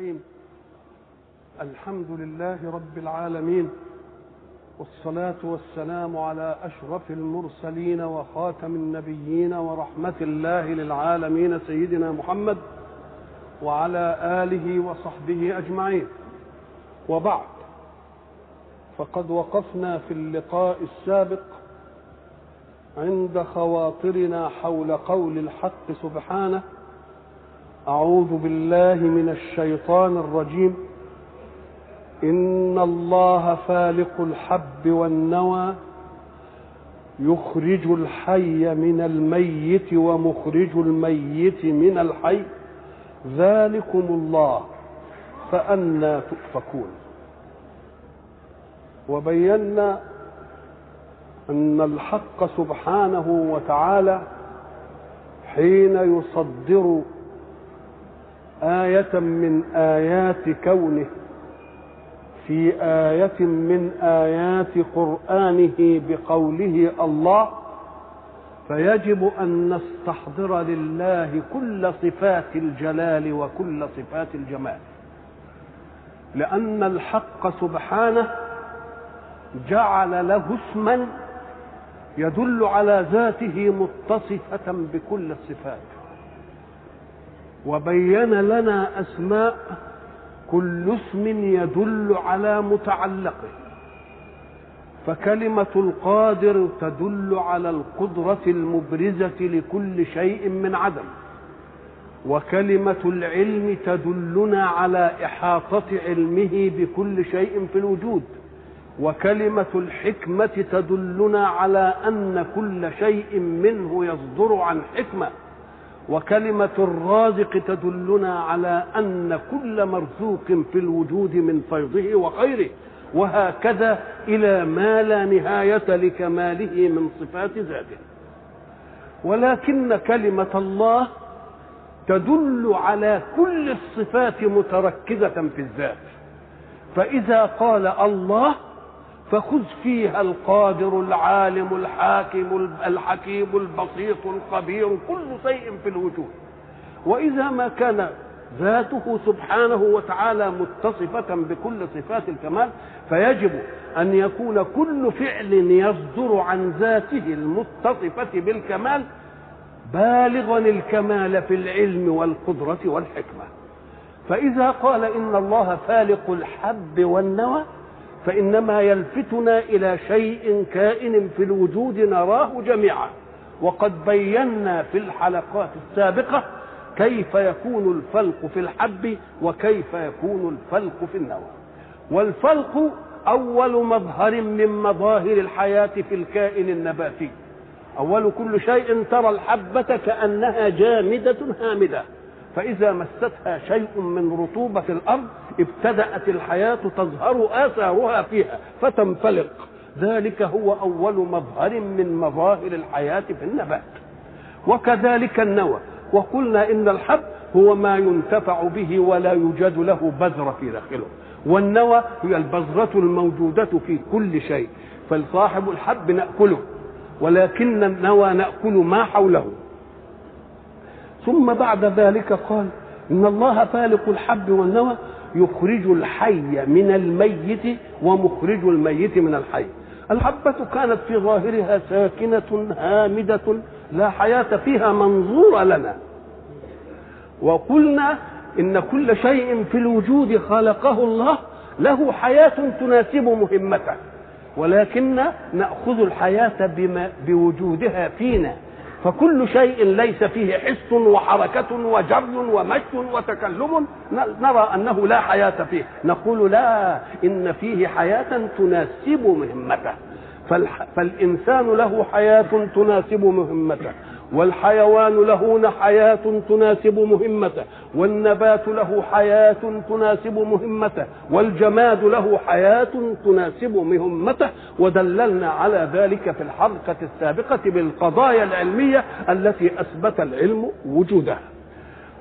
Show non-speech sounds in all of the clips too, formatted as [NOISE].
الرحيم. الحمد لله رب العالمين والصلاة والسلام على أشرف المرسلين وخاتم النبيين ورحمة الله للعالمين سيدنا محمد وعلى آله وصحبه أجمعين. وبعد فقد وقفنا في اللقاء السابق عند خواطرنا حول قول الحق سبحانه أعوذ بالله من الشيطان الرجيم. إن الله فالق الحب والنوى يخرج الحي من الميت ومخرج الميت من الحي. ذلكم الله فأنى تؤفكون. وبينا أن الحق سبحانه وتعالى حين يصدر آية من آيات كونه في آية من آيات قرآنه بقوله الله فيجب أن نستحضر لله كل صفات الجلال وكل صفات الجمال لأن الحق سبحانه جعل له اسما يدل على ذاته متصفة بكل الصفات. وبين لنا أسماء كل اسم يدل على متعلقه. فكلمة القادر تدل على القدرة المبرزة لكل شيء من عدم. وكلمة العلم تدلنا على إحاطة علمه بكل شيء في الوجود. وكلمة الحكمة تدلنا على أن كل شيء منه يصدر عن حكمة. وكلمة الرازق تدلنا على أن كل مرزوق في الوجود من فيضه وخيره وهكذا إلى ما لا نهاية لكماله من صفات ذاته. ولكن كلمة الله تدل على كل الصفات متركزة في الذات. فإذا قال الله فخذ فيها القادر العالم الحاكم الحكيم البسيط الخبير كل شيء في الوجود. وإذا ما كان ذاته سبحانه وتعالى متصفة بكل صفات الكمال فيجب أن يكون كل فعل يصدر عن ذاته المتصفة بالكمال بالغا الكمال في العلم والقدرة والحكمة. فإذا قال إن الله فالق الحب والنوى فإنما يلفتنا إلى شيء كائن في الوجود نراه جميعا. وقد بينا في الحلقات السابقة كيف يكون الفلق في الحب وكيف يكون الفلق في النوى. والفلق أول مظهر من مظاهر الحياة في الكائن النباتي. أول كل شيء ترى الحبة كأنها جامدة هامدة. فإذا مستها شيء من رطوبة الأرض ابتدأت الحياة تظهر آثارها فيها فتنفلق. ذلك هو أول مظهر من مظاهر الحياة في النبات. وكذلك النوى. وقلنا إن الحب هو ما ينتفع به ولا يوجد له بذرة في داخله. والنوى هي البذرة الموجودة في كل شيء. فالصاحب الحب نأكله ولكن النوى نأكل ما حوله. ثم بعد ذلك قال إن الله فالق الحب والنوى يخرج الحي من الميت ومخرج الميت من الحي. الحبة كانت في ظاهرها ساكنة هامدة لا حياة فيها منظورة لنا. وقلنا إن كل شيء في الوجود خلقه الله له حياة تناسب مهمته ولكن نأخذ الحياة بما بوجودها فينا. فكل شيء ليس فيه حس وحركة وجر ومشي وتكلم. نرى أنه لا حياة فيه. نقول لا إن فيه حياة تناسب مهمته. فالإنسان له حياة تناسب مهمته. والحيوان له حياة تناسب مهمته والنبات له حياة تناسب مهمته والجماد له حياة تناسب مهمته. ودللنا على ذلك في الحلقة السابقة بالقضايا العلمية التي أثبت العلم وجودها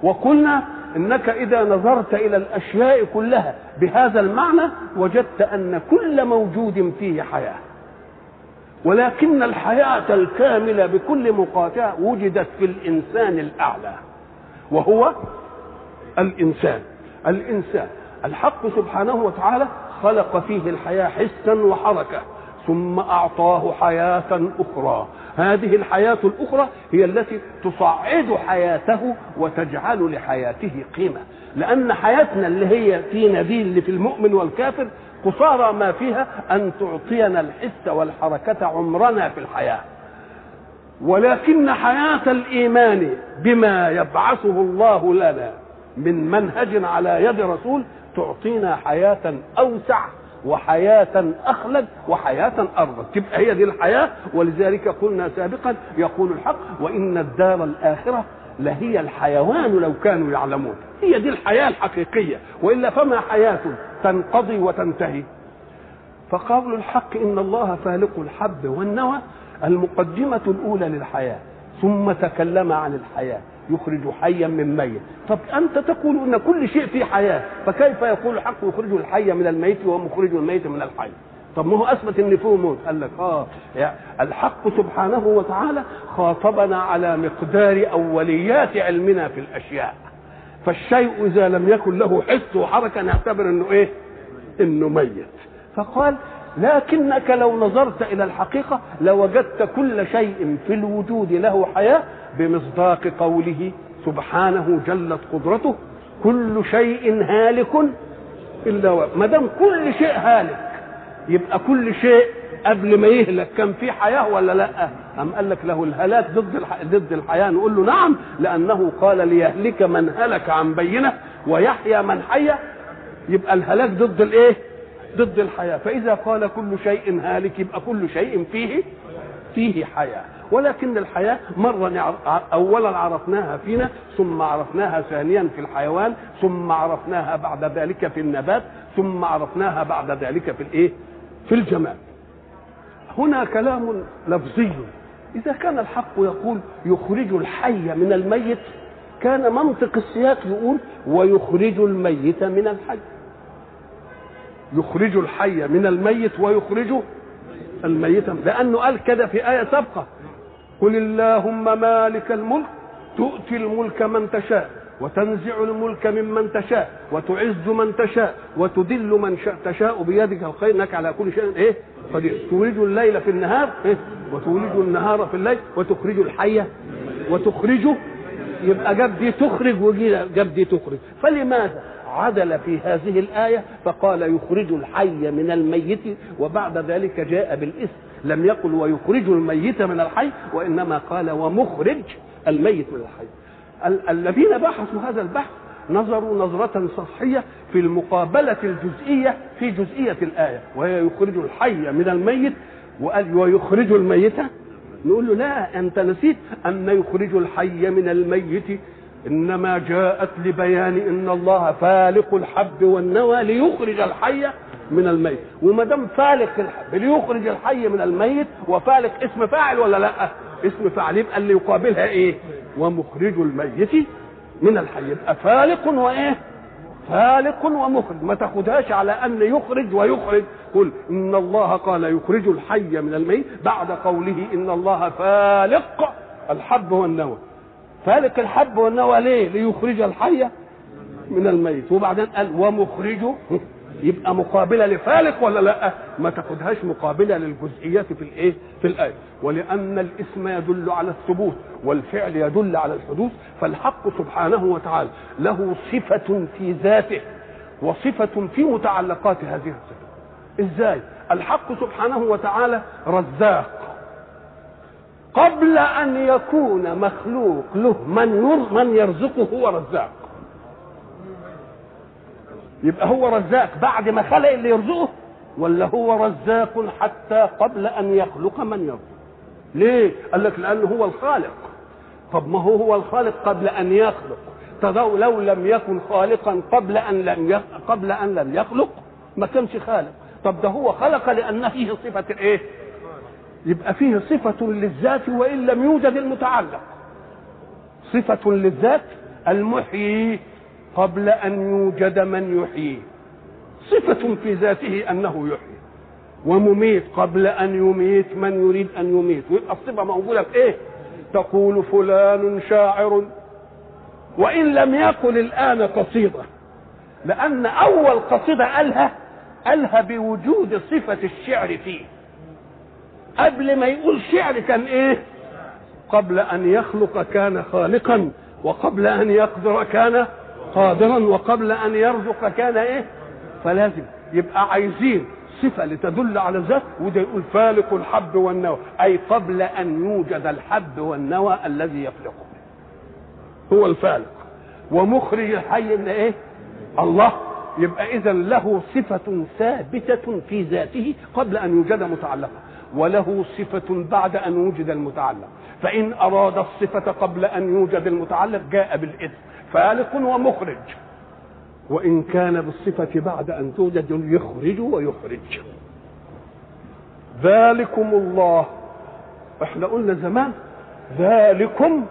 وقلنا إنك إذا نظرت إلى الأشياء كلها بهذا المعنى وجدت أن كل موجود فيه حياة. ولكن الحياة الكاملة بكل مقاطعة وجدت في الإنسان الأعلى وهو الإنسان. الإنسان الحق سبحانه وتعالى خلق فيه الحياة حسا وحركة ثم أعطاه حياة أخرى. هذه الحياة الأخرى هي التي تصعد حياته وتجعل لحياته قيمة. لأن حياتنا اللي هي فينا دي اللي في المؤمن والكافر قصارى ما فيها أن تعطينا الحس والحركة عمرنا في الحياة. ولكن حياة الإيمان بما يبعثه الله لنا من منهج على يد رسول تعطينا حياة أوسع وحياة أخلد وحياة أرض. تبقى هي دي الحياة. ولذلك قلنا سابقا يقول الحق وإن الدار الآخرة لهي الحيوان لو كانوا يعلمون. هي دي الحياة الحقيقية. وإلا فما حياة تنقضي وتنتهي. فقول الحق إن الله فالق الحب والنوى المقدمة الأولى للحياة ثم تكلم عن الحياة يخرج حيا من ميت. طب أنت تقول أن كل شيء فيه حياة فكيف يقول الحق يخرج الحي من الميت ومخرج الميت من الحي؟ طب ما هو أثبت ان فيه موت. قال لك آه يعني الحق سبحانه وتعالى خاطبنا على مقدار أوليات علمنا في الأشياء. فالشيء إذا لم يكن له حس وحركة نعتبر إنه إيه؟ إنه ميت. فقال لكنك لو نظرت إلى الحقيقة لوجدت كل شيء في الوجود له حياة بمصداق قوله سبحانه جلت قدرته. كل شيء هالك إلا ما دام كل شيء هالك يبقى كل شيء قبل ما يهلك كان في حياة ولا لا؟ أم قال لك له الهلاك ضد. ضد الحياة نقول له نعم لأنه قال ليهلك من هلك عن بينة ويحيى من حي يبقى الهلاك ضد الإيه؟ ضد الحياة فإذا قال كل شيء هالك يبقى كل شيء فيه فيه حياة ولكن الحياة مرة اولا عرفناها فينا ثم عرفناها ثانيا في الحيوان ثم عرفناها بعد ذلك في النبات ثم عرفناها بعد ذلك في الإيه؟ في الجمال هنا كلام لفظي. إذا كان الحق يقول يخرج الحي من الميت كان منطق السياق يقول ويخرج الميت من الحي. يخرج الحي من الميت ويخرج الميت. لأنه قال كده في آية سابقة. قل اللهم مالك الملك تؤتي الملك من تشاء وتنزع الملك ممن تشاء وتعز من تشاء وتذل من شاء تشاء بيدك الخير. إنك على كل شيء إيه؟ تولج الليل في النهار إيه؟ وتولج النهار في الليل وتخرج الحي وتخرج يبقى جاب دي تخرج وجاب دي تخرج. فلماذا عدل في هذه الآية؟ فقال يخرج الحي من الميت وبعد ذلك جاء بالاسم لم يقل ويخرج الميت من الحي وإنما قال ومخرج الميت من الحي. الذين بحثوا هذا البحث نظروا نظرة سطحية في المقابلة الجزئية في جزئية الآية وهي يخرج الحي من الميت وقال ويخرج الميت. نقول له لا أنت نسيت أن يخرج الحي من الميت. إنما جاءت لبيان أن الله فالق الحب والنوى ليخرج الحي من الميت. وما دام فالق الحب ليخرج الحي من الميت وفالق اسم فاعل ولا لا؟ اسم فاعل يبقى اللي يقابلها إيه؟ ومخرج الميت. من الحي. يبقى فالق وإيه؟ فالق ومخرج. ما تاخدهاش على أن يخرج ويخرج. قل إن الله قال يخرج الحي من الميت. بعد قوله إن الله فالق. الحب والنوى. فالق الحب والنوى ليه؟ ليخرج الحي من الميت. وبعدين قال ومخرج. يبقى مقابلة لفالق ولا لأ؟ ما تاخدهاش مقابلة للجزئيات في الإيه؟ في الآية. ولأن الإسم يدل على الثبوت والفعل يدل على الحدوث فالحق سبحانه وتعالى له صفة في ذاته وصفة في متعلقات هذه الصفه إزاي؟ الحق سبحانه وتعالى رزاق. قبل أن يكون مخلوق له من من يرزقه هو رزاق. يبقى هو رزاق بعد ما خلق اللي يرزقه ولا هو رزاق حتى قبل أن يخلق من يرزقه ليه؟ قال لك لأنه هو الخالق. طب ما هو هو الخالق قبل أن يخلق؟ تضو لو لم يكن خالقا قبل أن لم. قبل أن لم يخلق ما كانش خالق. طب ده هو خلق لأن فيه صفة الايه يبقى فيه صفة للذات وإن لم يوجد المتعلق. صفة للذات المحيي قبل أن يوجد من يحييه صفة في ذاته أنه يحيي. ومميت قبل أن يميت من يريد أن يميت. ويبقى الصفة موجودة في إيه؟ تقول فلان شاعر. وإن لم يقل الآن قصيدة. لأن أول قصيدة قالها قالها بوجود صفة الشعر فيه. قبل ما يقول شعر كان إيه؟ قبل أن يخلق كان خالقا وقبل أن يقدر كان قادرا وقبل أن يرزق كان إيه؟ فلازم. يبقى عايزين صفة لتدل على الذات وده يقول فالق الحب والنوى. أي قبل أن يوجد الحب والنوى الذي يخلقه هو الفالق. ومخرج الحي من إيه؟ الله. يبقى إذا له صفة ثابتة في ذاته قبل أن يوجد متعلقة. وله صفة بعد أن وجد المتعلق. فإن أراد الصفة قبل أن يوجد المتعلق جاء بالإذن. فالق ومخرج. وإن كان بالصفة بعد أن توجد يخرج ويخرج. ذلكم الله. إحنا قلنا زمان ذلكم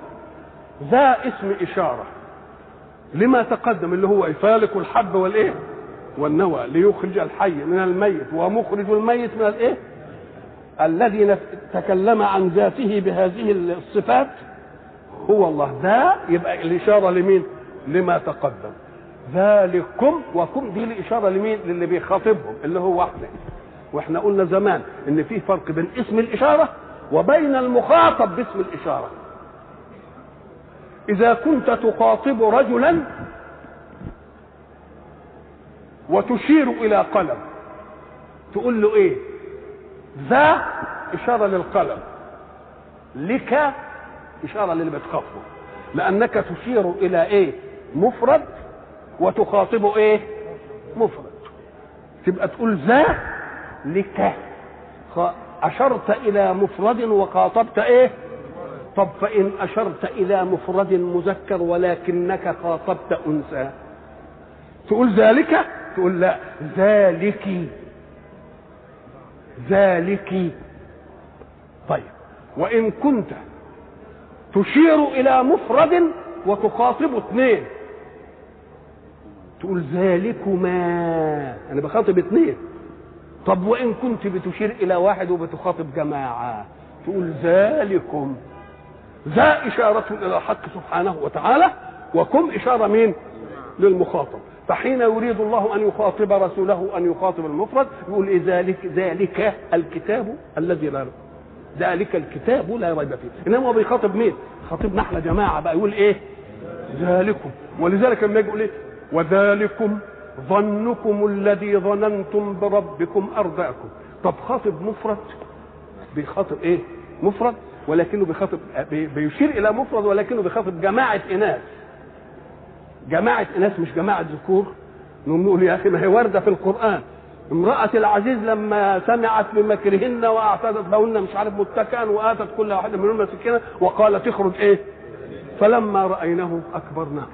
ذا اسم إشارة. لما تقدم اللي هو فالق الحب والإيه؟ والنوى ليخرج الحي من الميت ومخرج الميت من الإيه؟ الذي تكلم عن ذاته بهذه الصفات. هو الله. ذا يبقى الإشارة لمين؟ لما تقدم. ذلكم وكم دي الإشارة لمين؟ للي بيخاطبهم اللي هو إحنا وإحنا قلنا زمان إن في فرق بين اسم الإشارة وبين المخاطب باسم الإشارة. إذا كنت تخاطب رجلا وتشير إلى قلم تقول له إيه؟ ذا إشارة للقلم. لك إشارة للي بتخاطبه لأنك تشير إلى إيه؟ مفرد وتخاطبه إيه؟ مفرد. تبقى تقول ذا لك. أشرت إلى مفرد وخاطبت إيه؟ طب فإن أشرت إلى مفرد مذكر ولكنك خاطبت أنثى. تقول ذلك تقول لا. ذلك ذلك طيب. وإن كنت تشير إلى مفرد وتخاطب اثنين. تقول ذلكما. أنا بخاطب اثنين. طب وإن كنت بتشير إلى واحد وبتخاطب جماعة؟ تقول ذلكم. ذا إشارة إلى الحق سبحانه وتعالى وكم إشارة مين؟ للمخاطب. فحين يريد الله أن يخاطب رسوله أن يخاطب المفرد يقول ذلك ذلك الكتاب الذي لا ذلك الكتاب لا ريب فيه. إنما هو بيخاطب مين؟ خاطبنا إحنا جماعة بقى يقول إيه؟ ذلكم. ولذلك لما يقول إيه؟ وذلكم ظنكم الذي ظننتم بربكم أرضاكم. طب خاطب مفرد؟ بيخاطب إيه؟ مفرد ولكنه بيخاطب بيشير إلى مفرد ولكنه بيخاطب جماعة إناث. جماعة إناث مش جماعة ذكور. نقول يا أخي ما هي واردة في القرآن. امرأة العزيز لما سمعت بمكرهن واعتدت لهن مش عارف متكئا وآتت كل واحدة منهن سكينة وقالت اخرج إيه؟ فلما رأيناه أكبرناه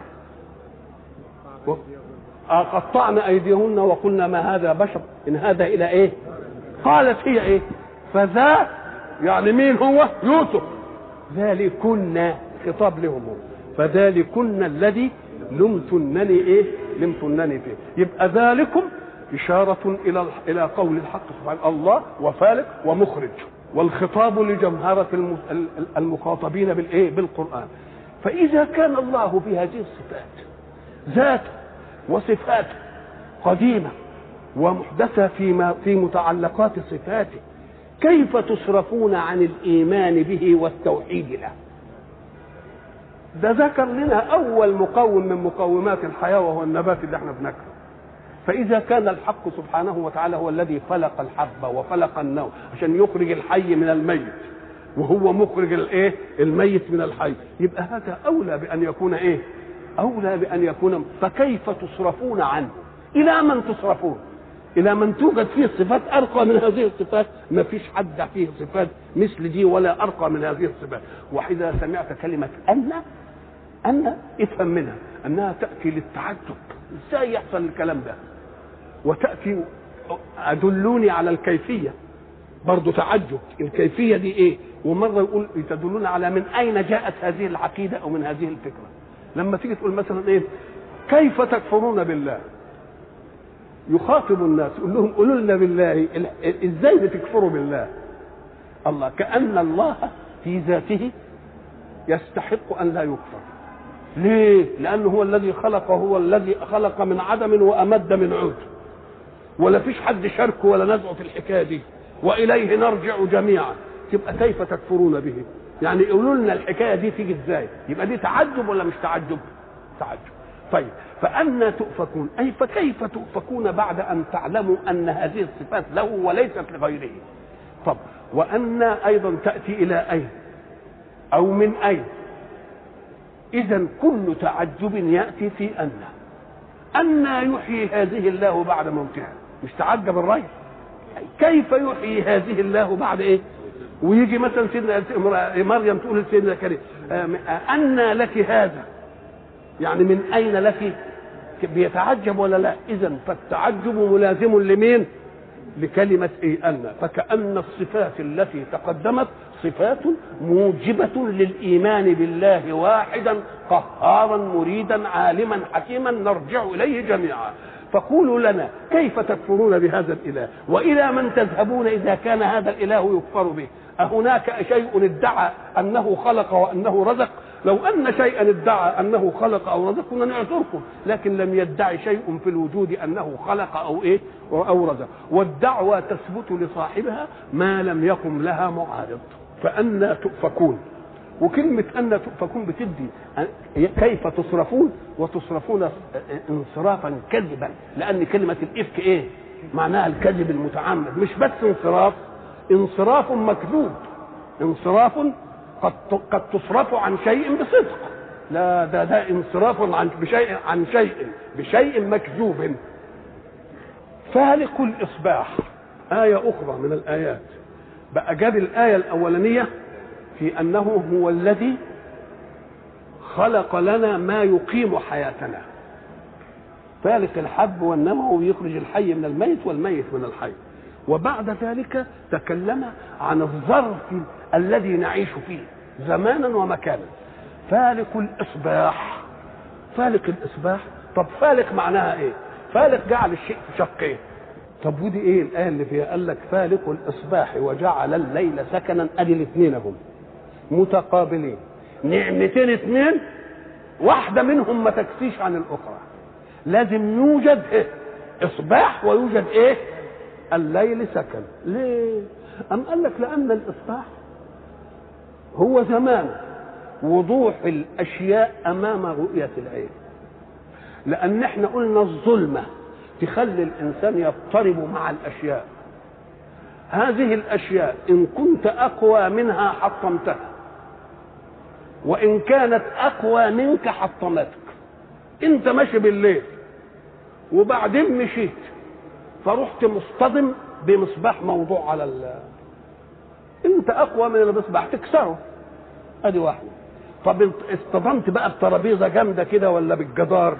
قطعنا أيديهن وقلنا ما هذا بشر؟ إن هذا إلى إيه؟ قالت هي إيه؟ فذا يعني مين هو؟ يوسف. ذلكن خطاب لهم. هو فذلكن الذي لمتنني إيه؟ لمتنني فيه. يبقى ذلكم إشارة إلى إلى قول الحق سبحانه الله وفالق ومخرج والخطاب لجمهرة المخاطبين بالإيه بالقرآن. فإذا كان الله في هذه الصفات ذاته وصفاته قديمة ومحدثة في في متعلقات صفاته كيف تصرفون عن الإيمان به والتوحيد له؟ ده ذكر لنا أول مقوم من مقومات الحياة وهو النبات اللي إحنا بناكله. فإذا كان الحق سبحانه وتعالى هو الذي خلق الحبة وخلق النوم عشان يخرج الحي من الميت وهو مخرج الإيه؟ الميت من الحي. يبقى هذا أولى بأن يكون إيه؟ أولى بأن يكون فكيف تصرفون عنه؟ إلى من تصرفون؟ إلى من توجد فيه صفات أرقى من هذه الصفات؟ ما فيش حد فيه صفات مثل دي ولا أرقى من هذه الصفات. وإذا سمعت كلمة أن أن افهم منها أنها تأتي للتعجب. إزاي يحصل الكلام ده؟ وتأتي أدلوني على الكيفية. برضه تعجب. الكيفية دي إيه؟ ومرة يقول تدلون على من أين جاءت هذه العقيدة أو من هذه الفكرة. لما تيجي تقول مثلا إيه؟ كيف تكفرون بالله؟ يخاطب الناس. يقول لهم قولوا لنا بالله إزاي بتكفروا بالله؟ الله. كأن الله في ذاته يستحق أن لا يكفر. ليه؟ لأنه هو الذي خلق هو الذي خلق من عدم وأمد من عود. ولا فيش حد شاركه ولا نزعه في الحكاية دي. وإليه نرجع جميعا. تبقى كيف تكفرون به؟ يعني يقولوا لنا الحكاية دي تيجي إزاي؟ يبقى دي تعجب ولا مش تعجب؟ تعجب. طيب فأنا تؤفكون. أي فكيف تؤفكون بعد أن تعلموا أن هذه الصفات له وليست لغيره؟ طب وأن أيضا تأتي إلى أين أو من أين إذا كل تعجب يأتي في أن. أن يحيي هذه الله بعد موتها. مش تعجب الرأي كيف يحيي هذه الله بعد إيه؟ ويجي مثلا سيدنا مريم تقول لسيدنا كريم أن لك هذا. يعني من أين لك؟ بيتعجب ولا لا؟ إذا فالتعجب ملازم لمين؟ لكلمة إيه؟ أن. فكأن الصفات التي تقدمت صفات موجبة للإيمان بالله واحدا قهارا مريدا عالما حكيما نرجع إليه جميعا. فقولوا لنا كيف تكفرون بهذا الإله؟ وإلى من تذهبون إذا كان هذا الإله يكفر به؟ أهناك شيء ادعى أنه خلق وأنه رزق؟ لو أن شيئا ادعى أنه خلق أو رزق كنا نعذركم لكن لم يدعي شيء في الوجود أنه خلق أو إيه؟ أو رزق. والدعوة تثبت لصاحبها ما لم يقم لها معارض. فأنا تؤفكون. وكلمة أن تؤفكون بتدي كيف تصرفون؟ وتصرفون انصرافا كذبا. لأن كلمة الإفك إيه؟ معناها الكذب المتعمد. مش بس انصراف. انصراف مكذوب. انصراف قد قد تصرف عن شيء بصدق. لا ده ده انصراف عن بشيء عن شيء بشيء مكذوب. فالق الإصباح. آية أخرى من الآيات. بقى جاب الآية الأولانية في أنه هو الذي خلق لنا ما يقيم حياتنا. فالق الحب والنمو ويخرج الحي من الميت والميت من الحي. وبعد ذلك تكلم عن الظرف الذي نعيش فيه زمانا ومكانا. فالق الإصباح. فالق الإصباح. طب فالق معناها إيه؟ فالق جعل الشيء في شقين طب ودي إيه الايه اللي فيها؟ قال لك فالق الإصباح وجعل الليل سكنا ادي الاثنين هم. متقابلين. نعمتين اثنين واحدة منهم ما تكفيش عن الأخرى. لازم يوجد إيه؟ إصباح ويوجد إيه؟ الليل سكن. ليه؟ أم قال لك لأن الإصباح هو زمان وضوح الأشياء أمام رؤية العين. لأن إحنا قلنا الظلمة تخلي الإنسان يضطرب مع الأشياء. هذه الأشياء إن كنت أقوى منها حطمتها. وإن كانت أقوى منك حطمتك. أنت ماشي بالليل وبعدين مشيت فرحت مصطدم بمصباح موضوع على ال. أنت أقوى من المصباح تكسره. أدي واحدة. طب اصطدمت بقى بترابيزة جامدة كده ولا بالجدار؟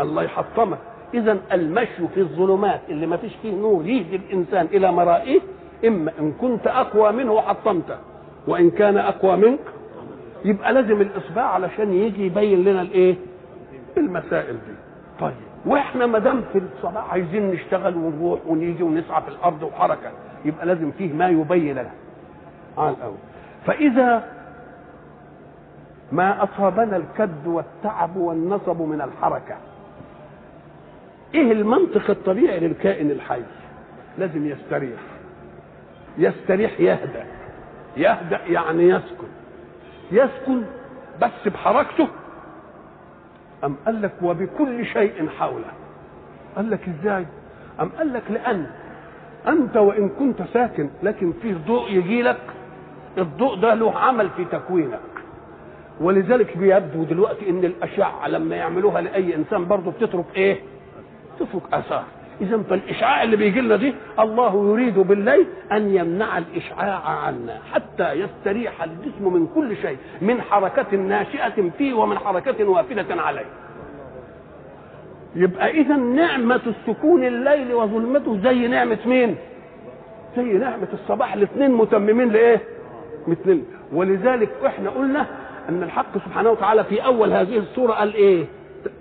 الله يحطمك. اذا المشي في الظلمات اللي ما فيش فيه نور يهدي الإنسان إلى مرائه إما إن كنت أقوى منه حطمته وإن كان أقوى منك يبقى لازم الإصبع علشان يجي يبين لنا الإيه؟ المسائل دي. طيب وإحنا ما دام في الصباح عايزين نشتغل ونروح ونيجي ونسعى في الأرض وحركة يبقى لازم فيه ما يبين لنا. على الأول. فإذا ما أصابنا الكد والتعب والنصب من الحركة إيه المنطق الطبيعي للكائن الحي؟ لازم يستريح. يستريح يهدأ. يهدأ يعني يسكن يسكن بس بحركته. أم قال لك وبكل شيء حوله؟ قال لك إزاي؟ أم قال لك لأن أنت وإن كنت ساكن لكن فيه ضوء يجي لك الضوء ده له عمل في تكوينك. ولذلك بيبدو دلوقتي إن الأشعة لما يعملوها لأي إنسان برضه بتترك إيه؟ تترك آثار. اذا فالإشعاع اللي بيجي لنا دي الله يريد بالليل أن يمنع الإشعاع عنا حتى يستريح الجسم من كل شيء من حركة ناشئة فيه ومن حركة وافده عليه. يبقى اذا نعمة السكون الليل وظلمته زي نعمة مين؟ زي نعمة الصباح الاثنين متممين لإيه؟ مثل ولذلك إحنا قلنا أن الحق سبحانه وتعالى في أول هذه السورة قال إيه؟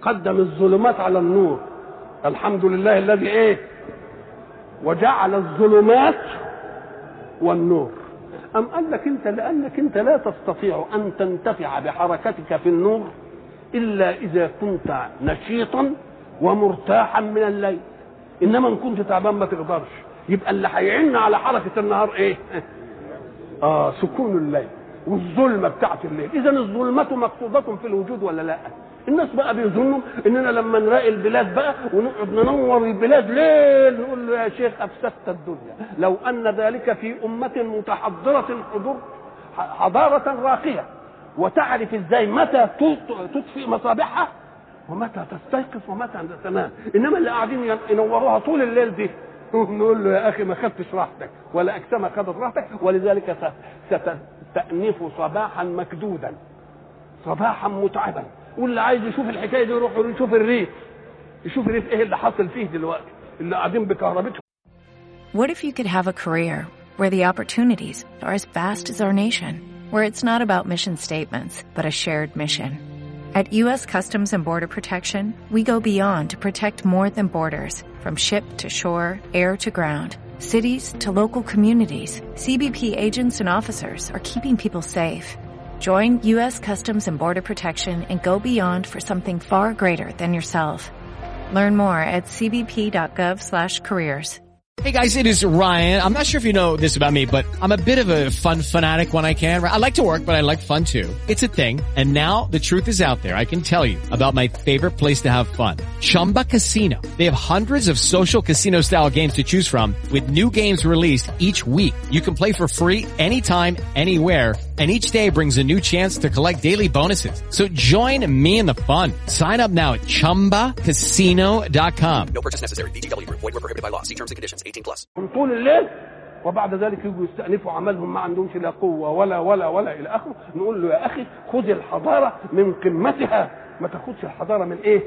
قدم الظلمات على النور. الحمد لله الذي إيه؟ وجعل الظلمات والنور. أم قال لك أنت لأنك أنت لا تستطيع أن تنتفع بحركتك في النور إلا إذا كنت نشيطا ومرتاحا من الليل. إنما إن كنت تعبان ما تقدرش. يبقى اللي هيعن على حركة النهار إيه؟ [LAUGHS] آه سكون الليل والظلمة بتاعت الليل. إذا الظلمة مقصودة في الوجود ولا لا؟ الناس بقى بيظنوا إننا لما نراقي البلاد بقى ونقعد ننور البلاد ليل نقول له يا شيخ أفسدت الدنيا. لو أن ذلك في أمة متحضرة الحضور حضارة راقية. وتعرف إزاي متى تطفئ مصابيحها؟ ومتى تستيقظ ومتى تنام. إنما اللي قاعدين ينوروها طول الليل دي. [LAUGHS] نقول له يا أخي ما خدتش راحتك ولا اجسامك خدت راحتك ولذلك ستأنف صباحا مكدودا. صباحا متعبا. واللي عايز يشوف الحكايه دي يروح يشوف الريف يشوف الريف ايه اللي حاصل فيه دلوقتي اللي قاعدين بكهربتهم What if you could have a career where the opportunities are as vast as our nation, where it's not about mission statements, but a shared mission? At U.S. Customs and Border Protection, we go beyond to protect more than borders, from ship to shore, air to ground, cities to local communities. CBP agents and officers are keeping people safe. Join U.S. Customs and Border Protection and go beyond for something far greater than yourself. Learn more at cbp.gov/careers. Hey guys, it is Ryan. I'm not sure if you know this about me, but I'm a bit of a fun fanatic when I can. I like to work, but I like fun too. It's a thing. And now the truth is out there. I can tell you about my favorite place to have fun. Chumba Casino. They have hundreds of social casino style games to choose from with new games released each week. You can play for free anytime, anywhere and each day brings a new chance to collect daily bonuses. So join me in the fun. Sign up now at ChumbaCasino.com. No purchase necessary. VGW Group. Void were prohibited by law. See terms and conditions. 18 plus. طول الليل وبعد ذلك يجوا يستأنفوا عملهم ما عندهمش لا قوة ولا ولا ولا إلى آخره نقول له يا أخي خذ الحضارة من قمتها ما تاخدش الحضارة من إيه؟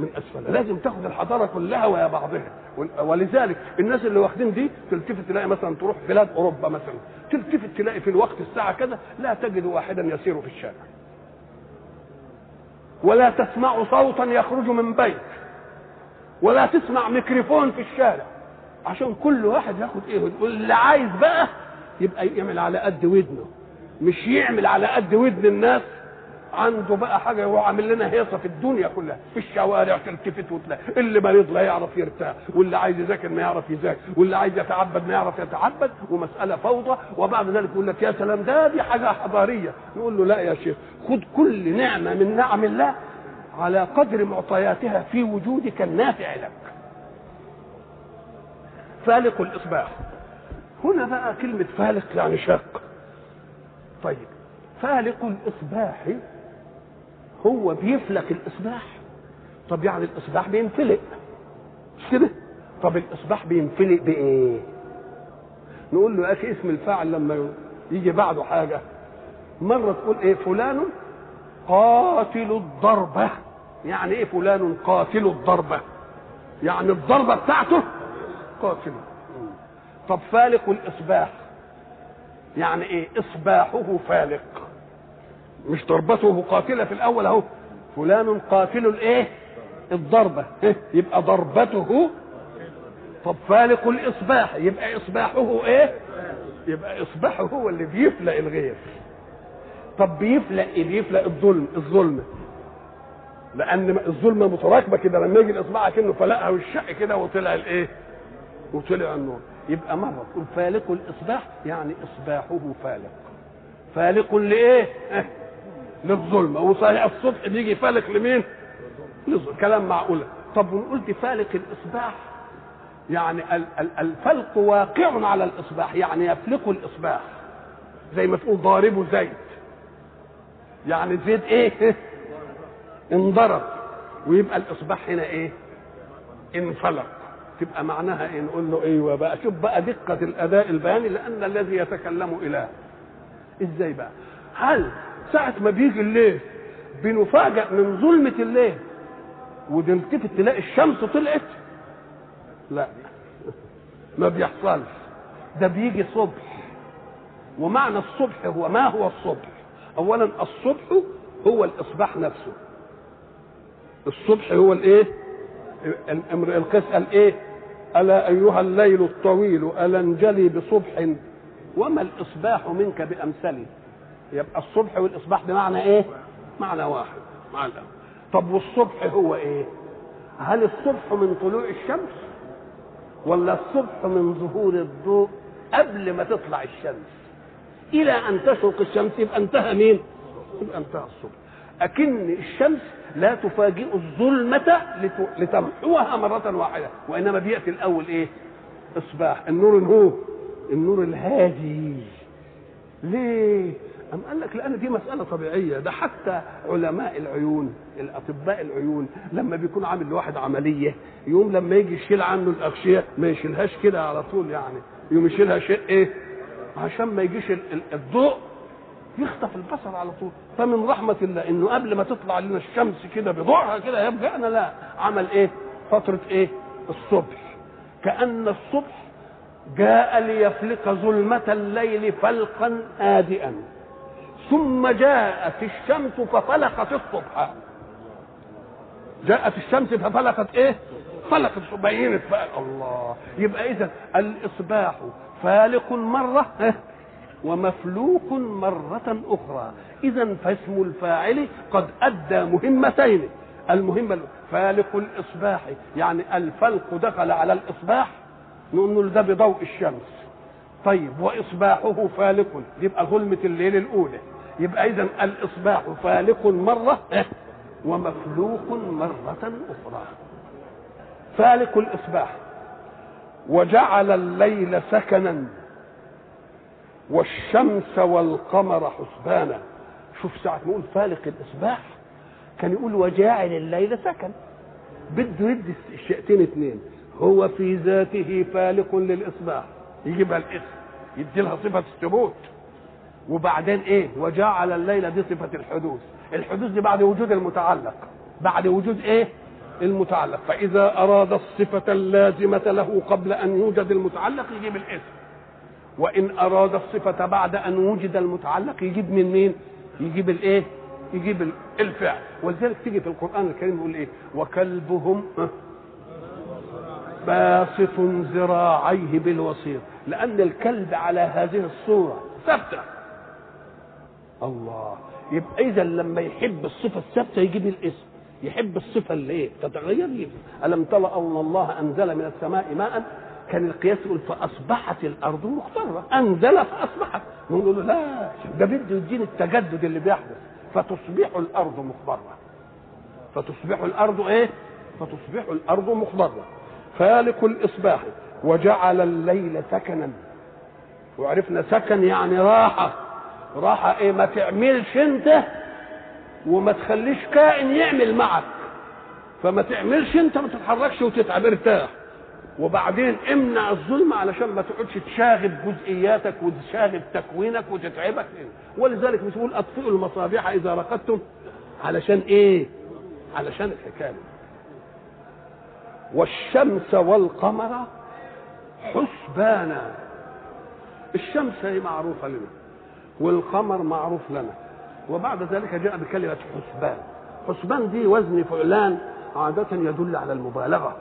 من اسفلها لازم تاخد الحضارة كلها ويا بعضها. ولذلك الناس اللي واخدين دي تلتفت تلاقي مثلا تروح بلاد أوروبا مثلا. تلتفت تلاقي في الوقت الساعة كذا لا تجد واحدا يسير في الشارع. ولا تسمع صوتا يخرج من بيت. ولا تسمع ميكروفون في الشارع. عشان كل واحد ياخد إيه؟ واللي عايز بقى يبقى يعمل على قد ودنه. مش يعمل على قد ودن الناس عنده بقى حاجة هو عامل لنا هيصة في الدنيا كلها في الشوارع تلتفت وتلاقي اللي مريض لا يعرف يرتاح واللي عايز يذاكر ما يعرف يذاكر واللي عايز يتعبد ما يعرف يتعبد ومسألة فوضى. وبعد ذلك يقول لك يا سلام ده دي حاجة حضارية. نقول له لا يا شيخ خد كل نعمة من نعم الله على قدر معطياتها في وجودك النافع لك. فالق الإصباح. هنا بقى كلمة فالق يعني شاق. طيب فالق الإصباح هو بيفلق الإصباح. طب يعني الإصباح بينفلق. مش كده طب الإصباح بينفلق بإيه؟ نقول له يا أخي اسم الفاعل لما يجي بعده حاجة. مرة تقول إيه؟ فلان قاتل الضربة. يعني إيه فلان قاتل الضربة؟ يعني الضربة بتاعته قاتل. طب فالق الإصباح. يعني إيه؟ إصباحه فالق. مش ضربته قاتله في الأول أهو. فلان قاتل الإيه؟ الضربة. إيه؟ يبقى ضربته طب فالق الإصباح. يبقى إصباحه إيه؟ يبقى إصباحه هو اللي بيفلق الغير. طب بيفلق إيه؟ بيفلق الظلم الظلم. لأن الظلمة متراكبه كده. لما يجي الاصبع كأنه فلقها والشق كده وطلع الإيه؟ وطلع النور. يبقى مره تقول فالق الإصباح يعني إصباحه فالق. فالق لإيه؟ للظلمه وصحيح الصبح بيجي فالق لمين؟ للظلمة. كلام معقول. طب ونقول فالق الإصباح؟ يعني ال- ال- الفلق واقع على الإصباح يعني يفلق الإصباح. زي ما تقول ضاربه زيت. يعني زيت إيه؟ [LAUGHS] انضرب. ويبقى الإصباح هنا إيه؟ انفلق. تبقى معناها إيه؟ نقول له أيوه بقى. شوف بقى دقة الأداء البياني لأن الذي يتكلم إله. إزاي بقى؟ هل ساعة ما بيجي الليل بنفاجئ من ظلمة الليل. ونلتفت تلاقي الشمس طلعت. لا ما بيحصلش. ده بيجي صبح. ومعنى الصبح هو ما هو الصبح؟ اولا الصبح هو الإصباح نفسه. الصبح هو الإيه؟ الامر القيس قال إيه ألا أيها الليل الطويل ألا انجلي بصبح. وما الإصباح منك بامثلي يبقى الصبح والإصباح بمعنى إيه؟ معنى واحد معنى طب والصبح هو إيه؟ هل الصبح من طلوع الشمس ولا الصبح من ظهور الضوء قبل ما تطلع الشمس؟ إلى أن تشرق الشمس يبقى انتهى مين؟ يبقى انتهى الصبح. أكن الشمس لا تفاجئ الظلمة لت- لتمحوها مرة واحدة وإنما بيأتي الأول إيه؟ إصباح. النور هو النور الهادي. ليه؟ أم قال لك لأن دي مسألة طبيعية؟ ده حتى علماء العيون الأطباء العيون لما بيكون عامل لواحد عملية يوم لما يجي يشيل عنه الأغشية ما يشيلهاش كده على طول يعني يوم يشيلها شيء إيه؟ عشان ما يجيش ال- ال- الضوء يخطف البصر على طول. فمن رحمة الله إنه قبل ما تطلع لنا الشمس كده بضوءها كده يبقى لا عمل إيه؟ فترة إيه؟ الصبح. كأن الصبح جاء ليفلق ظلمة الليل فلقا هادئا ثم جاءت الشمس ففلقت الصبح. جاءت الشمس ففلقت إيه؟ فلقت بينت بقى. الله. يبقى اذا الإصباح فالق مرة ها؟ ومفلوق مرة أخرى. إذا فاسم الفاعل قد أدى مهمتين. المهمة فالق الإصباح يعني الفلق دخل على الإصباح. نقول له ده بضوء الشمس. طيب وإصباحه فالق. يبقى ظلمة الليل الأولى. يبقى إذا الإصباح فالق مرة ومفلوق مرة أخرى. فالق الإصباح. وجعل الليل سكنا والشمس والقمر حسبانا. شوف ساعة ما يقول فالق الإصباح. كان يقول وجاعل الليل سكن. بده يدي الشيئتين اتنين. هو في ذاته فالق للإصباح. يجيبها الاسم. يدي لها صفة الثبوت. وبعدين إيه؟ وجعل الليل دي صفة الحدوث. الحدوث دي بعد وجود المتعلق. بعد وجود إيه؟ المتعلق. فإذا أراد الصفة اللازمة له قبل أن يوجد المتعلق يجيب الاسم. وإن أراد الصفة بعد أن وجد المتعلق يجيب من مين؟ يجيب الإيه؟ يجيب ال- الفعل. ولذلك تيجي في القرآن الكريم يقول إيه؟ وكلبهم باسط ذراعيه بالوسيط. لأن الكلب على هذه الصورة ثابته الله. يبقى إذا لما يحب الصفة الثابتة يجيب الاسم. يحب الصفة اللي إيه؟ تتغير يجيب. ألم ترى أن الله أنزل من السماء ماء؟ كان القياس يقول فأصبحت الأرض مختره أنزل فأصبحت. نقول له لا ده بده يديني التجدد اللي بيحدث. فتصبح الأرض مخضرة. فتصبح الأرض إيه؟ فتصبح الأرض مخضرة. فالق الإصباح. وجعل الليل سكنا. وعرفنا سكن يعني راحة. راحه إيه ما تعملش أنت وما تخليش كائن يعمل معك. فما تعملش أنت ما تتحركش وتتعب ارتاح. وبعدين امنع الظلم علشان ما تقعدش تشاغب جزئياتك وتشاغب تكوينك وتتعبك. ولذلك مش بيقول أطفئوا المصابيح إذا رقدتم علشان إيه؟ علشان الحكاية. والشمس والقمر حسبانا. الشمس هي معروفة لنا. والقمر معروف لنا. وبعد ذلك جاء بكلمة حسبان. حسبان دي وزن فعلان عادة يدل على المبالغة.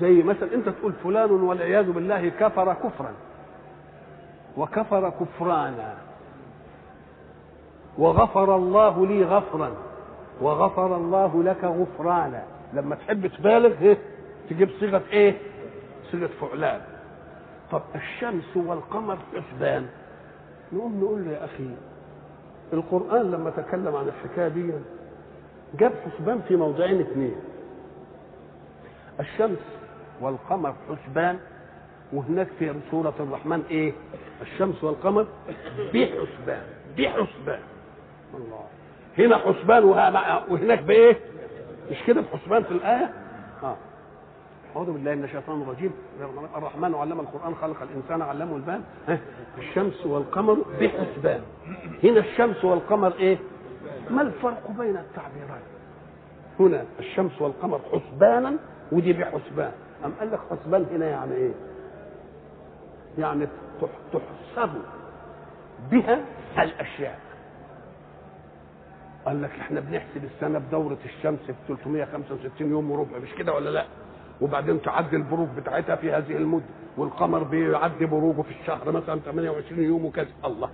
زي مثلا انت تقول فلان والعياذ بالله كفر كفرا. وكفر كفرانا. وغفر الله لي غفرا. وغفر الله لك غفرانا. لما تحب تبالغ إيه؟ تجيب صيغة إيه؟ صيغة فعلان. طب الشمس والقمر حسبان. نقوم نقول له يا أخي القرآن لما تكلم عن الحكاية دي جاب حسبان في موضعين اثنين الشمس والقمر حسبان وهناك في سورة الرحمن إيه؟ الشمس والقمر بحسبان بحسبان. الله. هنا حسبان وهناك بإيه؟ مش كده؟ بحسبان في الآية؟ آه. أعوذ بالله من الشيطان الرجيم. الرحمن علم القرآن خلق الإنسان علمه البيان ها، الشمس والقمر بحسبان. هنا الشمس والقمر إيه؟ ما الفرق بين التعبيرين هنا الشمس والقمر حسبانا ودي بحسبان. أم قال لك حسبان هنا يعني إيه؟ يعني تح- تحسب بها الأشياء. قال لك إحنا بنحسب السنة بدورة الشمس في 365 يوم وربع مش كده ولا لأ؟ وبعدين تعدي البروج بتاعتها في هذه المدة والقمر بيعدي بروجه في الشهر مثلا 28 يوم وكذا. الله.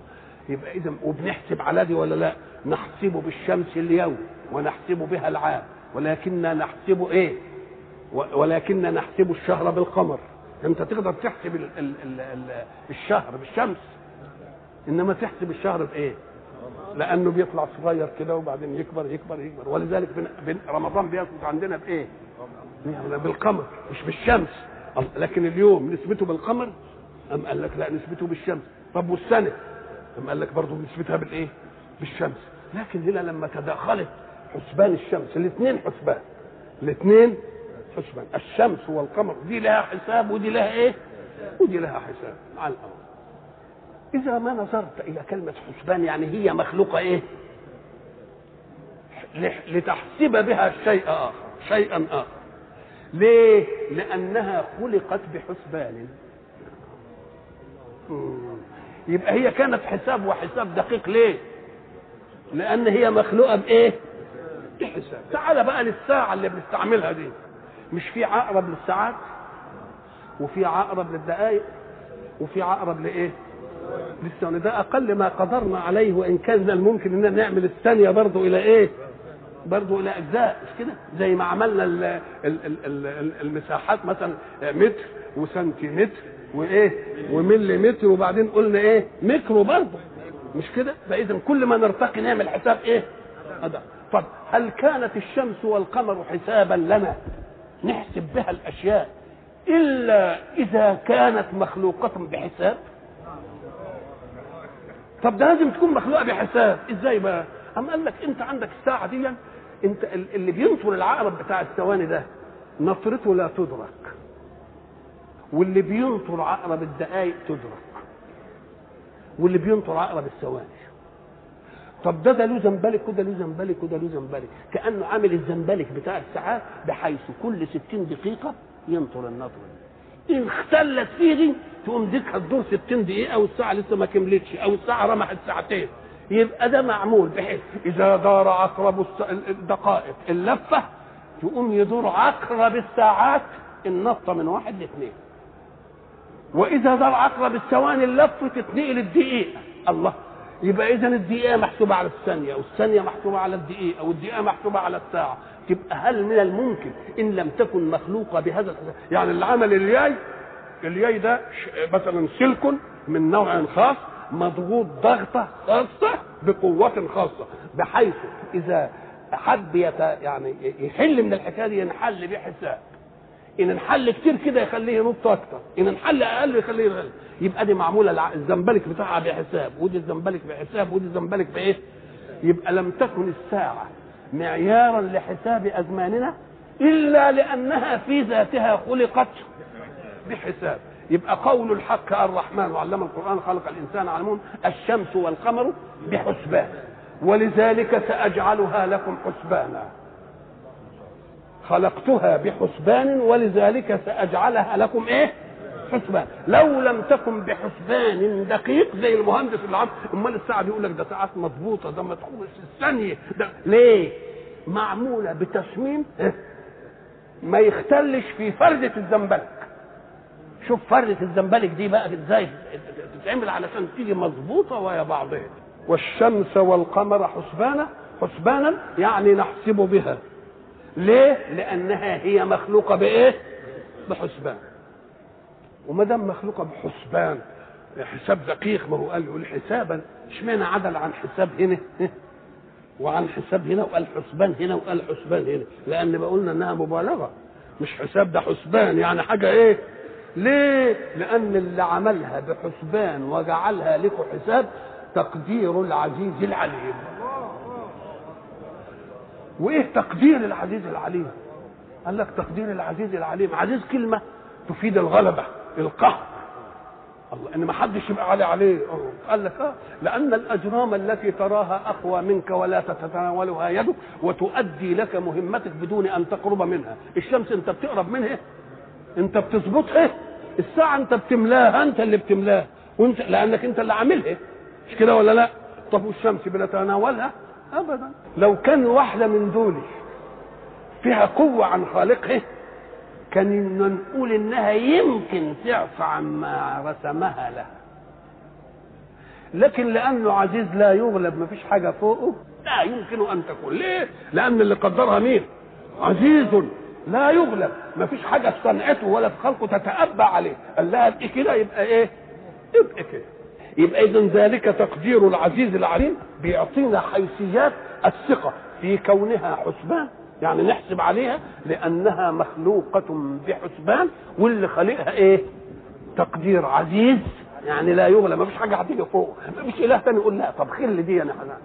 يبقى اذا وبنحسب على دي ولا لا؟ نحسب بالشمس اليوم ونحسب بها العام. ولكن نحسب إيه؟ و- ولكن نحسب الشهر بالقمر. أنت تقدر تحسب ال ال ال ال الشهر بالشمس. إنما تحسب الشهر بإيه؟ لأنه بيطلع صغير كده وبعدين يكبر يكبر يكبر. ولذلك بن رمضان بيثبت عندنا بإيه؟ يعني بالقمر مش بالشمس. أم- لكن اليوم نسبته بالقمر؟ أم قال لك لا نسبته بالشمس. طب والسنة؟ أم قال لك برضه نسبتها بالايه؟ بالشمس. لكن هنا لما تداخلت حسبان الشمس الاثنين حسبان. الاثنين حسبان. الشمس والقمر دي لها حساب ودي لها إيه؟ ودي لها حساب. على الأرض. إذا ما نظرت إلى كلمة حسبان يعني هي مخلوقة إيه؟ لح- لتحسب بها شيء آخر. شيئا آخر. ليه؟ لأنها خلقت بحسبان. يبقى هي كانت حساب وحساب دقيق ليه؟ لأن هي مخلوقة بإيه؟ بحساب تعال بقى للساعة اللي بنستعملها دي مش في عقرب للساعات وفي عقرب للدقائق وفي عقرب لإيه؟ لسه ده أقل ما قدرنا عليه وإن كان الممكن إن نعمل الثانية برضه إلى إيه؟ برضه إلى اجزاء مش كده؟ زي ما عملنا ال ال ال ال المساحات مثلا متر وسنتيمتر وايه؟ ومليمتر وبعدين قلنا إيه؟ ميكرو برضه مش كده؟ فاذا كل ما نرتقي نعمل حساب إيه؟ طب هل كانت الشمس والقمر حسابا لنا نحسب بها الأشياء إلا إذا كانت مخلوقة بحساب؟ طب ده لازم تكون مخلوقة بحساب إزاي بقى أما قال لك أنت عندك الساعة دي انت ال- اللي بينطر العقرب بتاع الثواني ده نطرته لا تدرك. واللي بينطر عقرب الدقائق تدرك. واللي بينطر عقرب الثواني. طب ده ده له زنبلك وده له زنبلك وده له زنبلك. كأنه عامل الزنبلك بتاع الساعات بحيث كل 60 دقيقة ينطر النطره دي إن اختلت فيه دي تقوم ديك هتدور 60 دقيقة والساعة لسه ما كملتش أو الساعة رمحت ساعتين. يبقى ده معمول بحيث إذا دار عقرب الدقائق اللفة تقوم يدور عقرب الساعات النطه من واحد لاثنين. وإذا دار عقرب الثواني اللفة تتنقل الدقيقه الله. يبقى إذا الدقيقة محسوبة على الثانية والثانية محسوبة على الدقيقة والدقيقة محسوبة على الساعة. تبقى هل من الممكن إن لم تكن مخلوقة بهذا يعني اللي عمل الياي الياي ده مثلا سلك من نوع خاص مضغوط ضغطة خاصة بقوة خاصة بحيث إذا حب يت يعني يحل من الحكاية دي ينحل بحساب. إن انحل كتير كده يخليه ينط أكتر إن انحل أقل يخليه يغلي يبقى دي معمولة الزنبلك بتاعها بحساب. ودي الزنبلك بحساب ودي الزنبلك بإيه؟ يبقى لم تكن الساعة معيارا لحساب أزماننا إلا لأنها في ذاتها خلقت بحساب. يبقى قول الحق الرحمن. وعلم القرآن خلق الإنسان علمون الشمس والقمر بحسبان. ولذلك سأجعلها لكم حسبانا. خلقتها بحسبان ولذلك سأجعلها لكم إيه؟ حسبان. لو لم تكن بحسبان دقيق زي المهندس اللي عم أمال الساعة بيقول لك ده ساعات مضبوطة ده مدخول الثانية. ده ليه؟ معمولة بتصميم إيه؟ ما يختلش في فردة الزنبلك شوف فردة الزنبلك دي بقى إزاي تتعمل علشان تيجي مظبوطة ويا بعضها والشمس والقمر حسبانا حسبانا يعني نحسب بها. ليه؟ لأنها هي مخلوقة بإيه؟ بحسبان. وما دام مخلوقة بحسبان حساب دقيق ما هو قال يقول حسابا اشمعنى عدل عن حساب هنا؟ [LAUGHS] وعن حساب هنا وقال حسبان هنا وقال حسبان هنا. لأن بقولنا إنها مبالغة. مش حساب ده حسبان. يعني حاجة إيه؟ ليه؟ لأن اللي عملها بحسبان وجعلها لكم حساب تقدير العزيز العليم. وإيه تقدير العزيز العليم؟ قال لك تقدير العزيز العليم. عزيز كلمة تفيد الغلبة القهر. الله إن ما حدش يبقى علي عليه. قال لك آه لأن الأجرام التي تراها أقوى منك ولا تتناولها يدك وتؤدي لك مهمتك بدون أن تقرب منها. الشمس أنت بتقرب منها انت بتظبطها. الساعة انت بتملاها انت اللي بتملاها. وانت لأنك انت اللي عاملها. مش كده ولا لا؟ طب والشمس بنتناولها؟ ابدا. لو كان واحدة من دول فيها قوة عن خالقها كان نقول إنها يمكن تعفى عما رسمها لها. لكن لأنه عزيز لا يغلب ما فيش حاجة فوقه. لا يمكن أن تكون. ليه؟ لأن اللي قدرها مين؟ عزيز. لا يغلب. ما فيش حاجة في صنعته ولا في خلقه تتأبى عليه. قال لها ابقي كده يبقى إيه؟ ابقي كده. يبقى اذا ذلك تقدير العزيز العليم بيعطينا حيثيات الثقة في كونها حسبان. يعني نحسب عليها لأنها مخلوقة بحسبان واللي خالقها إيه؟ تقدير عزيز. يعني لا يغلى ما فيش حاجة هتيجي فوق. ما فيش إله تاني يقول لا طب خل دي أنا أنا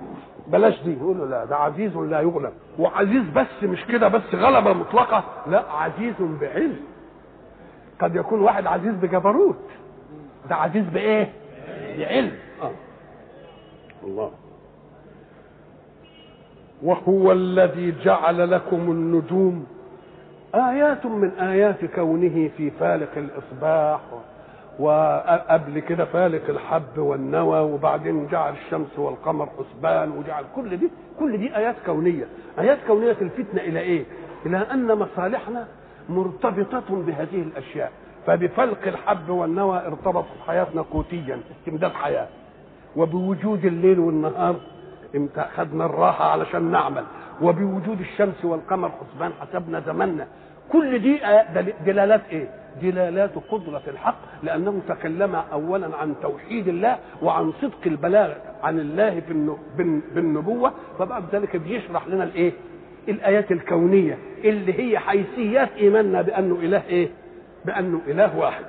بلاش دي. يقول له لا ده عزيز لا يغلب وعزيز بس مش كده بس غلبة مطلقة. لا عزيز بعلم. قد يكون واحد عزيز بجبروت. ده عزيز بإيه؟ بعلم. آه. الله. وهو الذي جعل لكم النجوم. آيات من آيات كونه في فالق الإصباح. وقبل كده فالق الحب والنوى وبعدين جعل الشمس والقمر حسبان وجعل كل دي كل دي آيات كونية. آيات كونية تلفتنا إلى إيه؟ إلى أن مصالحنا مرتبطة بهذه الأشياء. فبفلق الحب والنوى ارتبطت حياتنا قوتيا استمداد حياة. وبوجود الليل والنهار إمتى خدنا الراحة علشان نعمل. وبوجود الشمس والقمر حسبان حسبنا زمننا كل دي دلالات إيه؟ دلالات قدرة الحق لأنه تكلم أولا عن توحيد الله وعن صدق البلاغ عن الله بالنبوة فبعد ذلك بيشرح لنا الإيه؟ الآيات الكونية اللي هي حيثيات إيماننا بأنه إله إيه؟ بأنه إله واحد.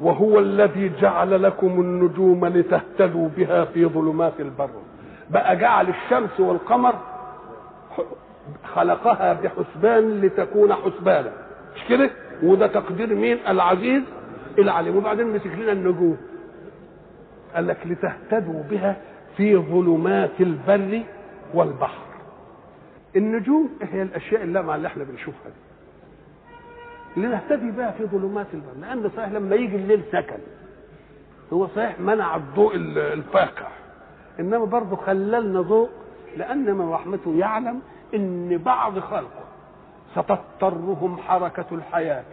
وهو الذي جعل لكم النجوم لتهتدوا بها في ظلمات البر. بقى جعل الشمس والقمر خلقها بحسبان لتكون حسبانا. مش كده؟ وده تقدير مين؟ العزيز العليم. وبعدين مسك لنا النجوم. قال لك لتهتدوا بها في ظلمات البر والبحر. النجوم هي الأشياء اللامعه اللي إحنا بنشوفها دي. لنهتدي بها في ظلمات البر. لأن صحيح لما يجي الليل سكن. هو صحيح منع الضوء الفاقع إنما برضه خللنا ضوء لأن من رحمته يعلم إن بعض خلقه ستضطرهم حركة الحياة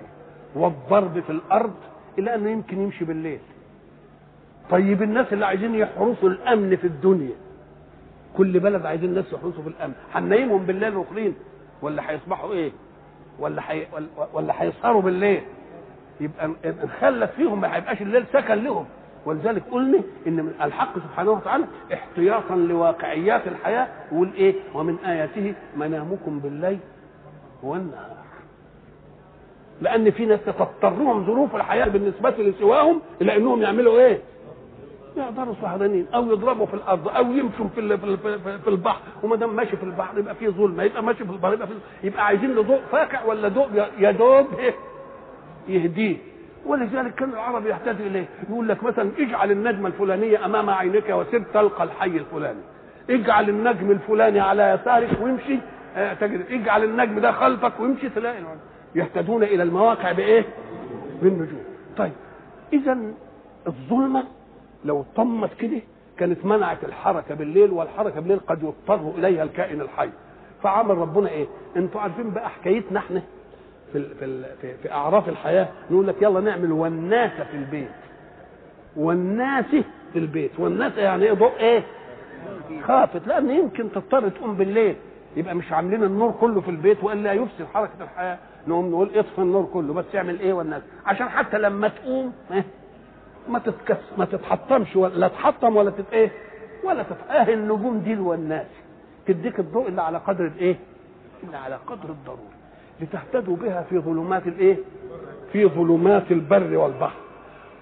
والضرب في الأرض إلى أنه يمكن يمشي بالليل. طيب الناس اللي عايزين يحرسوا الأمن في الدنيا كل بلد عايزين الناس يحرسوا في الامن هننيمهم بالليل ركلين ولا هيصبحوا إيه؟ ولا حي... ولا هيسهروا بالليل؟ يبقى نخلف فيهم ما هيبقاش الليل سكن لهم. ولذلك قلنا إن من الحق سبحانه وتعالى احتياطا لواقعيات الحياة يقول إيه ومن آياته منامكم بالليل والنهار لأن في ناس تضطرهم ظروف الحياة بالنسبة لسواهم إلى انهم يعملوا إيه؟ يقدروا سهرانين أو يضربوا في الأرض أو يمشوا في في البحر. وما دام ماشي في البحر يبقى فيه ظلمه يبقى ماشي في البحر يبقى فيه يبقى عايزين له ضوء فاقع ولا ضوء؟ يا دوب إيه؟ يهديه. ولذلك كان العرب يحتاج إليه. يقول لك مثلا اجعل النجمة الفلانية أمام عينك وسر تلقى الحي الفلاني. اجعل النجم الفلاني على يسارك وامشي تجد اجعل النجم ده خلفك وامشي تلاقي يهتدون إلى المواقع بإيه؟ بالنجوم. طيب إذا الظلمة لو طمت كده كانت منعت الحركة بالليل والحركة بالليل قد يضطر إليها الكائن الحي. فعمل ربنا إيه؟ أنتوا عارفين بقى حكايتنا إحنا في في في, في أعراف الحياة؟ نقول لك يلا نعمل وناسه في البيت. والناس في البيت. والناس يعني إيه؟ ضوء إيه؟ خافت. لأن يمكن تضطر تقوم بالليل. يبقى مش عاملين النور كله في البيت والا يفسد حركة الحياة. نقوم نقول اطفي النور كله بس يعمل إيه والناس عشان حتى لما تقوم؟ ما تتكس ما تتحطمش ولا لا تحطم ولا تت إيه ولا تتاه النجوم دي والناس تديك الضوء اللي على قدر الايه؟ اللي على قدر الضرورة. لتهتدوا بها في ظلمات الايه؟ في ظلمات البر والبحر.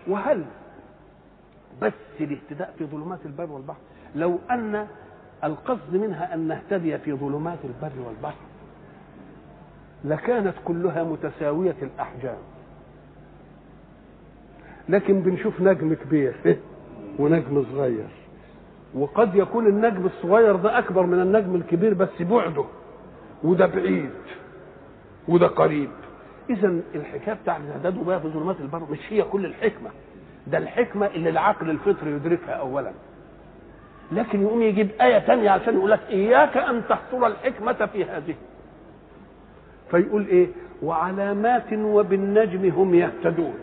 وهل بس الاهتداء في ظلمات البر والبحر؟ لو أن القصد منها أن نهتدي في ظلمات البر والبحر. لكانت كلها متساوية الأحجام. لكن بنشوف نجم كبير ونجم صغير. وقد يكون النجم الصغير ده أكبر من النجم الكبير بس بعده. وده بعيد. وده قريب. اذا الحكاية بتاع الاعداد بقى في ظلمات البر مش هي كل الحكمة. ده الحكمة اللي العقل الفطري يدركها اولا. لكن يقوم يجيب آية تانية عشان يقول لك إياك أن تحصر الحكمة في هذه. فيقول إيه؟ وعلامات وبالنجم هم يهتدون.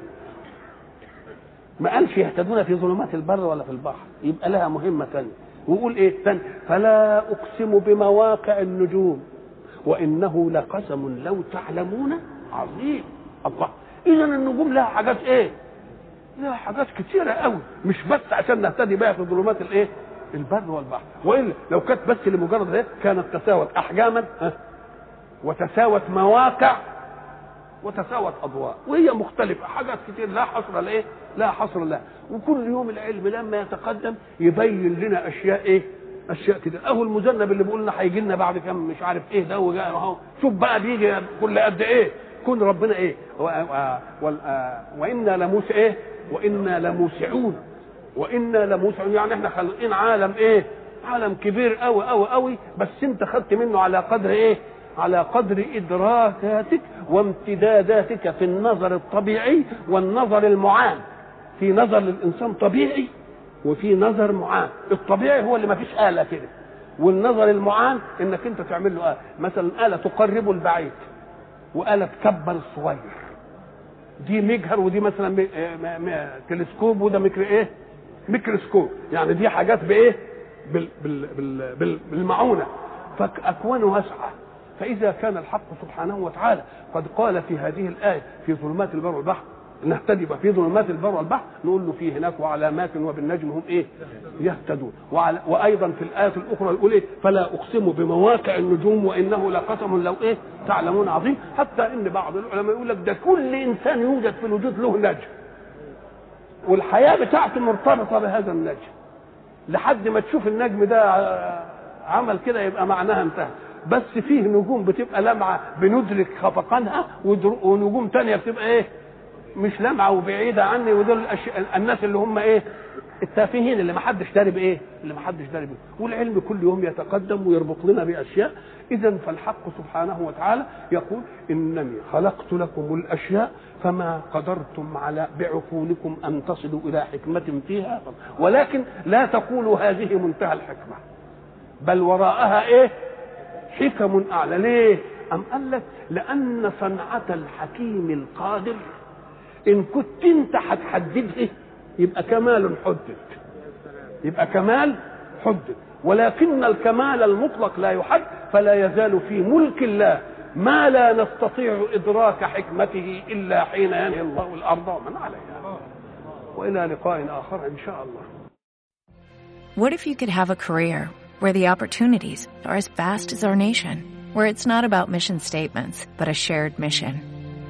ما قالش يهتدون في ظلمات البر ولا في البحر يبقى لها مهمة تانية. ويقول إيه؟ تاني فلا أقسم بمواقع النجوم وإنه لقسم لو تعلمون عظيم. الله إذا النجوم لها حاجات إيه؟ لها حاجات كتيرة قوي مش بس عشان نهتدي بها في ظلمات الإيه؟ البر والبحر. والا لو كانت بس لمجرد ذلك كانت تساوت احجاما وتساوت مواقع وتساوت أضواء. وهي مختلفة. حاجات كتير لا حصر لإيه؟ لا حصر لها. وكل يوم العلم لما يتقدم يبين لنا أشياء إيه؟ أشياء كده أهو المذنب اللي بيقول لنا هيجي لنا بعد كام مش عارف إيه ده وجاء أهو. شوف بقى بيجي كل قد إيه؟ كون ربنا إيه. و... وإنا لموس إيه؟ وإنا لموسعون. وإنا لموسعون. يعني إحنا خالقين عالم إيه؟ عالم كبير قوي قوي قوي بس أنت خدت منه على قدر إيه؟ على قدر إدراكاتك وامتداداتك في النظر الطبيعي والنظر المعان. في نظر للإنسان طبيعي وفي نظر معان. الطبيعي هو اللي ما فيش آلة كده. والنظر المعان إنك أنت تعمل له آلة. مثلا آلة تقرب البعيد وآلة تكبر الصغير. دي مجهر ودي مثلا. تلسكوب وده ميكرو إيه؟ ميكروسكوب. يعني دي حاجات بإيه؟ بال... بال... بال... بال... بالمعونة. فاكوانه واسعه فإذا كان الحق سبحانه وتعالى قد قال في هذه الآية في ظلمات البر والبحر نهتدي في ظلمات البر والبحر نقول له في هناك وعلامات وبالنجم هم إيه؟ يهتدون. وعلى وأيضا في الآية الأخرى يقول إيه؟ فلا أقسم بمواقع النجوم وإنه لقسم لو إيه؟ تعلمون عظيم. حتى إن بعض العلماء يقول لك ده كل إنسان يوجد في الوجود له نجم. والحياة بتاعته مرتبطة بهذا النجم. لحد ما تشوف النجم ده عمل كده يبقى معناها انتهى. بس فيه نجوم بتبقى لمعة بندرك خفقانها ونجوم تانية بتبقى إيه مش لمعة وبعيدة عني ودول الناس اللي هم إيه التافهين اللي ما حدش داري بإيه؟ اللي ما حدش داري بإيه. والعلم كل يوم يتقدم ويربط لنا بأشياء. اذا فالحق سبحانه وتعالى يقول إنني خلقت لكم الأشياء فما قدرتم على بعقولكم أن تصلوا إلى حكمة فيها. ولكن لا تقولوا هذه منتهى الحكمة بل وراءها إيه؟ حكم أعلى. ليه؟ أم قال لك لأن صنعة الحكيم القادر إن كنت انت هتحددها يبقى كمال حدد. يبقى كمال حدد. ولكن الكمال المطلق لا يحد فلا يزال في ملك الله ما لا نستطيع إدراك حكمته إلا حين ينهي الله الأرض ومن عليها. وإلى لقاء آخر إن شاء الله. What if you could have a career where the opportunities are as vast as our nation, where it's not about mission statements, but a shared mission?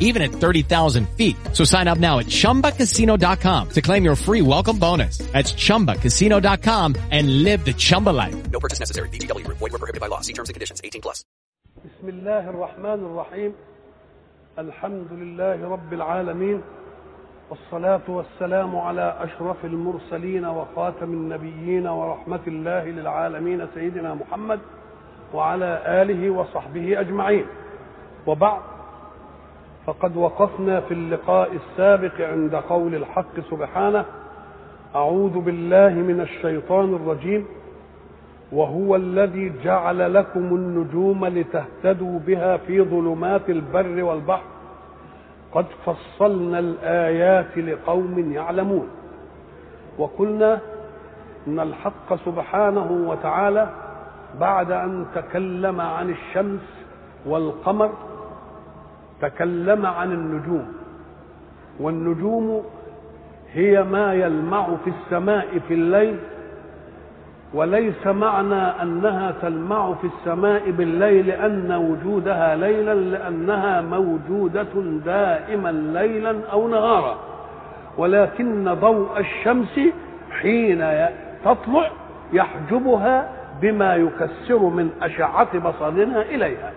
even at 30,000 feet. So sign up now at ChumbaCasino.com to claim your free welcome bonus. That's ChumbaCasino.com and live the Chumba life. No purchase necessary. VGW Group. Void were prohibited by law. See terms and conditions. 18 plus. بسم الله الرحمن الرحيم الحمد لله رب العالمين والصلاة والسلام على أشرف المرسلين وخاتم النبيين ورحمة الله للعالمين سيدنا محمد وعلى آله وصحبه أجمعين وبعد فقد وقفنا في اللقاء السابق عند قول الحق سبحانه أعوذ بالله من الشيطان الرجيم وهو الذي جعل لكم النجوم لتهتدوا بها في ظلمات البر والبحر قد فصلنا الآيات لقوم يعلمون. وقلنا إن الحق سبحانه وتعالى بعد أن تكلم عن الشمس والقمر تكلم عن النجوم. والنجوم هي ما يلمع في السماء في الليل وليس معنى أنها تلمع في السماء بالليل لأن وجودها ليلا لأنها موجودة دائما ليلا أو نهارا. ولكن ضوء الشمس حين تطلع يحجبها بما يكسر من أشعة بصرنا إليها.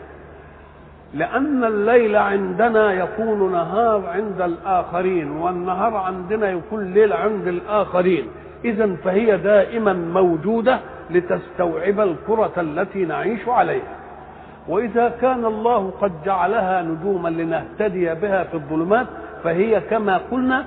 لأن الليل عندنا يكون نهار عند الآخرين والنهار عندنا يكون ليل عند الآخرين. إذا فهي دائما موجودة لتستوعب الكرة التي نعيش عليها. وإذا كان الله قد جعلها نجوما لنهتدي بها في الظلمات فهي كما قلنا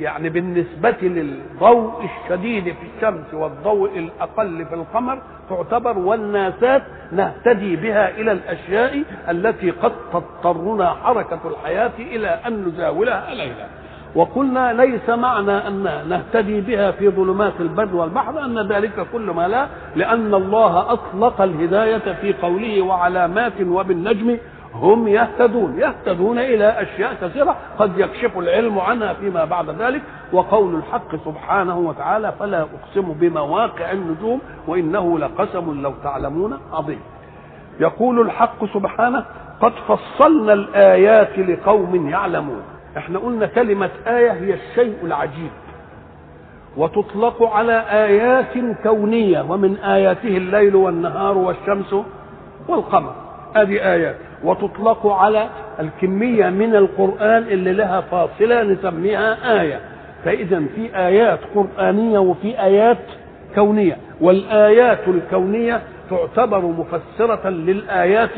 يعني بالنسبة للضوء الشديد في الشمس والضوء الأقل في القمر تعتبر والناسات نهتدي بها إلى الأشياء التي قد تضطرنا حركة الحياة إلى أن نزاولها ليلا وقلنا ليس معنى أن نهتدي بها في ظلمات البر والبحر أن ذلك كل ما لا لأن الله أطلق الهداية في قوله وعلامات وبالنجم هم يهتدون يهتدون إلى أشياء كثيرة. قد يكشف العلم عنها فيما بعد ذلك. وقول الحق سبحانه وتعالى فلا أقسم بمواقع النجوم وإنه لقسم لو تعلمون عظيم. يقول الحق سبحانه قد فصلنا الآيات لقوم يعلمون. إحنا قلنا كلمة آية هي الشيء العجيب. وتطلق على آيات كونية ومن آياته الليل والنهار والشمس والقمر. هذه آيات. وتطلق على الكمية من القرآن اللي لها فاصلة نسميها آية. فإذا في آيات قرآنية وفي آيات كونية. والآيات الكونية تعتبر مفسرة للآيات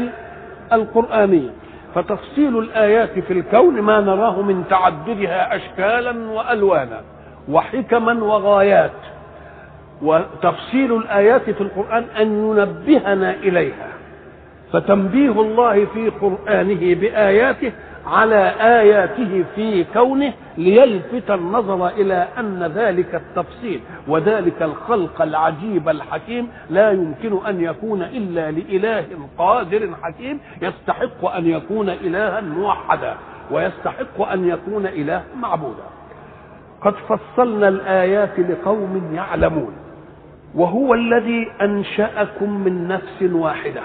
القرآنية. فتفصيل الآيات في الكون ما نراه من تعددها أشكالا وألوانا وحكما وغايات. وتفصيل الآيات في القرآن أن ينبهنا إليها. فتنبيه الله في قرآنه بآياته على آياته في كونه ليلفت النظر إلى أن ذلك التفصيل وذلك الخلق العجيب الحكيم لا يمكن أن يكون إلا لإله قادر حكيم يستحق أن يكون إلها موحدا ويستحق أن يكون إله معبودا. قد فصلنا الآيات لقوم يعلمون وهو الذي أنشأكم من نفس واحدة.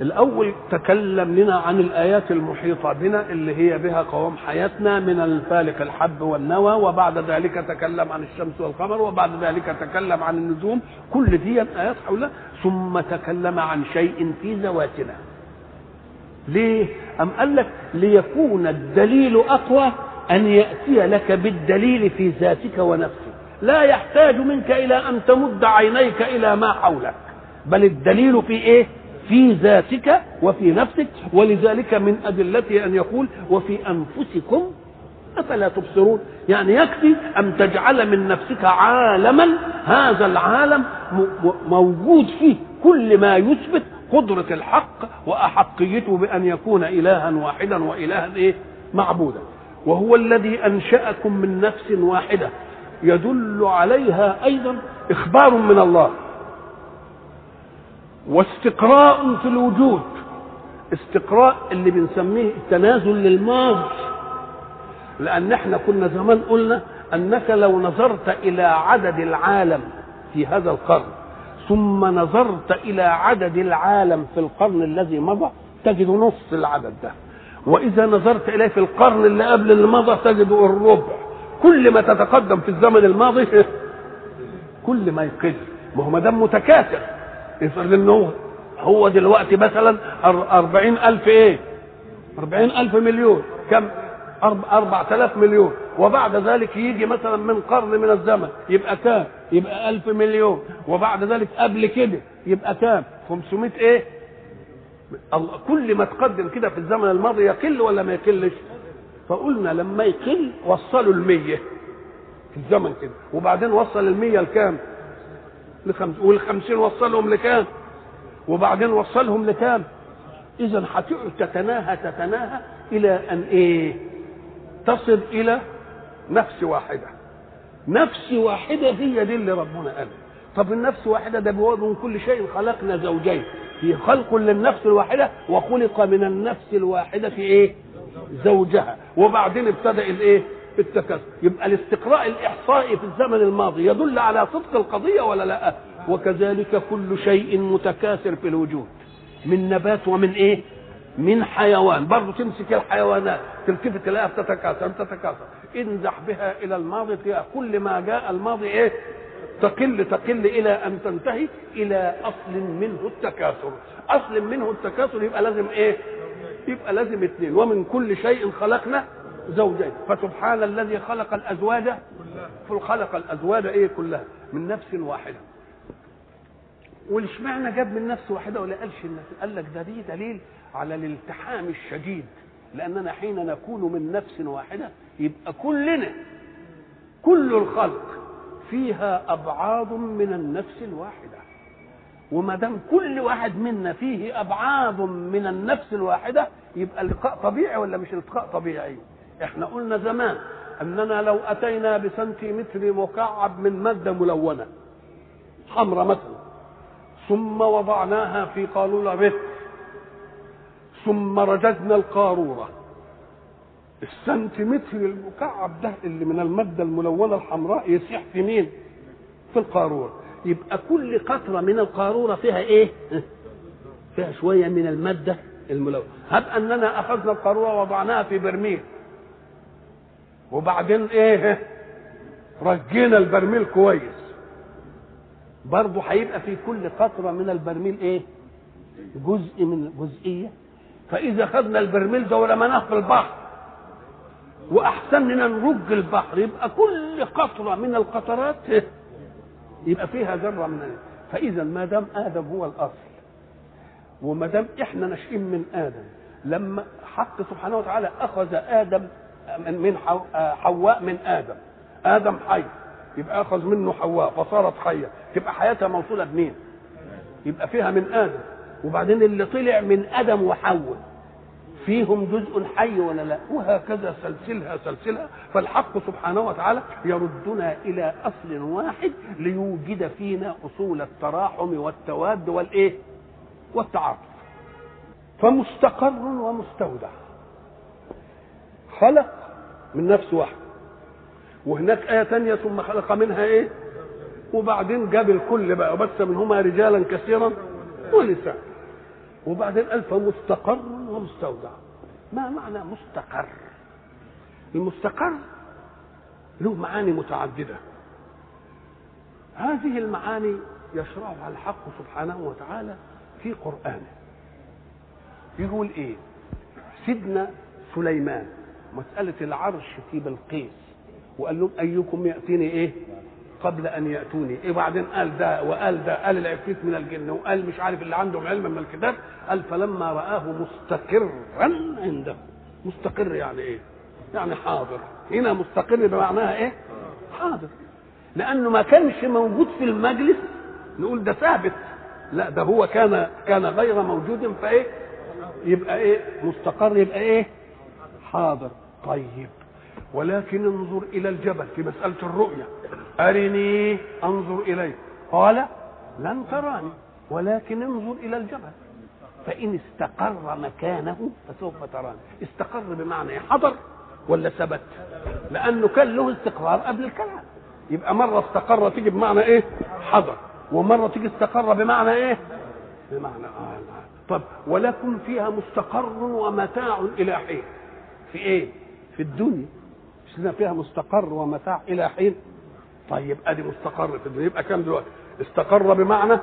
الأول تكلم لنا عن الآيات المحيطة بنا اللي هي بها قوام حياتنا من الفالق الحب والنوى وبعد ذلك تكلم عن الشمس والقمر وبعد ذلك تكلم عن النجوم كل دي آيات حولها ثم تكلم عن شيء في ذواتنا ليه؟ أم قال لك ليكون الدليل أقوى أن يأتي لك بالدليل في ذاتك ونفسك لا يحتاج منك إلى أن تمد عينيك إلى ما حولك بل الدليل في إيه؟ في ذاتك وفي نفسك ولذلك من أدلته أن يقول وفي أنفسكم أفلا تبصرون؟ يعني يكفي أن تجعل من نفسك عالما هذا العالم موجود فيه كل ما يثبت قدرة الحق وأحقيته بأن يكون إلها واحدا وإلها إيه؟ معبودا. وهو الذي أنشأكم من نفس واحدة. يدل عليها أيضا إخبار من الله. واستقراء في الوجود. استقراء اللي بنسميه التنازل للماضي. لأن إحنا كنا زمان قلنا أنك لو نظرت إلى عدد العالم في هذا القرن ثم نظرت إلى عدد العالم في القرن الذي مضى تجد نص العدد ده. وإذا نظرت إليه في القرن اللي قبل اللي مضى تجد الربع. كل ما تتقدم في الزمن الماضي [LAUGHS] كل ما يقل. ما هو ما دام متكاثر. افرض انه هو دلوقتي مثلا أر- أربعين ألف إيه؟ أربعين ألف مليون. كم؟ أرب- أربعة آلاف مليون. وبعد ذلك يجي مثلا من قرن من الزمن يبقى كام؟ يبقى ألف مليون. وبعد ذلك قبل كده يبقى كام؟ 500 إيه؟ كل ما تقدم كده في الزمن الماضي يقل ولا ما يقلش؟ فقلنا لما يقل وصلوا المية في الزمن كده. وبعدين وصل المية لكام؟ لخمس والخمسين وصلهم لكام؟ وبعدين وصلهم لكام؟ اذا تتناهى تتناهى إلى أن إيه؟ تصل إلى نفس واحدة. نفس واحدة هي دي اللي ربنا قال. طب النفس واحدة ده بيقول من كل شيء. خلقنا زوجين. في خلق للنفس الواحدة وخلق من النفس الواحدة في إيه؟ زوجها. وبعدين ابتدأ الإيه؟ التكاثر يبقى الاستقراء الإحصائي في الزمن الماضي يدل على صدق القضية ولا لا؟ وكذلك كل شيء متكاثر في الوجود. من نبات ومن إيه؟ من حيوان. برضه تمسك الحيوانات تلتفت تلاقيها بتتكاثر بتتكاثر انزح بها إلى الماضي تلاقي كل ما جاء. الماضي إيه؟ تقل تقل إلى أن تنتهي إلى أصل منه التكاثر. أصل منه التكاثر يبقى لازم إيه؟ يبقى لازم اثنين ومن كل شيء خلقنا زوجين. فسبحان الذي خلق الأزواج خلق الأزواج إيه كلها؟ من نفس واحدة. والإشمعنى جاب من نفس واحدة ولا قالش قال لك ده دي دليل على الالتحام الشديد. لأننا حين نكون من نفس واحدة يبقى كلنا كل الخلق فيها ابعاض من النفس الواحدة. وما دام كل واحد منا فيه ابعاض من النفس الواحدة يبقى التقاء طبيعي ولا مش التقاء طبيعي؟ إحنا قلنا زمان اننا لو اتينا بسنتيمتر مكعب من مادة ملونة حمراء مثلا ثم وضعناها في قارورة رتر ثم رجزنا القارورة السنتيمتر المكعب ده اللي من المادة الملونة الحمراء يسيح في مين؟ في القارورة يبقى كل قطرة من القارورة فيها إيه؟ فيها شوية من المادة الملونة هب أننا أخذنا القارورة ووضعناها في برميل وبعدين إيه؟ رجينا البرميل كويس برضه هيبقى في كل قطرة من البرميل إيه جزء من جزئية فإذا خدنا البرميل ده ورميناه في البحر وأحسننا نرج البحر يبقى كل قطرة من القطرات يبقى فيها ذرة من فإذا ما دام آدم هو الأصل وما دام إحنا ناشئين من آدم لما حق سبحانه وتعالى أخذ آدم من آه، حواء من آدم. آدم حي. يبقى أخذ منه حواء فصارت حية. تبقى حياتها موصولة بمين؟ يبقى فيها من آدم. وبعدين اللي طلع من آدم وحواء فيهم جزء حي ولا لا؟ وهكذا سلسلها سلسلها. فالحق سبحانه وتعالى يردنا إلى أصل واحد ليوجد فينا أصول التراحم والتواد والإيه؟ والتعاطف. فمستقر ومستودع. خلق من نفس واحد. وهناك آية تانية ثم خلق منها إيه؟ وبعدين جاب الكل بقى وبث منهما رجالا كثيرا ونساء. وبعدين قال فمستقر ومستودع. ما معنى مستقر؟ المستقر له معاني متعددة. هذه المعاني يشرعها الحق سبحانه وتعالى في قرآنه. يقول إيه؟ سيدنا سليمان. مسألة العرش في بلقيس. وقال لهم أيكم يأتيني إيه؟ قبل أن يأتوني. إيه بعدين قال ده؟ وقال ده؟ قال العفريت من الجن. وقال مش عارف اللي عندهم علم من الكتاب. قال فلما رآه مستقرا عنده. مستقر يعني إيه؟ يعني حاضر. هنا مستقر بمعناها إيه؟ حاضر. لأنه ما كانش موجود في المجلس. نقول ده ثابت. لا ده هو كان كان غير موجود. فإيه؟ يبقى إيه؟ مستقر يبقى إيه؟ حاضر. طيب. ولكن انظر إلى الجبل في مسألة الرؤية. أرني أنظر إليه. قال لن تراني. ولكن انظر إلى الجبل. فإن استقر مكانه فسوف تراني. استقر بمعنى حضر ولا ثبت؟ لأنه كان له استقرار قبل الكلام. يبقى مرة استقر تيجي بمعنى إيه؟ حضر. ومرة تيجي استقر بمعنى إيه؟ بمعنى آه طب ولكم فيها مستقر ومتاع إلى حين. في إيه؟ في الدنيا. مش لنا فيها مستقر ومتاع إلى حين. طيب أدي مستقر في الدنيا. يبقى كام دلوقتي؟ استقر بمعنى؟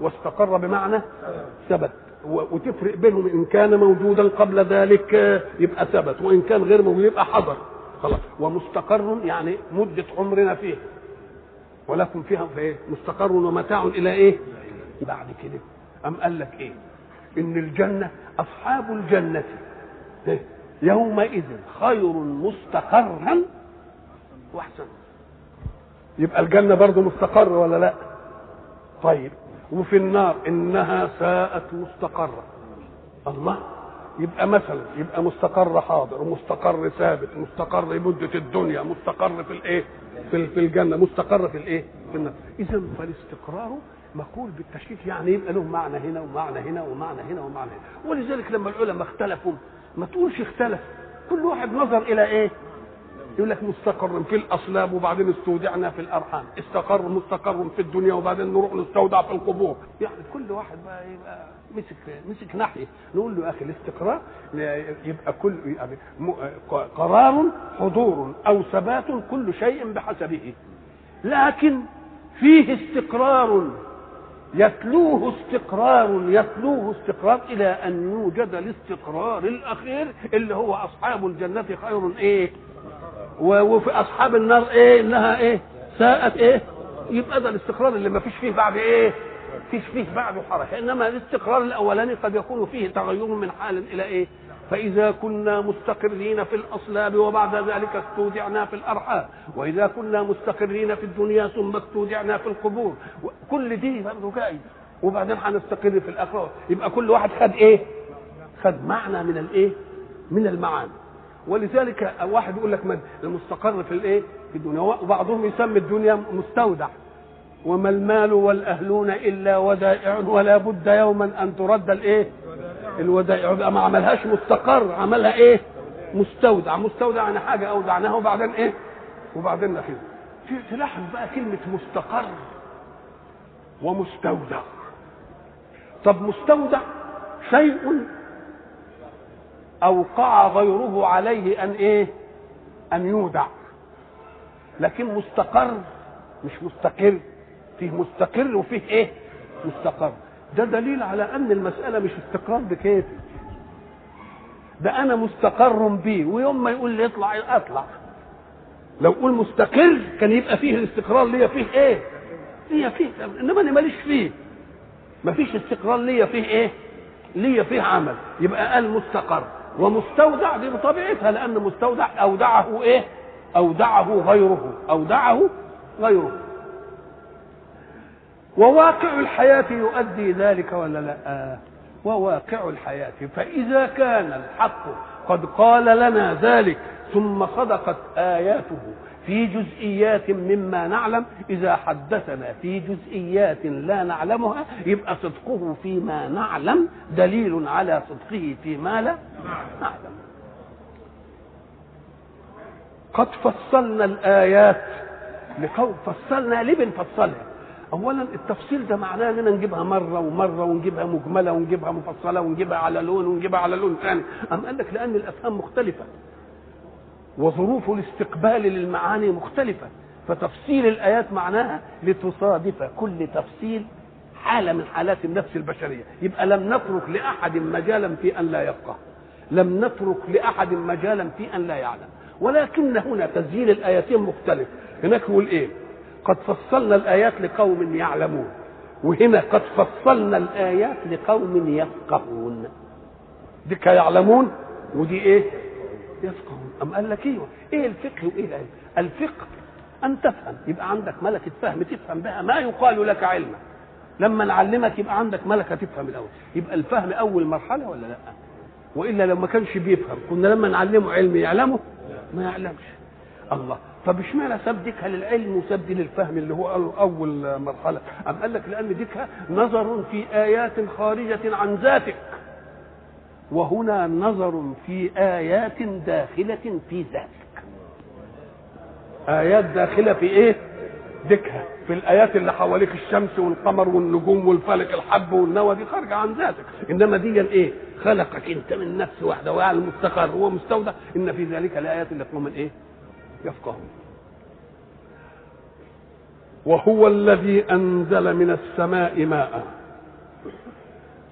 واستقر بمعنى ثبت. وتفرق بينهم إن كان موجودا قبل ذلك يبقى ثبت. وإن كان غير موجود يبقى حضر. خلاص. ومستقر يعني مدة عمرنا فيه. ولكم فيها في إيه؟ مستقر ومتاع إلى إيه؟ بعد كده. أم قال لك إيه؟ إن الجنة أصحاب الجنة. إيه؟ يومئذ خير مستقرا واحسن. يبقى الجنة برضه مستقر ولا لا؟ طيب. وفي النار إنها ساءت مستقرة. الله. يبقى مثلا يبقى مستقر حاضر ومستقر ثابت مستقر مدة الدنيا مستقر في الإيه؟ في في الجنة مستقر في الإيه؟ في النار. اذا فالاستقرار مقول بالتشكيك يعني يبقى له معنى هنا ومعنى هنا ومعنى هنا ومعنى هنا. ولذلك لما العلماء اختلفوا ما تقولش اختلف. كل واحد نظر إلى إيه؟ يقول لك مستقر في الأصلاب وبعدين استودعنا في الأرحام. استقر مستقر في الدنيا وبعدين نروح نستودع في القبور. يعني كل واحد بقى يبقى مسك مسك ناحية. نقول له يا أخي الاستقرار يبقى كل يعني م- قرار حضور أو ثبات كل شيء بحسبه. لكن فيه استقرار يتلوه استقرار يتلوه استقرار إلى أن يوجد الاستقرار الأخير اللي هو أصحاب الجنة خير إيه؟ وفي أصحاب النار إيه؟ إنها إيه؟ ساءت إيه؟ يبقى ده الاستقرار اللي ما فيش فيه بعد إيه؟ فيش فيه بعده حركه إنما الاستقرار الأولاني قد يكون فيه تغير من حال إلى إيه؟ فإذا كنا مستقرين في الأصلاب وبعد ذلك استودعنا في الأرحام وإذا كنا مستقرين في الدنيا ثم استودعنا في القبور كل دي برضه جاي وبعدين هنستقر في الآخرة يبقى كل واحد خد إيه؟ خد معنى من الإيه؟ من المعاني ولذلك واحد يقول لك المستقر في الإيه؟ في الدنيا وبعضهم يسمي الدنيا مستودع وما المال والأهلون إلا ودائع ولا بد يوما أن ترد الإيه؟ الودائع يبقى ما عملهاش مستقر عملها إيه؟ مستودع. مستودع يعني حاجة أودعناها وبعدين إيه؟ وبعدين في تلاحظ بقى كلمة مستقر ومستودع. طب مستودع شيء أوقع غيره عليه أن إيه؟ أن يودع. لكن مستقر مش مستقر. فيه مستقر وفيه إيه؟ مستقر. ده دليل على أن المسألة مش استقرار بكيفي ده أنا مستقر بيه ويوم ما يقول لي اطلع أطلع. لو قول مستقر كان يبقى فيه الاستقرار ليا فيه إيه؟ ليا فيه إنما أنا ماليش فيه. مفيش استقرار ليا فيه إيه؟ ليا فيه عمل. يبقى قال مستقر. ومستودع دي بطبيعتها لأن مستودع أودعه إيه؟ أودعه غيره. أودعه غيره. وواقع الحياة يؤدي ذلك ولا لا؟ وواقع الحياة. فإذا كان الحق قد قال لنا ذلك ثم صدقت آياته في جزئيات مما نعلم إذا حدثنا في جزئيات لا نعلمها يبقى صدقه فيما نعلم دليل على صدقه فيما لا نعلم. قد فصلنا الآيات لقوم فصلنا ليه بنفصلها اولا التفصيل ده معناه إننا نجيبها مرة ومرة ونجيبها مجملة ونجيبها مفصلة ونجيبها على لون ونجيبها على لون ثاني أم قال لك لأن الأفهام مختلفة وظروف الاستقبال للمعاني مختلفة. فتفصيل الآيات معناها لتصادف كل تفصيل حالة من حالات النفس البشرية. يبقى لم نترك لأحد مجالا في أن لا يفقه لم نترك لأحد مجالا في أن لا يعلم. ولكن هنا تسجيل الآيتين مختلف. هناك يقول إيه؟ قد فصلنا الآيات لقوم يعلمون وهنا قد فصلنا الآيات لقوم يفقهون. دي يعلمون ودي إيه؟ يفقهون. أم قال لك إيوه؟ إيه الفقه وإيه العلم؟ الفقه أن تفهم يبقى عندك ملكة فهم تفهم بها ما يقال لك علما لما نعلمك يبقى عندك ملكة تفهم الأول. يبقى الفهم أول مرحلة ولا لأ؟ وإلا لو ما كانش بيفهم كنا لما نعلمه علم يعلمه؟ ما يعلمش. الله. طب اشمعنى ساب ديكها للعلم وساب دي للفهم اللي هو اول مرحلة؟ أم قال لك لأن ديكها نظر في آيات خارجة عن ذاتك. وهنا نظر في آيات داخلة في ذاتك. آيات داخلة في إيه؟ ديكها. في الآيات اللي حواليك الشمس والقمر والنجوم والفلك الحب والنوى دي خارجة عن ذاتك. إنما دي إيه خلقك. أنت من نفس واحدة ويعلم مستقر ومستودع إن في ذلك الايات اللي قوم إيه يفقهون. وهو الذي أنزل من السماء ماء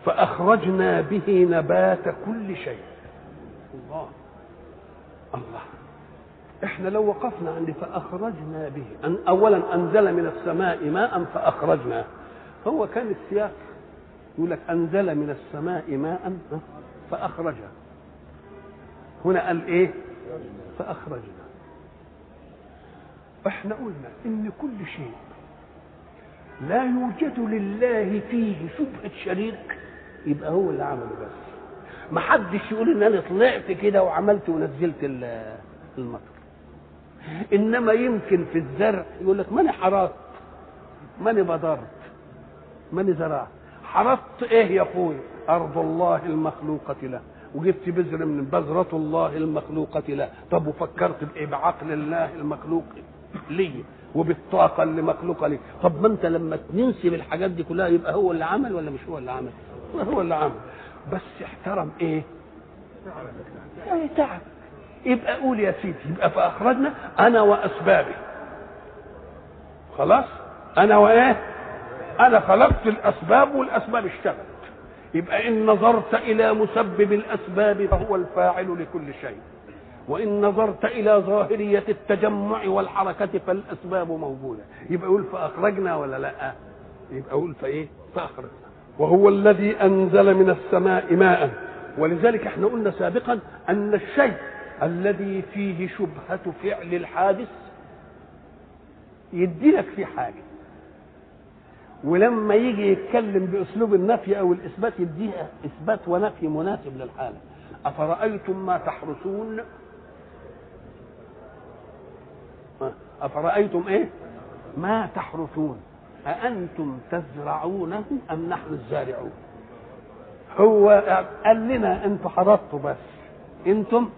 فأخرجنا به نبات كل شيء. الله. الله. إحنا لو وقفنا عند فأخرجنا به. أن أولا أنزل من السماء ماء فأخرجنا. هو كان السياق. يقول لك أنزل من السماء ماء فأخرجها هنا قال إيه؟ فأخرجنا إحنا قلنا إن كل شيء لا يوجد لله فيه شبهة شريك يبقى هو اللي عمله بس. ما حدش يقول إن أنا طلعت كده وعملت ونزلت ال- المطر. إنما يمكن في الزرع يقول لك ماني حرثت ماني بذرت ماني زرعت. حرثت إيه يا أخوي؟ أرض الله المخلوقة له. وجبت بذر من بذرة الله المخلوقة له. طب وفكرت بإيه؟ بعقل الله المخلوق. لي وبالطاقة اللي مخلوقة لي. طب ما أنت لما تنسب الحاجات دي كلها يبقى هو اللي عمل ولا مش هو اللي عمل؟ هو اللي عمل. بس احترم إيه؟ يعني تعب. يبقى قول يا سيدي يبقى فأخرجنا أنا وأسبابي. خلاص؟ أنا وإيه؟ أنا خلقت الأسباب والأسباب اشتغلت. يبقى إن نظرت إلى مسبب الأسباب فهو الفاعل لكل شيء. وإن نظرت إلى ظاهرية التجمع والحركة فالأسباب موجودة. يبقى يقول فأخرجنا ولا لأ؟ يبقى يقول فإيه؟ فأخرجنا. وهو الذي أنزل من السماء ماء. ولذلك إحنا قلنا سابقا أن الشيء الذي فيه شبهة فعل الحادث يدي لك فيه حاجة. ولما يجي يتكلم بأسلوب النفي أو الإثبات يديها إثبات ونفي مناسب للحالة. أفرأيتم ما تحرسون أفرأيتم إيه ما تحرثون أأنتم تزرعونه أم نحن الزارعون هو قال لنا أنتم حرثتوا بس أنتم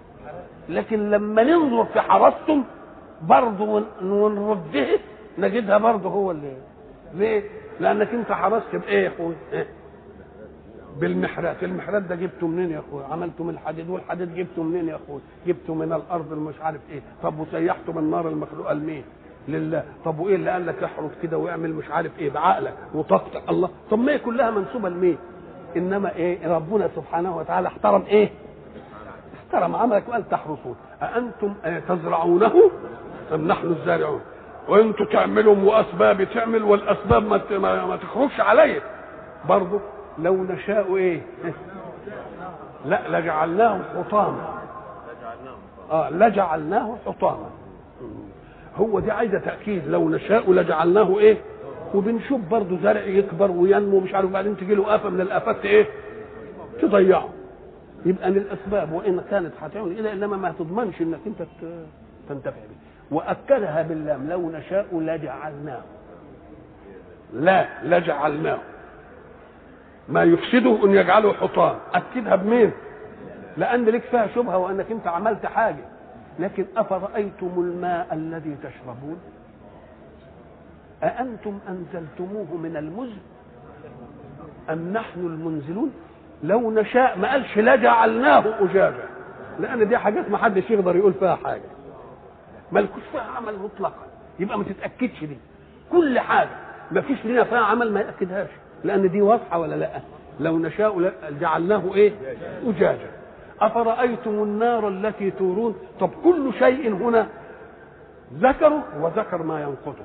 لكن لما ننظر في حرثتم برضه ونرده نجدها برضه هو اللي ليه؟ لأنك أنت حرست بإيه يا أخوي؟ إيه؟ بالمحرات، المحرات ده جبته منين يا أخوي؟ عملته من الحديد والحديد جبته منين يا أخوي؟ جبته من الأرض مش عارف إيه، طب وسيحته من النار المخلوقه لمين؟ لله، طب وإيه اللي قال لك احرث كده واعمل مش عارف إيه بعقلك وطاقتك الله، طب ما هي كلها منسوبة لمين؟ إنما إيه؟ ربنا سبحانه وتعالى احترم إيه؟ احترم عملك وقال تحرثون، أأنتم تزرعونه أم نحن الزارعون؟ وانتوا تعملوا واسباب تعمل والأسباب ما تخرجش عليا برضه لو نشاء إيه؟ لا لجعلناه حطاما. آه لجعلناه حطاما. هو دي عايزة تأكيد. لو نشاء لجعلناه إيه؟ وبنشوف برضه زرع يكبر وينمو مش عارف بعدين تجي له آفة من الآفات إيه؟ تضيعه. يبقى للاسباب وإن كانت هتعمل إلى إنما ما تضمنش إنك أنت تنتفع به وأكدها باللام لو نشاء لجعلناه. لا لجعلناه. ما يفسده إن يجعله حطام. أكدها بمين؟ لأن لك فيها شبهة وأنك أنت عملت حاجة. لكن أفرأيتم الماء الذي تشربون؟ أأنتم أنزلتموه من المزن؟ أم نحن المنزلون؟ لو نشاء ما قالش لجعلناه أجاجا. لأن دي حاجات ما حدش يقدر يقول فيها حاجة. مالكوش فيها عمل مطلقا. يبقى ما تتأكدش دي. كل حاجة. ما فيش لنا فيها عمل ما يأكدهاش. لأن دي واضحة ولا لا؟ لو نشاء جعلناه إيه؟ أجاجا. أفرأيتم النار التي تورون؟ طب كل شيء هنا ذكره وذكر ما ينقضه.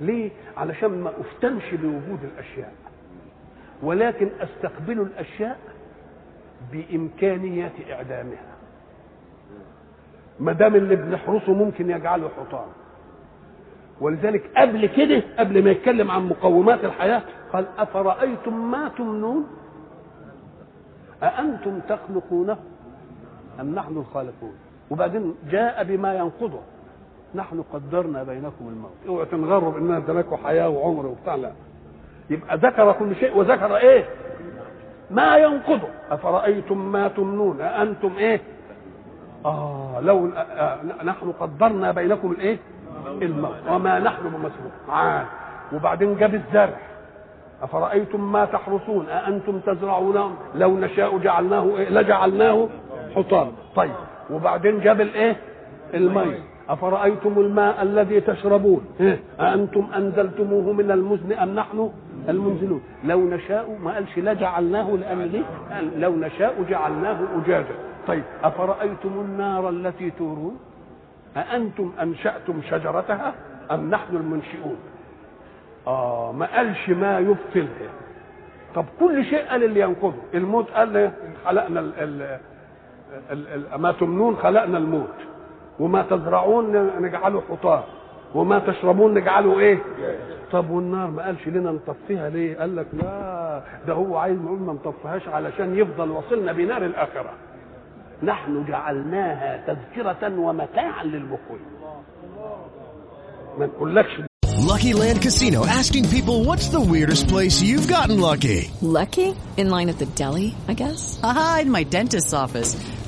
ليه؟ علشان ما أفتنش بوجود الأشياء. ولكن أستقبل الأشياء بإمكانية إعدامها. ما دام اللي بنحرسه ممكن يجعله حطام. ولذلك قبل كده قبل ما يتكلم عن مقومات الحياة قال أفرأيتم ما تمنون؟ أأنتم تخلقونه أم نحن الخالقون؟ وبعدين جاء بما ينقضه نحن قدرنا بينكم الموت. اوعوا تنغروا باننا اديناكم حياة وعمر وبتاع لا. يبقى ذكر كل شيء وذكر إيه؟ ما ينقضه. أفرأيتم ما تمنون؟ أأنتم إيه؟ آه لو آه نحن قدرنا بينكم الإيه؟ الموت وما نحن بمسبوق. عاد. وبعدين جاب الزرع. أفرأيتم ما تحرثون؟ أأنتم تزرعونه لو نشاء جعلناه إيه؟ لجعلناه حطام طيب. وبعدين جاب الإيه؟ المي. أفرأيتم الماء الذي تشربون؟ إيه؟ أأنتم أنزلتموه من المزن أم نحن المنزلون؟ لو نشاء ما قالش لا جعلناه لأن ليه لو نشاء جعلناه أجاجا. طيب. أفرأيتم النار التي تورون؟ أأنتم أنشأتم شجرتها أم نحن المنشئون؟ آه ما قالش ما يبطلها طب كل شيء قال اللي ينقضه. الموت قال خلقنا ال ال ال ال ما تمنون خلقنا الموت. وما تزرعون نجعله حطام. وما تشربون نجعله إيه؟ طب والنار ما قالش لنا نطفيها ليه؟ قال لك لا ده هو عايز نقول ما نطفيهاش علشان يفضل وصلنا بنار الآخرة. نحن جعلناها تذكرة ومتاعا للمقوي ما نقولكش Lucky Land Casino asking people what's the weirdest place you've gotten lucky? Lucky? In line at the deli, I guess? Aha, in my dentist's office.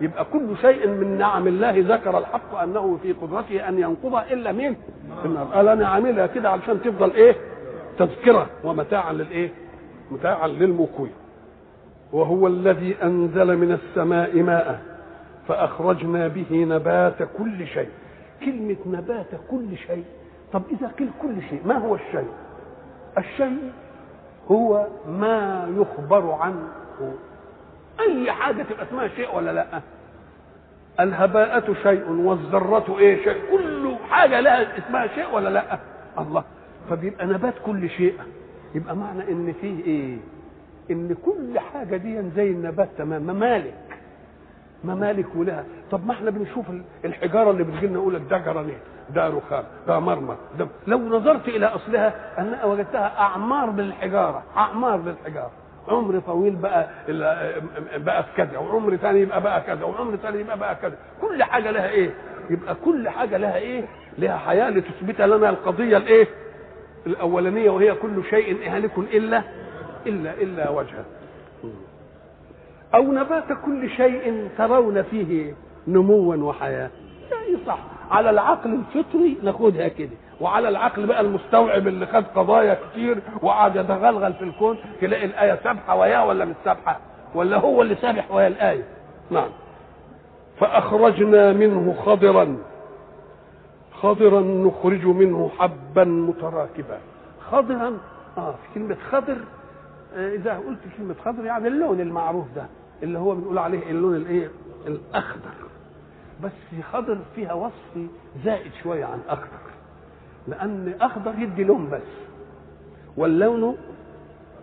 يبقى كل شيء من نعم الله ذكر الحق أنه في قدرته أن ينقضها إلا مين؟ النار قال أنا عاملها كده علشان تفضل إيه؟ تذكرة ومتاعا للإيه؟ متاعا للمكوي وهو الذي أنزل من السماء ماء فأخرجنا به نبات كل شيء كلمة نبات كل شيء طب إذا قيل كل شيء ما هو الشيء؟ الشيء هو ما يخبر عنه أي حاجة تبقى اسمها شيء ولا لا؟ الهباءة شيء والذرة إيه شيء؟ كل حاجة لها اسمها شيء ولا لا؟ الله. فبيبقى نبات كل شيء. يبقى معنى إن فيه إيه؟ إن كل حاجة دي زي النبات تمام. ممالك. ممالك ولها. طب ما إحنا بنشوف الحجارة اللي بتجي لنا يقول لك ده جرانيت ده رخام ده مرمر ده لو نظرت إلى أصلها أنا وجدتها أعمار للحجاره أعمار للحجاره عمر طويل بقى بقى في كذا وعمر ثاني يبقى بقى كذا وعمر ثاني يبقى بقى كذا. كل حاجة لها إيه؟ يبقى كل حاجة لها إيه؟ لها حياة لتثبت لنا القضية الإيه؟ الأولانية وهي كل شيء هالك إلا إلا إلا وجهه. أو نبات كل شيء ترون فيه نموا وحياة. يعني صح؟ على العقل الفطري ناخدها كده. وعلى العقل بقى المستوعب اللي خد قضايا كتير وقعد يتغلغل في الكون تلاقي الآية سابحة وياه ولا مش سابحة؟ ولا هو اللي سابح ويا الآية؟ نعم. فأخرجنا منه خضرا. خضرا نخرج منه حبا متراكبا. خضرا؟ آه في كلمة خضر آه إذا قلت كلمة خضر يعني اللون المعروف ده اللي هو بنقول عليه اللون الإيه؟ الأخضر. بس خضر فيها وصف زائد شوية عن أخضر. لأن أخضر يدي لون بس واللون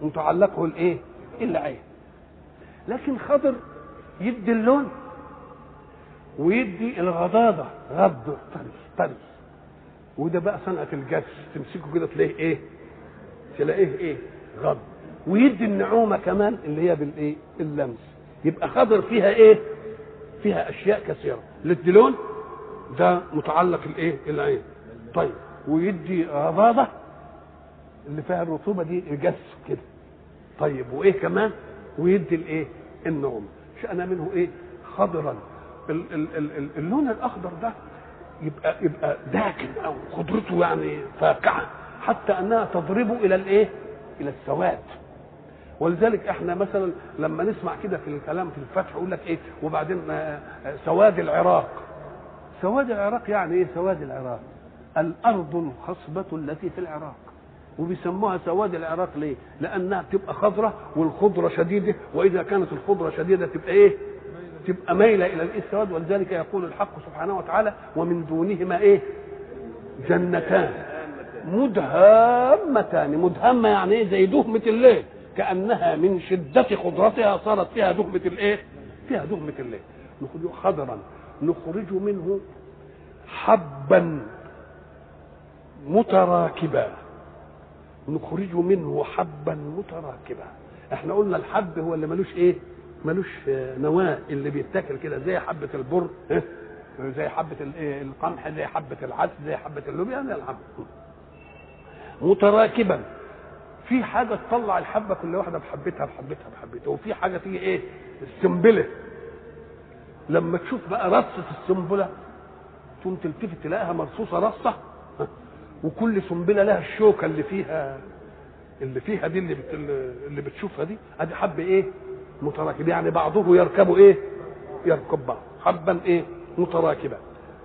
متعلقه الإيه؟ العين. لكن خضر يدي اللون ويدي الغضاضة غض طري طري. وده بقى صنعة الجس تمسكه كده تلاقيه إيه؟ تلاقيه إيه؟ غض. ويدي النعومة كمان اللي هي بالإيه؟ اللمس يبقى خضر فيها إيه؟ فيها أشياء كثيرة. للدلون ده متعلق الإيه؟ العين. طيب. ويدي غضاضه اللي فيها الرطوبة دي جس كده. طيب وإيه كمان؟ ويدي الإيه؟ النعومه شأن منه إيه؟ خضرا. ال ال ال اللون الأخضر ده يبقى يبقى داكن أو خضرته يعني فاقعة حتى أنها تضرب إلى الإيه؟ إلى السواد. ولذلك إحنا مثلا لما نسمع كده في الكلام في الفتح يقول لك إيه؟ وبعدين سواد العراق. سواد العراق يعني إيه؟ سواد العراق. الأرض الخصبة التي في العراق. وبيسموها سواد العراق ليه؟ لأنها بتبقى خضرة والخضرة شديدة وإذا كانت الخضرة شديدة تبقى إيه؟ تبقى مايلة إلى السواد؟ ولذلك يقول الحق سبحانه وتعالى ومن دونهما إيه؟ جنتان. مدهامتان. مدهمة يعني إيه زي دهمة الليل. كأنها من شدة خضرتها صارت فيها دهمة الإيه؟ فيها دهمة الليل. نخرج خضرا. نخرج منه حبا. متراكبا نخرج منه حبا متراكبا إحنا قلنا الحب هو اللي ملوش إيه؟ ملوش نواة. اللي بيتاكل كده زي حبة البر؟ زي حبة الايه القمح زي حبة العدس زي حبة اللوبيا يعني الحب. متراكبا. في حاجة تطلع الحبة كل واحدة بحبتها بحبتها بحبتها. وفي حاجة تيجي إيه؟ السنبلة. لما تشوف بقى رصة السنبلة تقوم تلتفت تلاقيها مرصوصة رصة؟ وكل سنبلة لها الشوكة اللي فيها اللي فيها دي اللي بت... اللي بتشوفها دي ادي حب إيه؟ متراكب يعني بعضه يركب إيه؟ يركب بعض. حبا إيه؟ متراكبا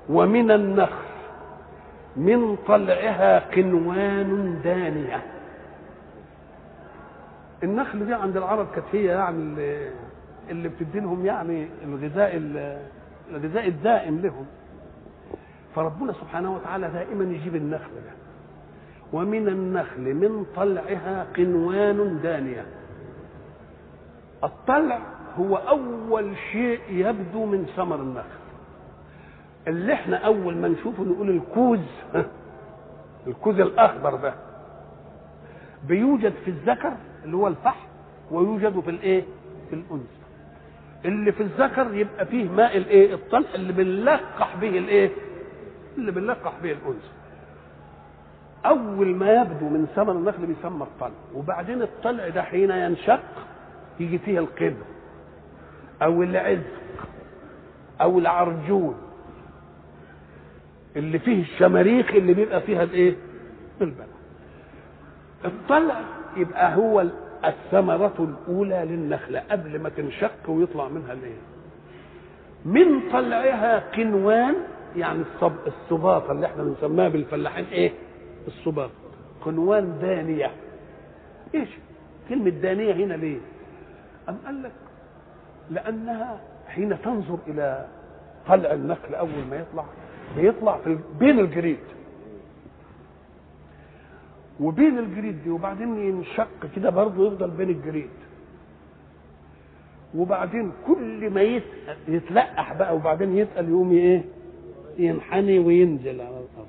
ومن النخل من طلعها قنوان دانية. النخل دي عند العرب كانت هي يعني اللي, اللي بتدي لهم يعني الغذاء الغذاء الدائم لهم. فربنا سبحانه وتعالى دائما يجيب النخل ده. ومن النخل من طلعها قنوان دانية. الطلع هو أول شيء يبدو من ثمر النخل. اللي إحنا أول ما نشوفه نقول الكوز الكوز الأخضر ده. بيوجد في الذكر اللي هو الفحم ويوجد في الإيه؟ في الأنثى. اللي في الذكر يبقى فيه ماء الإيه؟ الطلع اللي بنلقح به الإيه؟ اللي بنلقح به الانثى أول ما يبدو من ثمر النخل بيسمى الطلع وبعدين الطلع ده حين ينشق يجي فيه القدر أو العزق أو العرجون اللي فيه الشماريخ اللي بيبقى فيها الإيه؟ البلع الطلع يبقى هو الثمرة الأولى للنخلة قبل ما تنشق ويطلع منها الإيه؟ من طلعها قنوان يعني الصب الصباطة اللي إحنا بنسميها بالفلاحين إيه؟ الصباط. قنوان دانية. إيش؟ كلمة دانية هنا ليه؟ أم قال لك لأنها حين تنظر إلى طلع النخل أول ما يطلع بيطلع في بين الجريد. وبين الجريد دي وبعدين ينشق كده برضه يفضل بين الجريد. وبعدين كل ما يتلقح بقى وبعدين يتقل يقوم إيه؟ ينحني وينزل على الأرض.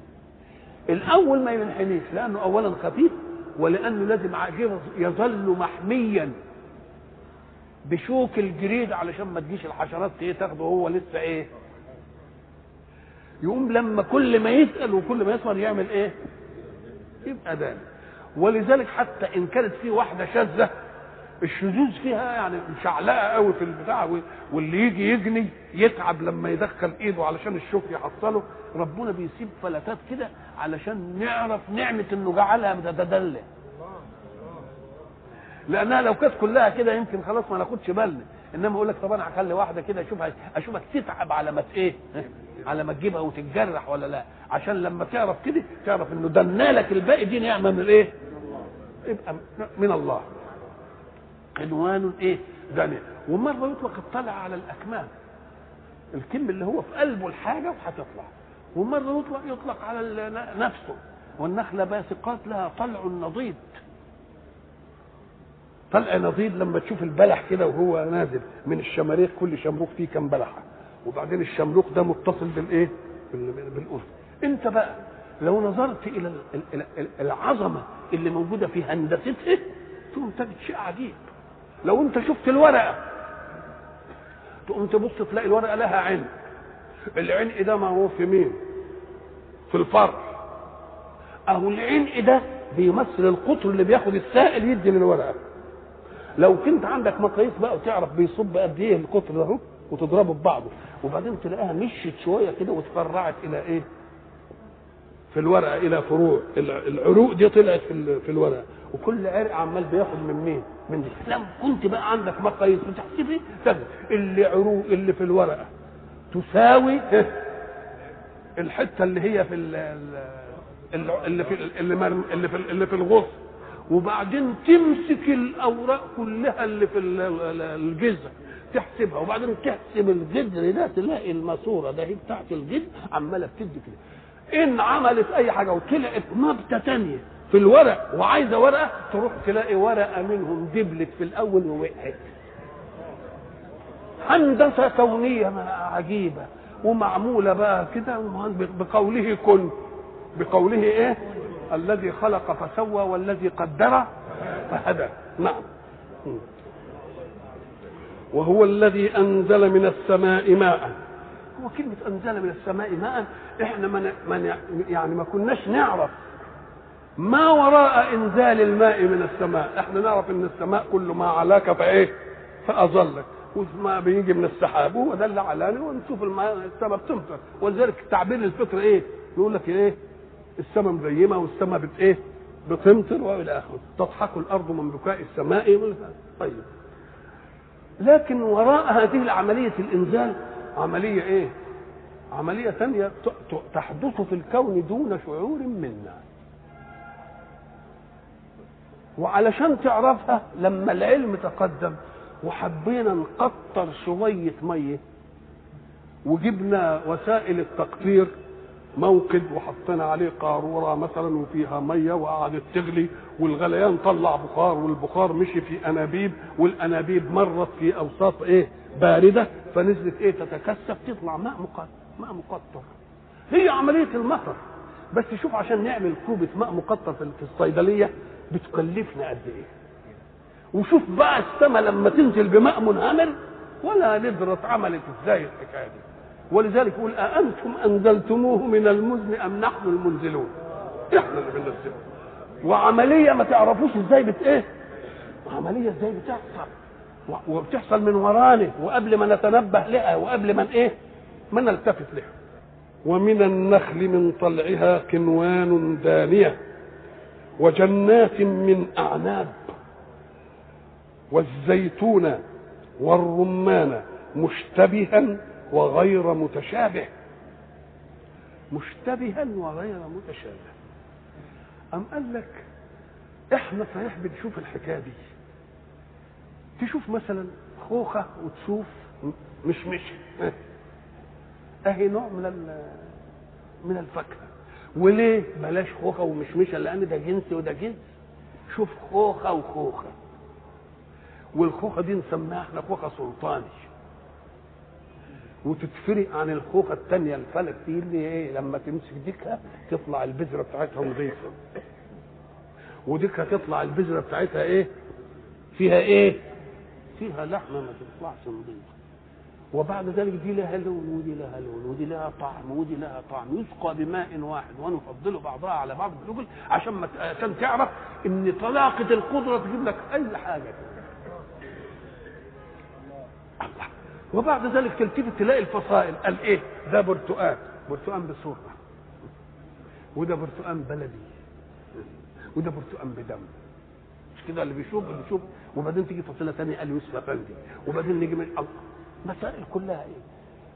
الأول ما ينحنيش لأنه اولا خفيف ولأنه لازم يظل محميا. بشوك الجريد علشان ما تجيش الحشرات إيه تاخده هو لسه إيه؟ يقوم لما كل ما يسأل وكل ما يصغر يعمل إيه؟ يبقى ده ولذلك حتى إن كانت في واحدة شاذة الشذوذ فيها يعني مشعلقه قوي في البتاع واللي يجي يجني يتعب لما يدخل إيده علشان الشوك يحصله. ربنا بيسيب فلتات كده علشان نعرف نعمة إنه جعلها بتتدلع لأنها لو كانت كلها كده يمكن خلاص ما ناخدش بالنا. إنما أقول لك طب أنا هخلي واحدة كده أشوفها اشوفك تتعب على ما إيه؟ على ما تجيبها وتتجرح ولا لا؟ عشان لما تعرف كده تعرف إنه دنالك الباقي دي نعمة من الايه يبقى من الله. عنوان إيه؟ دانية ومرة يطلق الطلع على الأكمام. الكم اللي هو في قلبه الحاجة وهتطلع ومرة يطلق يطلق على نفسه. والنخلة باسقات لها طلع نضيد. طلع نضيد لما تشوف البلح كده وهو نازل من الشماريخ كل شمروخ فيه كم بلحة. وبعدين الشمروخ ده متصل بالإيه؟ بالأذن. أنت بقى لو نظرت إلى العظمة اللي موجودة في هندستها تقوم تجد شيء عجيب. لو انت شفت الورقة تقوم تبص تلاقي الورقة لها عين. العين ده معروف في مين؟ في الفرع. أهو العين ده؟ بيمثل القطر اللي بياخد السائل يدي للورقة. لو كنت عندك مقاييس بقى وتعرف بيصب قد إيه القطر ده وتضربه ببعضه. وبعدين تلاقيها مشيت شوية كده وتفرعت إلى إيه؟ في الورقة إلى فروع. العروق دي طلعت في في الورقة. وكل عرق عمال بياخد من مين؟ من دي لو كنت بقى عندك مقاييس بتحسب إيه اللي عروق اللي في الورقة. تساوي [LAUGHS] الحتة اللي هي في اللي في اللي اللي في اللي في الغصن وبعدين تمسك الأوراق كلها اللي في الجذع تحسبها. وبعدين تحسب الجذر ده تلاقي الماسورة ده هي بتاعت الجذر عمالة بتدي كده. إن عملت أي حاجة وطلعت نبته تانية. في الورق وعايزة ورقة تروح تلاقي ورقة منهم دبلت في الأول ووقعت. هندسة كونية عجيبة ومعمولة بقى كده بقوله كن. بقوله إيه؟ الذي خلق فسوى والذي قدر فهدى. نعم. وهو الذي أنزل من السماء ماء. هو كلمة أنزل من السماء ماء إحنا من من يعني ما كناش نعرف ما وراء إنزال الماء من السماء. إحنا نعرف إن السماء كل ما علاك فإيه؟ فأظلك. وما بيجي من السحاب هو ده اللي علاني ونشوف السماء بتمطر ولذلك تعبير الفطر إيه؟ يقول لك إيه؟ السماء مغيمة والسماء بت إيه؟ بتمطر وإلى آخره. تضحك الأرض من بكاء السماء طيب. لكن وراء هذه العملية الإنزال عملية إيه؟ عملية ثانية تحدث في الكون دون شعور منا. وعلشان تعرفها لما العلم تقدم وحبينا نقطر شوية مية وجبنا وسائل التقطير موقد وحطينا عليه قارورة مثلا وفيها مية وقعدت تغلي والغليان طلع بخار والبخار مشي في أنابيب والأنابيب مرت في أوساط إيه؟ باردة فنزلت إيه؟ تتكثف تطلع ماء مقطر ماء مقطر. هي عملية المطر بس شوف عشان نعمل كوبة ماء مقطر في الصيدلية بتكلفنا قد إيه وشوف بقى السماء لما تنزل بماء منهمر ولا ندرة عملت إزاي الحكاية دي ولذلك يقول أأنتم أنزلتموه من المزن أم نحن المنزلون؟ إحنا اللي بننزله وعملية ما تعرفوش إزاي بت إيه؟ عملية إزاي بتحصل وبتحصل من ورانا وقبل ما نتنبه لها وقبل ما إيه؟ ما نلتفت لها ومن النخل من طلعها قنوان دانية وجنات من أعناب والزيتون والرمان مشتبها وغير متشابه. مشتبها وغير متشابه. أم قال لك إحنا صحيح بنشوف الحكاية دي؟ تشوف مثلا خوخة وتشوف مشمش أهي نوع من من الفاكهة. وليه؟ بلاش خوخة ومشمشة لأن ده جنس وده جنس. شوف خوخة وخوخة. والخوخة دي نسميها إحنا خوخة سلطاني. وتتفرق عن الخوخة الثانية الفلك دي اللي إيه؟ لما تمسك ديكها تطلع البذرة بتاعتها نظيفة. وديكها تطلع البذرة بتاعتها إيه؟ فيها إيه؟ فيها لحمة ما تطلعش نظيفة. وبعد ذلك دي لها لون ودي لها لون ودي لها طعم ودي لها طعم. يسقى بماء واحد ونفضل بعضها على بعض الأكل عشان ما عشان تعرف إن طلاقة القدرة تجيب لك أي حاجة. الله. وبعد ذلك تلتفت تلاقي الفصائل. قال إيه؟ ده برتقال برتقال بسرعة وده برتقال بلدي. وده برتقال بدم. مش كده اللي بيشوف؟ اللي بيشوف. وبعدين تيجي فصيلة ثانية قال يوسف افندي وبعدين نيجي من الله. مسائل كلها إيه؟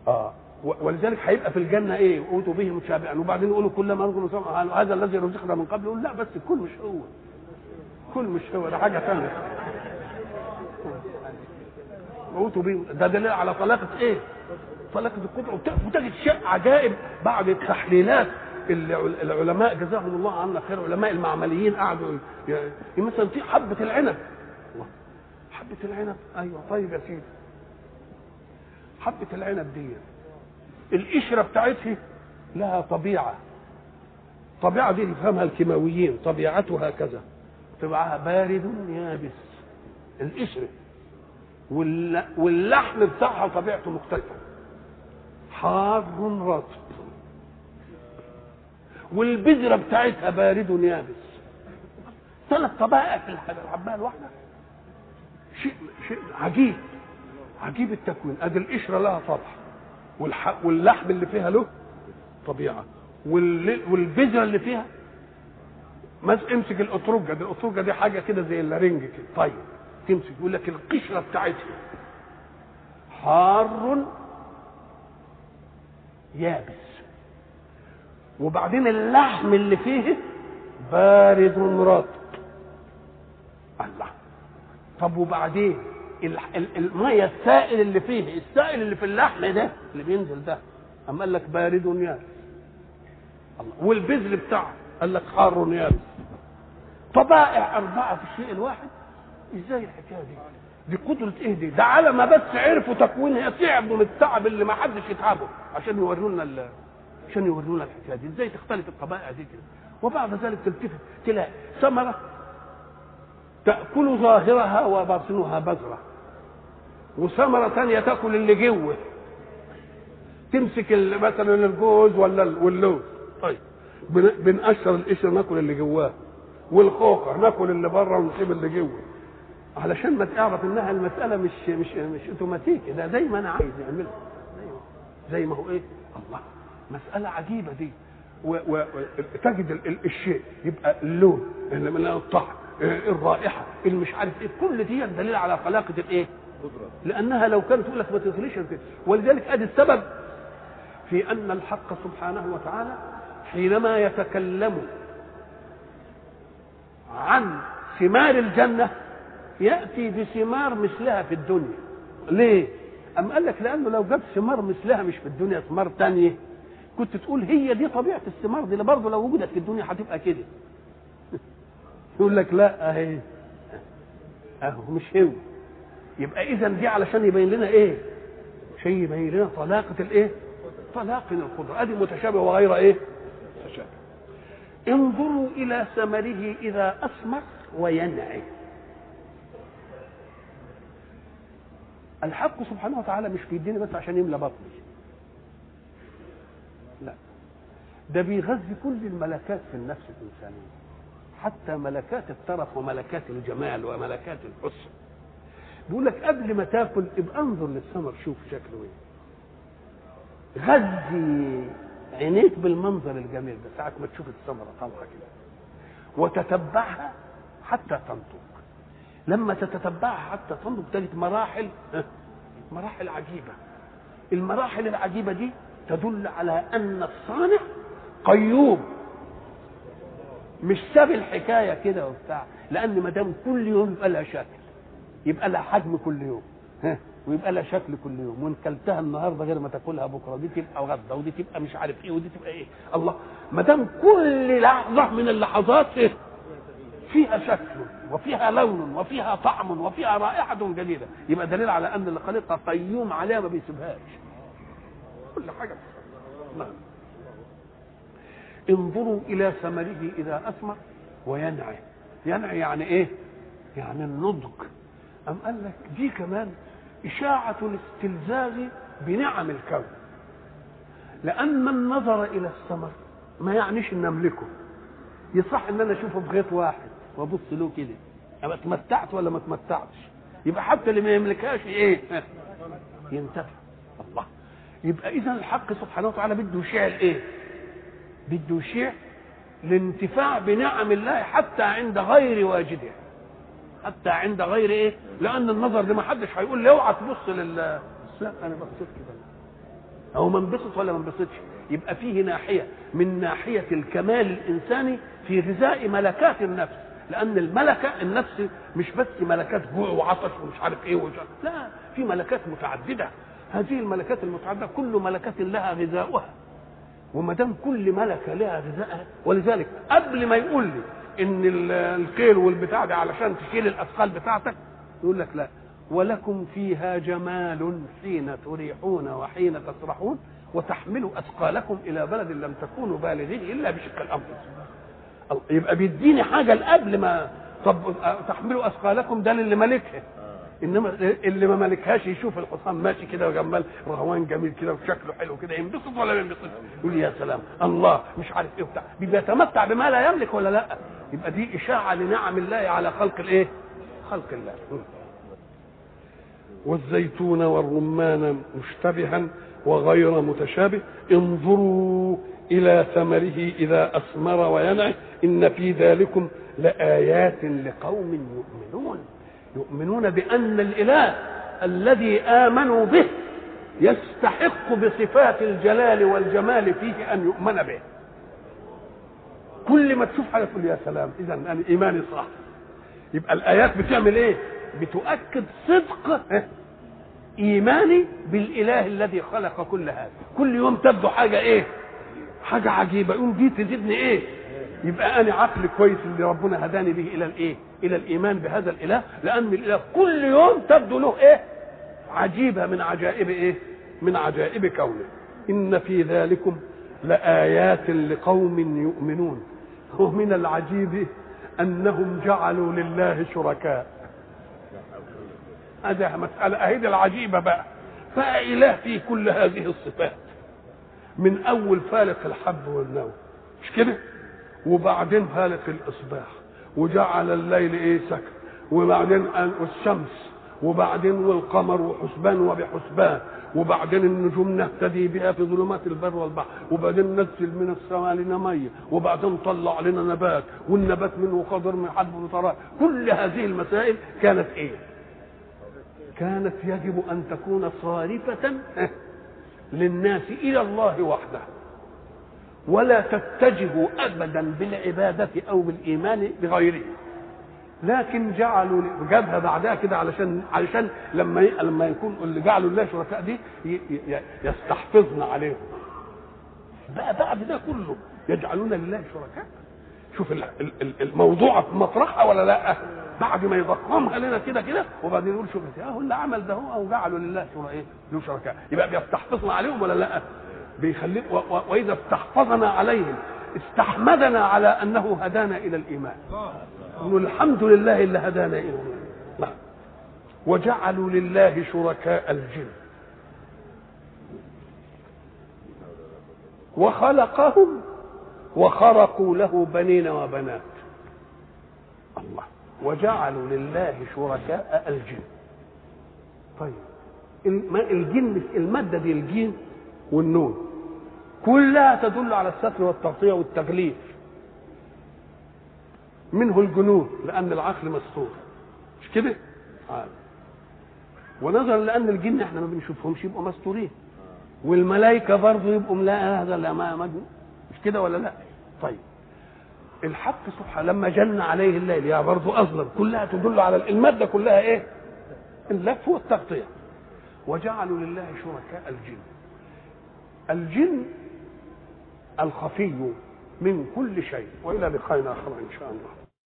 آه. ولذلك هيبقى في الجنة إيه؟ اوتوا به متشابها. وبعدين يقولوا كل ما رجل هذا الذي رزقنا من قبل. يقول لا بس كل مش هو. كل مش هو. ده حاجة ثانية اوتوا به. ده دليل على طلاقة إيه؟ طلاقة القدره وتجد شيء عجائب. بعد التحليلات العلماء جزاهم الله عنا خير. علماء المعمليين قعدوا مثلا في حبة العنب. حبة العنب. أيوه. طيب يا سيدي. حبة العنب دي. القشرة بتاعتها لها طبيعة. طبيعة دي يفهمها الكيماويين طبيعتها كذا. طبعها بارد يابس القشرة واللحم بتاعها طبيعته مختلفة. حار رطب والبذرة بتاعتها بارد يابس ثلاث طبائع في الحباية الواحدة. شيء شيء عجيب. عجيب التكوين أدي القشرة لها طبع واللحم اللي فيها له طبيعة والبذرة اللي فيها امسك الاترجه دي الاترجه دي حاجة كده زي اللارنج كده طيب تمسك يقول لك القشرة بتاعتها حار يابس. وبعدين اللحم اللي فيه بارد رطب. الله. طب وبعدين؟ الميه السائل اللي فيه؟ السائل اللي في اللحم ده اللي بينزل ده. أما قال لك بارد يابس والبذل بتاعه. قال لك حار يابس طبائع أربعة في الشيء الواحد. إزاي الحكاية دي؟ دي قدرة إيه دي؟ ده على ما بس عرفوا تكوينها. تعبوا من التعب اللي ما حدش يتعبه. عشان يورونا عشان يورونا الحكاية دي، إزاي تختلف القبائل دي كده؟ وبعد ذلك تلتفت. تلاقي ثمرة تأكل ظاهرها وباطنها بذرة. وثمرة ثانية تأكل اللي جوه. تمسك مثلا الجوز ولا ال- واللوز. طيب. بن- بنقشر القشر ناكل اللي جواه. والخوخة ناكل اللي بره ونسيب اللي جوه. علشان ما تعرف إنها المسألة مش مش مش أوتوماتيكي. ده زي ما أنا عايز يعملها. زي ما هو إيه؟ الله. مسألة عجيبة دي. وتجد ال- الشيء يبقى اللون اللي من الطعم آه، الرائحة اللي مش عارف إيه. كل دي دليل على خلاقة الإيه؟ لأنها لو كانت تقول لك ما تغليش كده ولذلك أدي السبب في أن الحق سبحانه وتعالى حينما يتكلم عن ثمار الجنة يأتي بثمار مثلها في الدنيا. ليه؟ أم قال لك لأنه لو جاب ثمار مثلها مش في الدنيا ثمار تانية. كنت تقول هي دي طبيعة الثمار دي برضه لو وجدت في الدنيا هتبقى كده. [LAUGHS] يقول لك لا أهي. أهو مش هو. يبقى إذا دي علشان يبين لنا إيه؟ عشان يبين لنا طلاقة الإيه؟ طلاقة القدرة. أدي متشابه وغير إيه؟ متشابه. انظروا إلى ثمره إذا أثمر وينعي. الحق سبحانه وتعالى مش بيديني بس عشان يملى بطني. لا. ده بيغذي كل الملكات في النفس الإنسانية. حتى ملكات الترف وملكات الجمال وملكات الحسن. بيقول لك قبل ما تاكل ابقى انظر للثمر شوف شكله إيه. غذي عينيك بالمنظر الجميل ده ساعة ما تشوف الثمرة طالعة كده. وتتبعها حتى تنطق. لما تتتبعها حتى تنضج تجد مراحل مراحل عجيبة. المراحل العجيبة دي تدل على أن الصانع قيوم. مش ساب الحكاية كده وبتاع لأن ما دام كل يوم يبقى لها شكل يبقى لها حجم كل يوم ها ويبقى لها شكل كل يوم وإن كلتها النهارده غير ما تاكلها بكرة دي تبقى غدا ودي تبقى مش عارف إيه ودي تبقى إيه. الله ما دام كل لحظة من اللحظات إيه؟ فيها شكل وفيها لون وفيها طعم وفيها رائحة جديدة يبقى دليل على أن اللي خلقها قيوم عليها ما بيسيبهاش. كل حاجة نعم. انظروا إلى ثمره إذا أثمر وينعي. ينعي يعني إيه؟ يعني النضج. أم قال لك دي كمان إشاعة الاستلزاز بنعم الكون. لأن من نظر إلى الثمر ما يعنيش أن أملكه. يصح إن أنا أشوفه في غيط واحد وأبص له كده. أبقى اتمتعت ولا ما اتمتعتش؟ يبقى حتى اللي ما يملكهاش إيه؟ ينتفع. الله. يبقى اذا الحق سبحانه وتعالى بده يشيع الايه بده يشيع الانتفاع بنعم الله حتى عند غير واجدها حتى عند غير إيه؟ لأن النظر ده ما حدش هيقول لي اوعى تبص لل لا أنا بصيت كده. أو ما انبسط ولا ما انبسطش. يبقى فيه ناحية من ناحية الكمال الإنساني في غذاء ملكات النفس. لأن الملكة النفس مش بس ملكات جوع وعطش ومش عارف إيه ومش عارف. لا في ملكات متعددة. هذه الملكات المتعددة كل ملكة لها غذاؤها. وما دام كل ملكة لها غذائها ولذلك قبل ما يقول لي إن ال- الخيل والبتاع ده علشان تشيل الأثقال بتاعتك يقول لك لا. ولكم فيها جمال حين تريحون وحين تسرحون وتحملوا أثقالكم إلى بلد لم تكونوا بالغيه إلا بشق الأنفس. يبقى بيديني حاجة قبل ما طب تحملوا أثقالكم ده للي مالكها إنما اللي ما مالكهاش يشوف الحصان ماشي كده وجمال رهوان جميل كده وشكله حلو كده ينبسط ولا ما ينبسطش؟ يقول يا سلام الله مش عارف إيه وبتاع. بيبقى يتمتع بما لا يملك ولا لا؟ يبقى دي إشاعة لنعم الله على خلق الإيه؟ خلق الله. والزيتون والرمان مشتبها وغير متشابه انظروا إلى ثمره إذا أثمر وينعي إن في ذلكم لآيات لقوم يؤمنون. يؤمنون بأن الإله الذي آمنوا به يستحق بصفات الجلال والجمال فيه أن يؤمن به. كل ما تشوف حاجة تقول يا سلام اذا أنا إيماني صح. يبقى الآيات بتعمل إيه؟ بتؤكد صدق إيماني بالإله الذي خلق كل هذا. كل يوم تبدو حاجة إيه؟ حاجة عجيبة. يقوم دي تزيدني إيه؟ يبقى أنا عقل كويس اللي ربنا هداني به إلى الإيه؟ إلى الإيمان بهذا الإله لأن الإله كل يوم تبدو له إيه؟ عجيبة من عجائب إيه؟ من عجائب كونه. إن في ذلكم لآيات لقوم يؤمنون. ومن العجيب أنهم جعلوا لله شركاء. هذا مسألة اهي العجيبة بقى. فإله فيه كل هذه الصفات. من أول فالق الحب والنوى مش كده؟ وبعدين فالق الإصباح وجعل الليل إيه سكن وبعدين الشمس وبعدين والقمر وحسبان وبحسبان وبعدين النجوم نهتدي بها في ظلمات البر والبحر وبعدين ننزل من السماء لنا ميه وبعدين طلع لنا نبات والنبات منه خضر من حد وطراء. كل هذه المسائل كانت إيه؟ كانت يجب أن تكون صارفة للناس إلى الله وحده. ولا تتجه أبدا بالعبادة أو بالإيمان بغيره. لكن جعلوا جابها بعدها كده علشان علشان لما لما يكون اللي جعلوا الله شركاء دي يستحفظن عليهم. بقى بعد ده كله يجعلون لله شركاء. شوف الموضوع في مطرحها ولا لا؟ بعد ما يضخمها لنا كده كده وبعدين يقول شوف أهو اللي عمل ده هو أو جعلوا لله شركاء. له شركاء يبقى بيستحفظنا عليهم ولا لا؟ بيخلي وإذا استحفظنا عليهم استحمدنا على أنه هدانا إلى الإيمان. نقول الحمد لله اللي هدانا إلى الإيمان. وجعلوا لله شركاء الجن. وخلقهم وخرقوا له بنين وبنات. الله. وجعلوا لله شركاء الجن. طيب. الجن المادة دي الجين والنون. كلها تدل على الستر والتغطية والتغليف منه الجنون لأن العقل مستور مش كده؟ آه. ونظرا لأن الجن إحنا ما بنشوفهمش يبقوا مستورين والملائكة برضه يبقوا لا هذا لا ما مجنون مش كده ولا لا؟ طيب الحق سبحانه لما جن عليه الليل يا برضه أظلم كلها تدل على المادة كلها إيه؟ اللف والتغطية وجعلوا لله شركاء الجن الجن الخفي من كل شيء. وإلى لقاء آخر إن شاء الله.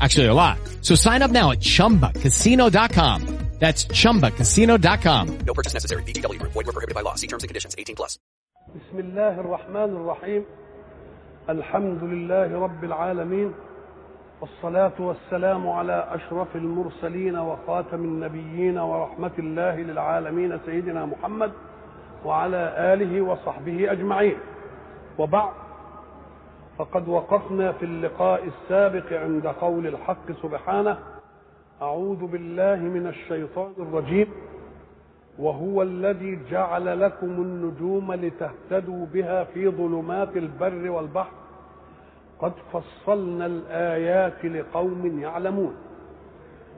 Actually, a lot. So sign up now at ChumbaCasino.com. That's ChumbaCasino.com. No purchase necessary. VGW. Void were prohibited by law. See terms and conditions. 18 plus. بسم الله الرحمن الرحيم الحمد لله رب العالمين والصلاة والسلام على أشرف المرسلين وخاتم النبيين ورحمة الله للعالمين سيدنا محمد وعلى آله وصحبه أجمعين وبعد فقد وقفنا في اللقاء السابق عند قول الحق سبحانه أعوذ بالله من الشيطان الرجيم وهو الذي جعل لكم النجوم لتهتدوا بها في ظلمات البر والبحر قد فصلنا الآيات لقوم يعلمون.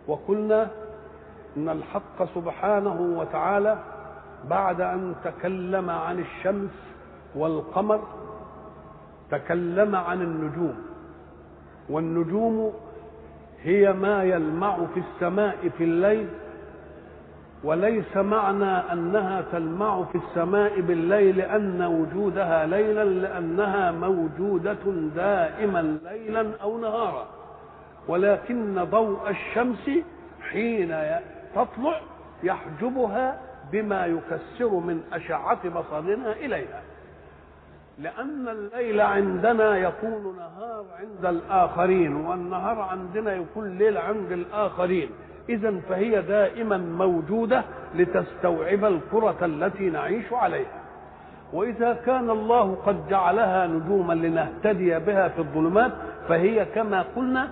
وقلنا إن الحق سبحانه وتعالى بعد أن تكلم عن الشمس والقمر تكلم عن النجوم والنجوم هي ما يلمع في السماء في الليل وليس معنى أنها تلمع في السماء بالليل أن وجودها ليلا لأنها موجودة دائما ليلا أو نهارا. ولكن ضوء الشمس حين تطلع يحجبها بما يكسر من أشعة بصرنا إليها. لأن الليل عندنا يكون نهار عند الآخرين والنهار عندنا يكون ليل عند الآخرين. إذا فهي دائما موجودة لتستوعب الكرة التي نعيش عليها. وإذا كان الله قد جعلها نجوما لنهتدي بها في الظلمات فهي كما قلنا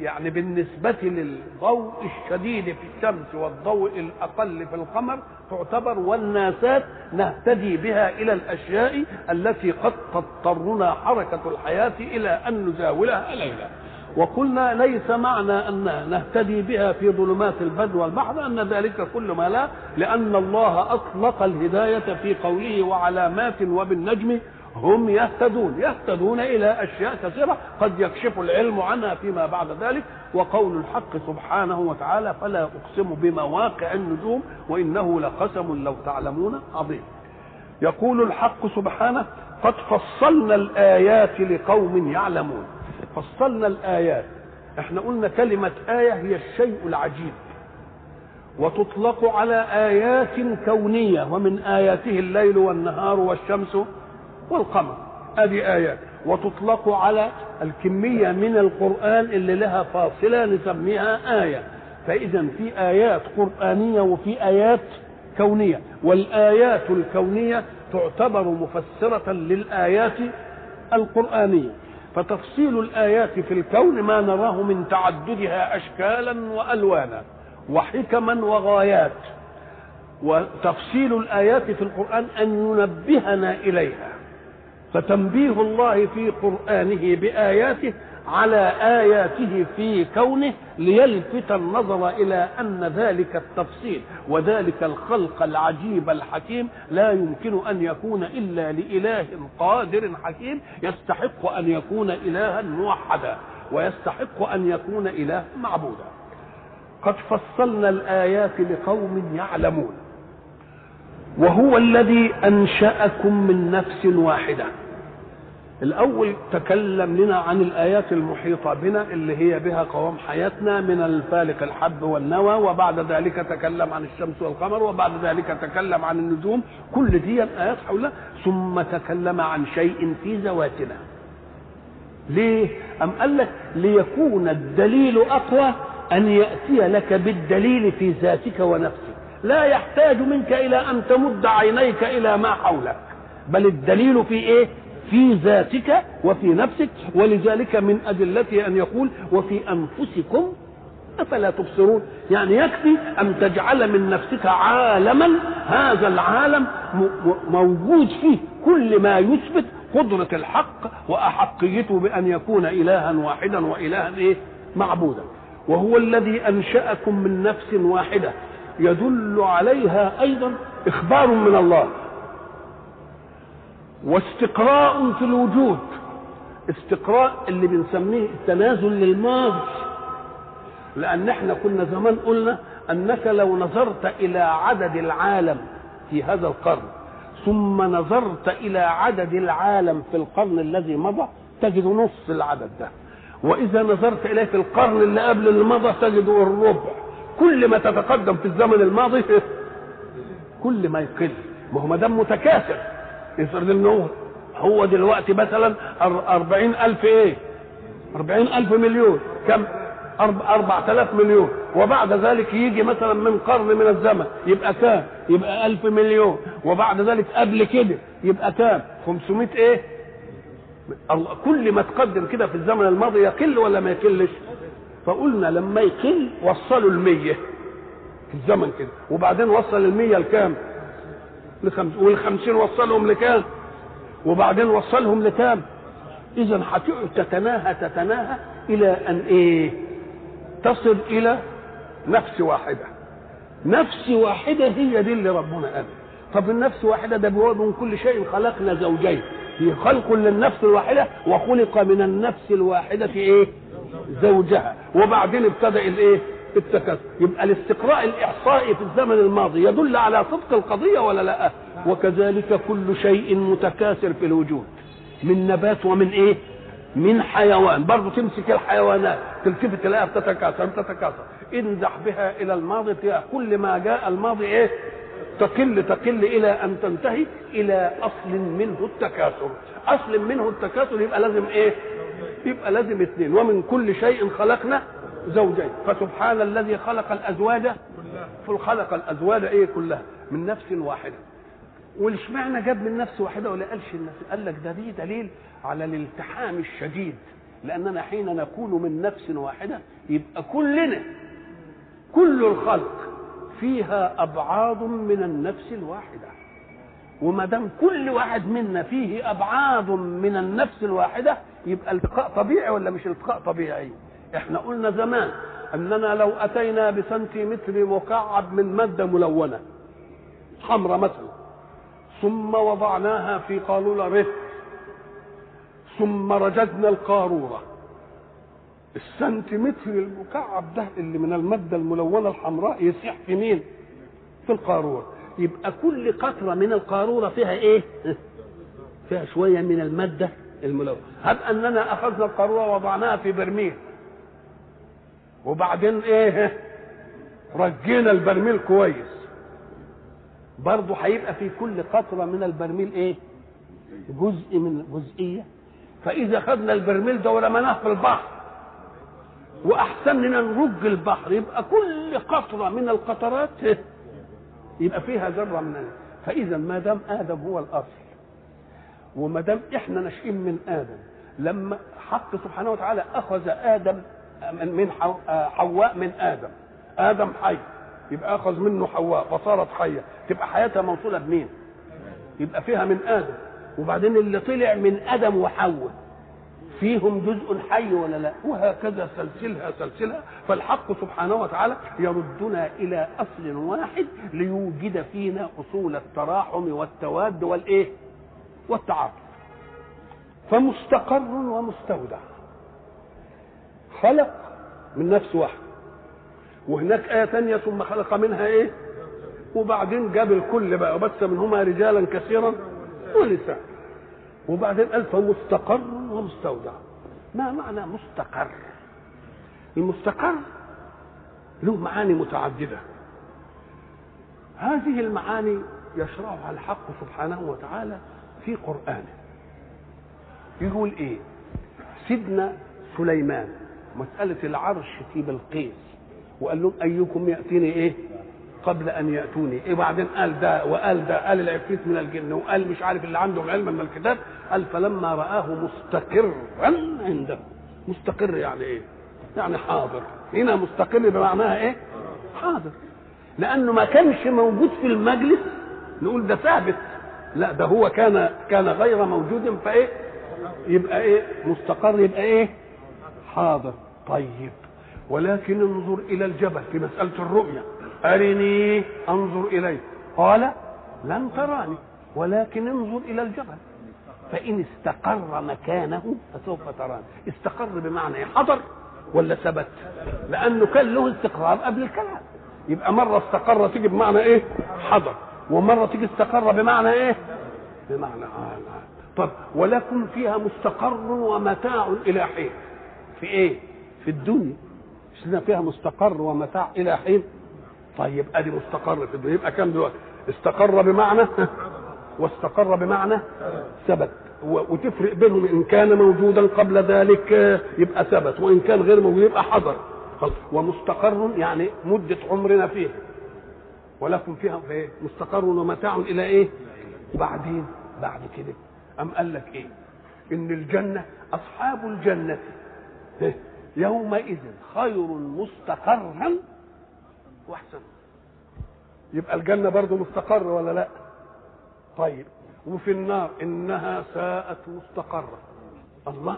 يعني بالنسبة للضوء الشديد في الشمس والضوء الأقل في القمر تعتبر والناسات نهتدي بها إلى الأشياء التي قد تضطرنا حركة الحياة إلى أن نزاولها. ليلا وقلنا ليس معنى أن نهتدي بها في ظلمات البر والبحر أن ذلك كل ما لا لأن الله أطلق الهداية في قوله وعلامات وبالنجم هم يهتدون يهتدون إلى أشياء كثيرة. قد يكشف العلم عنها فيما بعد ذلك. وقول الحق سبحانه وتعالى فلا أقسم بمواقع النجوم وإنه لقسم لو تعلمون عظيم. يقول الحق سبحانه قد فصلنا الآيات لقوم يعلمون. فصلنا الآيات. إحنا قلنا كلمة آية هي الشيء العجيب. وتطلق على آيات كونية ومن آياته الليل والنهار والشمس والقمر. هذه آيات وتطلق على الكمية من القرآن اللي لها فاصلة نسميها آية. فإذا في آيات قرآنية وفي آيات كونية. والآيات الكونية تعتبر مفسرة للآيات القرآنية. فتفصيل الآيات في الكون ما نراه من تعددها أشكالا وألوانا وحكما وغايات. وتفصيل الآيات في القرآن أن ينبهنا إليها. فتنبيه الله في قرآنه بآياته على آياته في كونه ليلفت النظر إلى أن ذلك التفصيل وذلك الخلق العجيب الحكيم لا يمكن أن يكون إلا لإله قادر حكيم يستحق أن يكون إلها موحدا ويستحق أن يكون إله معبودا. قد فصلنا الآيات لقوم يعلمون. وهو الذي أنشأكم من نفس واحدة. الأول تكلم لنا عن الآيات المحيطة بنا اللي هي بها قوام حياتنا من الفالق الحب والنوى وبعد ذلك تكلم عن الشمس والقمر وبعد ذلك تكلم عن النجوم. كل دي آيات حولها. ثم تكلم عن شيء في ذواتنا. ليه؟ أم قال لك ليكون الدليل أقوى أن يأتي لك بالدليل في ذاتك ونفسك. لا يحتاج منك إلى أن تمد عينيك إلى ما حولك. بل الدليل في إيه؟ في ذاتك وفي نفسك ولذلك من أدلته أن يقول وفي أنفسكم أفلا تبصرون. يعني يكفي أن تجعل من نفسك عالما هذا العالم موجود فيه كل ما يثبت قدرة الحق وأحقيته بأن يكون إلها واحدا وإلها إيه؟ معبودا. وهو الذي أنشأكم من نفس واحدة. يدل عليها أيضا إخبار من الله. واستقراء في الوجود. استقراء اللي بنسميه التنازل للماضي. لأن إحنا كنا زمان قلنا أنك لو نظرت إلى عدد العالم في هذا القرن ثم نظرت إلى عدد العالم في القرن الذي مضى تجد نص العدد ده. وإذا نظرت إليه في القرن اللي قبل اللي مضى تجد الربع. كل ما تتقدم في الزمن الماضي [LAUGHS] كل ما يقل. ما هو ما دام متكاثر. يفرض انه هو دلوقتي مثلا أربعين ألف إيه؟ أربعين ألف مليون. كم؟ أربعة آلاف مليون. وبعد ذلك يجي مثلا من قرن من الزمن يبقى كام؟ يبقى ألف مليون. وبعد ذلك قبل كده يبقى كام؟ خمسمائة إيه؟ كل ما تقدم كده في الزمن الماضي يقل ولا ما يقلش؟ فقلنا لما يقل وصلوا المية في الزمن كده. وبعدين وصل المية لكام؟ لخمس والخمسين وصلهم لكام؟ وبعدين وصلهم لكام؟ هتقعد تتناهى تتناهى إلى أن إيه؟ تصل إلى نفس واحدة. نفس واحدة هي دي اللي ربنا قال. طب النفس واحدة ده بيقول من كل شيء. خلقنا زوجين. في خلق للنفس الواحدة وخلق من النفس الواحدة إيه؟ زوجها. وبعدين ابتدأ الإيه؟ التكاثر يبقى الاستقراء الإحصائي في الزمن الماضي يدل على صدق القضية ولا لا؟ وكذلك كل شيء متكاثر في الوجود. من نبات ومن إيه؟ من حيوان. برضه تمسك الحيوانات تلتفت تلاقيها بتتكاثر بتتكاثر. انزح بها إلى الماضي كل ما جاء الماضي إيه؟ تقل تقل إلى أن تنتهي إلى أصل منه التكاثر. أصل منه التكاثر يبقى لازم إيه؟ يبقى لازم اثنين. ومن كل شيء خلقنا زوجين. فسبحان الذي خلق الازواج خلق الأزواج إيه كلها؟ من نفس واحدة. والإشمعنى جاب من نفس واحدة ولا قالش النفس قال لك ده دي دليل على الالتحام الشديد. لأننا حين نكون من نفس واحدة يبقى كلنا كل الخلق فيها ابعاض من النفس الواحدة. وما دام كل واحد منا فيه أبعاد من النفس الواحدة يبقى التقاء طبيعي ولا مش التقاء طبيعي؟ إحنا قلنا زمان اننا لو اتينا بسنتيمتر مكعب من مادة ملونة حمراء مثلا ثم وضعناها في قالولة رفق ثم رجدنا القارورة السنتيمتر المكعب ده اللي من المادة الملونة الحمراء يسيح في مين؟ في القارورة يبقى كل قطرة من القارورة فيها إيه؟ فيها شوية من المادة الملونة هب أننا أخذنا القارورة ووضعناها في برميل وبعدين إيه؟ رجينا البرميل كويس. برضه هيبقى في كل قطرة من البرميل إيه؟ جزء من جزئية. فإذا خدنا البرميل ده ورميناه في البحر وأحسن لنا نرج البحر يبقى كل قطرة من القطرات يبقى فيها ذرة من فإذا ما دام آدم هو الأصل وما دام إحنا ناشئين من آدم لما حق سبحانه وتعالى أخذ آدم من حواء من آدم. آدم حي. يبقى أخذ منه حواء فصارت حية. تبقى حياتها موصولة بمين؟ يبقى فيها من آدم. وبعدين اللي طلع من آدم وحواء فيهم جزء حي ولا لا؟ وهكذا سلسلها سلسلها. فالحق سبحانه وتعالى يردنا إلى أصل واحد ليوجد فينا أصول التراحم والتواد والإيه؟ والتعاطف. فمستقر ومستودع. خلق من نفس واحد وهناك آية تانية ثم خلق منها إيه؟ وبعدين جاب الكل بقى وبث منهما رجالا كثيرا ونساء وبعدين قال فمستقر ومستودع ما معنى مستقر؟ المستقر له معاني متعددة هذه المعاني يشرعها الحق سبحانه وتعالى في قرآنه يقول إيه؟ سيدنا سليمان مسألة العرش في بلقيس. وقال لهم أيكم يأتيني إيه؟ قبل أن يأتوني. إيه بعدين؟ قال ده وقال ده قال العفريت من الجن. وقال مش عارف اللي عندهم علم من الكتاب. قال فلما رآه مستقرا عنده. مستقر يعني إيه؟ يعني حاضر. هنا مستقر بمعناها إيه؟ حاضر. لأنه ما كانش موجود في المجلس. نقول ده ثابت. لا ده هو كان كان غير موجود. فإيه؟ يبقى إيه؟ مستقر يبقى إيه؟ حاضر طيب. ولكن انظر إلى الجبل في مسألة الرؤيا أرني أنظر إليه. قال لن تراني. ولكن انظر إلى الجبل. فإن استقر مكانه فسوف تراني. استقر بمعنى حضر ولا ثبت؟ لأنه كان له استقرار قبل الكلام. يبقى مرة استقر تيجي بمعنى إيه؟ حضر. ومرة تيجي استقر بمعنى إيه؟ بمعنى آه طب ولكم فيها مستقر ومتاع إلى حين. في إيه؟ في الدنيا. لنا فيها مستقر ومتاع إلى حين. طيب أدي مستقر في الدنيا. يبقى كم دلوقتي؟ استقر بمعنى؟ [LAUGHS] واستقر بمعنى ثبت. وتفرق بينهم إن كان موجودا قبل ذلك يبقى ثبت. وإن كان غير موجود يبقى حضر. ومستقر يعني مدة عمرنا فيه ولكم فيها إيه؟ مستقر ومتاع إلى إيه؟ وبعدين بعد كده. أم قال لك إيه؟ إن الجنة أصحاب الجنة. يومئذ خير مستقرا. واحسن. يبقى الجنة برضه مستقر ولا لا؟ طيب. وفي النار إنها ساءت مستقرة. الله.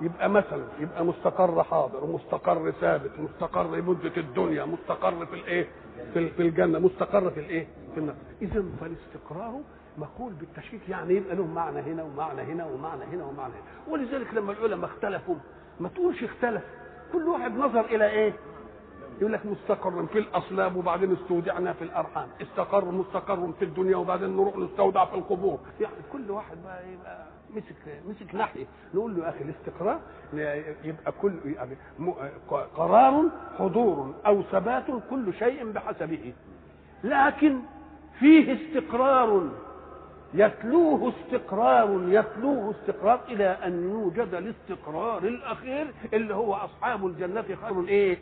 يبقى مثلا يبقى مستقر حاضر ومستقر ثابت مستقر مدة الدنيا مستقر في الإيه؟ في, في الجنة مستقر في الإيه؟ في النار. اذا فالاستقرار مقول بالتشكيك يعني يبقى له معنى هنا ومعنى هنا ومعنى هنا ومعنى هنا. ولذلك لما العلماء اختلفوا ما تقولش اختلف. كل واحد نظر إلى إيه؟ يقول لك مستقر في الاصلاب وبعدين استودعنا في الأرحام. استقر مستقر في الدنيا وبعدين نروح نستودع في القبور. يعني كل واحد بقى يبقى مسك مسك ناحية. نقول له يا أخي الاستقرار يبقى كل يعني قرار حضور أو ثبات كل شيء بحسبه. لكن فيه استقرار. يتلوه استقرار يتلوه استقرار إلى أن يوجد الاستقرار الأخير اللي هو أصحاب الجنة خير إيه؟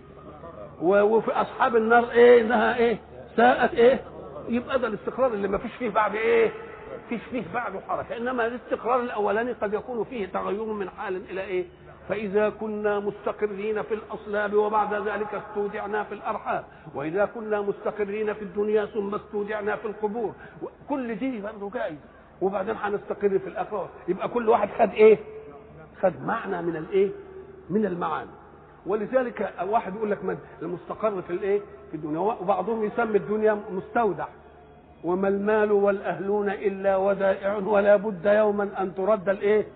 وفي أصحاب النار إيه؟ إنها إيه؟ ساءت إيه؟ يبقى ده الاستقرار اللي ما فيش فيه بعد إيه؟ فيش فيه بعده حركة. إنما الاستقرار الأولاني قد يكون فيه تغير من حال إلى إيه؟ فإذا كنا مستقرين في الأصلاب وبعد ذلك استودعنا في الأرحام وإذا كنا مستقرين في الدنيا ثم استودعنا في القبور كل دي برضه جاي وبعدين هنستقر في الآخرة يبقى كل واحد خد إيه؟ خد معنى من الإيه؟ من المعاني ولذلك واحد يقول لك المستقر في الإيه؟ في الدنيا وبعضهم يسمي الدنيا مستودع وما المال والأهلون إلا ودائع ولا بد يوما أن ترد الإيه؟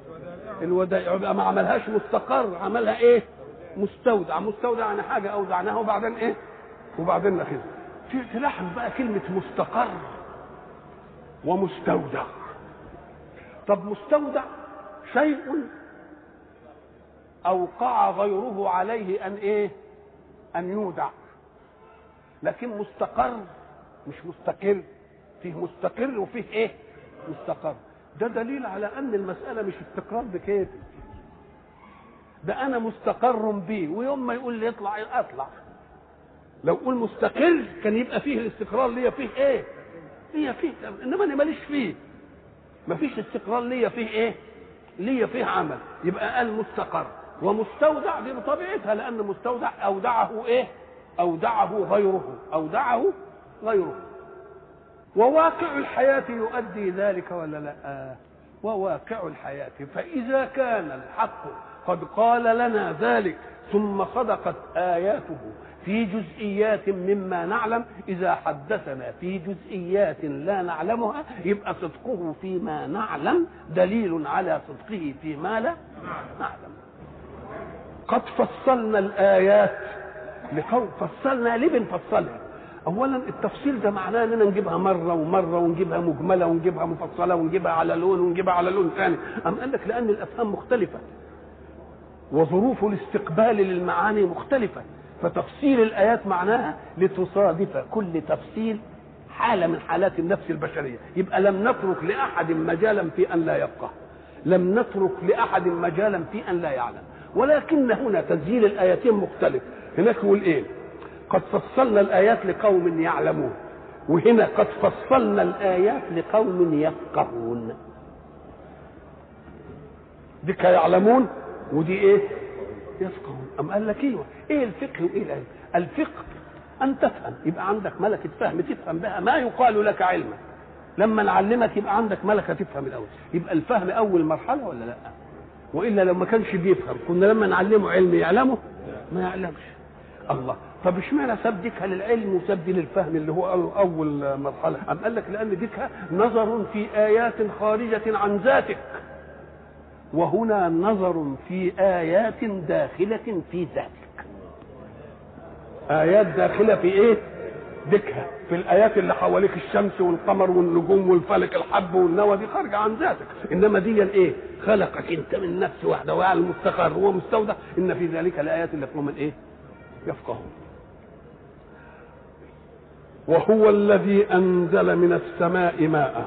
الودائع يبقى ما عملهاش مستقر. عملها إيه؟ مستودع. مستودع يعني حاجة أودعناها وبعدين إيه؟ وبعدين ناخذها. تلاحظ بقى كلمة مستقر ومستودع. طب مستودع شيء أوقع غيره عليه أن إيه؟ أن يودع. لكن مستقر مش مستقر. فيه مستقر وفيه إيه؟ مستقر. ده دليل على أن المسألة مش استقرار بكيفي. ده أنا مستقر بيه ويوم ما يقول لي اطلع أطلع. لو قول مستقر كان يبقى فيه الاستقرار ليا فيه إيه؟ ليا فيه إنما أنا ماليش فيه. مفيش استقرار ليا فيه إيه؟ ليا فيه عمل. يبقى قال مستقر. ومستودع دي بطبيعتها لأن مستودع أودعه إيه؟ أودعه غيره أودعه غيره. وواقع الحياة يؤدي ذلك ولا لا؟ وواقع الحياة. فإذا كان الحق قد قال لنا ذلك ثم صدقت آياته في جزئيات مما نعلم إذا حدثنا في جزئيات لا نعلمها يبقى صدقه فيما نعلم دليل على صدقه فيما لا نعلم. قد فصلنا الآيات لقوم فصلنا ليه بنفصلها اولا التفصيل ده معناه إننا نجيبها مرة ومرة ونجيبها مجملة ونجيبها مفصلة ونجيبها على لون ونجيبها على لون ثاني. أم قال لك لأن الأفهام مختلفة وظروف الاستقبال للمعاني مختلفة. فتفصيل الآيات معناها لتصادف كل تفصيل حالة من حالات النفس البشرية. يبقى لم نترك لأحد مجالا في أن لا يفقه لم نترك لأحد مجالا في أن لا يعلم. ولكن هنا تسجيل الآيتين مختلف. هناك يقول إيه؟ قد فصلنا الآيات لقوم يعلمون وهنا قد فصلنا الآيات لقوم يفقهون. دي يعلمون ودي إيه؟ يفقهون. أم قال لك أيوه إيه الفقه وإيه العلم؟ الفقه أن تفهم يبقى عندك ملكة فهم تفهم بها. ما يقال لك علما. لما نعلمك يبقى عندك ملكة تفهم الأول. يبقى الفهم أول مرحلة ولا لأ؟ وإلا لو ما كانش بيفهم كنا لما نعلمه علم يعلمه ما يعلمش. الله. طب اشمعنى ساب ديكها للعلم وساب دي للفهم اللي هو أول مرحلة؟ أم قال لك لأن ديكها نظر في آيات خارجة عن ذاتك. وهنا نظر في آيات داخلة في ذاتك. آيات داخلة في إيه؟ ديكها. في الآيات اللي حواليك الشمس والقمر والنجوم والفلك الحب والنوى دي خارجة عن ذاتك. إنما دي الايه خلقك أنت من نفس واحدة وعلى المستقر هو مستودع إن في ذلك الايات اللي قوم إيه؟ يفقهون. وهو الذي أنزل من السماء ماء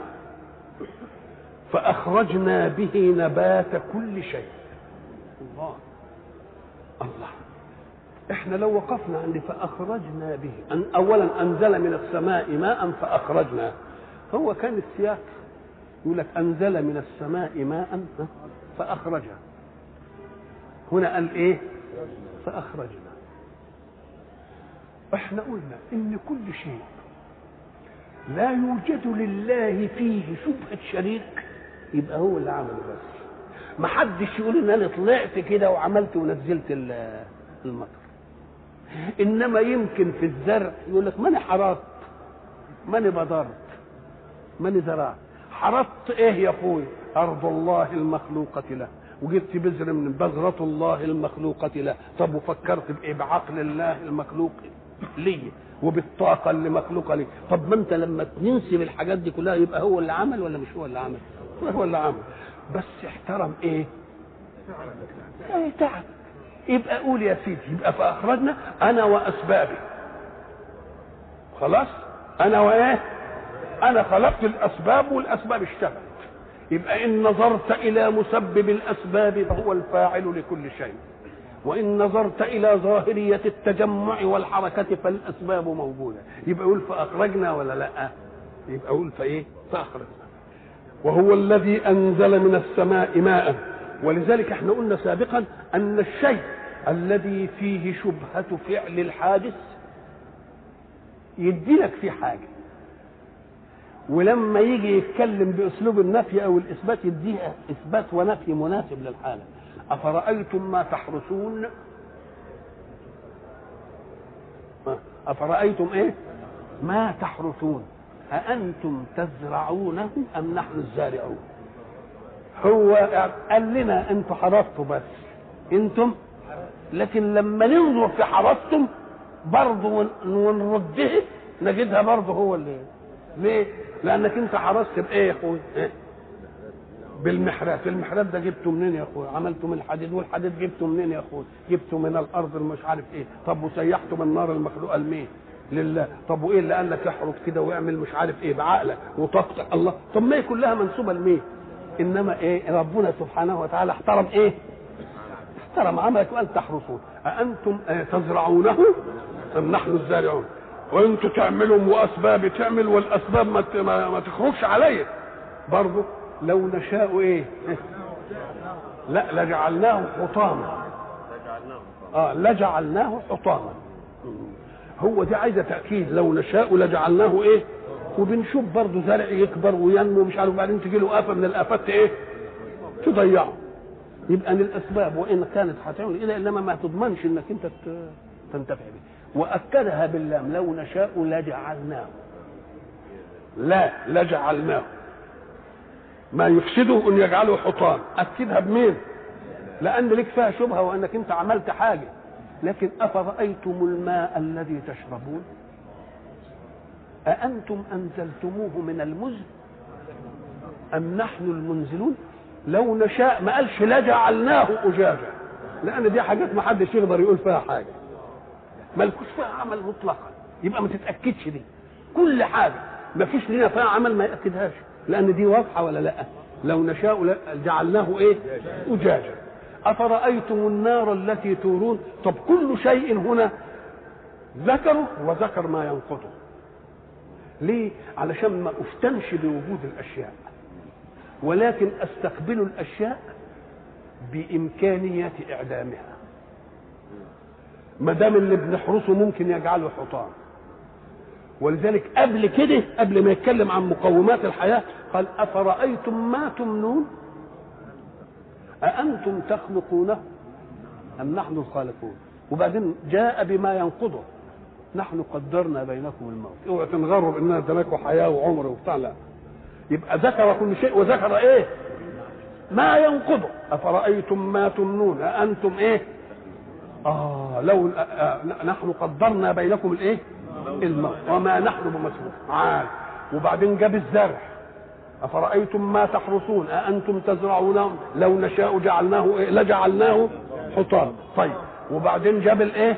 فأخرجنا به نبات كل شيء. الله. الله. إحنا لو وقفنا عند فأخرجنا به. أن اولا أنزل من السماء ماء فأخرجنا. هو كان السياق. يقول لك أنزل من السماء ماء فاخرج هنا قال إيه؟ فأخرجنا. إحنا قلنا إن كل شيء لا يوجد لله فيه شبهة شريك يبقى هو اللي عمله بس. ما حدش يقول إن أنا طلعت كده وعملت ونزلت المطر. إنما يمكن في الزرع يقول لك ماني حرطت ماني بضرت ماني زرعت. حرطت إيه يا أخوي؟ أرض الله المخلوقة له. وجبت بذر من بذرة الله المخلوقة له. طب وفكرت بايه بعقل الله المخلوق؟ لي وبالطاقة اللي مخلوقة لي. طب ما انت لما تنسب الحاجات دي كلها يبقى هو اللي عمل ولا مش هو اللي عمل؟ [LAUGHS] هو اللي عمل. بس احترم إيه؟ إيه تعب. يبقى قول يا سيدي يبقى فاخرجنا أنا وأسبابي. خلاص؟ أنا وإيه؟ أنا خلقت الأسباب والأسباب اشتغلت. يبقى إن نظرت إلى مسبب الأسباب فهو الفاعل لكل شيء. وإن نظرت إلى ظاهرية التجمع والحركة فالأسباب موجودة. يبقى يقول فأخرجنا ولا لأ؟ يبقى يقول فإيه؟ فأخرجنا. وهو الذي أنزل من السماء ماء. ولذلك إحنا قلنا سابقا أن الشيء الذي فيه شبهة فعل الحادث يدي لك فيه حاجة. ولما يجي يتكلم بأسلوب النفي أو الإثبات يديها إثبات ونفي مناسب للحالة. أفرأيتم ما تحرسون أفرأيتم إيه ما تحرثون أأنتم تزرعونه أم نحن الزارعون هو قال لنا أنتم حرثتوا بس أنتم لكن لما ننظر في حرثتم برضه ونرده نجدها برضه هو اللي ليه؟ لأنك أنت حرثت بإيه يا أخوي؟ إيه؟ بالمحراب. المحراب ده جبته منين يا أخويا؟ عملته من الحديد والحديد جبته منين يا أخويا؟ جبته من الأرض مش عارف إيه. طب وسيحته من النار المخلوقه لمين لله. طب وإيه اللي قال لك احرق كده واعمل مش عارف إيه؟ بعقلك وطاقتك. الله. طب ما هي كلها منسوبة لمين؟ إنما إيه؟ ربنا سبحانه وتعالى احترم إيه؟ احترم عملك وقال تحرسون. أأنتم تزرعونه أم نحن الزارعون؟ وانتوا تعملوا واسباب تعمل والأسباب ما تخرجش عليا. برضه لو نشاء إيه؟ لا لجعلناه حطاما. آه لجعلناه حطاما. هو دي عايزة تأكيد. لو نشاء لجعلناه إيه؟ وبنشوف برضه زرع يكبر وينمو مش عارف وبعدين تجي له آفة من الآفات إيه؟ تضيعه. يبقى ان الأسباب وإن كانت هتعمل إلى إنما ما تضمنش إنك أنت تنتفع به وأكدها باللام لو نشاء لجعلناه. لا لجعلناه. ما يفسده أن يجعله حطام. اكدها بمين؟ لأن لك فيها شبهة وأنك أنت عملت حاجة. لكن أفرأيتم الماء الذي تشربون؟ أأنتم أنزلتموه من المزن؟ أم نحن المنزلون؟ لو نشاء ما قالش لجعلناه أجاجا. لأن دي حاجات ما حدش يقدر يقول فيها حاجة. مالكوش فيها عمل مطلقا. يبقى ما تتأكدش دي. كل حاجة. ما فيش لنا فيها عمل ما يأكدهاش. لأن دي واضحة ولا لا؟ لو نشاء جعلناه إيه؟ أجاجا. أفرأيتم النار التي تورون؟ طب كل شيء هنا ذكره وذكر ما ينقضه. ليه؟ علشان ما أفتنش بوجود الأشياء. ولكن أستقبل الأشياء بامكانيه إعدامها. ما دام اللي بنحرسه ممكن يجعله حطام ولذلك قبل كده قبل ما يتكلم عن مقومات الحياة قال أفرأيتم ما تمنون؟ أأنتم تخلقونه أم نحن الخالقون؟ وبعدين جاء بما ينقضه نحن قدرنا بينكم الموت. اوعى تنغروا باننا اديناكم حياه وعمر وبتاع لا. يبقى ذكر كل شيء وذكر إيه؟ ما ينقضه. أفرأيتم ما تمنون؟ أأنتم إيه؟ آه لو آه نحن قدرنا بينكم الإيه؟ الموت وما نحن بمسبوق عاد. وبعدين جاب الزرع. أفرأيتم ما تحرثون؟ أأنتم تزرعونه لو نشاء جعلناه إيه؟ لجعلناه حطام طيب. وبعدين جاب الإيه؟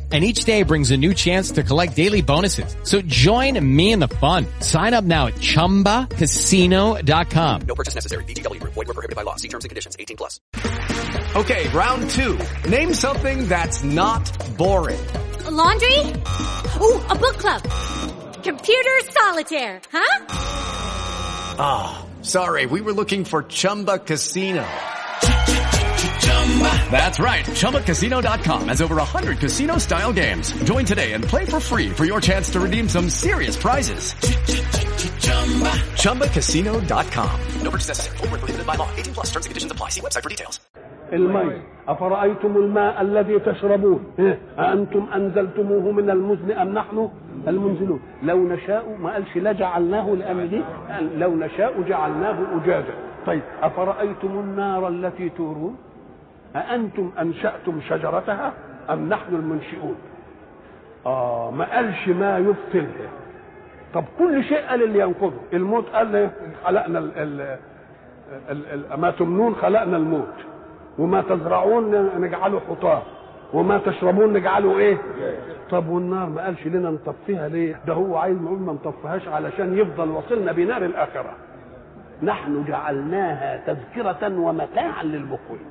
And each day brings a new chance to collect daily bonuses. So join me in the fun. Sign up now at ChumbaCasino.com. No purchase necessary. VGW. Void were prohibited by law. See terms and conditions. 18 plus. Okay, round two. Name something that's not boring. A laundry? Ooh, a book club. Computer solitaire, huh? Ah, oh, sorry. We were looking for Chumba Casino. That's right. ChumbaCasino.com has over 100 casino style games. Join today and play for free for your chance to redeem some serious prizes. ChumbaCasino.com. No purchase necessary. Void were prohibited by law. 18 plus terms and conditions apply. See website for details. الماء أفرأيتم الماء الذي تشربون أأنتم أنزلتموه من المزن أم نحن المنزلون لو نشاء ما قالش لجعلناه لأن دي لو نشاء جعلناه أجاجا طيب أفرأيتم النار التي تورون أأنتم أنشأتم شجرتها أم نحن المنشئون؟ آه ما قالش ما يبطلها طب كل شيء قال اللي ينقضه. الموت قال خلقنا ال ال ال ال ما تمنون خلقنا الموت. وما تزرعون نجعله حطام. وما تشربون نجعله إيه؟ طب والنار ما قالش لنا نطفيها ليه؟ ده هو عايز نقول ما نطفيهاش علشان يفضل وصلنا بنار الآخرة. نحن جعلناها تذكرة ومتاعا للمقوين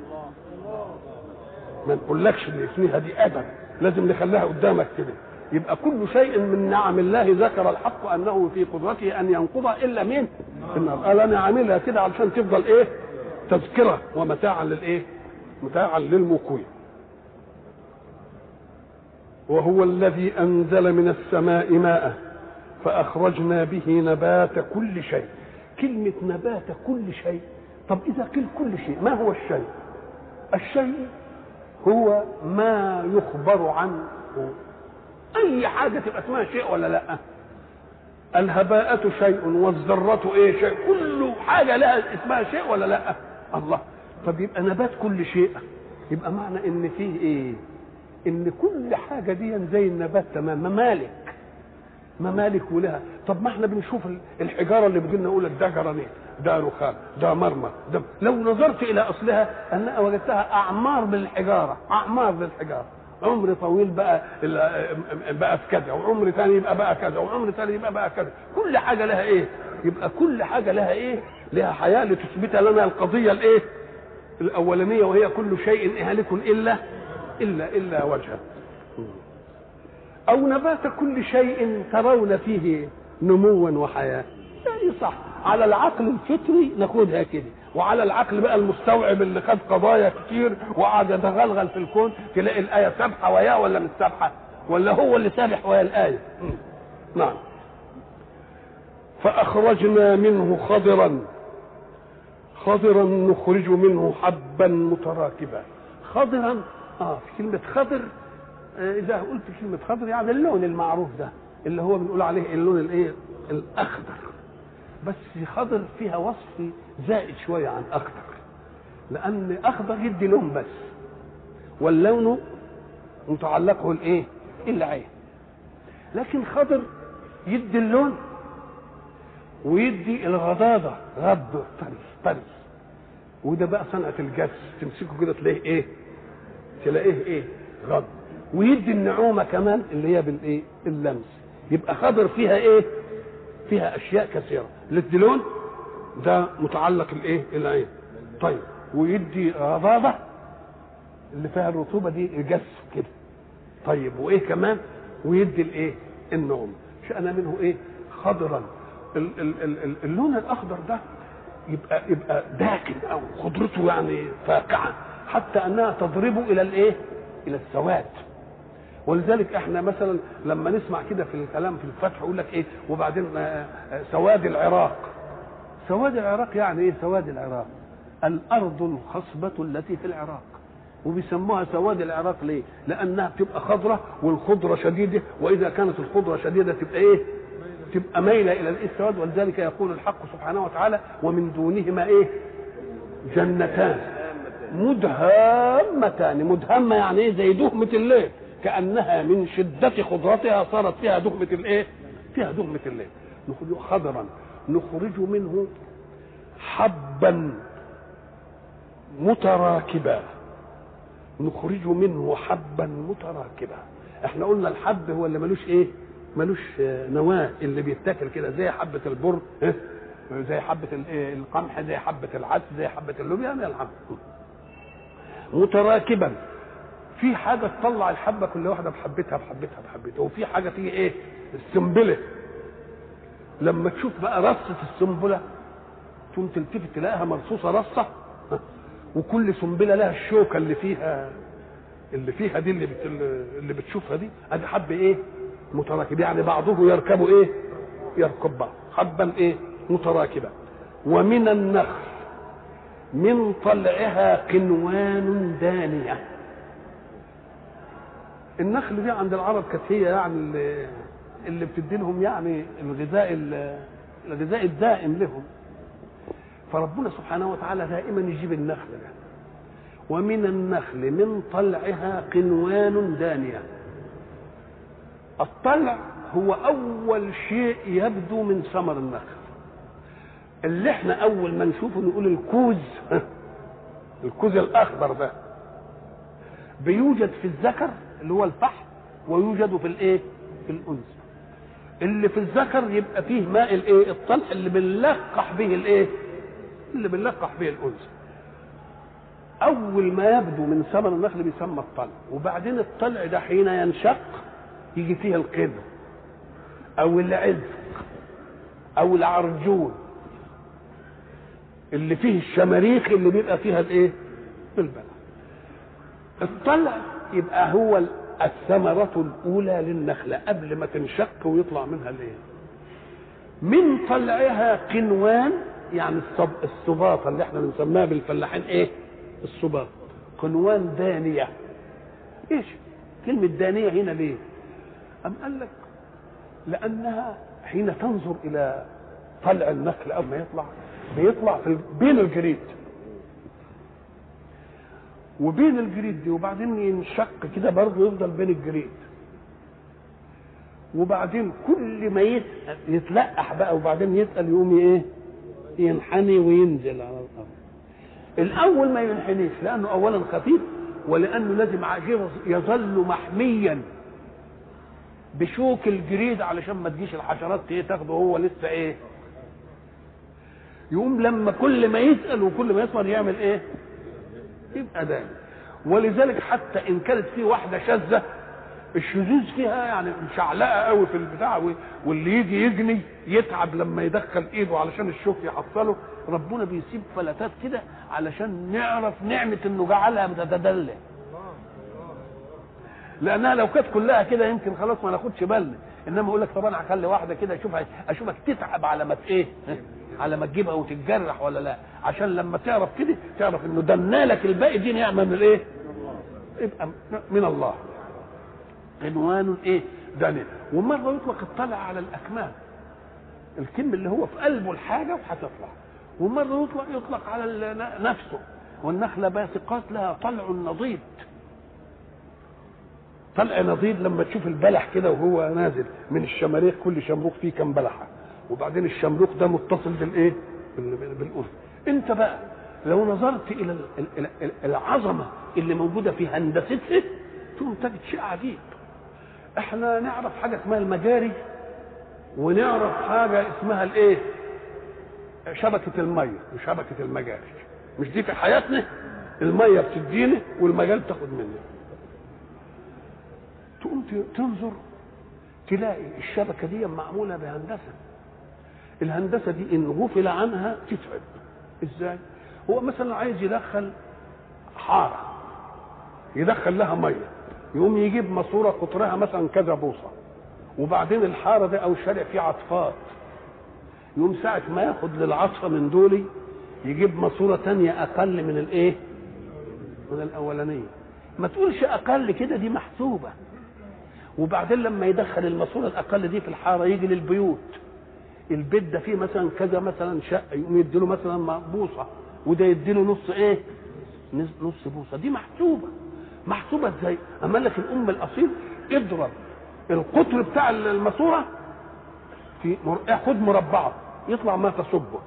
ما نقولكش اسمها دي ابدا لازم نخليها قدامك كده يبقى كل شيء من نعم الله ذكر الحق أنه في قدرته أن ينقض إلا مين؟ النار قال أنا عاملها كده علشان تفضل إيه؟ تذكرة ومتاعا للإيه؟ متاعا للمقوين وهو الذي أنزل من السماء ماء فأخرجنا به نبات كل شيء كلمة نبات كل شيء طب إذا قيل كل شيء ما هو الشيء الشيء هو ما يخبر عنه. أي حاجة تبقى اسمها شيء ولا لأ؟ الهباءة شيء والذرة إيه شيء؟ كل حاجة لها اسمها شيء ولا لأ؟ الله. طب يبقى نبات كل شيء. يبقى معنى إن فيه إيه؟ إن كل حاجة دي زي النبات تمام. ممالك. ممالك ولها. طب ما إحنا بنشوف الحجارة اللي بتجينا نقول لك ده جرانيت ده رخام ده مرمر ده لو نظرت إلى أصلها أنا وجدتها أعمار بالحجارة أعمار بالحجارة. عمر طويل بقى بقى في كذا وعمر ثاني يبقى بقى كذا وعمر ثاني يبقى بقى كذا. كل حاجة لها إيه؟ يبقى كل حاجة لها إيه؟ لها حياة لتثبت لنا القضية الإيه؟ الأولانية وهي كل شيء هالك إلا إلا إلا وجهه. أو نبات كل شيء ترون فيه نموا وحياة. يعني صح. على العقل الفطري ناخدها كده وعلى العقل بقى المستوعب اللي خد قضايا كتير وقعد يتغلغل في الكون تلاقي الآية سابحة وياه ولا مش سابحة؟ ولا هو اللي سابح ويا الآية؟ نعم. فأخرجنا منه خضرا. خضرا نخرج منه حبا متراكبا. خضرا؟ آه في كلمة خضر آه إذا قلت كلمة خضر يعني اللون المعروف ده اللي هو بنقول عليه اللون الإيه؟ الأخضر. بس خضر فيها وصف زائد شوية عن أخضر لأن أخضر يدي لون بس واللون متعلقه الإيه؟ العين لكن خضر يدي اللون ويدي الغضاضة غض طري طري وده بقى صنعة الجس تمسكه كده تلاقيه إيه؟ تلاقيه إيه؟ غض ويدي النعومة كمان اللي هي بالإيه؟ اللمس يبقى خضر فيها إيه؟ فيها أشياء كثيرة للدلون ده متعلق الايه العين طيب ويدي رضاضه اللي فيها الرطوبة دي الجس كده. طيب وإيه كمان؟ ويدي الإيه؟ النوم. شأن منه إيه؟ خضرا. ال ال ال اللون الأخضر ده يبقى يبقى داكن أو خضرته يعني فاقعة حتى أنها تضرب إلى الإيه؟ إلى السواد. ولذلك إحنا مثلا لما نسمع كده في الكلام في الفتح يقول لك إيه وبعدين سواد العراق. سواد العراق يعني إيه سواد العراق؟ الأرض الخصبة التي في العراق. وبيسموها سواد العراق ليه؟ لأنها بتبقى خضرة والخضرة شديدة وإذا كانت الخضرة شديدة تبقى إيه؟ تبقى مايلة إلى السواد؟ ولذلك يقول الحق سبحانه وتعالى ومن دونهما إيه؟ جنتان. مدهامتان. مدهمة يعني إيه زي دهمة الليل. كأنها من شدة خضرتها صارت فيها دهمة الإيه؟ فيها دهمة الليل. نخرج خضرا. نخرج منه حبا متراكبا. نخرج منه حبا متراكبا. إحنا قلنا الحب هو اللي ملوش إيه؟ ملوش نواة. اللي بيتاكل كده زي حبة البر زي حبة القمح زي حبة العدس زي حبة اللوبيا يعني الحب متراكبا. في حاجة تطلع الحبة كل واحدة بحبتها بحبتها بحبتها. وفي حاجة تيجي إيه؟ السنبلة. لما تشوف بقى رصة السنبلة تقوم تلتفت تلاقيها مرصوصة رصة وكل سنبلة لها الشوكة اللي فيها اللي فيها دي اللي بت... اللي بتشوفها دي. أدي حب إيه؟ متراكب يعني بعضه يركب إيه؟ يركب بعض. حبا إيه؟ متراكبا ومن النخل من طلعها قنوان دانية. النخل دي عند العرب كانت هي يعني اللي, اللي بتدي لهم يعني الغذاء الغذاء الدائم لهم. فربنا سبحانه وتعالى دائما يجيب النخل ده. ومن النخل من طلعها قنوان دانية. الطلع هو أول شيء يبدو من ثمر النخل. اللي إحنا أول ما نشوفه نقول الكوز. [LAUGHS] الكوز الأخضر ده. بيوجد في الذكر اللي هو الفحم ويوجد في الايه؟ في الأنثى. اللي في الذكر يبقى فيه ماء الايه؟ الطلع اللي بنلقح به الايه؟ اللي بنلقح به الأنثى. أول ما يبدو من ثمر النخل بيسمى الطلع وبعدين الطلع ده حين ينشق يجي فيه القدر أو العذق أو العرجون. اللي فيه الشماريخ اللي بيبقى فيها الايه؟ البلع الطلع يبقى هو الثمرة الأولى للنخلة قبل ما تنشق ويطلع منها الايه من طلعها قنوان يعني الصب... الصباطة اللي إحنا بنسميها بالفلاحين إيه؟ الصباط. قنوان دانية. إيش؟ كلمة دانية هنا ليه؟ أم قال لك لأنها حين تنظر إلى طلع النخل أول ما يطلع بيطلع في بين الجريد. وبين الجريد دي وبعدين ينشق كده برضه يفضل بين الجريد. وبعدين كل ما يتقل يتلقح بقى وبعدين يتقل يقوم إيه؟ ينحني وينزل على الأرض. الأول ما ينحنيش لأنه اولا خفيف ولأنه لازم يظل محميا بشوك الجريد علشان ما تجيش الحشرات إيه تاخده هو لسه إيه. يقوم لما كل ما يسال وكل ما يصبر يعمل إيه؟ يبقى ده ولذلك حتى إن كانت في واحدة شاذة الشذوذ فيها يعني مشعلقه قوي في البتاع واللي يجي يجني يتعب لما يدخل إيده علشان الشوك يحصله ربنا بيسيب فلتات كده علشان نعرف نعمة إنه جعلها بتتدلع لأنها لو كانت كلها كده يمكن خلاص ما ناخدش بالنا. انما أقول لك طب أنا هخلي واحدة كده اشوفها اشوفك تتعب على ما إيه؟ على ما تجيبها وتتجرح ولا لا. عشان لما تعرف كده تعرف إنه دنالك الباقي دي نعمة من إيه؟ يبقى من الله. عنوان إيه؟ دانية ومرة يطلق الطلع على الأكمام. الكم اللي هو في قلبه الحاجة وهتطلع. ومرة يطلق يطلق على نفسه. والنخلة باسقات لها طلع نضيد. طلع نضيد لما تشوف البلح كده وهو نازل من الشماريخ كل شمروخ فيه كم بلحة. وبعدين الشمروخ ده متصل بالإيه؟ بالاذن انت بقى لو نظرت إلى العظمة اللي موجودة في هندستها تقوم تجد شيء عجيب. إحنا نعرف حاجة اسمها المجاري ونعرف حاجة اسمها الإيه؟ شبكة المية وشبكه المجاري. مش دي في حياتنا؟ المية بتدينا والمجال تاخد مني. تقوم تنظر تلاقي الشبكة دي معمولة بهندسة. الهندسة دي إن غفل عنها تتعب. إزاي؟ هو مثلا عايز يدخل حارة يدخل لها مية يقوم يجيب ماسورة قطرها مثلا كذا بوصة وبعدين الحارة ده أو الشارع فيه عطفات. يقوم ساعة ما ياخد للعطفة من دولي يجيب ماسورة تانية أقل من الإيه؟ من الأولانية. ما تقولش أقل كده دي محسوبة. وبعدين لما يدخل الماسورة الأقل دي في الحارة يجي للبيوت البيت ده فيه مثلا كذا مثلا شقة يقوم يديله مثلا بوصة وده يديله نص إيه؟ نص بوصة دي محسوبة محسوبة إزاي؟ أما لك الأم الأصيل اضرب القطر بتاع الماسورة في مر... خد مربعة يطلع ما تصبه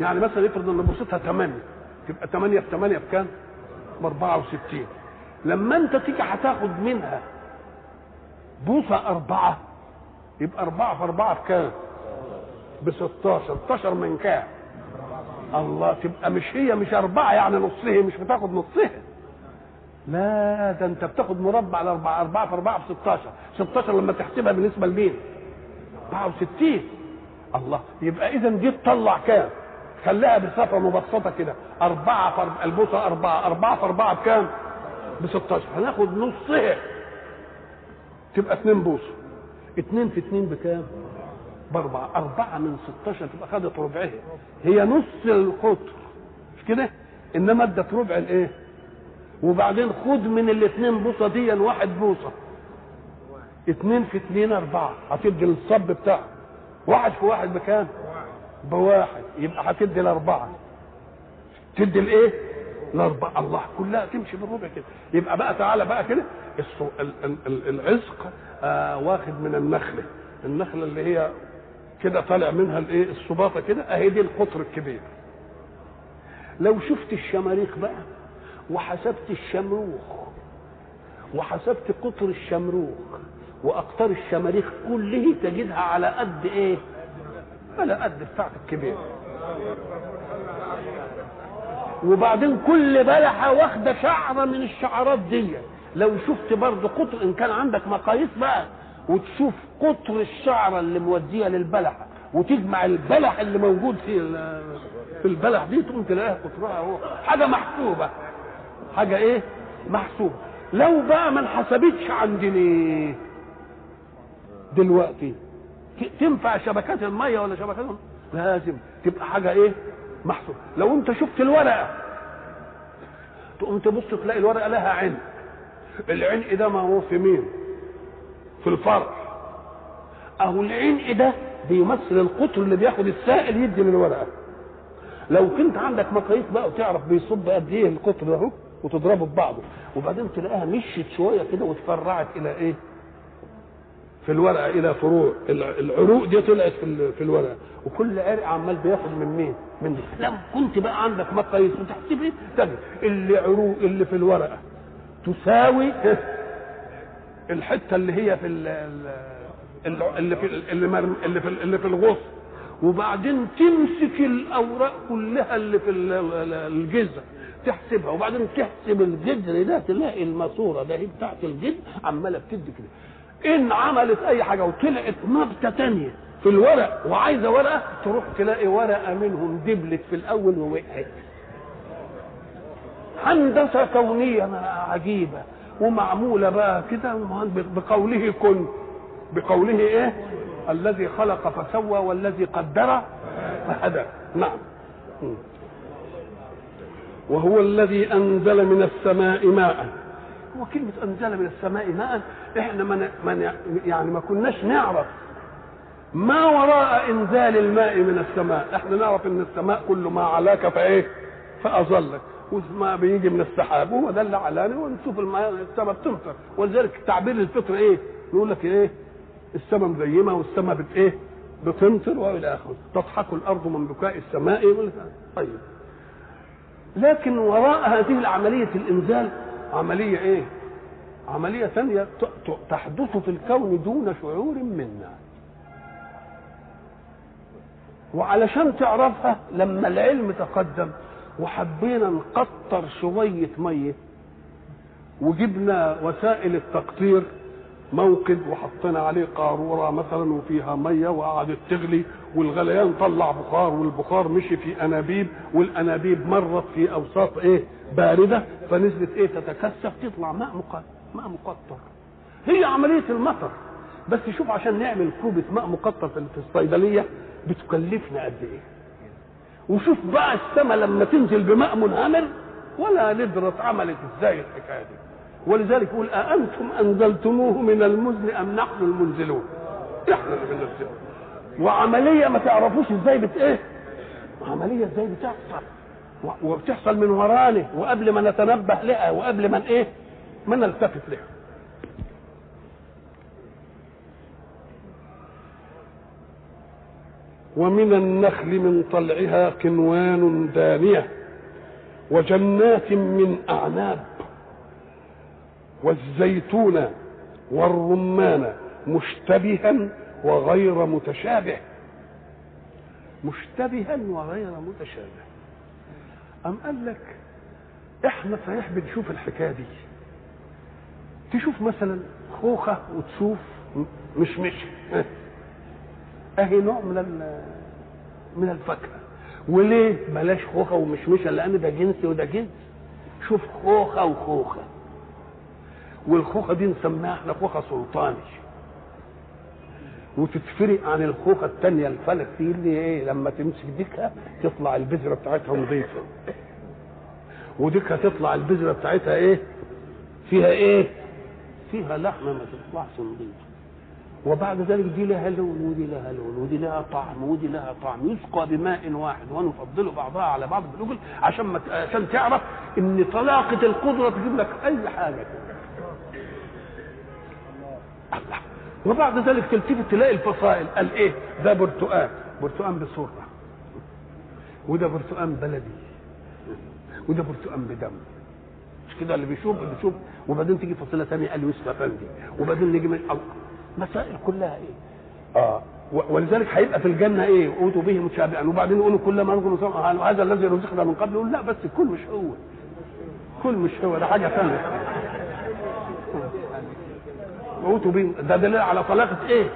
يعني مثلا افرض إن بوصتها 8 تبقى 8 في 8 بكام؟ ب 64 لما أنت تيجي هتاخد منها بوصه أربعة. يبقى أربعة في أربعة بكام؟ ب 16 16 من كام؟ الله تبقى مش هي مش أربعة يعني نصها مش بتاخد نصها. لا ده أنت بتاخد مربع على أربعة أربعة في أربعة ب 16 16 لما تحسبها بالنسبة لمين؟ 64 الله يبقى إذا دي تطلع كام؟ خليها بصفة مبسطة كده. أربعة في البوصة أربعة أربعة في أربعة بكام؟ ب 16 هناخد نصها. تبقى 2 بوصة 2 في 2 بكام؟ بأربعة. أربعة من 16 تبقى خدت ربعها. هي نص القطر. مش كده؟ إنما ادت ربع الإيه؟ وبعدين خد من الاثنين بوصة دي واحد بوصة. اتنين في اتنين أربعة. هتدي الصب بتاعه. واحد في واحد بكام؟ بواحد. يبقى هتدي الأربعة. تدي الايه الاربع الله كلها تمشي بالربع كده. يبقى بقى تعالى بقى كده العزق آه واخد من النخلة. النخلة اللي هي كده طالع منها الايه الصباطه كده اهي دي القطر الكبير. لو شفت الشماريخ بقى وحسبت الشمروخ وحسبت قطر الشمروخ وأقطار الشماريخ كله تجدها على قد إيه؟ على قد بتاعت الكبير وبعدين كل بلحة واخدة شعرة من الشعرات دي. لو شفت برضه قطر إن كان عندك مقاييس بقى وتشوف قطر الشعرة اللي مودية للبلحة وتجمع البلح اللي موجود في في البلح دي تقوم تلاقيها قطرها هو حاجة محسوبة. حاجة إيه؟ محسوبة. لو بقى ما انحسبتش عندنا دلوقتي. ت- تنفع شبكات المية ولا شبكات لازم تبقى حاجة إيه؟ محسوب لو انت شفت الورقة تقوم تبص تلاقي الورقة لها عين. العين ده هو في مين؟ في الفرع. أهو العين ده بيمثل القطر اللي بياخد السائل يدي للورقة. لو كنت عندك مقاييس بقى وتعرف بيصب قد إيه القطر ده وتضربه ببعضه. وبعدين تلاقيها مشيت شوية كده وتفرعت إلى إيه؟ في الورقة إلى فروع. الع- العروق دي طلعت في في الورقة. وكل عرق عمال بياخد من مين؟ من دي. لو كنت بقى عندك مقاييس وتحسب إيه؟ تجد اللي عروق اللي في الورقة. تساوي [LAUGHS] الحتة اللي هي في ال- ال- اللي في اللي في اللي في الغصن وبعدين تمسك الأوراق كلها اللي في ال- ال- الجذر تحسبها. وبعدين تحسب الجذر ده تلاقي الماسورة ده هي بتاعت الجذر عمالة بتدي كده. إن عملت أي حاجة وطلعت نبتة تانية في الورق وعايزة ورقة تروح تلاقي ورقة منهم دبلت في الأول ووقعت. هندسة كونية عجيبة ومعمولة بقى كده بقوله كن. بقوله إيه؟ الذي خلق فسوى والذي قدر فهدى. نعم. وهو الذي أنزل من السماء ماء. هو كلمة أنزل من السماء ماء إحنا من يعني ما كناش نعرف ما وراء إنزال الماء من السماء. إحنا نعرف إن السماء كل ما علاك فإيه؟ فأظلك. والماء بيجي من السحاب وهو ده اللي علاني ونشوف السماء بتمطر ولذلك تعبير الفطر إيه؟ يقول لك إيه؟ السماء مزيمة والسماء بت إيه؟ بتمطر وإلى آخره. تضحك الأرض من بكاء السماء طيب. لكن وراء هذه العملية الإنزال عملية إيه؟ عملية ثانية تحدث في الكون دون شعور منا وعلشان تعرفها لما العلم تقدم وحبينا نقطر شوية مية وجبنا وسائل التقطير موقد وحطينا عليه قارورة مثلا وفيها مية وقعدت تغلي والغليان طلع بخار والبخار مشي في أنابيب والأنابيب مرت في أوساط إيه؟ باردة فنزلت إيه؟ تتكثف تطلع ماء مقطر ماء مقطر. هي عملية المطر. بس شوف عشان نعمل كوبة ماء مقطر في الصيدلية بتكلفنا قد إيه. وشوف بقى السماء لما تنزل بماء منهمر ولا ندرة عملت إزاي الحكاية دي. ولذلك يقول أأنتم أنزلتموه من المزن أم نحن المنزلون؟ إحنا اللي بننزله وعملية ما تعرفوش إزاي بت إيه؟ عملية إزاي بتحصل وبتحصل من ورانا وقبل ما نتنبه لها وقبل ما إيه؟ ما نلتفت لها ومن النخل من طلعها قنوان دانية وجنات من أعناب والزيتون والرمان مشتبها وغير متشابه. مشتبها وغير متشابه. أم قال لك إحنا صحيح بنشوف الحكاية دي؟ تشوف مثلا خوخة وتشوف مش مش. أهي نوع من من الفاكهة. وليه بلاش خوخة ومشمشه لأن ده جنسي وده جنس. شوف خوخة وخوخة. والخوخة دي نسميها إحنا خوخة سلطاني. وتتفرق عن الخوخة الثانية الفلك دي اللي إيه لما تمسك ديكها تطلع البذرة بتاعتها نظيفة. وديكها تطلع البذرة بتاعتها إيه فيها إيه فيها لحمة ما تطلعش نظيفة. وبعد ذلك دي لها لون ودي لها لون ودي لها طعم ودي لها طعم. يسقى بماء واحد ونفضل بعضها على بعض بالأكل عشان ما عشان تعرف إن طلاقة القدرة تجيب لك أي حاجة. الله. وبعد ذلك تلتفت تلاقي الفصائل. قال إيه؟ ده برتقال برتقال بسرعة وده برتقال بلدي. وده برتقال بدم. مش كده اللي بيشوف؟ اللي بيشوف. وبعدين تيجي فصيلة ثانية قال يوسف أفندي. وبعدين نيجي من مسائل كلها إيه؟ آه. ولذلك هيبقى في الجنة إيه؟ أوتوا به متشابها. وبعدين يقولوا كل ما رزقنا هذا الذي رزقنا من قبل. يقول لا بس كل مش هو. كل مش هو. ده حاجة ثانية. اوتوا به ده دليل على طلاقة إيه؟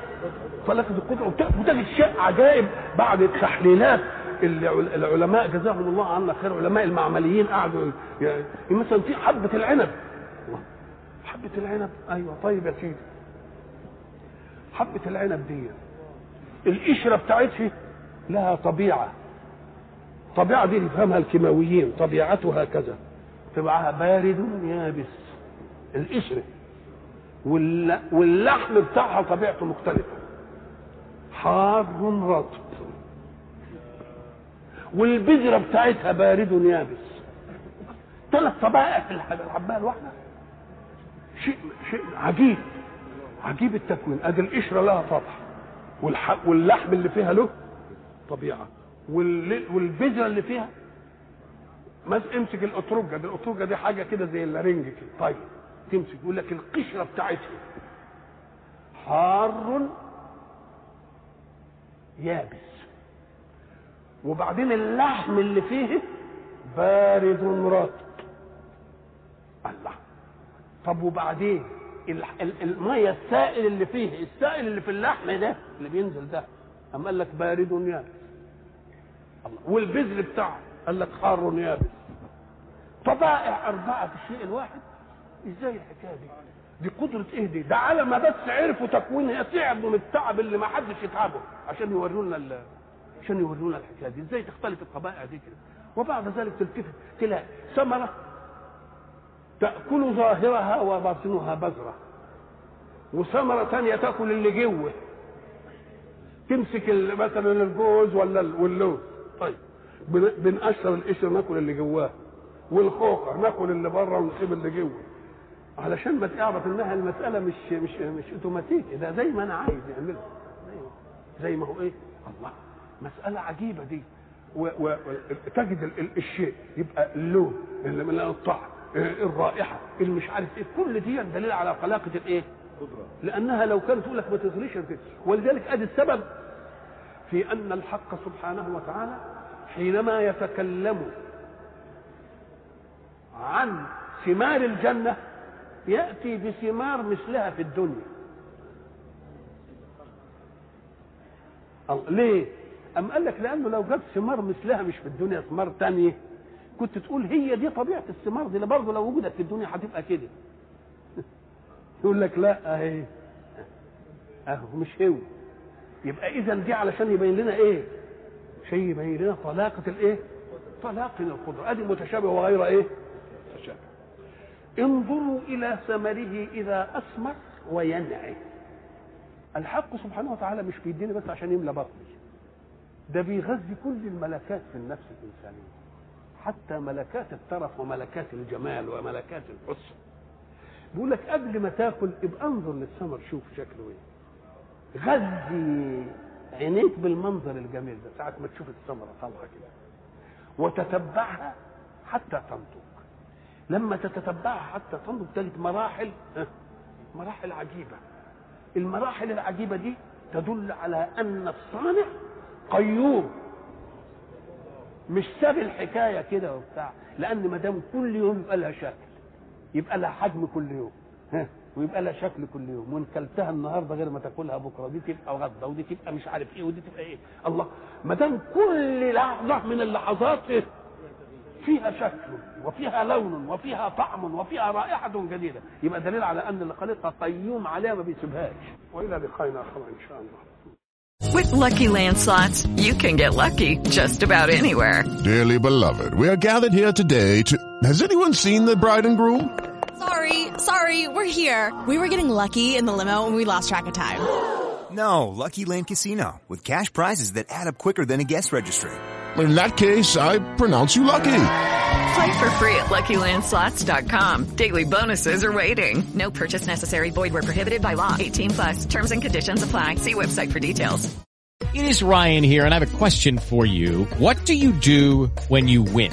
طلاقة القدره وتجد شيء عجائب بعد التحليلات العلماء. جزاهم الله عنا خير. علماء المعمليين قعدوا يعني مثلا في حبة العنب. حبة العنب. أيوه. طيب يا سيدي. حبة العنب دي القشرة بتاعتها لها طبيعة. الطبيعة دي يفهمها الكيماويين. طبيعتها كذا. طبعها بارد يابس. القشرة. واللحم بتاعها طبيعته مختلفة. حار رطب. والبذرة بتاعتها بارد يابس ثلاث طبائع في الحباية الواحدة شيء شيء عجيب. عجيب التكوين. أدي القشرة لها طبع. واللحم اللي فيها له طبيعة. والبذرة اللي فيها امسك الاترجة دي الاترجة دي حاجة كده زي اللارنج كده. طيب. تمسك يقول لك القشرة بتاعتها حار يابس. وبعدين اللحم اللي فيه بارد رطب الله. طب وبعدين؟ المية السائل اللي فيه السائل اللي في اللحم ده اللي بينزل ده أم قال لك بارد يابس؟ الله. والبذر بتاعه قال لك حار يابس. طبائع أربعة في الشيء الواحد. إزاي الحكاية دي؟ دي قدرة إيه دي؟ ده على ما بس عرفوا تكوينها تعبوا من التعب اللي ما حدش يتعبه عشان يورونا عشان يورونا الحكاية دي. إزاي تختلف الطبائع دي كده؟ وبعد ذلك تلتفت تلاقي ثمرة تأكل ظاهرها وباطنها بذرة وثمرة ثانية تأكل اللي جوه. تمسك مثلا الجوز ولا واللوز. طيب بنقشر القشر ناكل اللي جواه والخوخة ناكل اللي بره ونسيب اللي جوه. علشان ما تعرف إنها المسألة مش مش مش اوتوماتيكي ده زي ما أنا عايز يعملها. زي ما هو إيه؟ الله مسألة عجيبة دي. وتجد الشيء يبقى اللون الطعم الرائحة المش عارف إيه كل دي دليل على خلاقة الايه؟ لأنها لو كانت تقول لك ما تغليش ولذلك أدي السبب في أن الحق سبحانه وتعالى حينما يتكلم عن ثمار الجنة يأتي بثمار مثلها في الدنيا ليه؟ أم قال لك لأنه لو جاب ثمار مثلها مش في الدنيا ثمار تانية كنت تقول هي دي طبيعة الثمار دي برضه لو وجدت في الدنيا هتبقى كده [LAUGHS] يقول لك لا أهي أهو مش هو يبقى إذا دي علشان يبين لنا إيه؟ شيء يبين لنا طلاقة الإيه؟ طلاقة القدرة أدي متشابه وغير إيه؟ انظروا إلى ثمره إذا أثمر وينعي. الحق سبحانه وتعالى مش بيديني بس عشان يملى بطني. ده بيغذي كل الملكات في النفس الإنسانية. حتى ملكات الترف وملكات الجمال وملكات الحسن. بيقول لك قبل ما تاكل ابقى انظر للثمر شوف شكله إيه. غذي عينيك بالمنظر الجميل ده ساعة ما تشوف الثمرة طالعة كده. وتتبعها حتى تنضج لما تتتبعها حتى تنضج تجد مراحل مراحل عجيبة المراحل العجيبة دي تدل على أن الصانع قيوم مش ساب الحكاية كده وبتاع لأن ما دام كل يوم يبقى لها شكل يبقى لها حجم كل يوم ها ويبقى لها شكل كل يوم وإن كلتها النهارده غير ما تاكلها بكرة دي تبقى غدا ودي تبقى مش عارف إيه ودي تبقى إيه الله ما دام كل لحظة من اللحظات إيه؟ فيها شكل وفيها لون وفيها طعم وفيها رائحه جديده يبقى دليل على ان اللي خلقها قيوم عليها ما بيسيبهاش والى لقائنا اخر ان شاء الله With lucky landslots, you can get lucky just about anywhere. Dearly beloved, we are gathered here today to. Has anyone seen the bride and groom? Sorry, Sorry, we're here. We were getting lucky in the limo and we lost track of time. No, Lucky Land Casino, with cash prizes that add up quicker than a guest registry. in that case, I pronounce you lucky. Play for free at LuckyLandSlots.com. Daily bonuses are waiting. No purchase necessary. Void where prohibited by law. 18 plus. Terms and conditions apply. See website for details. It is Ryan here, and I have a question for you. What do you do when you win?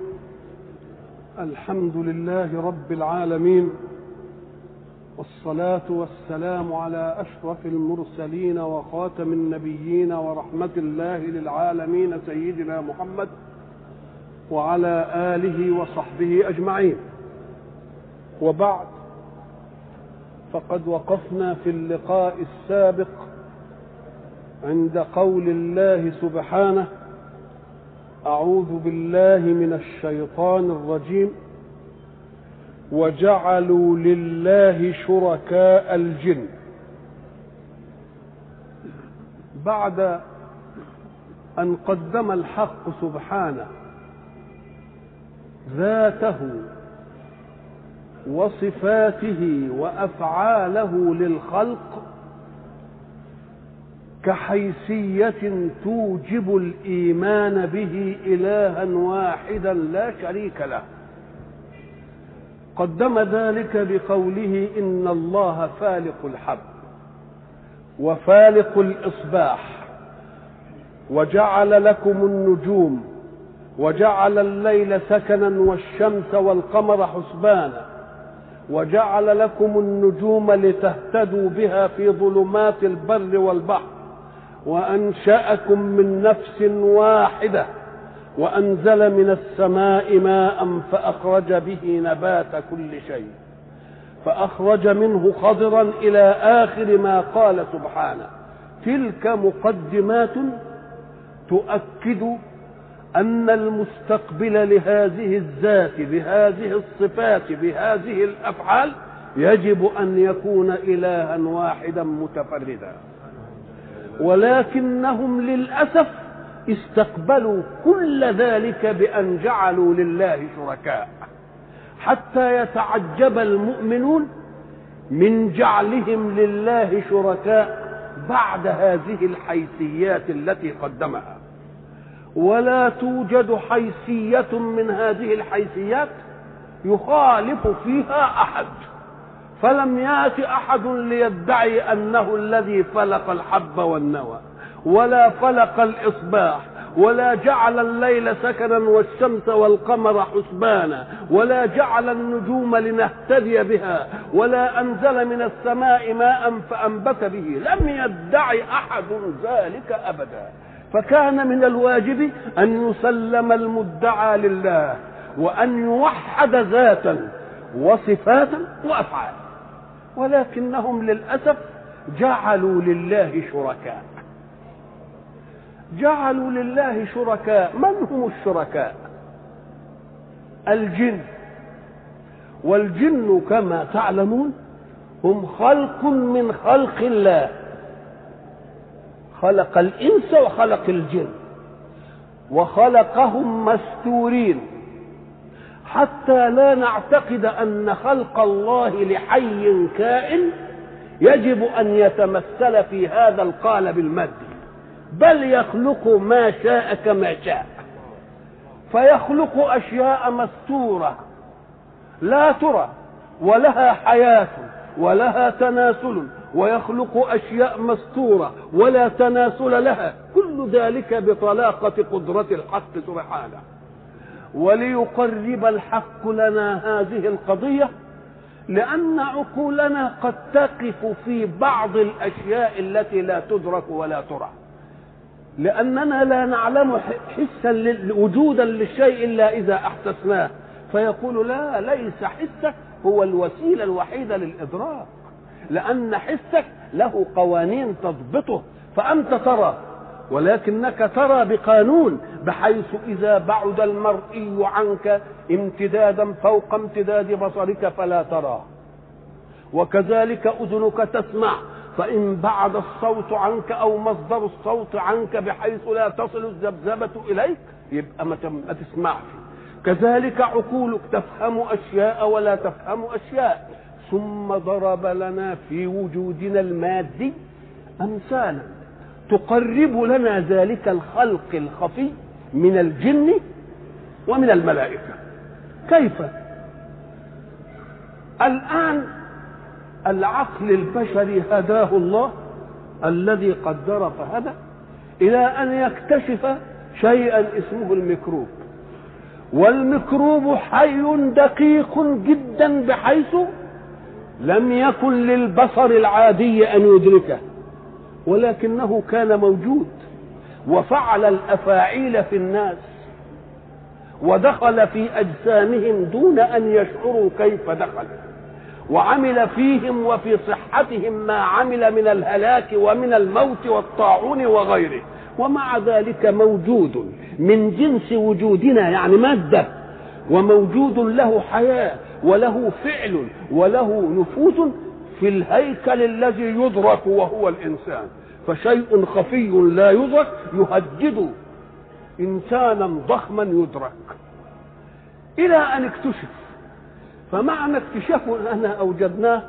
الحمد لله رب العالمين والصلاة والسلام على أشرف المرسلين وخاتم النبيين ورحمة الله للعالمين سيدنا محمد وعلى آله وصحبه أجمعين. وبعد فقد وقفنا في اللقاء السابق عند قول الله سبحانه أعوذ بالله من الشيطان الرجيم. وجعلوا لله شركاء الجن. بعد أن قدم الحق سبحانه ذاته وصفاته وأفعاله للخلق كحيثية توجب الإيمان به إلها واحدا لا شريك له. قدم ذلك بقوله إن الله فالق الحب وفالق الإصباح وجعل لكم النجوم وجعل الليل سكنا والشمس والقمر حسبانا وجعل لكم النجوم لتهتدوا بها في ظلمات البر والبحر وأنشأكم من نفس واحدة وأنزل من السماء ماء فأخرج به نبات كل شيء فأخرج منه خضرا إلى آخر ما قال سبحانه. تلك مقدمات تؤكد أن المستقبل لهذه الذات بهذه الصفات بهذه الأفعال يجب أن يكون الها واحدا متفردا. ولكنهم للأسف استقبلوا كل ذلك بأن جعلوا لله شركاء. حتى يتعجب المؤمنون من جعلهم لله شركاء بعد هذه الحيثيات التي قدمها. ولا توجد حيثية من هذه الحيثيات يخالف فيها أحد. فلم يأت أحد ليدعي أنه الذي فلق الحب والنوى ولا فلق الإصباح ولا جعل الليل سكنا والشمس والقمر حسبانا ولا جعل النجوم لنهتدي بها ولا أنزل من السماء ماء فأنبت به لم يدعي أحد ذلك أبدا. فكان من الواجب أن يسلم المدعى لله وأن يوحد ذاتا وصفاتا وأفعالا. ولكنهم للأسف جعلوا لله شركاء. جعلوا لله شركاء. من هم الشركاء؟ الجن. والجن كما تعلمون هم خلق من خلق الله. خلق الإنس وخلق الجن. وخلقهم مستورين. حتى لا نعتقد أن خلق الله لحي كائن يجب أن يتمثل في هذا القالب المادي بل يخلق ما شاء كما شاء. فيخلق أشياء مستورة لا ترى ولها حياة ولها تناسل ويخلق أشياء مستورة ولا تناسل لها. كل ذلك بطلاقة قدرة الحق سبحانه. وليقرب الحق لنا هذه القضية لأن عقولنا قد تقف في بعض الأشياء التي لا تدرك ولا ترى. لأننا لا نعلم حسا وجودا للشيء إلا إذا احسسناه فيقول لا ليس حسه هو الوسيلة الوحيدة للإدراك. لأن حسك له قوانين تضبطه. فأنت ترى ولكنك ترى بقانون بحيث إذا بعد المرئي عنك امتدادا فوق امتداد بصرك فلا تراه وكذلك أذنك تسمع فإن بعد الصوت عنك أو مصدر الصوت عنك بحيث لا تصل الذبذبة إليك يبقى ما تسمعش. كذلك عقولك تفهم أشياء ولا تفهم أشياء ثم ضرب لنا في وجودنا المادي أمثالا. تقرب لنا ذلك الخلق الخفي من الجن ومن الملائكة. كيف؟ الآن العقل البشري هداه الله الذي قدر فهدى إلى أن يكتشف شيئا اسمه الميكروب. والميكروب حي دقيق جدا بحيث لم يكن للبصر العادي أن يدركه. ولكنه كان موجود وفعل الأفاعيل في الناس ودخل في أجسامهم دون أن يشعروا كيف دخل وعمل فيهم وفي صحتهم ما عمل من الهلاك ومن الموت والطاعون وغيره. ومع ذلك موجود من جنس وجودنا يعني مادة وموجود له حياة وله فعل وله نفوذ في الهيكل الذي يدرك وهو الإنسان. فشيء خفي لا يدرك يهدد إنسانا ضخما يدرك. إلى أن اكتشف. فمعنى اكتشافه اننا أوجدناه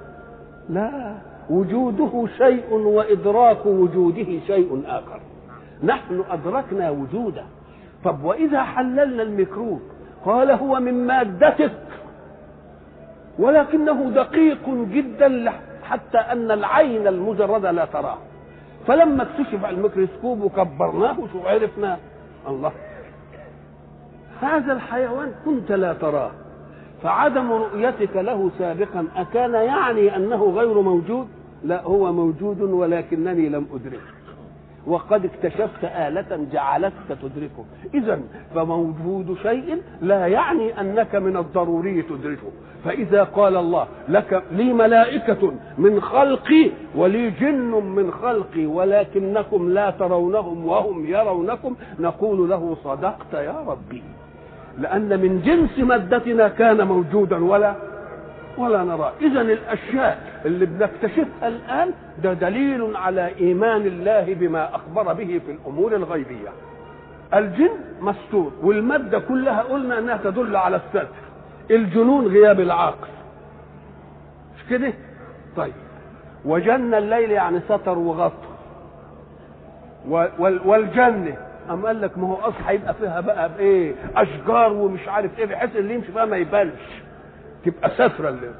لا وجوده شيء وإدراك وجوده شيء آخر. نحن أدركنا وجوده. طب وإذا حللنا الميكروب؟ قال هو من مادتك. ولكنه دقيق جدا حتى أن العين المجردة لا تراه. فلما اكتشف الميكروسكوب وكبرناه شو عرفنا الله! هذا الحيوان كنت لا تراه. فعدم رؤيتك له سابقا أكان يعني أنه غير موجود؟ لا هو موجود ولكنني لم أدركه. وقد اكتشفت آلة جعلتك تدركه. إذا فموجود شيء لا يعني أنك من الضروري تدركه. فإذا قال الله لك لي ملائكة من خلقي ولي جن من خلقي ولكنكم لا ترونهم وهم يرونكم نقول له صدقت يا ربي. لأن من جنس مادتنا كان موجودا ولا ولا نراه إذا الأشياء اللي بنكتشفها الآن ده دليل على إيمان الله بما أخبر به في الأمور الغيبية. الجن مستور والمادة كلها قلنا أنها تدل على الستر الجنون غياب العقل مش كده؟ طيب. وجن الليل يعني ستر وغطى والجنة. أم قال لك ما هو أصل هيبقى فيها بقى بإيه؟ أشجار ومش عارف إيه بحيث اللي يمشي فيها ما يبانش تبقى سترة اللي,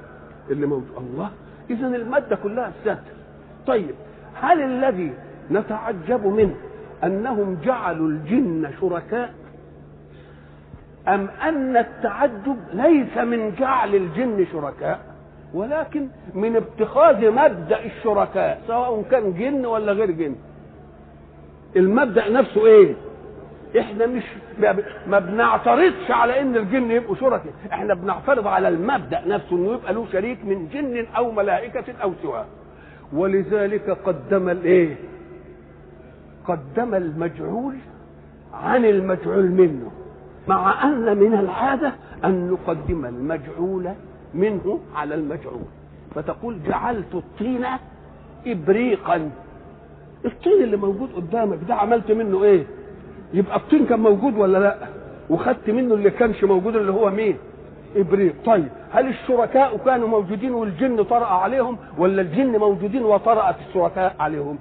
اللي موجود الله. إذا المادة كلها ستر طيب هل الذي نتعجب منه أنهم جعلوا الجن شركاء؟ أم أن التعجب ليس من جعل الجن شركاء ولكن من اتخاذ مبدأ الشركاء سواء كان جن ولا غير جن؟ المبدأ نفسه إيه؟ إحنا مش ما بنعترضش على إن الجن يبقوا شركاء. إحنا بنعترض على المبدأ نفسه إنه يبقى له شريك من جن أو ملائكة أو سواه ولذلك قدم الإيه؟ قدم المجعول عن المجعول منه. مع أن من العادة أن نقدم المجعول منه على المجعول. فتقول جعلت الطين ابريقا. الطين اللي موجود قدامك ده عملت منه إيه؟ يبقى الطين كان موجود ولا لا؟ وخدت منه اللي كانش موجود اللي هو مين؟ إبريق. طيب هل الشركاء كانوا موجودين والجن طرأ عليهم ولا الجن موجودين وطرأت الشركاء عليهم؟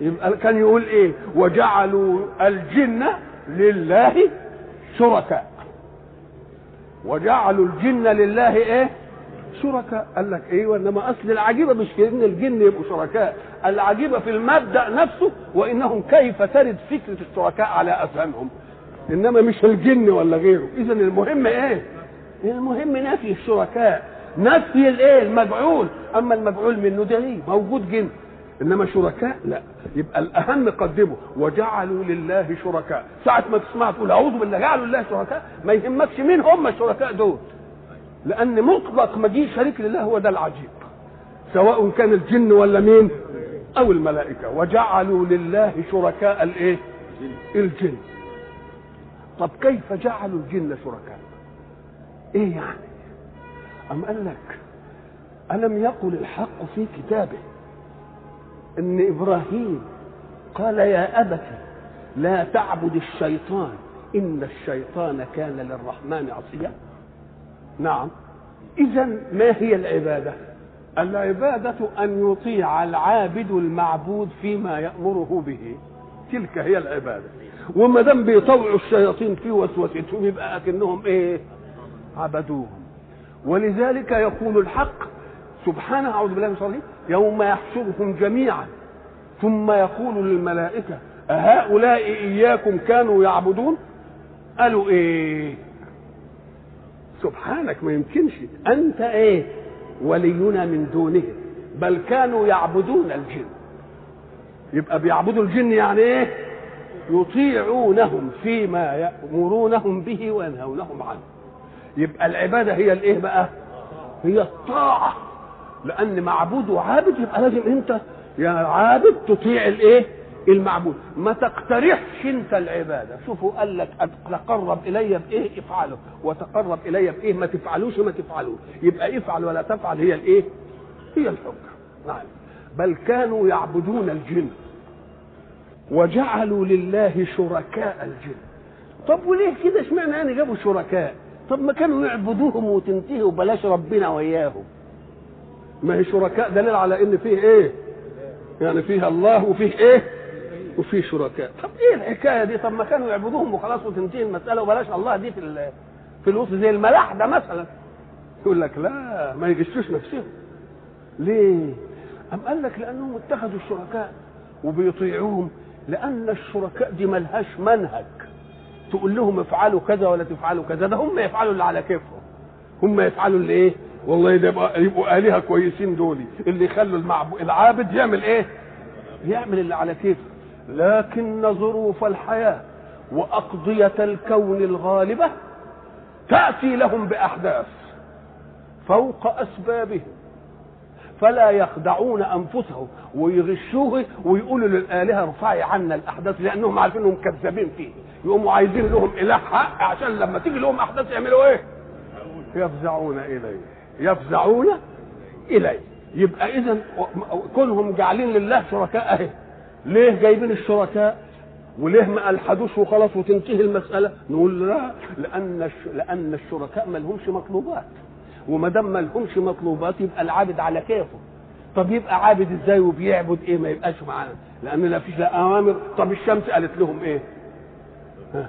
يبقى كان يقول إيه؟ وجعلوا الجن لله شركاء. وجعلوا الجن لله إيه؟ شركاء قال لك إيه وانما أصل العجيبة مش في إن الجن يبقوا شركاء العجيبة في المبدا نفسه وإنهم كيف ترد فكرة الشركاء على اذهانهم إنما مش الجن ولا غيره. اذا المهم إيه؟ المهم نفي الشركاء. نفي الإيه؟ المجعول. أما المجعول منه ده إيه موجود جن. إنما شركاء لا. يبقى الأهم قدمه. وجعلوا لله شركاء. ساعة ما تسمع تقول أعوذ بالله جعلوا لله شركاء. ما يهمكش مين هم الشركاء دول. لأن مطلق مجيء شريك لله هو ده العجيب سواء كان الجن ولا مين أو الملائكة. وجعلوا لله شركاء الإيه؟ الجن. طب كيف جعلوا الجن شركاء؟ إيه يعني؟ أم قال لك ألم يقل الحق في كتابه إن إبراهيم قال يا أبت لا تعبد الشيطان إن الشيطان كان للرحمن عصيا؟ نعم. اذا ما هي العبادة؟ العبادة أن يطيع العابد المعبود فيما يأمره به. تلك هي العبادة. وما دام بيطوعوا الشياطين في وسوستهم يبقى اكنهم إيه؟ عبدوهم. ولذلك يقول الحق سبحانه أعوذ بالله من الشيطان يوم يحشرهم جميعا. ثم يقول للملائكة أهؤلاء إياكم كانوا يعبدون؟ قالوا إيه؟ سبحانك ما يمكنش. أنت إيه؟ ولينا من دونهم بل كانوا يعبدون الجن. يبقى بيعبدوا الجن يعني إيه؟ يطيعونهم فيما يأمرونهم به وينهونهم عنه. يبقى العبادة هي الإيه بقى؟ هي الطاعة. لأن معبود وعابد يبقى لازم أنت يا عابد تطيع الإيه؟ المعبود. ما تقترحش انت العبادة. شوفوا قال لك تقرب إلي بإيه؟ افعله. وتقرب إلي بإيه؟ ما تفعلوش ما تفعلوش. يبقى افعل ولا تفعل هي الإيه؟ هي الحجه نعم. بل كانوا يعبدون الجن. وجعلوا لله شركاء الجن. طب وليه كده؟ اشمعنى يعني جابوا شركاء؟ طب ما كانوا يعبدوهم وتنتهي وبلاش ربنا وياهم ما هي شركاء دليل على إن فيه إيه؟ يعني فيها الله وفيه إيه؟ وفيه شركاء. طب إيه الحكاية دي؟ طب ما كانوا يعبدوهم وخلاص وتنتهي المسألة وبلاش الله دي في في الوسط زي الملاحده مثلا. يقول لك لا ما يجشوش نفسهم. ليه؟ أم قال لك لأنهم اتخذوا الشركاء وبيطيعوهم؟ لأن الشركاء دي ملهاش منهج. تقول لهم افعلوا كذا ولا تفعلوا كذا. ده هم يفعلوا اللي على كيفهم. هم يفعلوا اللي إيه؟ والله ده يبقى يبقوا آلهة كويسين دول اللي يخلوا العابد يعمل إيه؟ يعمل اللي على كيفه. لكن ظروف الحياة وأقضية الكون الغالبة تأتي لهم بأحداث فوق أسبابهم فلا يخدعون أنفسهم ويغشوه ويقولوا للآلهة ارفعي عنا الأحداث لأنهم عارفين إنهم كذابين فيه. يقوموا عايزين لهم إله حق عشان لما تيجي لهم أحداث يعملوا إيه؟ يفزعون إليه. يفزعون إليه. يبقى اذا كونهم جعلين لله شركاء أهي. ليه جايبين الشركاء؟ وليه ما ألحدوش وخلاص وتنتهي المسألة؟ نقول لا لأن لأن الشركاء ما لهمش مطلوبات. وما دام ما لهمش مطلوبات يبقى العابد على كيفه. طب يبقى عابد إزاي وبيعبد إيه؟ ما يبقاش معانا لأن لا فيش لا أوامر. طب الشمس قالت لهم إيه؟ ها.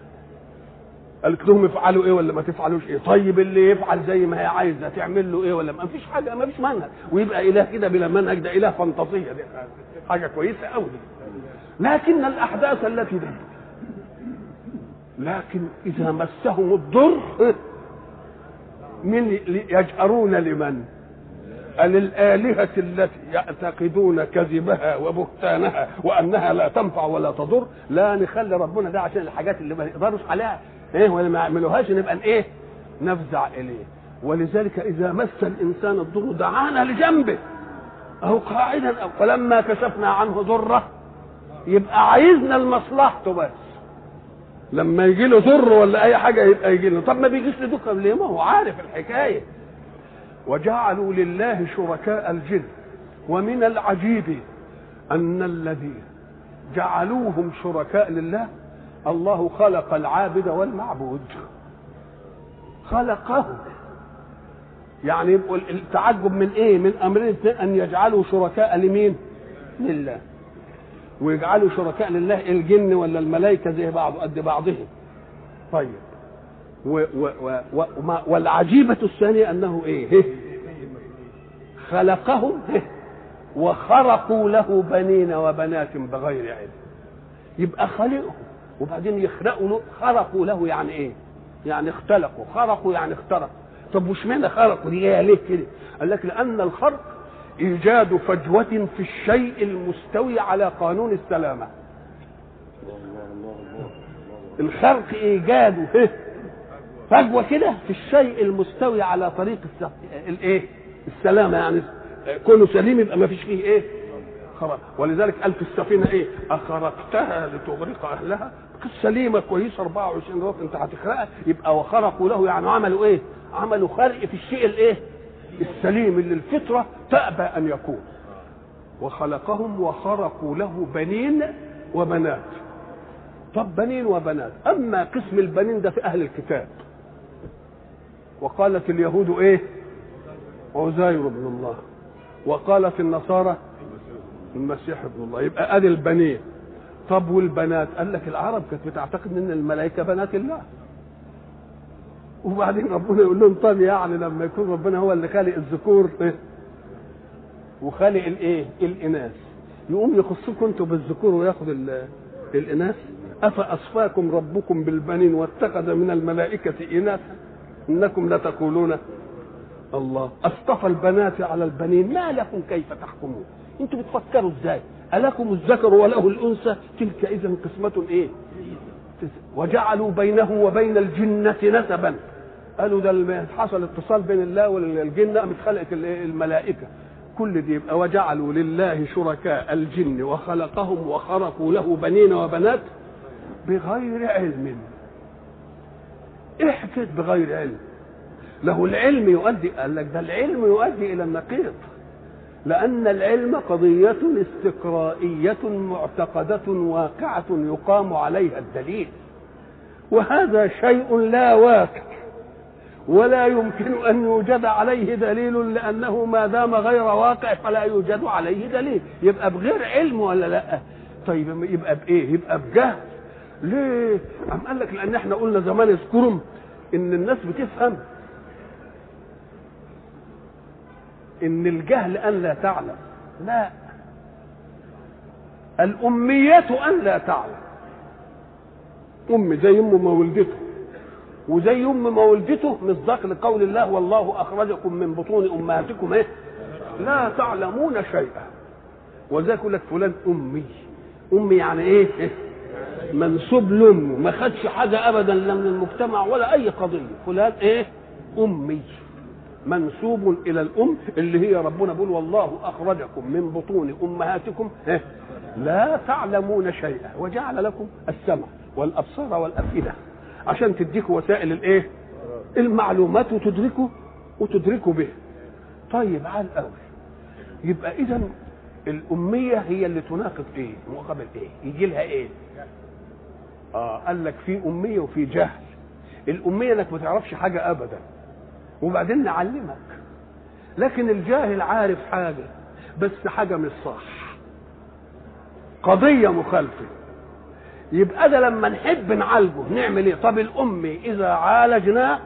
قالت لهم افعلوا إيه ولا ما تفعلوش إيه؟ طيب اللي يفعل زي ما هي عايزة تعمل له إيه ولا ما فيش حاجة ما فيش منهج. ويبقى إله كده بلا منهج ده إله فانتازية. دي حاجة كويسة قوي لكن الأحداث التي دي لكن إذا مسهم الضر من يجأرون لمن؟ للآلهة التي يعتقدون كذبها وبهتانها وأنها لا تنفع ولا تضر. لا نخلي ربنا ده عشان الحاجات اللي ما نقدرش عليها. إيه ولا ما يعملوهاش نبقى إيه؟ نفزع إليه. ولذلك إذا مس الإنسان الضر دعانا لجنبه أو قاعدا أو فلما كشفنا عنه ضره يبقى عايزنا لمصلحته بس. لما يجي له ضر ولا أي حاجة يبقى يجي له. طب ما بيجيش له دكه ليه؟ ما هو عارف الحكاية. وجعلوا لله شركاء الجن. ومن العجيب أن الذين جعلوهم شركاء لله الله خلق العابد والمعبود. خلقه. يعني يبقوا التعجب من إيه؟ من أمرين. أن يجعلوا شركاء لمين؟ لله. ويجعلوا شركاء لله الجن ولا الملائكة زي بعض قد بعضهم. طيب. و و و و والعجيبة الثانية أنه إيه؟ خلقهم وخرقوا له بنين وبنات بغير علم. يبقى خلقهم وبعدين يخرقوا له خرقوا له يعني إيه؟ يعني اختلقوا خرقوا يعني اخترقوا. طب وش معنى خرقوا؟ إيه ليه كده؟ قال لك لأن الخرق إيجاد فجوة في الشيء المستوي على قانون السلامة. الخرق إيجاده فجوة كده في الشيء المستوي على طريق الايه السلامة يعني. كونه سليم يبقى ما فيش فيه إيه؟ خرق ولذلك قال في السفينة إيه؟ أخرقتها لتغرق أهلها. سليمة كويسة 24 ربع أنت هتخرقها يبقى وخرقوا له يعني عملوا إيه؟ عملوا خرق في الشيء الايه السليم اللي الفطرة تأبى أن يكون. وخلقهم وخرقوا له بنين وبنات. طب بنين وبنات. أما قسم البنين ده في أهل الكتاب. وقالت اليهود إيه؟ عزير بن الله. وقالت النصارى المسيح ابن الله. يبقى أدي البنين. طب والبنات؟ قال لك العرب كانت بتعتقد إن الملائكة بنات الله. وبعدين ربنا يقول لهم طب يعني لما يكون ربنا هو اللي خالق الذكور إيه؟ وخالق الإيه؟ الإناث. يقوم يخصكم أنتوا بالذكور وياخد ال- الإناث. أفأصفاكم ربكم بالبنين واتخذ من الملائكة إناثا إنكم لتقولون الله. أصطفى البنات على البنين. ما لكم كيف تحكمون؟ أنتوا بتفكروا إزاي؟ ألكم الذكر وله الأنثى؟ تلك اذا قسمة إيه؟ وجعلوا بينه وبين الجنة نسبا. قالوا ده حصل اتصال بين الله والجن قامت خلقت ال- الملائكة. كل دي يبقى وجعلوا لله شركاء الجن وخلقهم وخرقوا له بنين وبنات بغير علم. حكايه بغير علم. له العلم يؤدي قال لك ده العلم يؤدي إلى النقيض. لأن العلم قضية استقرائية معتقدة واقعة يقام عليها الدليل. وهذا شيء لا واقع. ولا يمكن أن يوجد عليه دليل لأنه ما دام غير واقع فلا يوجد عليه دليل. يبقى بغير علم ولا لا؟ طيب يبقى بإيه؟ يبقى بجهل. ليه؟ أم قال لك لأن إحنا قلنا زمان اذكرهم إن الناس بتفهم. إن الجهل أن لا تعلم. لا. الأمية أن لا تعلم. أم زي أم ما ولدته وزي أم ما ولدته مصداق لقول الله والله أخرجكم من بطون أمهاتكم إيه؟ لا تعلمون شيئا وذاك يقول لك فلان أمي أمي يعني إيه؟ منسوب لأمه ما خدش حاجة أبدا لا من المجتمع ولا أي قضية فلان إيه؟ أمي منسوب إلى الأم اللي هي ربنا بيقول والله أخرجكم من بطون أمهاتكم إيه؟ لا تعلمون شيئا وجعل لكم السمع والأبصار والأفئدة عشان تديكوا وسائل الايه؟ المعلومات وتدركوا وتدركوا به طيب على الأول يبقى إذا الأمية هي اللي تناقض إيه؟ مقابل إيه؟ يجي لها إيه؟ آه قال لك في أمية وفي جهل. الأمية إنك ما تعرفش حاجة ابدا. وبعدين نعلمك. لكن الجاهل عارف حاجة بس حاجة مش صح. قضية مخالفة. يبقى ده لما نحب نعالجه نعمل إيه؟ طب الأمي إذا عالجناه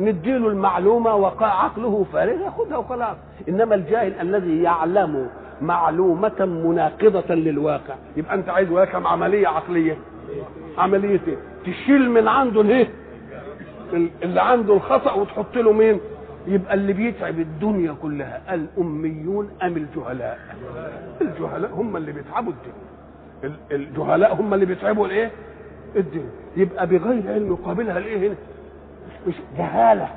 نديله المعلومة وقع عقله فارغ ياخدها وخلاص. إنما الجاهل الذي يعلم معلومة مناقضة للواقع. يبقى أنت عايز واقع عملية عقلية؟ عملية إيه؟ تشيل من عنده الايه اللي عنده الخطأ وتحط له مين؟ يبقى اللي بيتعب الدنيا كلها الأميون أم الجهلاء؟ الجهلاء هم اللي بيتعبوا الدنيا. الجهلاء هم اللي بيتعبوا الايه الدنيا يبقى بغير علم يقابلها الايه هنا مش جهالة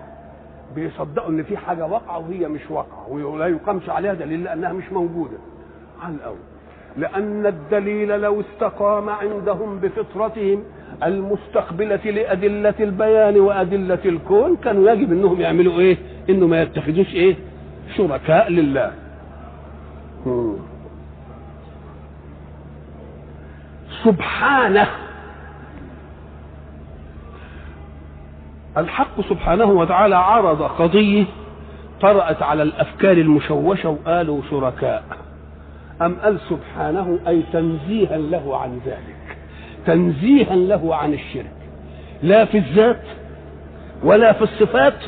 بيصدقوا إن في حاجة واقعة وهي مش واقعة ولا يقامش عليها دليل لأنها مش موجودة على الأول لأن الدليل لو استقام عندهم بفطرتهم المستقبلة لأدلة البيان وأدلة الكون كانوا يجب أنهم يعملوا إيه؟ إنه ما يتخذوش إيه؟ شركاء لله. مم. سبحانه. الحق سبحانه وتعالى عرض قضية طرأت على الأفكار المشوشة وقالوا شركاء. أم قال سبحانه أي تنزيها له عن ذلك. تنزيها له عن الشرك. لا في الذات ولا في الصفات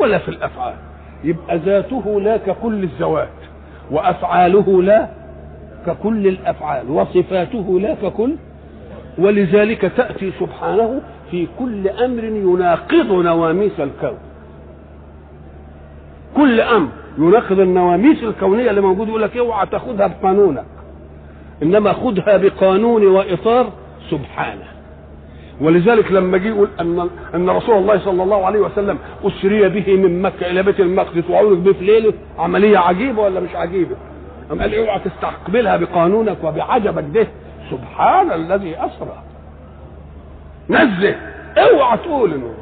ولا في الأفعال. يبقى ذاته لا ككل الذوات وأفعاله لا ككل الأفعال وصفاته لا ككل ولذلك تأتي سبحانه في كل أمر يناقض نواميس الكون. كل أمر يناقض النواميس الكونية اللي موجود يقول لك اوعى تاخدها بقانونك. إنما خدها بقانون وإطار سبحانه. ولذلك لما جه يقول أن أن رسول الله صلى الله عليه وسلم أسري به من مكة إلى بيت المقدس وعرج به في ليلة عملية عجيبة ولا مش عجيبة؟ أم قال اوعى تستقبلها بقانونك وبعجبك ده؟ سبحان الذي اسرى نزه. اوعى تقول إنه.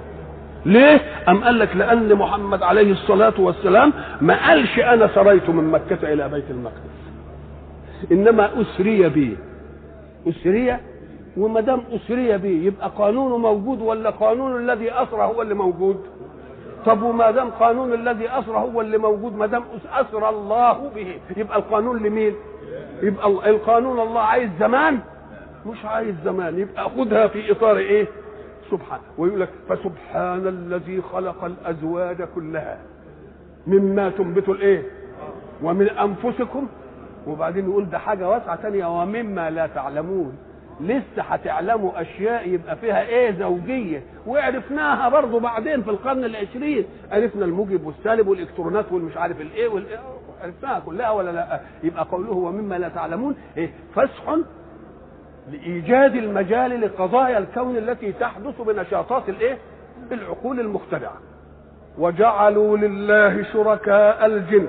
ليه؟ أم قال لك لأن محمد عليه الصلاة والسلام ما قالش أنا سريت من مكة إلى بيت المقدس. إنما أسري بي. أسري؟ وما دام أسري به يبقى قانونه موجود ولا قانون الذي أسرى هو اللي موجود؟ طب وما دام قانون الذي أسرى هو اللي موجود ما دام أسرى الله به. يبقى القانون لمين؟ يبقى القانون الله عايز زمان؟ مش عايز زمان. يبقى خدها في إطار إيه؟ سبحان. ويقول لك فسبحان الذي خلق الأزواج كلها مما تنبت الإيه؟ ومن أنفسكم. وبعدين يقول ده حاجة واسعة تانية. ومما لا تعلمون. لسه هتعلموا أشياء يبقى فيها إيه زوجية وعرفناها برضو بعدين في القرن العشرين. عرفنا الموجب والسالب والإلكترونات والمش عارف الإيه والايه عرفناها كلها ولا لأ؟ يبقى قوله ومما لا تعلمون. إيه؟ فسح لإيجاد المجال لقضايا الكون التي تحدث بنشاطات الإيه؟ العقول المخترعة. وجعلوا لله شركاء الجن.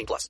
18 plus.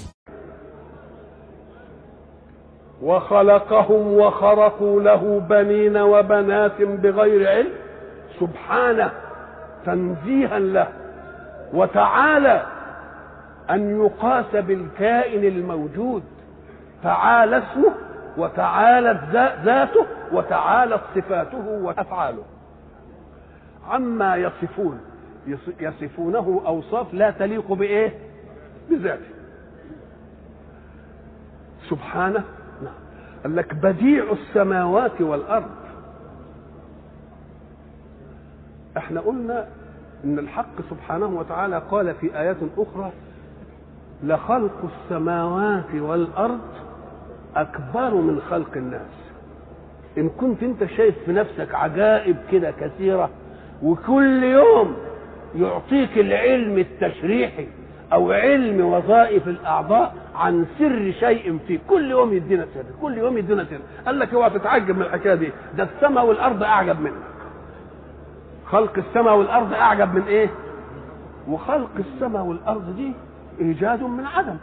وخلقهم وخرقوا له بنين وبنات بغير علم سبحانه تنزيها له وتعالى أن يقاس بالكائن الموجود تعالى اسمه وتعالت ذاته وتعالت صفاته وأفعاله. عما يصفون يصفونه أوصاف لا تليق بإيه؟ بذاته. سبحانه قال لك بديع السماوات والأرض. إحنا قلنا إن الحق سبحانه وتعالى قال في آيات أخرى لخلق السماوات والأرض أكبر من خلق الناس. إن كنت أنت شايف في نفسك عجائب كده كثيرة وكل يوم يعطيك العلم التشريحي أو علم وظائف الأعضاء عن سر شيء فيه كل يوم يدينا سر كل يوم يدينا سر. قال لك اوعى تتعجب من الحكاية دي. ده السماء والأرض أعجب منك خلق السماء والأرض أعجب من إيه؟ وخلق السماء والأرض دي إيجاد من عدم.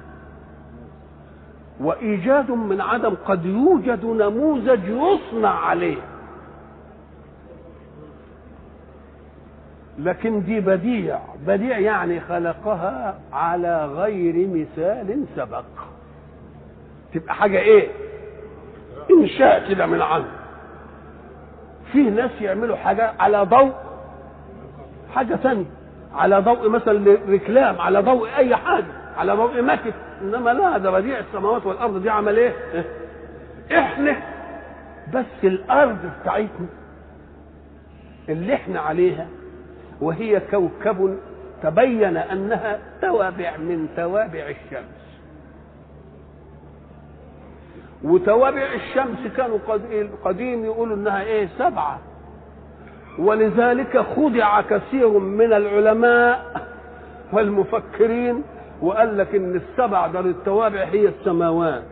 وإيجاد من عدم قد يوجد نموذج يصنع عليه. لكن دي بديع. بديع يعني خلقها على غير مثال سبق. تبقى حاجة إيه؟ إنشاء كده من عنه في ناس يعملوا حاجة على ضوء حاجة ثانية على ضوء مثلا ركلام على ضوء أي حاجة على ضوء مكت إنما لا ده بديع السماوات والأرض دي عمل إيه؟ إحنا بس الأرض بتاعتنا اللي إحنا عليها وهي كوكب تبين أنها توابع من توابع الشمس. وتوابع الشمس كانوا قديم يقولوا إنها إيه؟ سبعة. ولذلك خدع كثير من العلماء والمفكرين وقال لك إن السبع دار التوابع هي السماوات.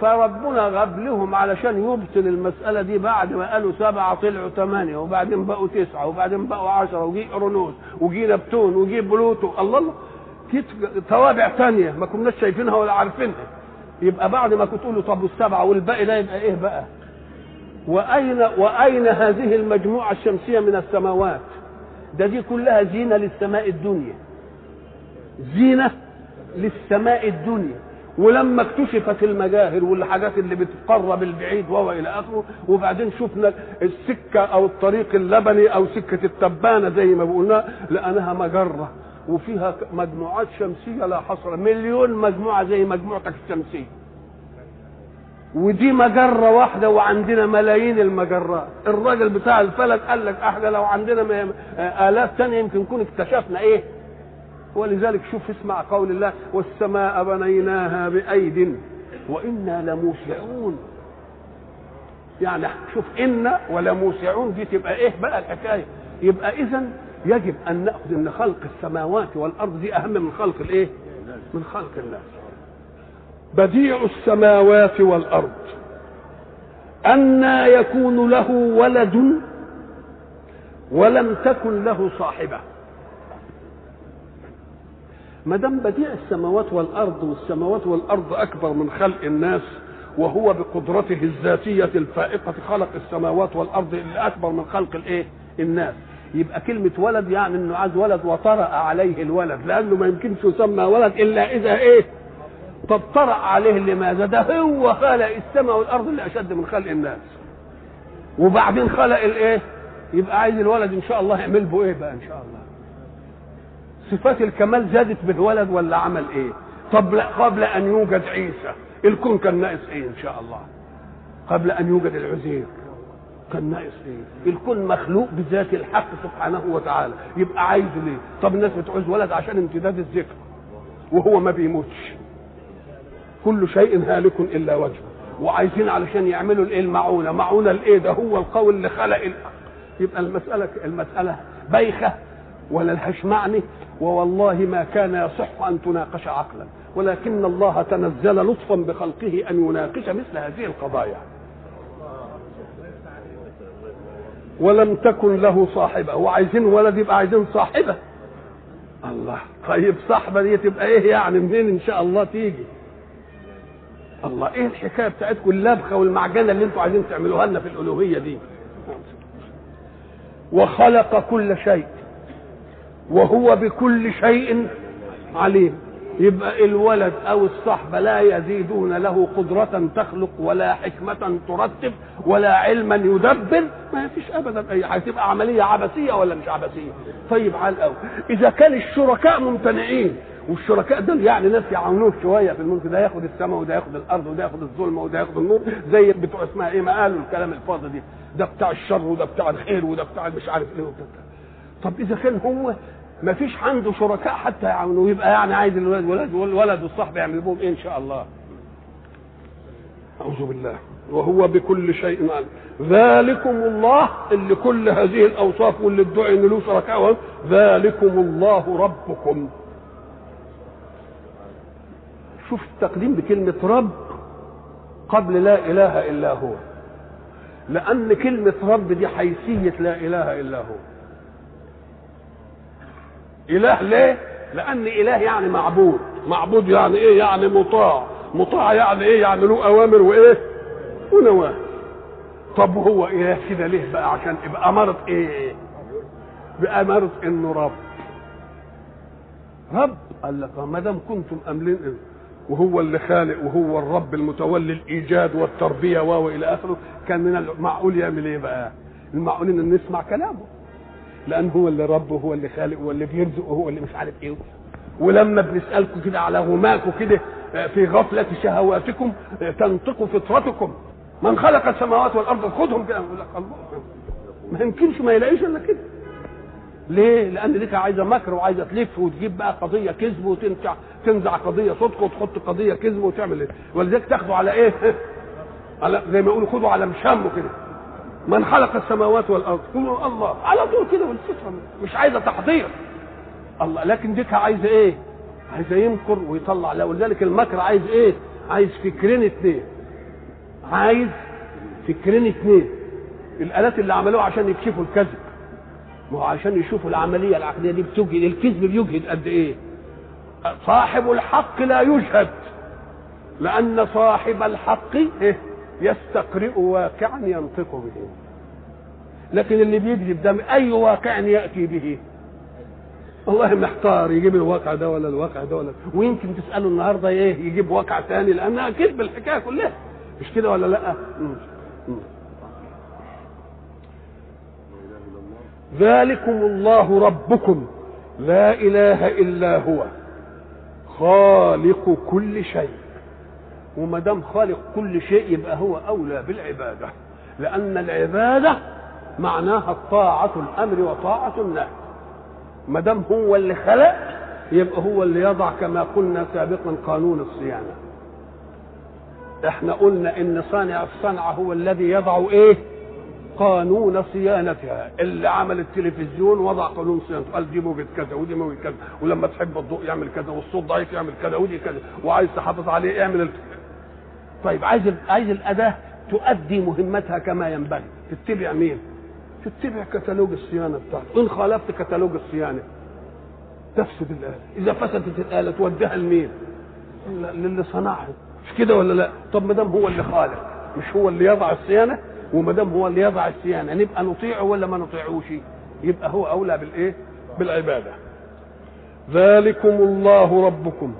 فربنا غاب لهم علشان يبطل المسألة دي بعد ما قالوا سبعة طلعوا ثمانية وبعدين بقوا تسعة وبعدين بقوا عشرة وجي أورونوس وجي نبتون وجي بلوتو. الله الله في توابع ثانية ما كناش شايفينها ولا عارفينها. يبقى بعد ما كنت تقولوا طب والسبعة والباقي ده يبقى إيه بقى؟ وأين وأين هذه المجموعة الشمسية من السماوات؟ ده دي كلها زينة للسماء الدنيا. زينة للسماء الدنيا. ولما اكتشفت المجاهر والحاجات اللي بتقرب البعيد وهو إلى آخره وبعدين شفنا السكة أو الطريق اللبني أو سكة التبانة زي ما قلنا لانها مجرة وفيها مجموعات شمسية لا حصر مليون مجموعة زي مجموعتك الشمسية. ودي مجرة واحدة وعندنا ملايين المجرات. الراجل بتاع الفلك قال لك إحنا لو عندنا آلاف تانية يمكن نكون اكتشفنا إيه؟ ولذلك شوف اسمع قول الله والسماء بنيناها بأيد وإنا لموسعون. يعني شوف إن ولموسعون دي تبقى إيه بقى الحكاية؟ يبقى إذا يجب أن نأخذ أن خلق السماوات والأرض دي أهم من خلق الإيه؟ من خلق الناس. بديع السماوات والأرض. أنى يكون له ولد ولم تكن له صاحبة. ما دام بديع السماوات والأرض والسماوات والأرض أكبر من خلق الناس وهو بقدرته الذاتية الفائقة خلق السماوات والأرض اللي أكبر من خلق الإيه؟ الناس. يبقى كلمة ولد يعني إنه عايز ولد وطرأ عليه الولد لأنه ما يمكنش يسمى ولد إلا إذا إيه؟ طب طرأ عليه لماذا؟ ده هو خلق السماء والأرض اللي أشد من خلق الناس. وبعدين خلق الإيه؟ يبقى عايز الولد إن شاء الله يعمل به إيه بقى إن شاء الله؟ صفات الكمال زادت بالولد ولا عمل إيه؟ طب قبل أن يوجد عيسى. الكون كان ناقص إيه إن شاء الله؟ قبل أن يوجد العزير كان ناقص إيه؟ الكون مخلوق بذات الحق سبحانه وتعالى. يبقى عايز ليه؟ طب الناس بتعوز ولد عشان امتداد الذكر وهو ما بيموتش. كل شيء هالك إلا وجهه. وعايزين علشان يعملوا الإيه؟ المعونة. معونة الإيه؟ ده هو القول اللي خلق الأرض. يبقى المساله المسألة بايخة. ولا لهاش معنى ووالله ما كان يصح أن تناقش عقلا. ولكن الله تنزل لطفا بخلقه أن يناقش مثل هذه القضايا. ولم تكن له صاحبة. وعايزين ولد يبقى عايزين صاحبة. الله طيب صاحبة دي تبقى إيه يعني؟ منين إن شاء الله تيجي؟ الله إيه الحكاية بتاعتكم؟ اللبخة والمعجنة اللي أنتوا عايزين تعملوها لنا في الألوهية دي. وخلق كل شيء. وهو بكل شيء عليم. يبقى الولد أو الصحبة لا يزيدون له قدرة تخلق ولا حكمة ترتب ولا علما يدبر. ما فيش ابدا. أي هتبقى عملية عبثية ولا مش عبثية؟ طيب على الأول. إذا كان الشركاء ممتنعين والشركاء دول يعني ناس يعاونوه شوية في الملك ده ياخد السماء وده ياخد الأرض وده ياخد الظلمه وده ياخد النور زي بتوع اسمها إيه؟ ما قالوا الكلام الفاضي دي ده بتاع الشر وده بتاع الخير وده بتاع مش عارف إيه وبتاع. طب إذا كان هو ما فيش عنده شركاء حتى يعاونوه. يبقى يعني عايز الولد ولد والولد والصحب يعمل بهم إيه إن شاء الله. أعوذ بالله. وهو بكل شيء عليم. ذلكم الله اللي كل هذه الأوصاف واللي ادعي إن له شركاء ذلكم الله ربكم. شوف التقديم بكلمة رب قبل لا إله إلا هو. لأن كلمة رب دي حيثية لا إله إلا هو. إله ليه؟ لأن إله يعني معبود معبود يعني إيه؟ يعني مطاع مطاع يعني إيه؟ يعني له أوامر وإيه؟ ونواهي طب هو إله كده ليه بقى عشان يبقى أمارة إيه؟ بأمارة إنه رب رب قال لك ما دام كنتم أملين إيه؟ وهو اللي خالق وهو الرب المتولي الإيجاد والتربية و إلى آخره كان من المعقول يعمل إيه بقى؟ المعقول ان نسمع كلامه لأن هو اللي رب وهو اللي خالق وهو اللي بيرزق وهو اللي مش عارف إيه ولما بنسألكم كده على غماكم كده في غفلة شهواتكم تنطق فطرتكم من خلق السماوات والأرض خذهم كده يقول لك الله ما يمكنش ما يلاقيش إلا كده ليه؟ لأن ديك عايزة مكر وعايزة تلف وتجيب بقى قضية كذب وتنزع تنزع قضية صدق وتحط قضية كذب وتعمل إيه؟ ولذلك تاخدوا على إيه؟ [LAUGHS] على زي ما يقولوا خدوا على مشامه كده. من خلق السماوات والأرض؟ قولوا الله على طول كده والفطرة مش عايزة تحضير. الله لكن ديك عايزة إيه؟ عايزة يمكر ويطلع ولذلك المكر عايز إيه؟ عايز فكرين اتنين. عايز فكرين اتنين. الآلات اللي عملوها عشان يكشفوا الكذب. ما هو عشان يشوفوا العملية العقديه دي بتجهد الكذب بيجهد قد إيه صاحب الحق لا يجهد لأن صاحب الحق إيه؟ يستقرئ واقعا ينطق به. لكن اللي بيكذب ده أي واقع يأتي به؟ والله محتار يجيب الواقع ده ولا الواقع ده ولا ويمكن تسأله النهارده إيه يجيب واقع ثاني لانها كذب الحكاية كلها. مش كده ولا لأ. ذلكم الله ربكم. لا إله إلا هو. خالق كل شيء. وما دام خالق كل شيء يبقى هو أولى بالعبادة. لأن العبادة معناها الطاعه الأمر وطاعة النهي. ما دام هو اللي خلق يبقى هو اللي يضع كما قلنا سابقا قانون الصيانة. إحنا قلنا إن صانع الصنعة هو الذي يضع إيه؟ قانون صيانتها. اللي عمل التلفزيون وضع قانون صيانته. قال دي موجة كذا ودي موجة كذا. ولما تحب الضوء يعمل كذا والصوت ضعيف يعمل كذا ودي كذا. وعايز تحافظ عليه اعمل. طيب عايز عايز الأداة تؤدي مهمتها كما ينبغي. تتبع مين؟ تتبع كتالوج الصيانة بتاعته إن خالفت كتالوج الصيانة تفسد الآلة. إذا فسدت الآلة توديها لمين؟ للي صنعها. مش كده ولا لا؟ طب ما دام هو اللي خالق مش هو اللي يضع الصيانة؟ وما دام هو اللي يضع الصيانة نبقى نطيعه ولا ما نطيعوش؟ يبقى هو أولى بالإيه؟ بالعبادة. ذلكم الله ربكم.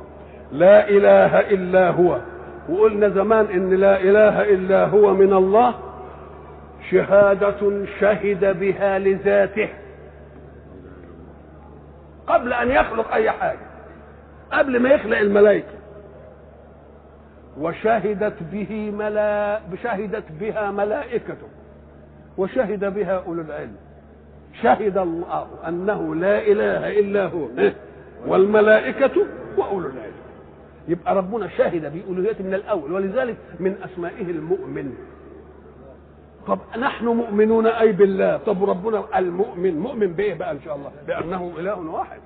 لا إله إلا هو. وقلنا زمان إن لا إله إلا هو من الله شهادة شهد بها لذاته. قبل أن يخلق أي حاجة. قبل ما يخلق الملائكة. وشهدت به ملا شهدت بها ملائكته. وشهد بها أولو العلم. شهد الله أنه لا إله إلا هو. والملائكة وأولو العلم. يبقى ربنا شهد بألوهيته من الأول ولذلك من أسمائه المؤمن. طب نحن مؤمنون أي بالله؟ طب ربنا المؤمن مؤمن بإيه بقى إن شاء الله؟ بأنه إله واحد.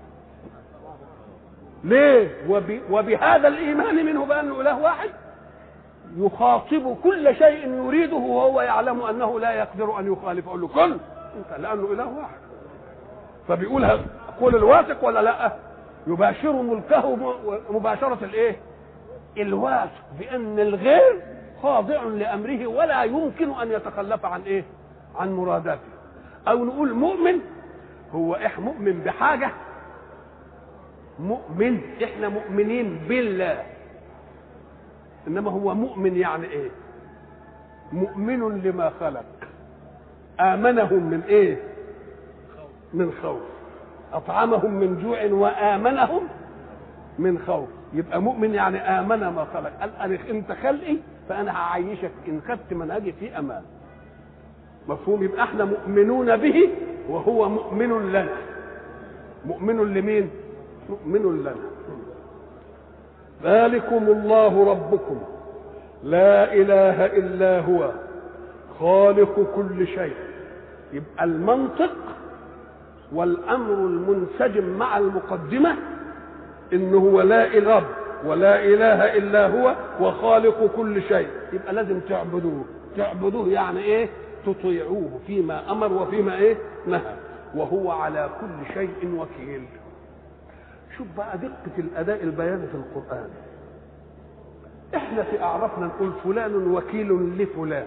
ليه؟ وب... وبهذا الإيمان منه بأنه إله واحد؟ يخاطب كل شيء يريده وهو يعلم أنه لا يقدر أن يخالف يقول له كن أنت لأنه إله واحد. فبيقولها قول الواثق ولا لأ؟ يباشر ملكه مباشرة الإيه؟ الواثق بأن الغير خاضع لأمره ولا يمكن أن يتخلف عن إيه؟ عن مراداته. أو نقول مؤمن هو إح مؤمن بحاجة. مؤمن إحنا مؤمنين بالله. إنما هو مؤمن يعني إيه؟ مؤمن لما خلق. آمنهم من إيه؟ من خوف. أطعمهم من جوع وآمنهم من خوف. يبقى مؤمن يعني آمن ما خلق. قال أنا انت خلقي فأنا هعيشك. إن خدت منهجي في أمان. مفهوم؟ يبقى إحنا مؤمنون به وهو مؤمن لنا. مؤمن لمين؟ مؤمن لنا. ذلكم الله ربكم. لا إله إلا هو. خالق كل شيء. يبقى المنطق والأمر المنسجم مع المقدمة إنه هو لا إله ولا إله إلا هو وخالق كل شيء. يبقى لازم تعبدوه. تعبدوه يعني إيه؟ تطيعوه فيما أمر وفيما إيه؟ نهى. وهو على كل شيء وكيل. شوف بقى دقة الأداء البياني في القرآن. إحنا في أعرفنا نقول فلان وكيل لفلان.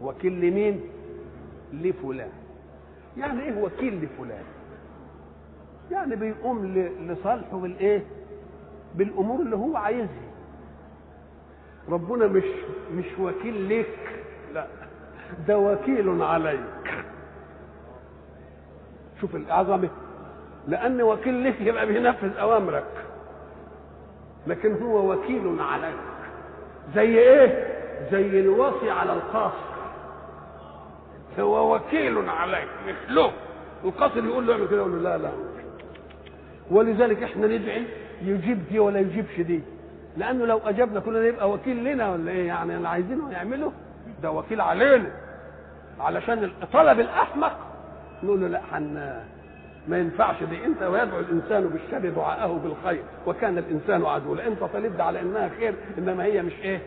وكيل لمين؟ لفلان. يعني إيه وكيل لفلان؟ يعني بيقوم لصالحه بالإيه؟ بالأمور اللي هو عايزها. ربنا مش مش وكيل لك لا ده وكيل عليك. شوف العظمة. لأن وكيل لك يبقى بينفذ أوامرك. لكن هو وكيل عليك. زي إيه؟ زي الوصي على القاصر هو وكيل عليك مش له القاصر يقول له اعمل كده يقول له لا لا. ولذلك إحنا ندعي يجيب دي ولا يجيبش دي. لأنه لو أجبنا كلنا يبقى وكيل لنا ولا إيه؟ يعني اللي عايزينه يعمله. ده وكيل علينا. علشان طلب الأحمق نقول له لا حن ما ينفعش دي. أنت ويدعو الإنسان بالشر دعاءه بالخير. وكان الإنسان عدوا انت طالب على إنها خير إنما هي مش إيه؟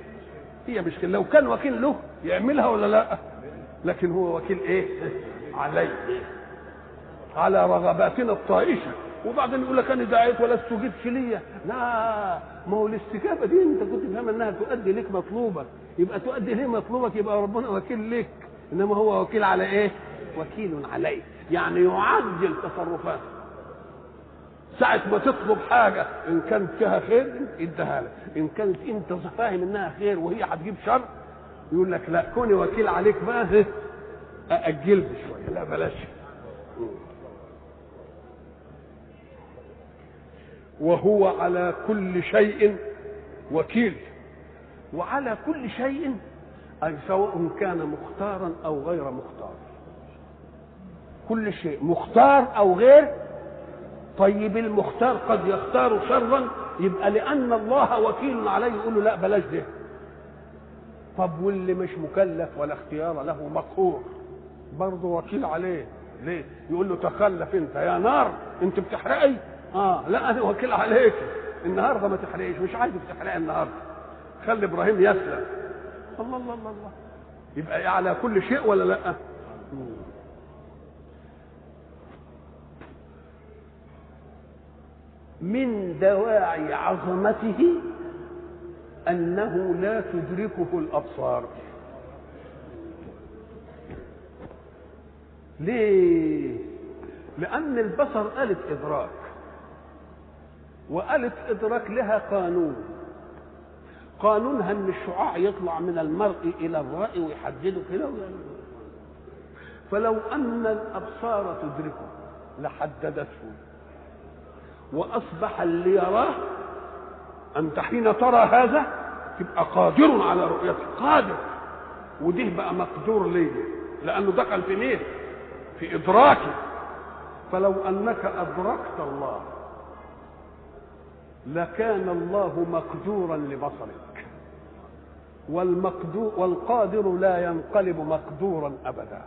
هي مش خير لو كان وكيل له يعملها ولا لا؟ لكن هو وكيل إيه؟ علي. على رغباتنا الطائشة. وبعدين يقول لك أنا دعيت ولا استجبت ليا لا ما هو الاستجابة دي أنت كنت فاهم إنها تؤدي لك مطلوبك. يبقى تؤدي ليه مطلوبك؟ يبقى ربنا وكيل لك إنما هو وكيل على إيه؟ وكيل عليه يعني يعجل تصرفاته. ساعة ما تطلب حاجة إن كانت فيها خير اديها لك، إن كانت أنت فاهم إنها خير وهي هتجيب شر يقول لك لا كوني وكيل عليك بقى أأجل شوية لا بلاش. وهو على كل شيء وكيل. وعلى كل شيء أي سواء كان مختارا أو غير مختار. كل شيء مختار أو غير طيب المختار قد يختار شرا يبقى لأن الله وكيل عليه يقول له لا بلاش ده طب واللي مش مكلف ولا اختيار له مقهور. برضه وكيل عليه. ليه؟ يقول له تخلف انت. يا نار! انت بتحرقي؟ آه لا أنا وكيل عليك. النهارده ما تحرقيش. مش عايزك تحرقي النهارده. خلي إبراهيم يسلم. الله الله الله الله. يبقى على كل شيء ولا لا؟ من دواعي عظمته أنه لا تدركه الأبصار. ليه؟ لأن البصر آلة إدراك وآلة إدراك لها قانون. قانونها إن الشعاع يطلع من المرء إلى الرأي ويحدده كده فلو أن الأبصار تدركه لحددته وأصبح اللي يراه أنت حين ترى هذا تبقى قادر على رؤيته قادر. وده بقى مقدور ليه لأنه دخل في مين؟ في ادراكه فلو أنك أدركت الله لكان الله مقدورا لبصرك. والمقدور والقادر لا ينقلب مقدورا أبدا.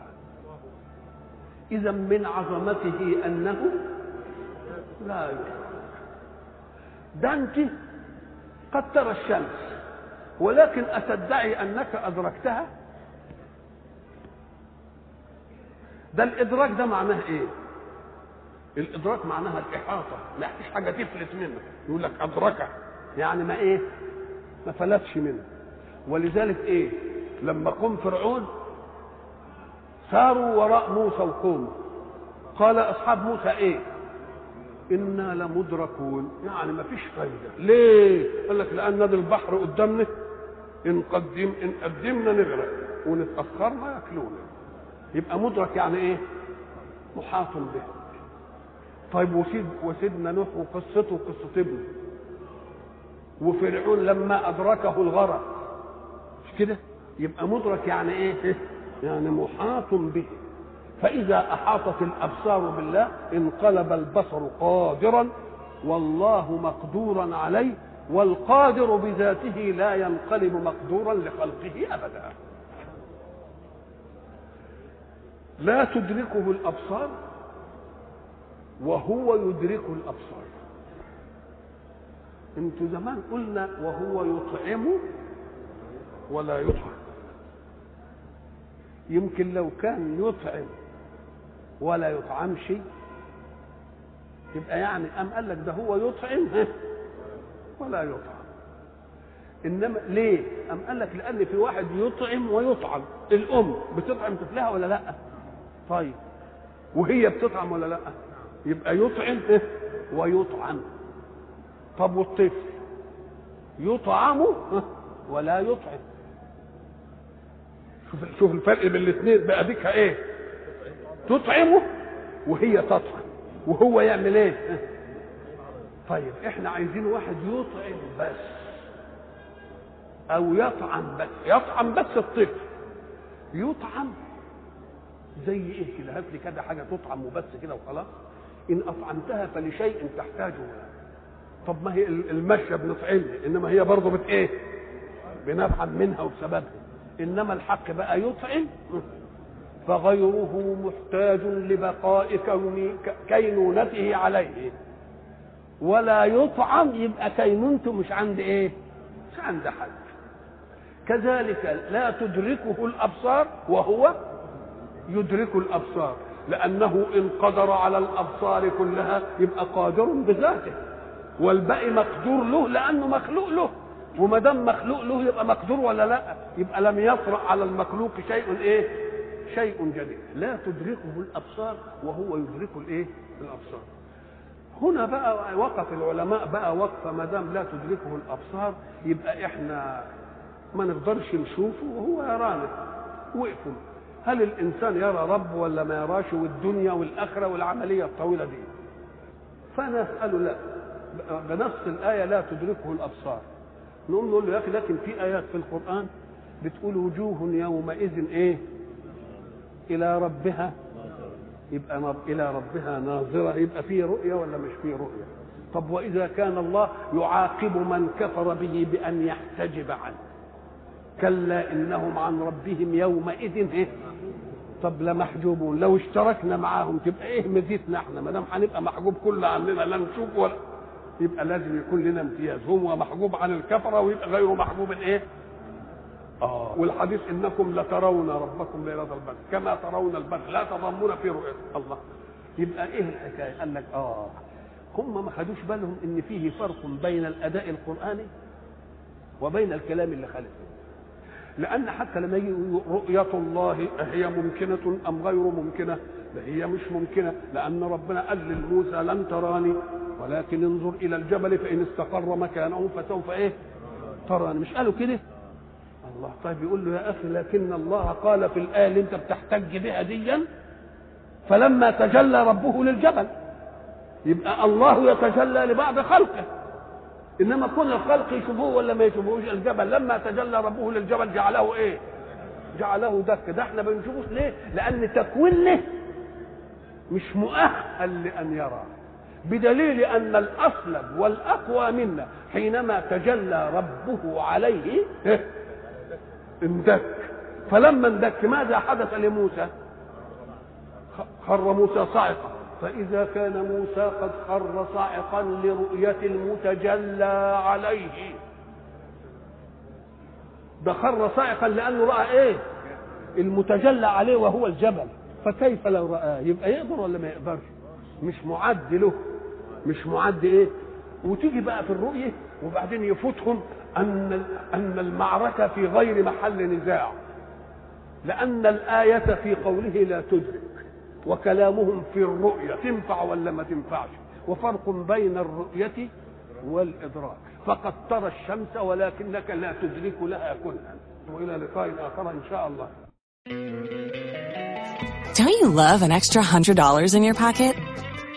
إذا من عظمته أنه لا يدرك ده أنت. قد ترى الشمس. ولكن أتدعي أنك أدركتها؟ ده الإدراك ده معناه إيه؟ الإدراك معناها الإحاطة ما فيش حاجة تفلت منك يقول لك أدركه يعني ما إيه؟ ما فلتش منه. ولذلك إيه؟ لما قم فرعون ساروا وراء موسى وقوموا قال أصحاب موسى إيه؟ إنا لمدركون. يعني ما فيش فايدة. ليه؟ قال لك لأن ده البحر قدامنا إن قدم إن قدمنا نغرق ونتاخرنا ياكلونا يبقى مدرك يعني إيه؟ محاط به. طيب وسيد وسيدنا نوح وقصته وقصة ابنه. وفرعون لما أدركه الغرق. مش كده؟ يبقى مدرك يعني إيه؟ [LAUGHS] يعني محاط به. فإذا أحاطت الأبصار بالله انقلب البصر قادرا والله مقدورا عليه والقادر بذاته لا ينقلب مقدورا لخلقه أبدا. لا تدركه الأبصار وهو يدرك الأبصار. أنتوا زمان قلنا وهو يطعم ولا يطعم. يمكن لو كان يطعم ولا يطعم شيء يبقى يعني أم قال لك ده هو يطعم؟ ولا يطعم. إنما ليه؟ أم قال لك لأن في واحد يطعم ويطعم. الأم بتطعم طفلها ولا لأ؟ طيب. وهي بتطعم ولا لأ؟ يبقى يطعم ويطعم. طب والطفل؟ يطعم ولا يطعم. شوف شوف الفرق بين الاثنين. بقى ديك إيه؟ تطعمه وهي تطعم. وهو يعمل إيه؟ طيب إحنا عايزين واحد يطعم بس أو يطعم بس يطعم بس الطفل. يطعم زي إيه كده؟ هات لي كده حاجة تطعم وبس كده وخلاص. إن أطعمتها فلشيء تحتاجه طب ما هي المشية بنطعمها إنما هي برضه بت إيه؟ بنفعل منها وبسببها. إنما الحق بقى يطعم فغيره محتاج لبقاء كون كينونته عليه. ولا يطعم يبقى كينونته مش عند إيه؟ مش عند حد. كذلك لا تدركه الأبصار وهو يدرك الأبصار لأنه إن قدر على الأبصار كلها يبقى قادر بذاته. والباقي مقدور له لأنه مخلوق له. وما دام مخلوق له يبقى مقدور ولا لا؟ يبقى لم يطرأ على المخلوق شيء إيه؟ شيء جديد. لا تدركه الأبصار وهو يدرك الإيه؟ الأبصار. هنا بقى وقف العلماء بقى وقفة ما دام لا تدركه الأبصار يبقى إحنا ما نقدرش نشوفه وهو يرانا. وقفوا. هل الإنسان يرى رب ولا ما يراش والدنيا والآخرة والعملية الطويلة دي؟ فانا اساله لا. بنص الآية لا تدركه الأبصار. نقوم نقول له يا أخي لكن في آيات في القرآن بتقول وجوه يومئذ إيه؟ إلى ربها يبقى. إلى ربها ناظرة يبقى في رؤية ولا مش في رؤية؟ طب وإذا كان الله يعاقب من كفر به بأن يحتجب عنه؟ كلا إنهم عن ربهم يومئذ إيه طب لمحجوبون لو اشتركنا معاهم تبقى إيه مزيتنا إحنا؟ ما دام هنبقى محجوب كل عننا لا نشوف ولا يبقى لازم يكون لنا امتياز. هو محجوب عن الكفرة ويبقى غيره محجوب إيه آه. والحديث إنكم لترون ربكم ليلة البدر. كما ترون البدر. لا تضمون في رؤية الله. يبقى إيه الحكاية؟ قال لك آه. هم ما خدوش بالهم إن فيه فرق بين الأداء القرآني وبين الكلام اللي خالفه. لأن حتى لما يجي رؤية الله هي ممكنة أم غير ممكنة؟ لا هي مش ممكنة. لأن ربنا قال لموسى لن تراني. ولكن انظر إلى الجبل فإن استقر مكانه فسوف إيه؟ تراني. مش قالوا كده؟ الله. طيب يقول له يا أخي لكن الله قال في الآية اللي أنت بتحتج بها ديا فلما تجلى ربه للجبل يبقى الله يتجلى لبعض خلقه. إنما كل الخلق يشوفوه ولا ما يشوفوش الجبل. لما تجلى ربه للجبل جعله إيه؟ جعله دك. ده إحنا بنشوفوش ليه؟ لأن تكوينه مش مؤهل لأن يرى. بدليل أن الاصلب والأقوى منا حينما تجلى ربه عليه اندك. فلما اندك ماذا حدث لموسى؟ خر موسى صاعقا. فإذا كان موسى قد خر صاعقا لرؤية المتجلى عليه. ده خر صاعقا لأنه رأى إيه؟ المتجلى عليه وهو الجبل. فكيف لو رآه يبقى يقدر ولا ما يقدرش؟ مش معد له. مش معد إيه؟ وتيجي بقى في الرؤية وبعدين يفوتهم. أن أن المعركة في غير محل نزاع لأن الآية في قوله لا تدرك وكلامهم في الرؤية تنفع ولا ما تنفعش؟ وفرق بين الرؤية والإدراك. فقد ترى الشمس ولكنك لا تدرك لها كنها وإلى لقاء آخر إن شاء الله. Don't you love an extra $100 in your pocket?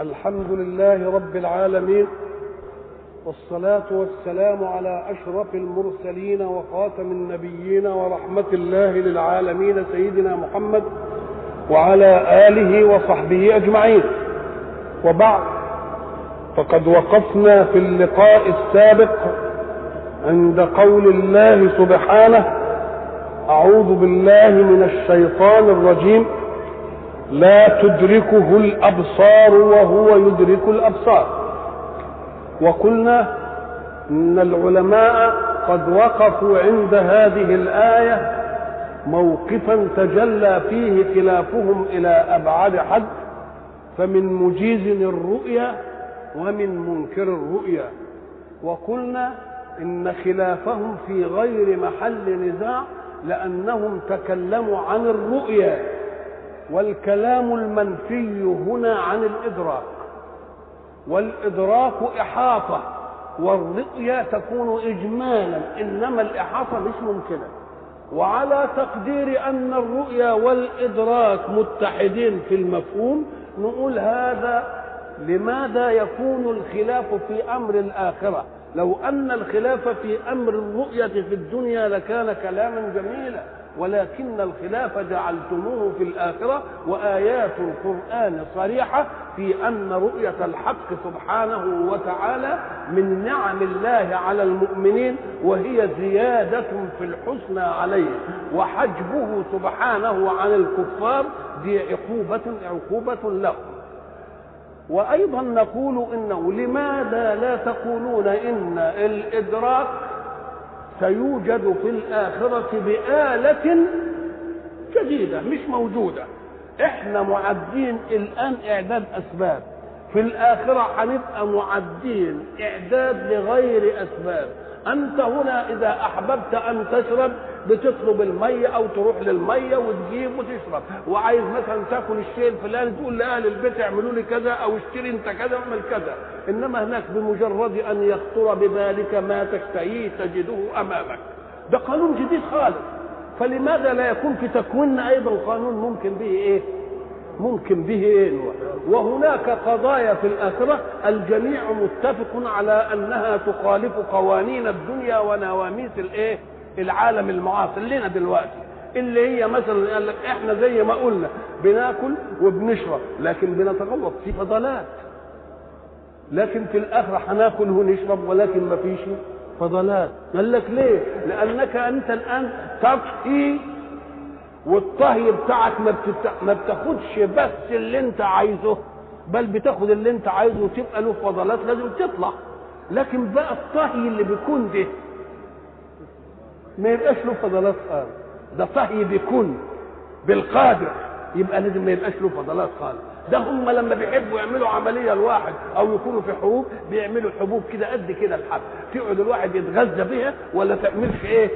الحمد لله رب العالمين والصلاة والسلام على أشرف المرسلين وخاتم النبيين ورحمة الله للعالمين سيدنا محمد وعلى آله وصحبه أجمعين. وبعد فقد وقفنا في اللقاء السابق عند قول الله سبحانه أعوذ بالله من الشيطان الرجيم. لا تدركه الأبصار وهو يدرك الأبصار. وقلنا إن العلماء قد وقفوا عند هذه الآية موقفا تجلى فيه خلافهم إلى ابعد حد فمن مجيز الرؤيا ومن منكر الرؤيا. وقلنا إن خلافهم في غير محل نزاع لأنهم تكلموا عن الرؤيا. والكلام المنفي هنا عن الإدراك والإدراك إحاطة والرؤيا تكون اجمالا إنما الإحاطة مش ممكنة. وعلى تقدير أن الرؤيا والإدراك متحدين في المفهوم نقول هذا لماذا يكون الخلاف في أمر الآخرة؟ لو أن الخلاف في أمر الرؤية في الدنيا لكان كلاما جميلا. ولكن الخلاف جعلتموه في الآخرة وآيات القرآن صريحة في أن رؤية الحق سبحانه وتعالى من نعم الله على المؤمنين وهي زيادة في الحسنى عليه وحجبه سبحانه عن الكفار دي عقوبة عقوبة له. وأيضا نقول إنه لماذا لا تقولون إن الإدراك سيوجد في الآخرة بآلة جديدة مش موجودة. إحنا معدين الآن إعداد أسباب. في الآخرة هنبقى معدين إعداد لغير أسباب. أنت هنا إذا أحببت أن تشرب بتطلب المية أو تروح للمية وتجيب وتشرب. وعايز مثلا تاكل الشيء الفلاني تقول لأهل البيت اعملوا لي كذا أو اشتري أنت كذا واعمل كذا. إنما هناك بمجرد أن يخطر ببالك ما تشتهيه تجده أمامك. ده قانون جديد خالص. فلماذا لا يكون في تكويننا أيضا قانون ممكن به إيه؟ ممكن به إيه؟ وهناك قضايا في الآخرة. الجميع متفق على أنها تخالف قوانين الدنيا ونواميس الإيه؟ العالم المعاصر. لنا دلوقتي. اللي هي مثلا قال لك إحنا زي ما قلنا بناكل وبنشرب لكن بنتغوط في فضلات. لكن في الآخرة هناكل ونشرب ولكن ما فيش فضلات. قال لك ليه؟ لأنك أنت الآن تطهي والطهي بتاعك ما, بتت... ما بتاخدش بس اللي انت عايزه بل بتاخد اللي انت عايزه وتبقى له فضلات لازم تطلع. لكن بقى الطهي اللي بيكون ده ما يبقاش له فضلات خالص. ده طهي بيكون بالقادر. يبقى لازم ما يبقاش له فضلات خالص. ده هم لما بيحبوا يعملوا عملية الواحد أو يكونوا في حروب بيعملوا حبوب كده قد كده الحب تقعد الواحد يتغذى بها ولا تعملش إيه؟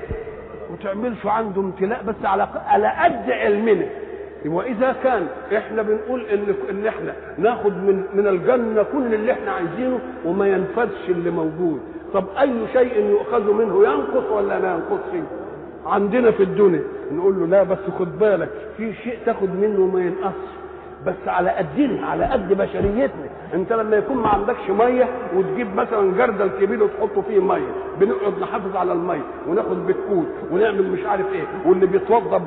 وتعملش عنده امتلاء بس على على قد علمنا. واذا كان إحنا بنقول إن إن إحنا ناخد من من الجنة كل اللي إحنا عايزينه وما ينفذش اللي موجود. طب أي شيء يؤخذ منه ينقص ولا ما ينقصش؟ عندنا في الدنيا. نقول له لا بس خد بالك في شيء تاخد منه وما ينقصش. بس على قدنا على قد بشريتنا. انت لما يكون ما عندكش مية وتجيب مثلا جردل كبير وتحطه فيه مية بنقعد نحافظ على المية وناخد بتكوت ونعمل مش عارف إيه واللي بيتوضى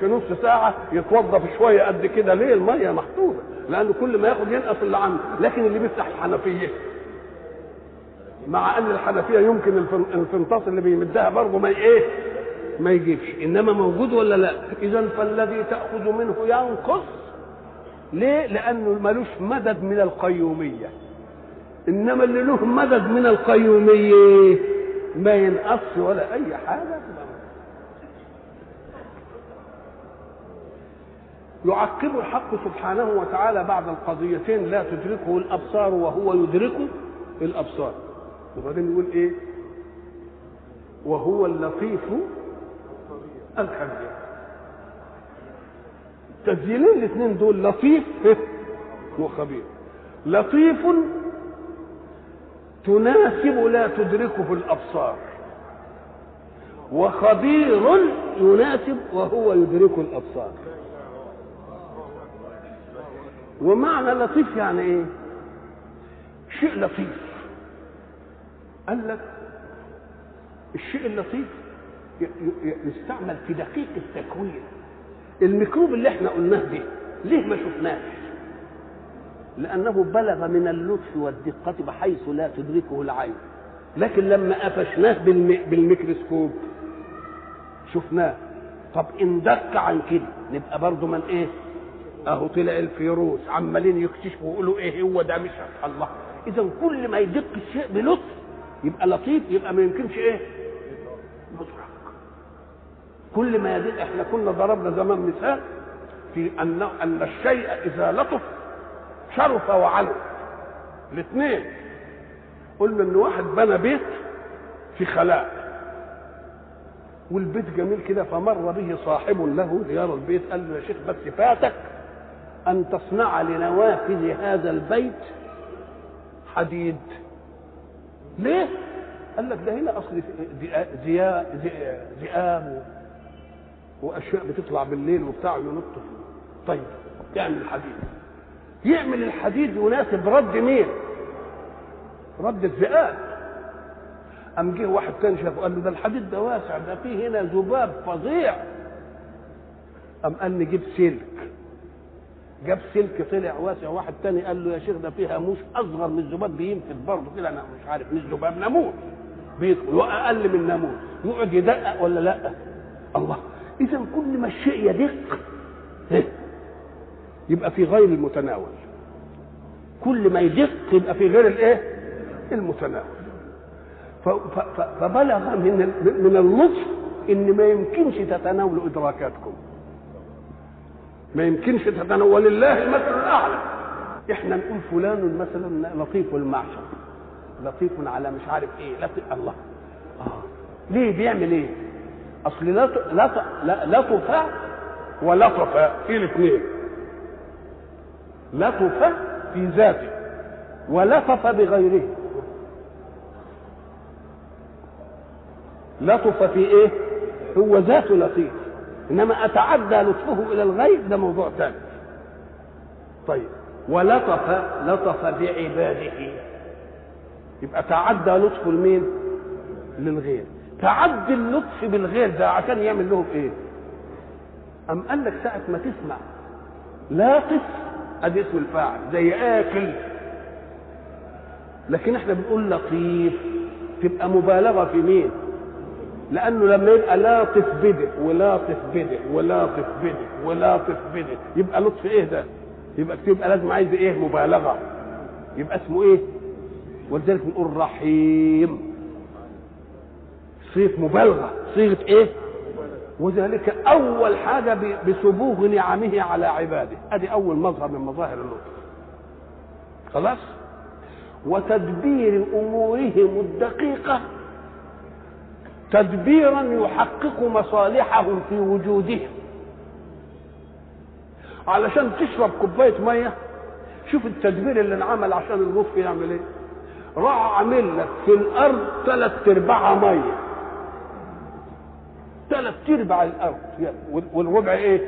في, نص ساعة يتوضى شوية قد كده. ليه؟ المية محطوطة لأن كل ما ياخد ينقص اللي عنده. لكن اللي بيفتح الحنفية مع أن الحنفية يمكن الفنطاس اللي بيمدها برضه ما إيه؟ ما يجيبش. إنما موجود ولا لا؟ اذا فالذي تأخذ منه ينقص. ليه؟ لأنه ملوش مدد من القيومية. إنما اللي له مدد من القيومية ما ينقص ولا أي حاجة. يعقب الحق سبحانه وتعالى بعد القضيتين لا تدركه الأبصار وهو يدرك الأبصار. وبعدين يقول إيه؟ وهو اللطيف الخبير. تسجيلين الاثنين دول لطيف وخبير. لطيف تناسب لا تدركه الأبصار. وخبير يناسب وهو يدرك الأبصار. ومعنى لطيف يعني إيه؟ شيء لطيف. قال لك الشيء اللطيف يستعمل في دقيق التكوين. الميكروب اللي إحنا قلناه ده ليه ما شفناش؟ لأنه بلغ من اللطف والدقة بحيث لا تدركه العين. لكن لما قفشناه بالميكروسكوب شفناه. طب إن دق عن كده نبقى برضه من إيه؟ أهو طلع الفيروس عمالين يكتشفوا ويقولوا إيه هو ده؟ مش الله. اذا كل ما يدق الشيء بلطف يبقى لطيف يبقى ما يمكنش إيه؟ كل ما يدل إحنا كنا ضربنا زمان مثال في أن أن الشيء إذا لطف شرف وعلو. الاثنين. قلنا إن واحد بنى بيت في خلاء. والبيت جميل كده فمر به صاحب له ليرى البيت قال له يا شيخ بس فاتك أن تصنع لنوافذ هذا البيت حديد. ليه؟ قال لك ده هنا أصل ذئاب وأشياء بتطلع بالليل وبتاع ينط طيب يعمل الحديد. يعمل الحديد يناسب رد مين؟ رد الذئاب. قام جه واحد تاني شافه قال له ده الحديد ده واسع ده فيه هنا ذباب فظيع. قام قال نجيب سلك. جاب سلك طلع واسع. واحد تاني قال له يا شيخ ده فيها موس أصغر من الذباب بينفذ برضه. كده أنا مش عارف مش ذباب ناموس. بيدخل. واقل من ناموس. يقعد يدقق ولا لا؟ الله. إذا كل ما الشيء يدق يبقى في غير المتناول. كل ما يدق يبقى في غير الإيه؟ المتناول. فبلغ من من اللطف إن ما يمكنش تتناولوا إدراكاتكم. ما يمكنش تتناول ولله المثل الأعلى. إحنا نقول فلان مثلا لطيف المعشر. لطيف على مش عارف إيه. لطيف الله. آه. ليه بيعمل إيه؟ أصل لطف لطف ولطف في الاثنين. لطف في ذاته ولطف بغيره. لطف في إيه؟ هو ذاته لطيف. إنما أتعدى لطفه إلى الغير ده موضوع ثاني. طيب. ولطف لطف بعباده. يبقى تعدى لطفه لمين؟ للغير. تعدي اللطف بالغير ده عشان يعمل لهم إيه؟ أم قال لك ساعة ما تسمع لاطف أدي اسم الفاعل زي آكل. لكن إحنا بنقول لطيف تبقى مبالغة في مين؟ لأنه لما يبقى لاطف بدء ولاطف بدء ولاطف بدء ولاطف بدء يبقى لطف إيه ده؟ يبقى يبقى لازم عايز إيه؟ مبالغة. يبقى اسمه إيه؟ ولذلك نقول رحيم. صيغة مبالغة. صيغة إيه؟ وذلك أول حاجة بسبوغ نعمه على عباده. أدي أول مظهر من مظاهر اللطف. خلاص؟ وتدبير أمورهم الدقيقة. تدبيرا يحقق مصالحهم في وجودهم. علشان تشرب كوباية مية شوف التدبير اللي انعمل عشان اللطف يعمل إيه. راح عامل لك في الأرض ثلاث ارباعها مية. ثلاث أرباع الأرض. والربع إيه؟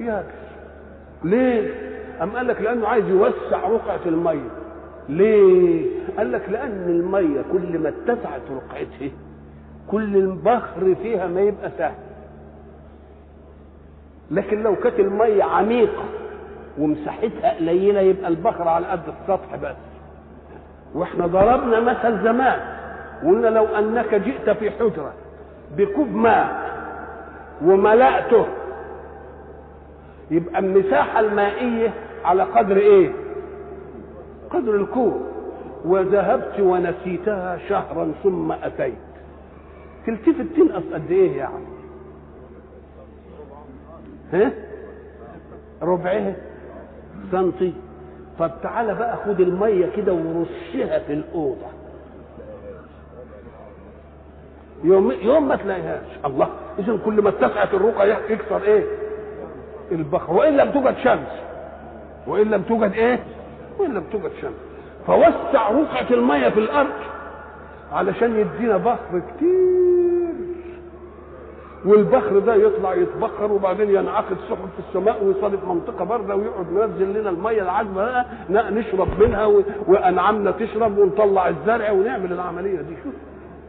يابس ليه؟ أم قال لك لأنه عايز يوسع رقعة المية. ليه؟ قال لك لأن المية كل ما اتسعت رقعتها كل البخر فيها ما يبقى سهل. لكن لو كانت المية عميقة ومساحتها قليلة يبقى البخر على قد السطح بس. وإحنا ضربنا مثل زمان وقلنا لو أنك جئت في حجرة بكوب ماء وملأته. يبقى المساحة المائية على قدر إيه؟ قدر الكوب. وذهبت ونسيتها شهرا ثم أتيت. تلتفت تنقص قد إيه يعني؟ ها؟ ربعها سنتي. طب تعالى بقى خد المية كده ورشها في الأوضة. يوم يوم ما تلاقيهاش. الله اذا كل ما اتسعت الرقعه يكسر إيه؟ البخر وإن لم توجد شمس. وإن لم توجد إيه؟ وإن لم توجد شمس. فوسع رقعه المية في الأرض علشان يدينا بخر كتير. والبخر ده يطلع يتبخر وبعدين ينعقد سحب في السماء ويصادف منطقة باردة ويقعد ينزل لنا المية العذبة بقى نشرب منها وأنعامنا تشرب ونطلع الزرع ونعمل العملية دي. شوف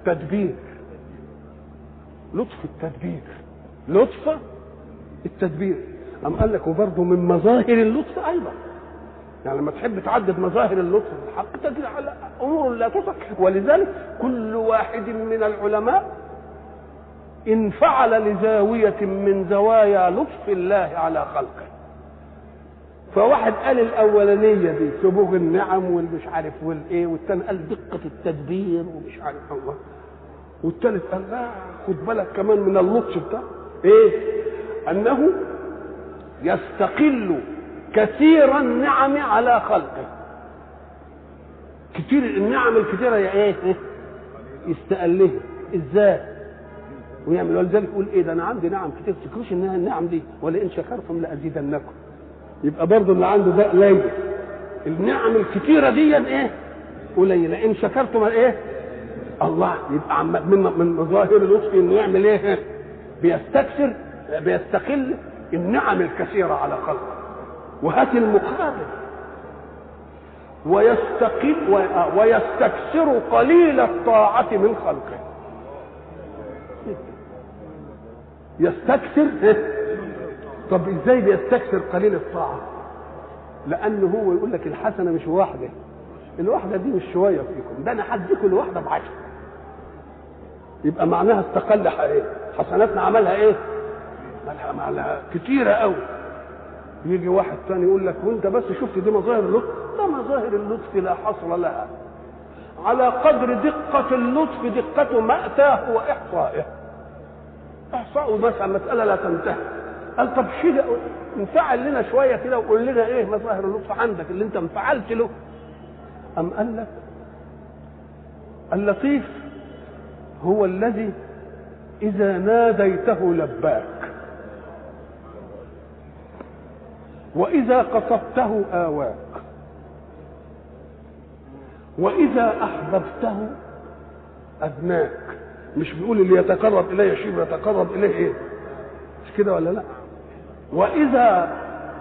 تدبير. لطف التدبير. لطف التدبير. أم قال لك وبرضه من مظاهر اللطف أيضا. يعني لما تحب تعدد مظاهر اللطف في الحق تدل على أمور لا تصح. ولذلك كل واحد من العلماء إن فعل لزاوية من زوايا لطف الله على خلقه. فواحد قال الأولانية دي سبوغ النعم والمش عارف والإيه والثاني قال دقة التدبير ومش عارف الله. والثالث قال لا خد بالك كمان من اللطف بتاع إيه؟ أنه يستقل كثير النعم على خلقه. كتير النعم الكثيرة يا إيه؟ يستقلها إزاي؟ ويعمل. ولذلك يقول إيه ده أنا عندي نعم كتير تفكروش إنها النعم دي. ولئن شكرتم لأزيدنكم. يبقى برضه اللي عنده ده قليل. النعم الكثيرة دي إيه؟ قليلة. إن شكرتم إيه؟ الله يبقى من من مظاهر اللطف إنه يعمل إيه؟ بيستكثر بيستقل النعم الكثيرة على خلقه وهات المقابل. ويستقل ويستكثر قليل الطاعة من خلقه. يستكثر؟ طب إزاي بيستكثر قليل الطاعة؟ لأنه هو يقول لك الحسنة مش واحدة. الواحدة دي مش شوية فيكم. ده أنا هديكم الواحدة بعشرة. يبقى معناها استقل إيه؟ حسناتنا عملها إيه؟ عملها كتيرة قوي يجي واحد تاني يقول لك وأنت بس شفت دي مظاهر اللطف؟ ده مظاهر اللطف لا حصر لها. على قدر دقة اللطف دقة مأتاه وإحصائه. إحصاء مثلا مسألة لا تنتهي. قال طب شيل انفعل لنا شوية كده وقول لنا إيه مظاهر اللطف عندك اللي أنت انفعلت له. أم قال لك اللطيف هو الذي إذا ناديته لباك. وإذا قصدته آواك. وإذا أحببته أدناك مش بيقول اللي يتقرب إلي شيء يتقرب إليه إيه؟ مش كده ولا لا؟ وإذا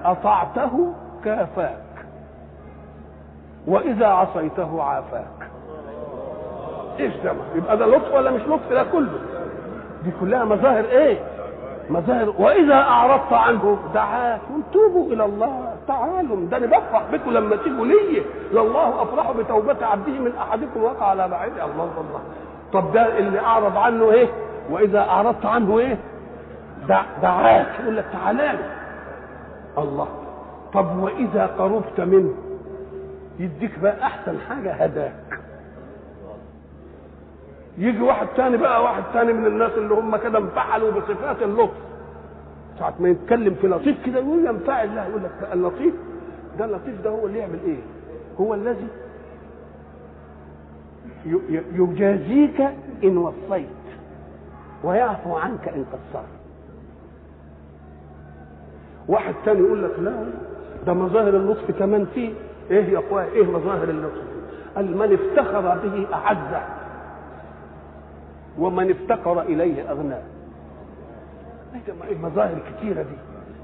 أطعته كافاك. وإذا عصيته عافاك. إيش ده؟ يبقى ده لطف ولا مش لطف؟ ده كله. دي كلها مظاهر إيه؟ مظاهر. وإذا أعرضت عنه دعاكم توبوا إلى الله. تعالوا ده أنا بفرح بكم لما تيجوا لي لله أفرح بتوبة عبده من أحدكم وقع على بعيد. الله الله. طب ده اللي أعرض عنه إيه؟ وإذا أعرضت عنه إيه؟ دع دعاك. يقول لك تعالى الله. طب وإذا قربت منه؟ يديك بقى أحسن حاجة هداك. يجي واحد تاني بقى واحد تاني من الناس اللي هم كده انفعلوا بصفات اللطف. ساعة ما يتكلم في لطيف كده يقول ينفعل لا يقول لك اللطيف ده اللطيف ده هو اللي يعمل إيه؟ هو الذي يجازيك إن وصيت ويعفو عنك إن قصرت. واحد تاني يقول لك لا ده مظاهر اللطف كمان فيه. إيه يا أخويا؟ إيه مظاهر اللطف؟ قال من افتخر به أعزه. ومن افتقر إليه اغناه إيه مظاهر كتيرة دي.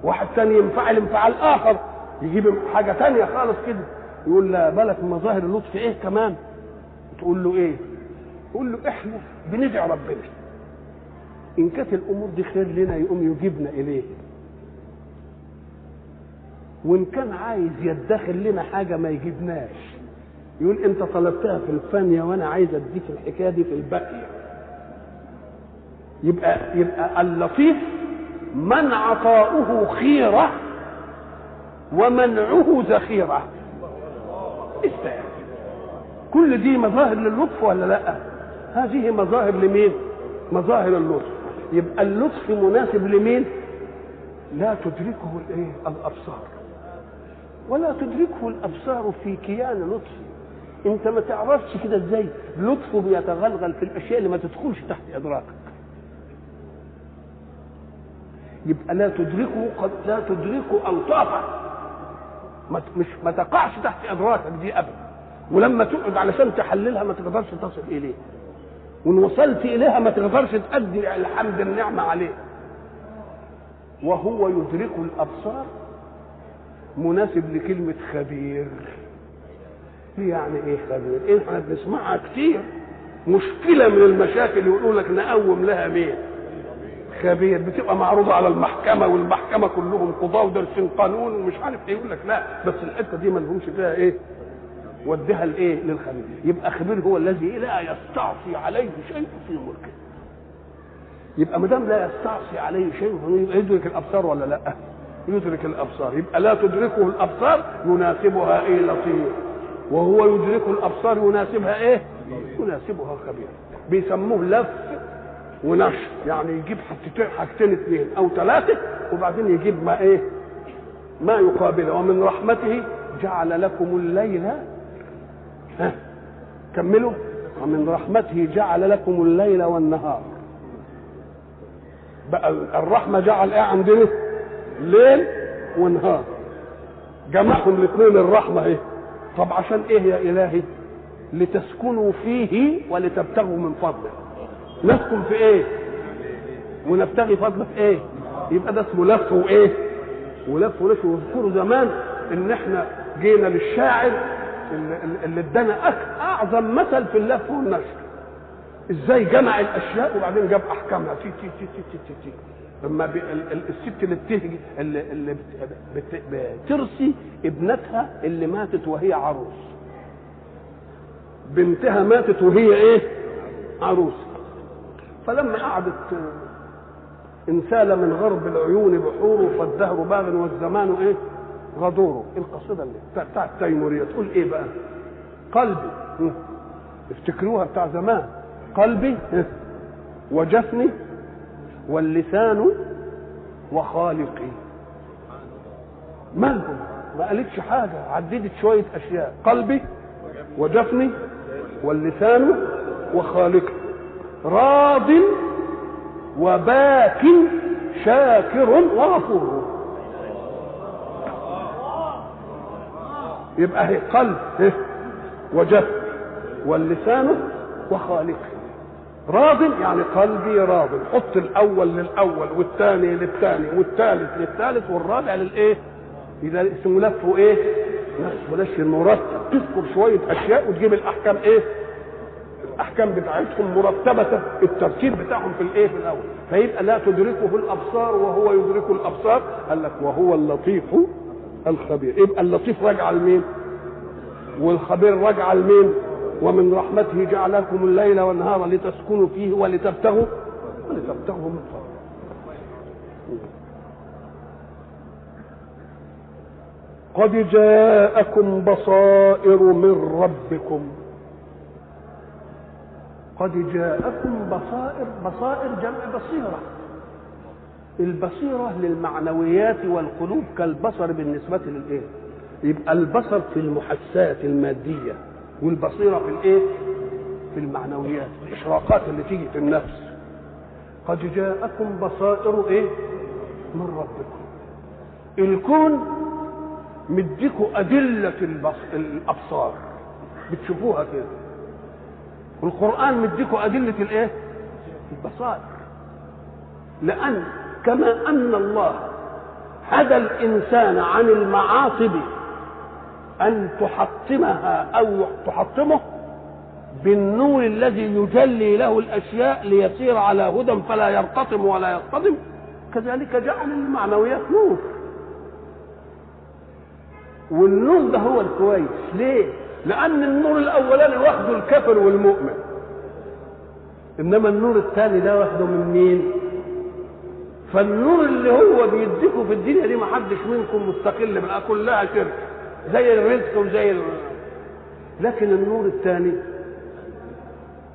واحد تاني ينفعل انفعال آخر. يجيب حاجة تانية خالص كده. يقول لا بالك مظاهر اللطف إيه كمان؟ تقول له إيه؟ يقول له إحنا بندعي ربنا. إن كانت الأمور دي خير لنا يقوم يجيبنا إليه. وإن كان عايز يدخر لنا حاجة ما يجيبناش. يقول أنت طلبتها في الفانيه وأنا عايز أديك الحكاية دي في الباقيه يبقى يبقى اللطيف من عطاؤه خيرة ومنعه ذخيرة. أستاذ كل دي مظاهر للطف ولا لأ؟ هذه مظاهر لمين؟ مظاهر اللطف. يبقى اللطف مناسب لمين؟ لا تدركه الإيه؟ الأبصار. ولا تدركه الأبصار في كيان لطفه انت ما تعرفش كده إزاي؟ لطفه بيتغلغل في الأشياء اللي ما تدخلش تحت إدراكك. يبقى لا تدركه قد لا تدركه الطافه ما مش ما تقعش تحت أدراكك دي ابدا. ولما تقعد علشان تحللها ما تقدرش تصل إليه. وإن وصلت إليها ما تقدرش تأدي الحمد النعمة عليه. وهو يدرك الأبصار. مناسب لكلمة خبير. يعني إيه خبير؟ إيه إحنا بنسمعها كتير. مشكلة من المشاكل يقولوا لك نقوم لها مين؟ خبير بتبقى معروضة على المحكمة والمحكمة كلهم قضاه ودارسين قانون ومش عارف إيه يقول لك لا بس الحتة دي ما لهمش فيها إيه وديها لإيه للخبير يبقى خبير هو الذي لا يستعصي عليه شيء في ملكه. يبقى ما دام لا يستعصي عليه شيء يدرك الأبصار ولا لا؟ يدرك الأبصار. يبقى لا تدركه الأبصار يناسبها إيه لطيف. وهو يدرك الأبصار يناسبها إيه؟ يناسبها خبير. بيسموه لف ونشر يعني يجيب حاجتين اثنين أو ثلاثة وبعدين يجيب ما إيه؟ ما يقابله. ومن رحمته جعل لكم الليل ها؟ كملوا. ومن رحمته جعل لكم الليل والنهار. بقى الرحمة جعل إيه عندنا؟ ليل ونهار. جمعهم الاثنين الرحمة إيه؟ طب عشان إيه يا إلهي؟ لتسكنوا فيه ولتبتغوا من فضله. نسكن في إيه؟ ونبتغي فضله في إيه؟ يبقى ده اسمه لف وإيه؟ ولف ونشر واذكروا زمان إن إحنا جينا للشاعر اللي ادانا أعظم مثل في اللف والنشر إزاي جمع الأشياء وبعدين جاب أحكامها. تي تي تي تي تي, تي, تي. لما الست اللي بتهجي اللي, اللي بت... بت... بترثي ابنتها اللي ماتت وهي عروس. بنتها ماتت وهي إيه؟ عروس. فلما قعدت ان سال من غرب العيون بحوره فالدهر باغ والزمان إيه؟ غدوره. القصيدة اللي بتاع- بتاعت تيموريه تقول إيه بقى؟ قلبي. افتكروها بتاع زمان. قلبي. وجفني واللسان وخالقي. مالهم ما قالتش حاجة. عددت شوية أشياء. قلبي وجفني واللسان وخالقي. راض وباك شاكر وغفور. يبقى هي قلب؟ وجفن واللسان وخالقي راض يعني قلبي راض. حط الأول للأول والثاني للثاني والثالث للثالث والرابع للإيه؟ إذا اسمه لفه إيه؟ لف نشر مرتب تذكر شوية أشياء وتجيب الأحكام إيه؟ الأحكام بتاعتهم مرتبة الترتيب بتاعهم في الإيه في الأول. فيبقى لا تدركه الأبصار وهو يدرك الأبصار. قال لك وهو اللطيف الخبير. يبقى اللطيف راجع لمين؟ والخبير راجع لمين؟ ومن رحمته جعل لكم الليل والنهار لتسكنوا فيه ولتبتغوا ولتبتغوا من فضله. قد جاءكم بصائر من ربكم. قد جاءكم بصائر بصائر جمع بصيرة. البصيرة للمعنويات والقلوب كالبصر بالنسبة للإيه؟ يبقى البصر في المحسات المادية والبصيرة في الإيه؟ في المعنويات الإشراقات اللي تيجي في النفس. قد جاءكم بصائر إيه؟ من ربكم. الكون مديكوا أدلة. الأبصار. بتشوفوها كده. والقرآن مديكوا أدلة الإيه؟ البصائر. لأن كما أن الله هدى الإنسان عن المعاصي أن تحطمها أو تحطمه بالنور الذي يجلي له الأشياء ليسير على هدى فلا يرتطم ولا يصطدم. كذلك جعل المعنويات نور. والنور ده هو الكويس ليه؟ لأن النور الأولاني واخده الكافر والمؤمن. إنما النور الثاني ده واخده من مين؟ فالنور اللي هو بيديكم في الدنيا دي ما حدش منكم مستقل بقى كلها شرك. زي الرزق وزي ال... لكن النور الثاني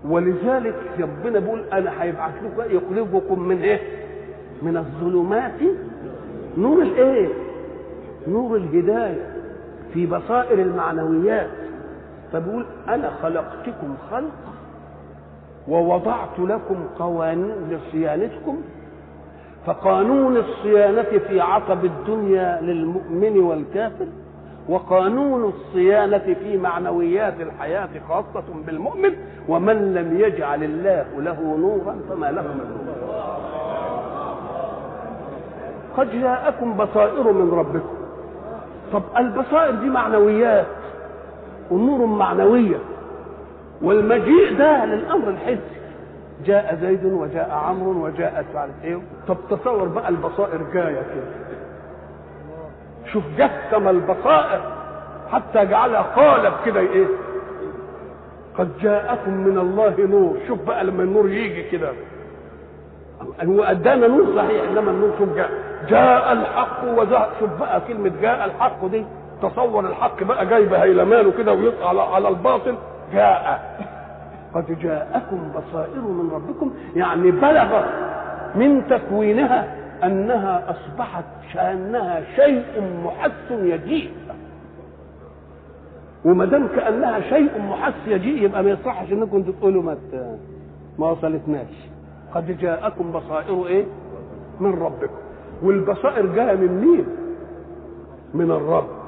ولذلك ربنا بيقول أنا هيبعث لكم يخرجكم من إيه؟ من الظلمات. نور الإيه؟ نور الهداية في بصائر المعنويات. فبيقول أنا خلقتكم خلق ووضعت لكم قوانين لصيانتكم فقانون الصيانة في عقب الدنيا للمؤمن والكافر وقانون الصيانة في معنويات الحياة خاصة بالمؤمن ومن لم يجعل الله له نورا فما له من نور. قد جاءكم بصائر من ربكم. طب البصائر دي معنويات. امور معنوية. والمجيء ده للأمر الحسي جاء زيد وجاء عمرو وجاء عارف إيه. طب تصور بقى البصائر جاية كده شوف جسم البصائر. حتى جعلها قالب كده إيه. قد جاءكم من الله نور. شوف بقى لما النور يجي كده. هو أدانا نور صحيح إنما النور شوف جاء. جاء الحق وزهق شوف بقى كلمة جاء الحق دي. تصور الحق بقى جاي بهيلمانه كده ويطلع على, على الباطل؟ جاء. قد جاءكم بصائر من ربكم. يعني بلغ من تكوينها أنها أصبحت كانها شيء محس يجيء. وما دام كأنها شيء محس يجيء يبقى ما يصحش إنكم تقولوا ما ما وصلتناش. قد جاءكم بصائر إيه؟ من ربكم. والبصائر جاية من مين؟ من الرب.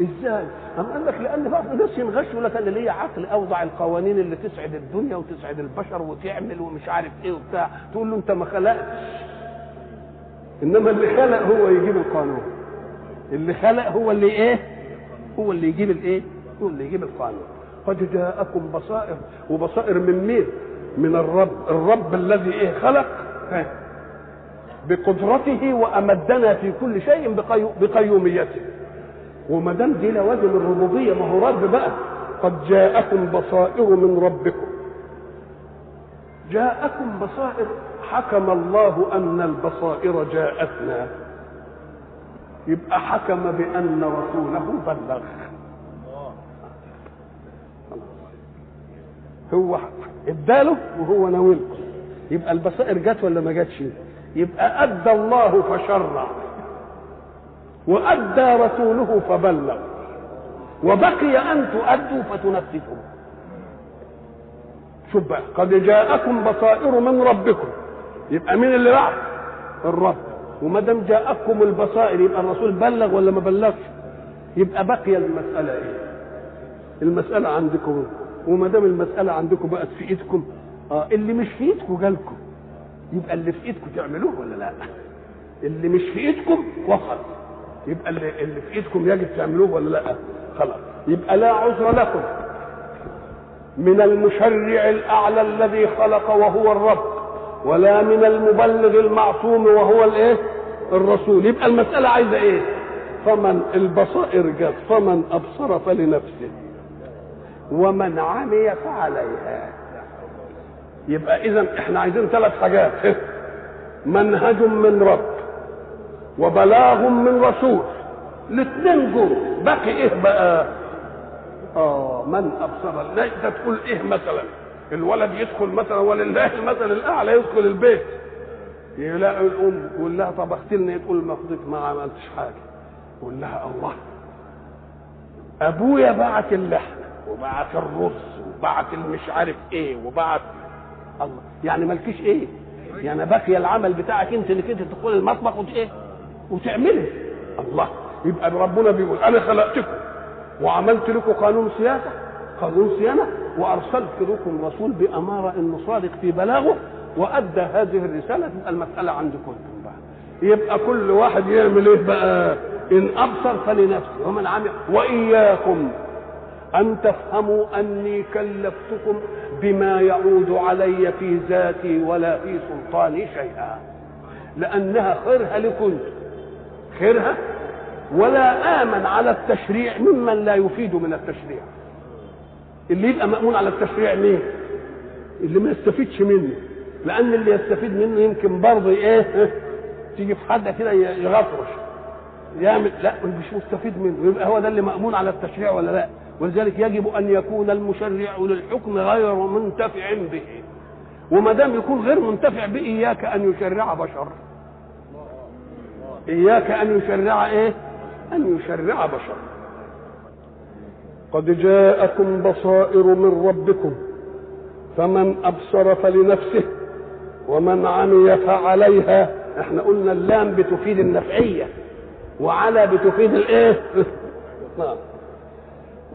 إزاي؟ أم قال لك لأن بعض الناس ينغشوا لك أنا ليا عقل أوضع القوانين اللي تسعد الدنيا وتسعد البشر وتعمل ومش عارف إيه وبتاع. تقول له أنت ما خلقتش إنما اللي خلق هو يجيب القانون. اللي خلق هو اللي إيه؟ هو اللي يجيب الإيه؟ هو اللي يجيب القانون. قد جاءكم بصائر وبصائر من مين؟ من الرب. الرب الذي إيه؟ خلق. بقدرته وأمدنا في كل شيء بقيو بقيوميته. وما دام دي لوازم الربوبية ما هو رب بقى. قد جاءكم بصائر من ربكم. جاءكم بصائر حكم الله أن البصائر جاءتنا. يبقى حكم بأن رسوله بلغ. هو اداله وهو ناولكم يبقى البصائر جت ولا ما جاتش يبقى أدى الله فشرع. وأدى رسوله فبلغ. وبقي أن تؤدوا فتنفذوا. شوف بقى قد جاءكم بصائر من ربكم. يبقى مين اللي بعد الرب. وما دام جاءكم البصائر يبقى الرسول بلغ ولا ما بلغش؟ يبقى بقي المسألة إيه؟ المسألة عندكم. وما دام المسألة عندكم بقت في إيدكم آه اللي مش في إيدكم جالكم. يبقى اللي في إيدكم تعملوه ولا لا؟ اللي مش في إيدكم وصل يبقى اللي, في ايدكم يجب تعملوه ولا لا؟ خلاص. يبقى لا عذر لكم. من المشرع الأعلى الذي خلق وهو الرب ولا من المبلغ المعصوم وهو الإيه؟ الرسول. يبقى المسألة عايزة إيه؟ فمن البصائر جت فمن أبصر فلنفسه. ومن عمي فعليها. يبقى اذا إحنا عايزين ثلاث حاجات. منهج من رب. وبلاغ من رسول. الاثنين جم باقي إيه بقى؟ آه من أبصر لا انت تقول إيه مثلا؟ الولد يدخل مثلا ولله المثل الأعلى يدخل البيت. يلاقي الأم يقول لها طبخت لنا تقول ما ما عملتش حاجة. يقول لها الله. أبويا بعت اللحم وبعت الرز وبعت المش عارف إيه وبعت الله. يعني مالكيش إيه؟ يعني بقي العمل بتاعك أنت انك انت تدخل المطبخ وت إيه؟ وتعمله. الله يبقى ربنا بيقول أنا خلقتكم وعملت لكم قانون سياسه قانون صيانة وأرسلت لكم رسول بأمارة انه صادق في بلاغه وأدى هذه الرسالة. تبقى المسألة عندكم بقى يبقى كل واحد يعمل إيه بقى؟ إن أبصر فلنفسه ومن عمل. وإياكم أن تفهموا أني كلفتكم بما يعود علي في ذاتي ولا في سلطاني شيئا لأنها خيرها لكم خيرها ولا آمن على التشريع ممن لا يفيد من التشريع. اللي يبقى مأمون على التشريع مين؟ اللي ما يستفيدش منه. لأن اللي يستفيد منه يمكن برضه إيه؟ [LAUGHS] تيجي في حد كده يغطرش. يعمل لا مش مستفيد منه. يبقى هو ده اللي مأمون على التشريع ولا لا؟ ولذلك يجب أن يكون المشرع للحكم غير منتفع به. وما دام يكون غير منتفع به إياك أن يشرع بشر. إياك أن يشرع إيه؟ أن يشرع بشر. قد جاءكم بصائر من ربكم فمن أبصر فلنفسه ومن عمي فعليها. إحنا قلنا اللام بتفيد النفعية وعلى بتفيد الإيه؟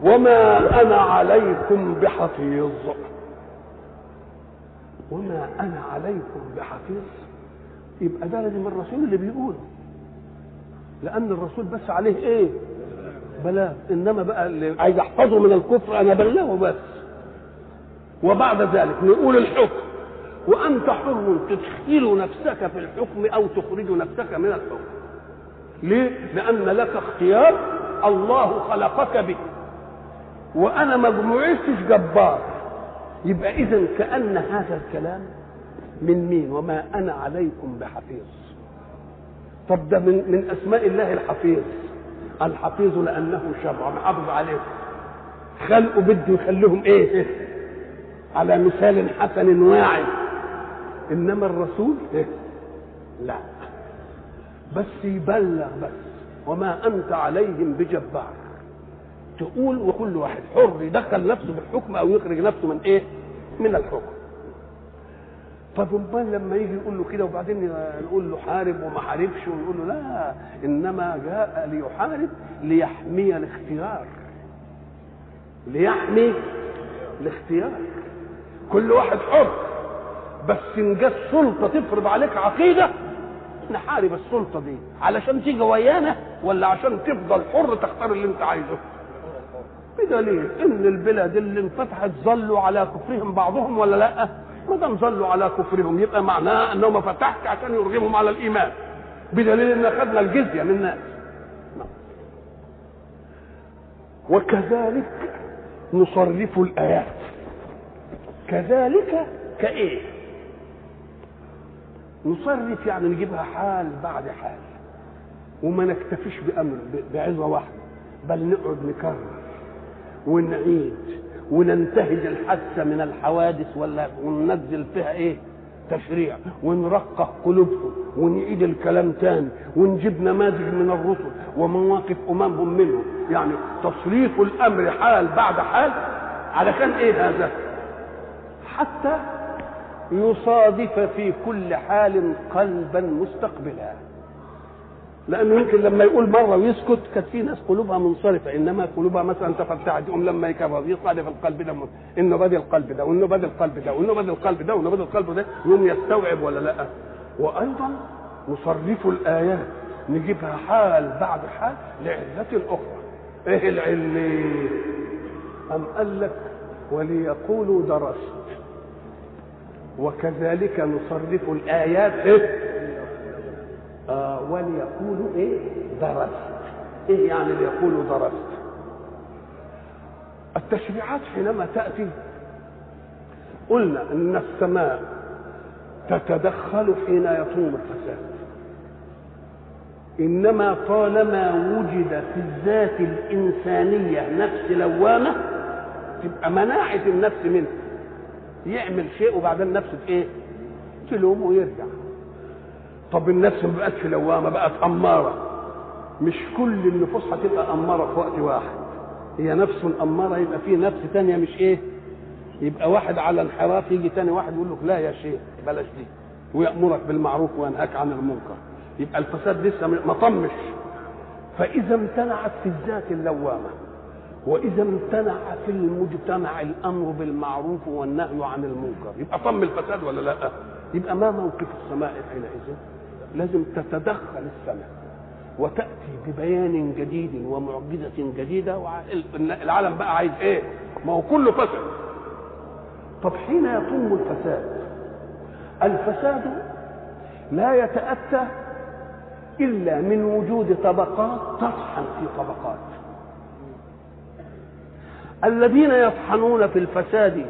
وما أنا عليكم بحفيظ. وما أنا عليكم بحفيظ. يبقى ده لازم الرسول اللي بيقوله لأن الرسول بس عليه إيه؟ بلاغ. إنما بقى اللي عايز احفظه من الكفر أنا بلغه بس. وبعد ذلك نقول الحكم. وأنت حر تدخل نفسك في الحكم أو تخرج نفسك من الحكم. ليه؟ لأن لك اختيار الله خلقك به. وأنا ما جمعتش جبار. يبقى اذا كأن هذا الكلام من مين؟ وما أنا عليكم بحفيظ. طب ده من من أسماء الله الحفيظ. الحفيظ لأنه شرع محافظ عليهم خلقوا بده يخليهم إيه؟ على مثال حسن واعي. إنما الرسول إيه؟ لا. بس يبلغ بس. وما أنت عليهم بجبار. تقول وكل واحد حر يدخل نفسه بالحكم أو يخرج نفسه من إيه؟ من الحكم. فضمبان لما يجي يقول له كده وبعدين نقول له حارب وما حاربش ونقول له لا إنما جاء ليحارب ليحمي الاختيار. ليحمي الاختيار. كل واحد حر. بس إن جت سلطة تفرض عليك عقيدة نحارب السلطة دي. علشان تيجي ويانا ولا عشان تفضل حر تختار اللي أنت عايزه؟ بدليل إن البلاد اللي انفتحت ظلوا على كفرهم بعضهم ولا لأ؟ ما دام ظلوا على كفرهم يبقى معناها انه ما فتحش عشان يرغمهم على الإيمان. بدليل إن أخذنا الجزية من الناس. وكذلك نصرف الآيات. كذلك كإيه؟ نصرف يعني نجيبها حال بعد حال. وما نكتفيش بأمر بعظة واحدة. بل نقعد نكرر ونعيد. وننتهج الحادثة من الحوادث ولا وننزل فيها إيه؟ تشريع ونرقق قلوبهم ونعيد الكلام تاني ونجيب نماذج من الرسل ومواقف أممهم منهم. يعني تصريف الأمر حال بعد حال علشان إيه هذا؟ حتى يصادف في كل حال قلبا مستقبلا. لأنه يمكن لما يقول مرة ويسكت كانت في ناس قلوبها منصرفة إنما قلوبها مثلا تفتحت يقوم لما يكرر يصادف القلب ده إنه بدي القلب ده وإنه بدي القلب ده وإنه بدي القلب ده وإنه بدي القلب ده يقوم يستوعب ولا لأ. وأيضا نصرف الآيات نجيبها حال بعد حال لعلة أخرى. إيه العله أم قال لك وليقولوا درست. وكذلك نصرف الآيات. إيه؟ آه وليقولوا إيه؟ درست إيه يعني ليقولوا درست التشريعات حينما تأتي قلنا إن السماء تتدخل حين يطوم الفساد. إنما طالما وجد في الذات الإنسانية نفس لوامة تبقى مناعة النفس منه. يعمل شيء وبعدين نفسه إيه؟ تلوم ويرجع. طب النفس ما بقتش لوامة بقت أمارة. مش كل النفوس هتبقى أمارة في وقت واحد. هي نفس أمارة يبقى في نفس تانية مش إيه؟ يبقى واحد على انحراف يجي تاني واحد يقول لك لا يا شيخ بلاش دي. ويأمرك بالمعروف وينهاك عن المنكر. يبقى الفساد لسه ما طمش. فإذا امتنعت في الذات اللوامة. وإذا امتنع في المجتمع الأمر بالمعروف والنهي عن المنكر. يبقى طم الفساد ولا لا؟ يبقى ما موقف السماء حينئذ؟ لازم تتدخل السماء وتأتي ببيان جديد ومعجزة جديدة العالم بقى عايز إيه؟ ما هو كله فسد طب حين يتم الفساد؟ الفساد لا يتأتى إلا من وجود طبقات تطحن في طبقات. الذين يطحنون في الفساد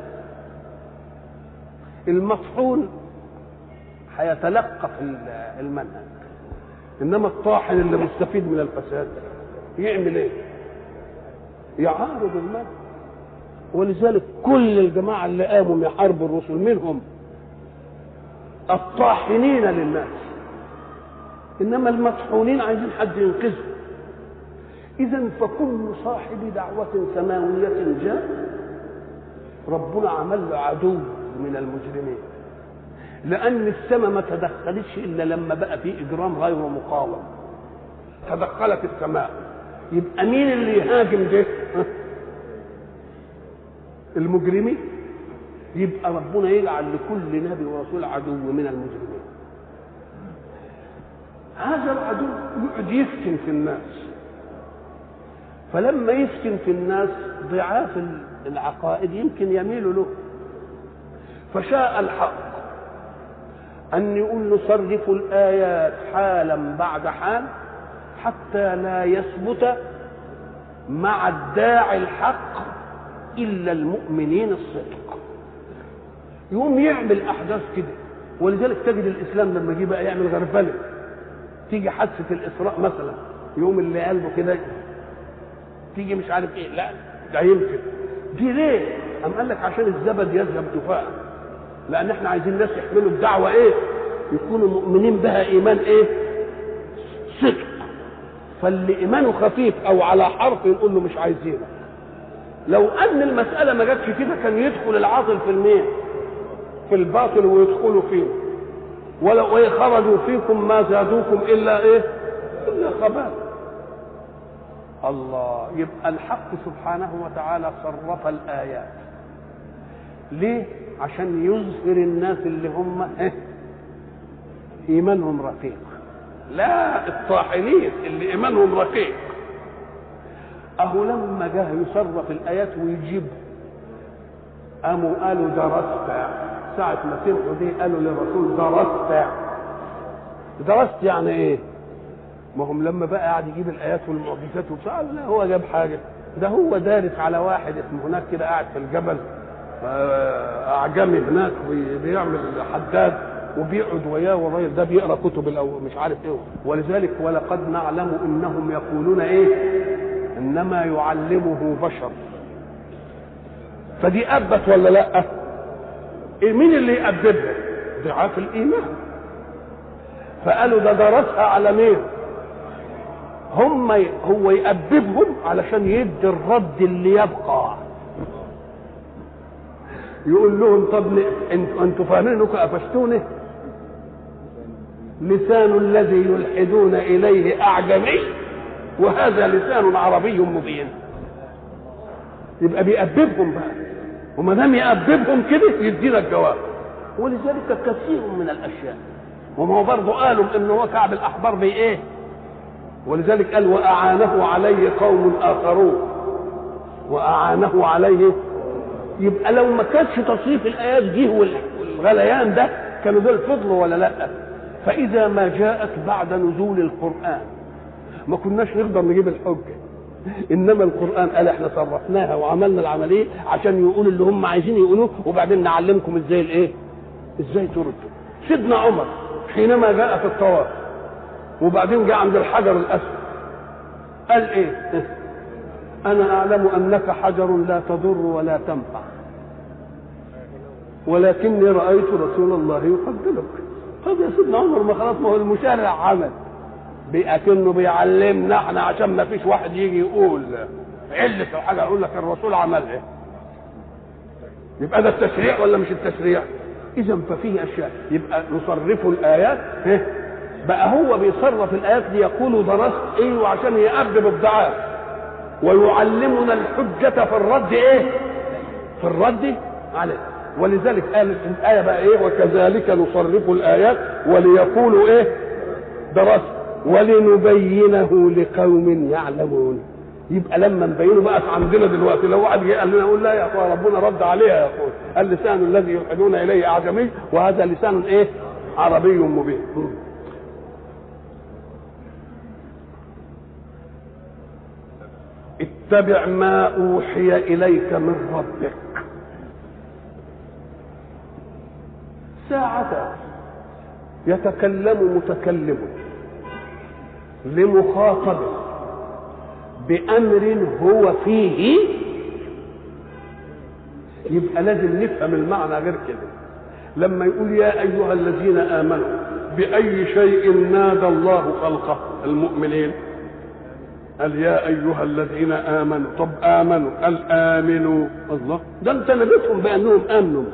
المطحون هيتلقف المنهج. إنما الطاحن اللي مستفيد من الفساد يعمل إيه؟ يعارض المنهج. ولذلك كل الجماعة اللي قاموا يحاربوا الرسل منهم الطاحنين للناس. إنما المطحونين عايزين حد ينقذهم. إذا فكل صاحب دعوة سماوية جاء ربنا عمل له عدو من المجرمين. لأن السماء ما تدخلتش إلا لما بقى في إجرام غير مقاوم. تدخلت السماء. يبقى مين اللي يهاجم ده؟ المجرمين. يبقى ربنا يجعل لكل نبي ورسول عدو من المجرمين. هذا العدو يقعد يفتن في الناس. فلما يفتن في الناس ضعاف العقائد يمكن يميلوا له. فشاء الحق. أن يقول نصرف الآيات حالا بعد حال حتى لا يثبت مع الداعي الحق إلا المؤمنين الصدق. يقوم يعمل أحداث كده ولذلك تجد الإسلام لما جه بقى يعمل غربلة تيجي حادثة الإسراء مثلا يقوم اللي قلبه كده تيجي مش عارف إيه لا ده يمكن. دي ليه؟ أم قال لك عشان الزبد يذهب دفاع لأن إحنا عايزين الناس يحملوا الدعوة إيه؟ يكونوا مؤمنين بها إيمان إيه؟ صدق فاللي إيمانه خفيف أو على حرف يقول له مش عايزينك لو أن المسألة ما جاتش كده كان يدخل العاطل في المين؟ في الباطل ويدخلوا فيه ولو إيه خرجوا فيكم ما زادوكم إلا إيه؟ إلا خبال الله يبقى الحق سبحانه وتعالى صرف الآيات ليه عشان يظهر الناس اللي هم إيه؟ إيمانهم رقيق لا الطاحنين اللي إيمانهم رقيق أهو لما جه يصرف الآيات ويجيب قاموا قالوا درست. ساعة ما سمعوا دي قالوا للرسول درست. درست يعني إيه؟ ما هم لما بقى قاعد يجيب الآيات والمعجزات وبتاع لا هو جاب حاجة. ده هو دارس على واحد اسمه هناك كده قاعد في الجبل. أعجمي هناك بيعمل حداد وبيقعد وياه والراجل ده بيقرأ كتب الأو مش عارف إيه ولذلك ولقد نعلم إنهم يقولون إيه؟ إنما يعلمه بشر. فدي أثبت ولا لأ؟ إيه مين اللي يأبدها ضعاف الإيمان. فقالوا ده درسها على مين؟ هم هو يأدبهم علشان يدي الرد اللي يبقى. يقول لهم طب أنتوا فاهمين انكم قفشتوني. لسان الذي يلحدون إليه أعجمي وهذا لسان عربي مبين. يبقى بيأدبهم بقى. وما دام يأدبهم كده يدينا الجواب ولذلك كثير من الأشياء. وما هو برضه قالوا إن هو كعب الأحبار بايه ولذلك قال وأعانه عليه قوم آخرون. وأعانه عليه يبقى لو ما كانش تصريف الايات وال- والغليان ده كانوا دول فضلوا ولا لأ؟ فإذا ما جاءت بعد نزول القرآن ما كناش نقدر نجيب الحجة. إنما القرآن قال إحنا صرفناها وعملنا العملية عشان يقولوا اللي هم عايزين يقولوه وبعدين نعلمكم إزاي الإيه؟ إزاي تردوا. سيدنا عمر حينما جاء في الطواف وبعدين جاء عند الحجر الأسود قال إيه؟ أنا أعلم أنك حجر لا تضر ولا تنفع. ولكني رأيت رسول الله يقبلك. طب يا سيدنا عمر ما خلاص ما هو المشرع عمل. بأكنه بيعلمنا إحنا عشان ما فيش واحد يجي يقول علة الحاجة يقول لك الرسول عمل إيه؟ يبقى ده التشريع ولا مش التشريع؟ إذا ففيه أشياء. يبقى نصرف الآيات إيه؟ بقى هو بيصرف الآيات ليقول درست إيه وعشان يأدب الضعاف ويعلمنا الحجة في الرد إيه؟ في الرد عليه. ولذلك قال الآية بقى إيه؟ وكذلك نصرف الآيات وليقولوا إيه؟ درست ولنبينه لقوم يعلمون. يبقى لما نبينه بقى عندنا دلوقتي لو واحد قال لنا يقول لا يا أخويا ربنا رد عليها يا أخويا. اللسان الذي يلحدون إليه أعجمي وهذا لسان إيه؟ عربي مبين. اتبع ما أوحي إليك من ربك. ساعة يتكلم متكلم لمخاطب بأمر هو فيه. يبقى لازم نفهم المعنى غير كده. لما يقول يا أيها الذين آمنوا بأي شيء نادى الله خلقه المؤمنين؟ قال يا أيها الذين آمنوا طب آمنوا قال آمنوا. الله. ده أنت نبيتهم بأنهم آمنوا.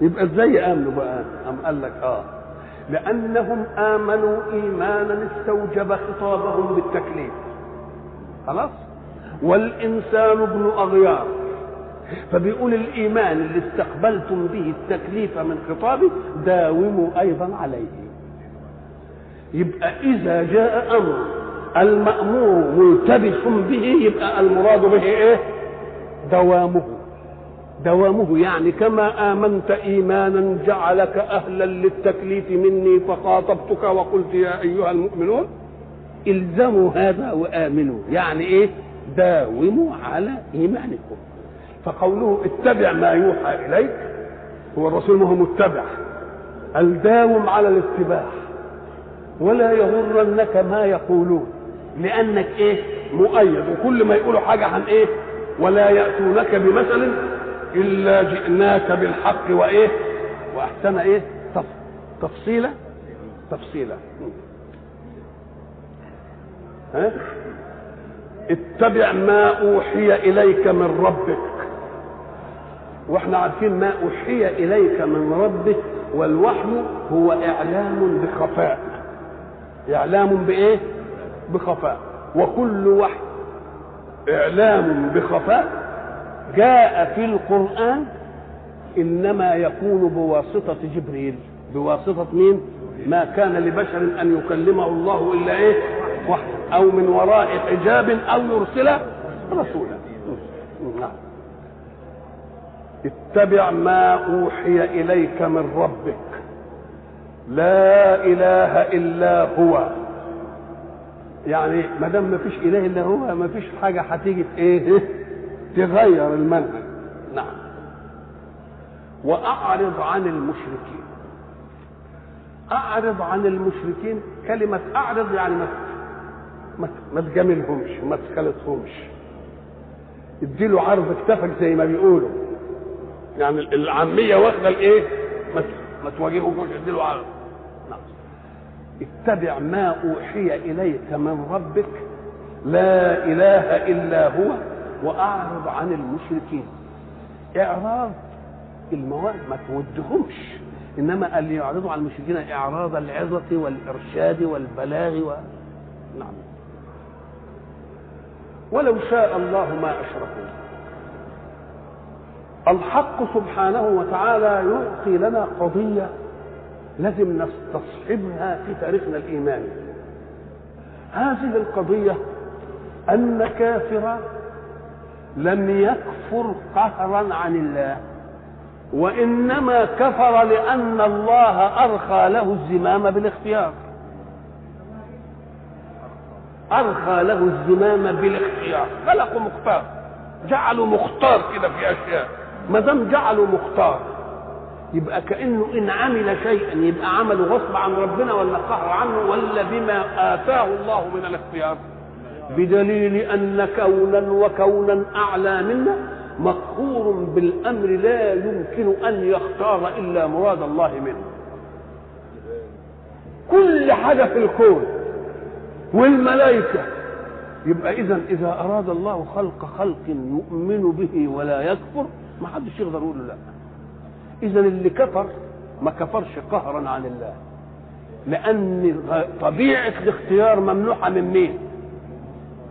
يبقى إزاي آمنوا بقى؟ أم قال لك آه. لأنهم آمنوا إيمانا استوجب خطابهم بالتكليف. خلاص؟ والإنسان ابن أغيار. فبيقول الإيمان اللي استقبلتم به التكليف من خطابه داوموا أيضا عليه. يبقى إذا جاء أمر المأمور ملتبس به يبقى المراد به إيه؟ دوامه. دوامه يعني كما آمنت إيمانا جعلك أهلا للتكليف مني فخاطبتك وقلت يا أيها المؤمنون إلزموا هذا وآمنوا. يعني إيه؟ داوموا على إيمانكم. فقوله اتبع ما يوحى إليك هو الرسول ما هو متبع. الداوم على الاتباع. ولا يغرنك ما يقولون. لأنك إيه؟ مؤيد. وكل ما يقولوا حاجة عن إيه؟ ولا يأتونك بمثل إلا جئناك بالحق وإيه؟ وأحسن إيه؟ تف... تفصيلة تفصيلة ها؟ اتبع ما أوحي إليك من ربك. وإحنا عارفين ما أوحي إليك من ربك والوحي هو إعلام بخفاء. إعلام بإيه؟ بخفاء. وكل وحي إعلام بخفاء جاء في القرآن إنما يكون بواسطة جبريل. بواسطة مين؟ ما كان لبشر أن يكلمه الله إلا إيه؟ وحي أو من وراء حجاب أو يرسل رسولا. نعم. اتبع ما أوحي إليك من ربك. لا إله إلا هو. يعني ما دام ما فيش إله إلا هو ما فيش حاجة هتيجي إيه؟ [LAUGHS] تغير المنهج. نعم. وأعرض عن المشركين. أعرض عن المشركين كلمة أعرض يعني ما ما, تجاملهمش ما تخالطهمش اديله عرض كتفك زي ما بيقولوا. يعني العامية واخدة الإيه؟ ما تواجهوش اديله عرض. اتبع ما أوحي إليك من ربك لا إله إلا هو وأعرض عن المشركين. إعراض المواد ما تودهمش إنما اللي يعرضوا على المشركين إعراض العظة والإرشاد والبلاغ و... نعم. ولو شاء الله ما أشركوا. الحق سبحانه وتعالى يعطي لنا قضية لازم نستصحبها في تاريخنا الإيماني. هذه القضية أن كافرا لم يكفر قهرا عن الله وإنما كفر لأن الله أرخى له الزمام بالاختيار. أرخى له الزمام بالاختيار. خلقه مختار جعله مختار كده في أشياء. ما دام جعله مختار يبقى كأنه إن عمل شيئا يبقى عمله غصب عن ربنا ولا قهر عنه ولا بما آتاه الله من الاختيار. بدليل أن كونا وكونا أعلى منا مقهور بالأمر لا يمكن أن يختار إلا مراد الله منه. كل حاجة في الكون والملائكة. يبقى اذا إذا أراد الله خلق خلق يؤمن به ولا يكفر ما حدش يقدر يقول له لا. إذا اللي كفر ما كفرش قهرا عن الله. لأن طبيعة الاختيار ممنوحة من مين؟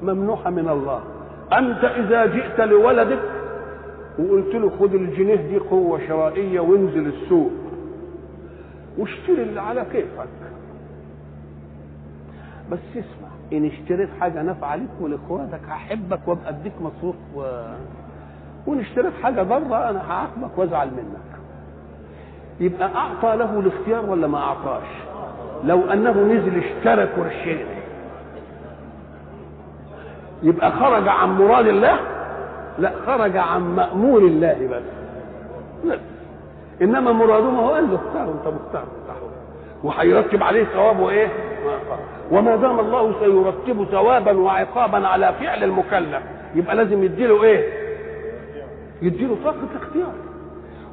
ممنوحة من الله. أنت إذا جئت لولدك وقلت له خد الجنيه دي قوة شرائية وانزل السوق. واشتري اللي على كيفك. بس اسمع إن اشتريت حاجة نافعة ليك ولإخواتك هحبك وأبقى أديك مصروف و... وإن اشتريت حاجة ضارة أنا هعاقبك وأزعل منك. يبقى أعطى له الاختيار ولا ما أعطاش؟ لو أنه نزل اشترى قرشين يبقى خرج عن مراد الله؟ لا خرج عن مأمور الله بس. لا. إنما مراده ما هو قال له اختار أنت مختار وهيرتب عليه ثواب وايه وما دام الله سيرتب ثوابا وعقابا على فعل المكلف يبقى لازم يديله إيه؟ يديله طاقه اختيار.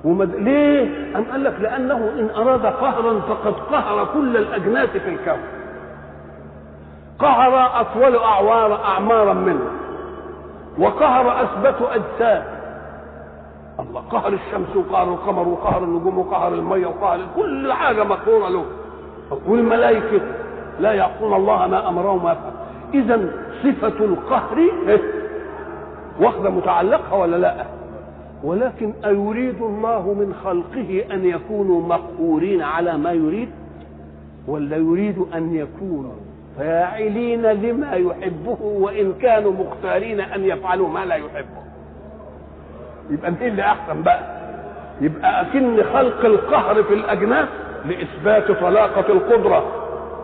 ومد... ليه؟ أم قال لك لأنه إن أراد قهرا فقد قهر كل الأجناس في الكون. قهر أطول أعوار أعمارا منا وقهر أثبت أجساد. الله قهر الشمس وقهر القمر وقهر النجوم وقهر المية وقهر كل حاجة مقهورة له. والملائكة لا يعصون الله ما أمرهم ما يفعل إذا صفة القهر واخدة متعلقها ولا لا؟ ولكن أيريد الله من خلقه أن يكونوا مقهورين على ما يريد؟ ولا يريد أن يكونوا فاعلين لما يحبه وإن كانوا مختارين أن يفعلوا ما لا يحبه. يبقى مين اللي أحسن بقى. يبقى أكن خلق القهر في الأجناس لإثبات طلاقة القدرة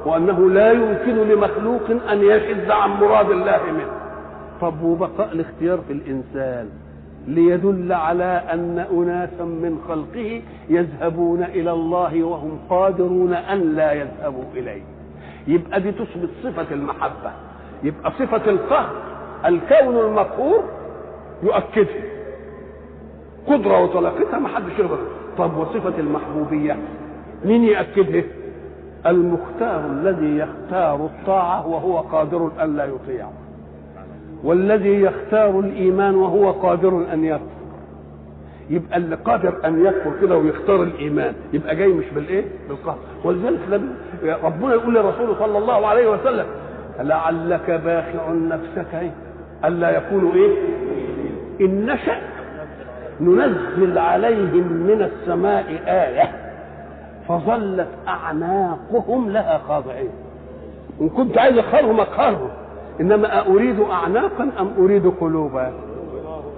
وأنه لا يمكن لمخلوق أن يشذ عن مراد الله منه. طب وبقاء الاختيار في الإنسان؟ ليدل على أن أناسا من خلقه يذهبون إلى الله وهم قادرون أن لا يذهبوا إليه. يبقى دي تثبت صفة المحبة. يبقى صفة القهر الكون المقهور يؤكدها قدرة وطلاقتها ما حدش يقدر. طب وصفة المحبوبية؟ مين ياكدها المختار الذي يختار الطاعة وهو قادر أن لا يطيعه. والذي يختار الإيمان وهو قادر أن يكفر يبقى اللي قادر أن يكفر كده ويختار الإيمان يبقى جاي مش بالإيه؟ بالقهر. ولذلك ربنا يقول لرسوله صلى الله عليه وسلم لعلك باخع نفسك إيه؟ ألا يكونوا إيه؟ إن نشأ ننزل عليهم من السماء آية فظلت أعناقهم لها خاضعين. إن كنت عايز اقهرهم اقهرهم إنما أريد اعناقا أم أريد قلوبا؟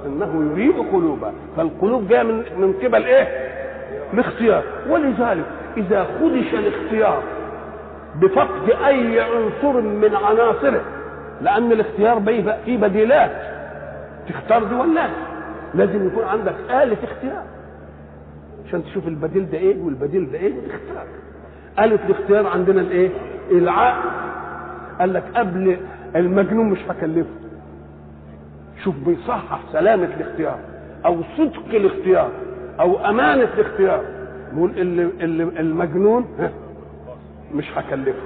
إنه يريد قلوبا. فالقلوب جاية من من قبل إيه؟ الاختيار. ولذلك إذا خدش الاختيار بفقد أي عنصر من عناصره لأن الاختيار بيبقى فيه بديلات. تختار دي ولا لازم يكون عندك آلة اختيار. عشان تشوف البديل ده إيه والبديل ده إيه اختار آلة الاختيار عندنا الإيه؟ العقل. قال لك قبل المجنون مش هكلفه. شوف بيصحح سلامة الاختيار أو صدق الاختيار أو أمانة الاختيار. نقول اللي, المجنون مش هكلفه.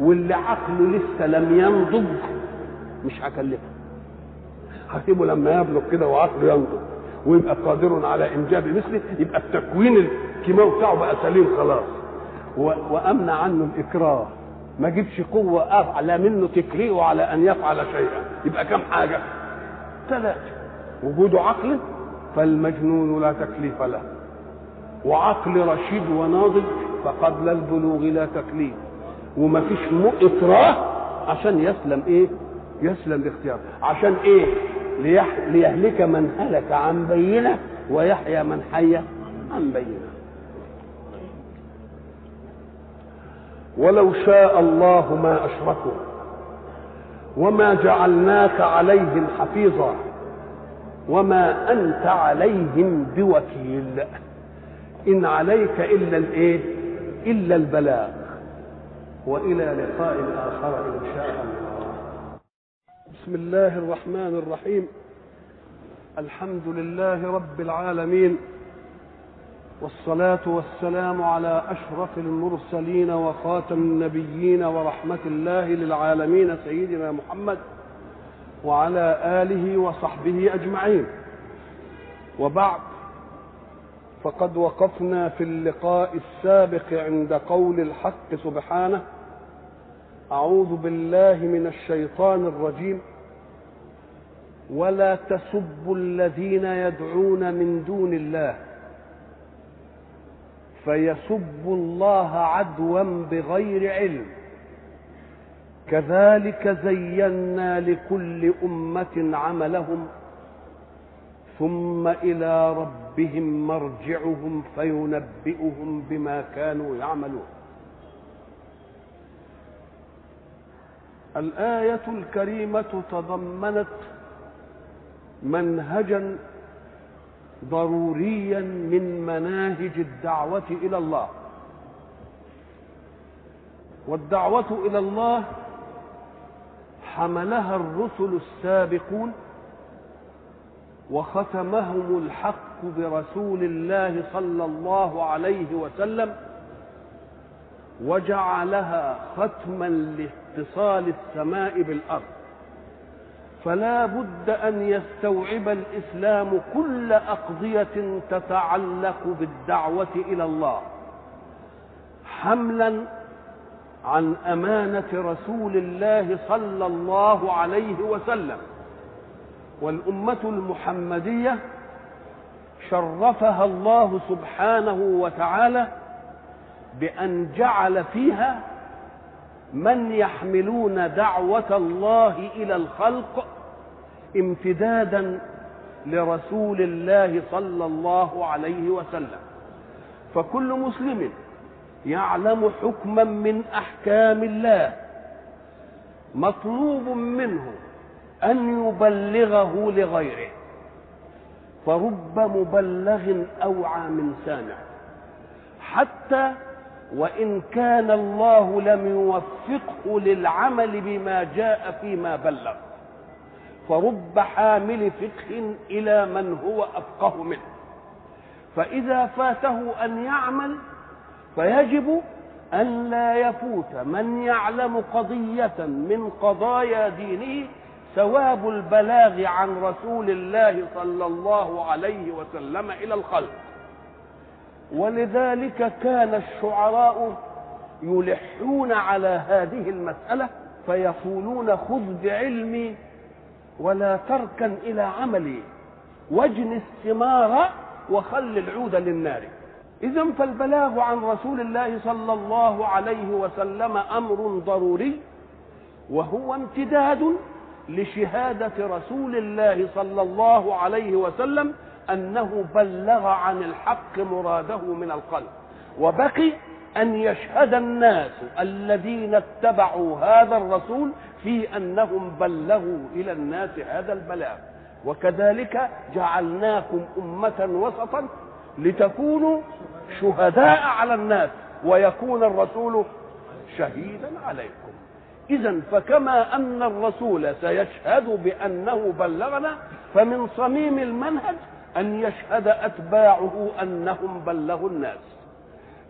واللي عقله لسه لم ينضج مش هكلفه. هسيبه لما يبلغ كده وعقله ينضج ويبقى قادر على إنجاب مثله يبقى التكوين الكيماوي بتاعه بقى سليم خلاص. وأمنع عنه الإكراه. ما جيبش قوة اعلى منه تكرهه على أن يفعل شيئا. يبقى كم حاجة؟ ثلاثة. وجود عقل فالمجنون لا تكليف له. وعقل رشيد وناضج فقبل البلوغ لا تكليف. وما فيش إكراه عشان يسلم إيه؟ يسلم الاختيار عشان ليح... ليهلك من هلك عن بينة ويحيى من حي عن بينة. ولو شاء الله ما أشركوا وما جعلناك عليهم حفيظا وما أنت عليهم بوكيل إن عليك إلا الإيه؟ إلا البلاغ وإلى لقاء آخر إن شاء الله. بسم الله الرحمن الرحيم. الحمد لله رب العالمين. والصلاة والسلام على أشرف المرسلين وخاتم النبيين ورحمة الله للعالمين سيدنا محمد وعلى آله وصحبه أجمعين. وبعد فقد وقفنا في اللقاء السابق عند قول الحق سبحانه أعوذ بالله من الشيطان الرجيم ولا تسبوا الذين يدعون من دون الله فيسبوا الله عدوا بغير علم. كذلك زينا لكل أمة عملهم ثم إلى ربهم مرجعهم فينبئهم بما كانوا يعملون. الآية الكريمة تضمنت منهجا ضروريا من مناهج الدعوة إلى الله. والدعوة إلى الله حملها الرسل السابقون وختمهم الحق برسول الله صلى الله عليه وسلم وجعلها ختما لاتصال السماء بالأرض. فلا بد أن يستوعب الإسلام كل أقضية تتعلق بالدعوة إلى الله. حملا عن أمانة رسول الله صلى الله عليه وسلم. والأمة المحمدية شرفها الله سبحانه وتعالى بأن جعل فيها من يحملون دعوة الله إلى الخلق امتدادا لرسول الله صلى الله عليه وسلم. فكل مسلم يعلم حكما من أحكام الله مطلوب منه أن يبلغه لغيره. فرب مبلغ أوعى من سامع. حتى وإن كان الله لم يوفقه للعمل بما جاء فيما بلغ. فرب حامل فقه إلى من هو أفقه منه. فإذا فاته أن يعمل فيجب أن لا يفوت من يعلم قضية من قضايا دينه ثواب البلاغ عن رسول الله صلى الله عليه وسلم إلى الخلق. ولذلك كان الشعراء يلحون على هذه المسألة فيقولون خذ بعلمي ولا تركن إلى عملي واجن الثمار وخل العود للنار. إذا فالبلاغ عن رسول الله صلى الله عليه وسلم أمر ضروري وهو امتداد لشهادة رسول الله صلى الله عليه وسلم أنه بلغ عن الحق مراده من القلب. وبقي أن يشهد الناس الذين اتبعوا هذا الرسول في أنهم بلغوا إلى الناس هذا البلاغ. وكذلك جعلناكم أمة وسطا لتكونوا شهداء على الناس ويكون الرسول شهيدا عليكم. إذا فكما أن الرسول سيشهد بأنه بلغنا فمن صميم المنهج أن يشهد أتباعه أنهم بلغوا الناس.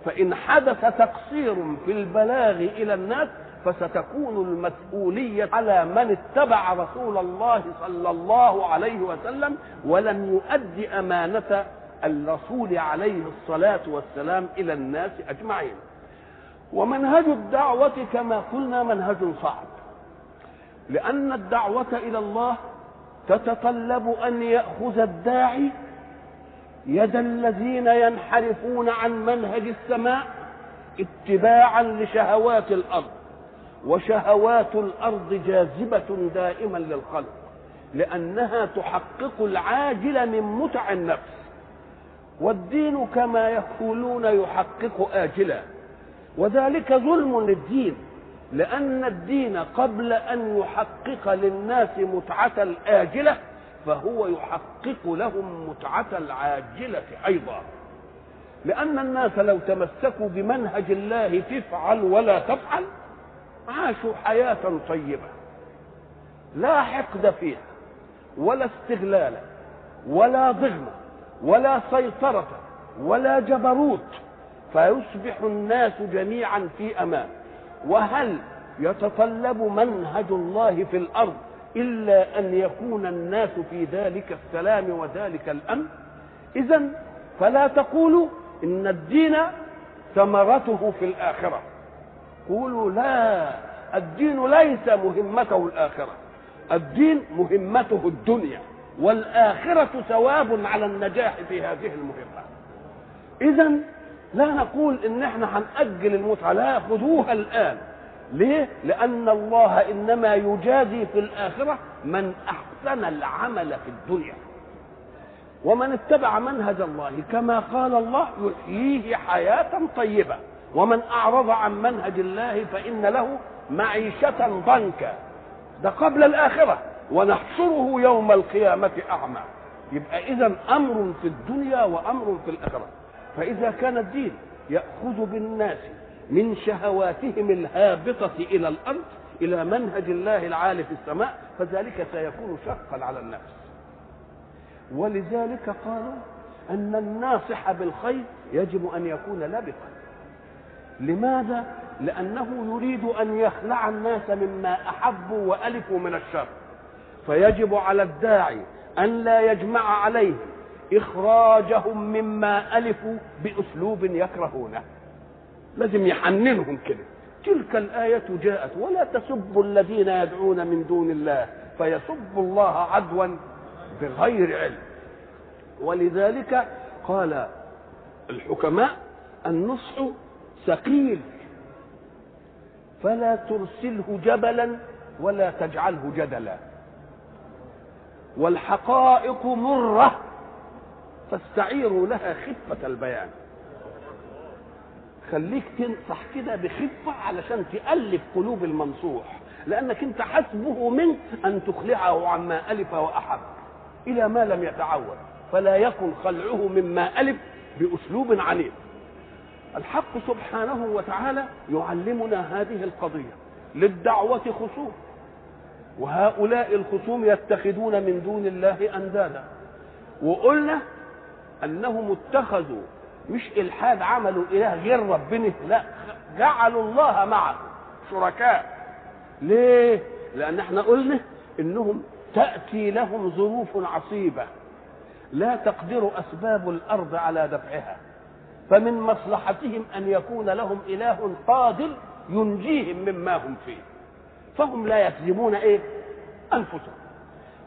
فإن حدث تقصير في البلاغ إلى الناس فستكون المسؤولية على من اتبع رسول الله صلى الله عليه وسلم ولم يؤدي أمانة الرسول عليه الصلاة والسلام إلى الناس أجمعين. ومنهج الدعوة كما قلنا منهج صعب لأن الدعوة إلى الله تتطلب أن يأخذ الداعي يد الذين ينحرفون عن منهج السماء اتباعا لشهوات الأرض. وشهوات الأرض جاذبة دائما للخلق لأنها تحقق العاجل من متع النفس. والدين كما يقولون يحقق آجلا. وذلك ظلم للدين لأن الدين قبل أن يحقق للناس متعة الآجلة فهو يحقق لهم متعة العاجلة أيضا. لأن الناس لو تمسكوا بمنهج الله تفعل ولا تفعل عاشوا حياة طيبة لا حقد فيها ولا استغلال ولا ضغم ولا سيطرة ولا جبروت فيصبح الناس جميعا في أمان. وهل يتطلب منهج الله في الأرض إلا أن يكون الناس في ذلك السلام وذلك الأمن؟ اذا فلا تقولوا إن الدين ثمرته في الآخرة. قولوا لا الدين ليس مهمته الآخرة. الدين مهمته الدنيا والآخرة ثواب على النجاح في هذه المهمة. إذا لا نقول إن إحنا هنأجل المتعة لا خذوها الآن. ليه؟ لأن الله إنما يجازي في الآخرة من أحسن العمل في الدنيا. ومن اتبع منهج الله كما قال الله يحييه حياة طيبة. ومن أعرض عن منهج الله فإن له معيشة ضنكا. ده قبل الآخرة. ونحشره يوم القيامة أعمى. يبقى إذا أمر في الدنيا وأمر في الآخرة. فإذا كان الدين يأخذ بالناس من شهواتهم الهابطة إلى الأرض إلى منهج الله العالي في السماء فذلك سيكون شقا على النفس ولذلك قالوا أن الناصح بالخير يجب أن يكون لبقا. لماذا؟ لأنه يريد أن يخلع الناس مما أحبوا وألفوا من الشر. فيجب على الداعي أن لا يجمع عليه إخراجهم مما ألفوا بأسلوب يكرهونه. لازم يحننهم كده. تلك الآية جاءت ولا تسبوا الذين يدعون من دون الله فيسبوا الله عدوا بغير علم. ولذلك قال الحكماء النصح ثقيل. فلا ترسله جبلا ولا تجعله جدلا. والحقائق مرة فاستعيروا لها خفة البيان. خليك تنصح كده بخفة علشان تألف قلوب المنصوح لأنك أنت حسبه منك أن تخلعه عما ألف وأحب إلى ما لم يتعود. فلا يكن خلعه مما ألف بأسلوب عنيف. الحق سبحانه وتعالى يعلمنا هذه القضية للدعوة خصوم. وهؤلاء الخصوم يتخذون من دون الله أندادا. وقلنا أنهم اتخذوا مش إلحاد عملوا اله غير ربنا لا جعلوا الله معه شركاء. ليه؟ لأن إحنا قلنا إنهم تأتي لهم ظروف عصيبة. لا تقدر أسباب الأرض على دفعها. فمن مصلحتهم أن يكون لهم إله قادر ينجيهم مما هم فيه. فهم لا يكذبون إيه؟ أنفسهم.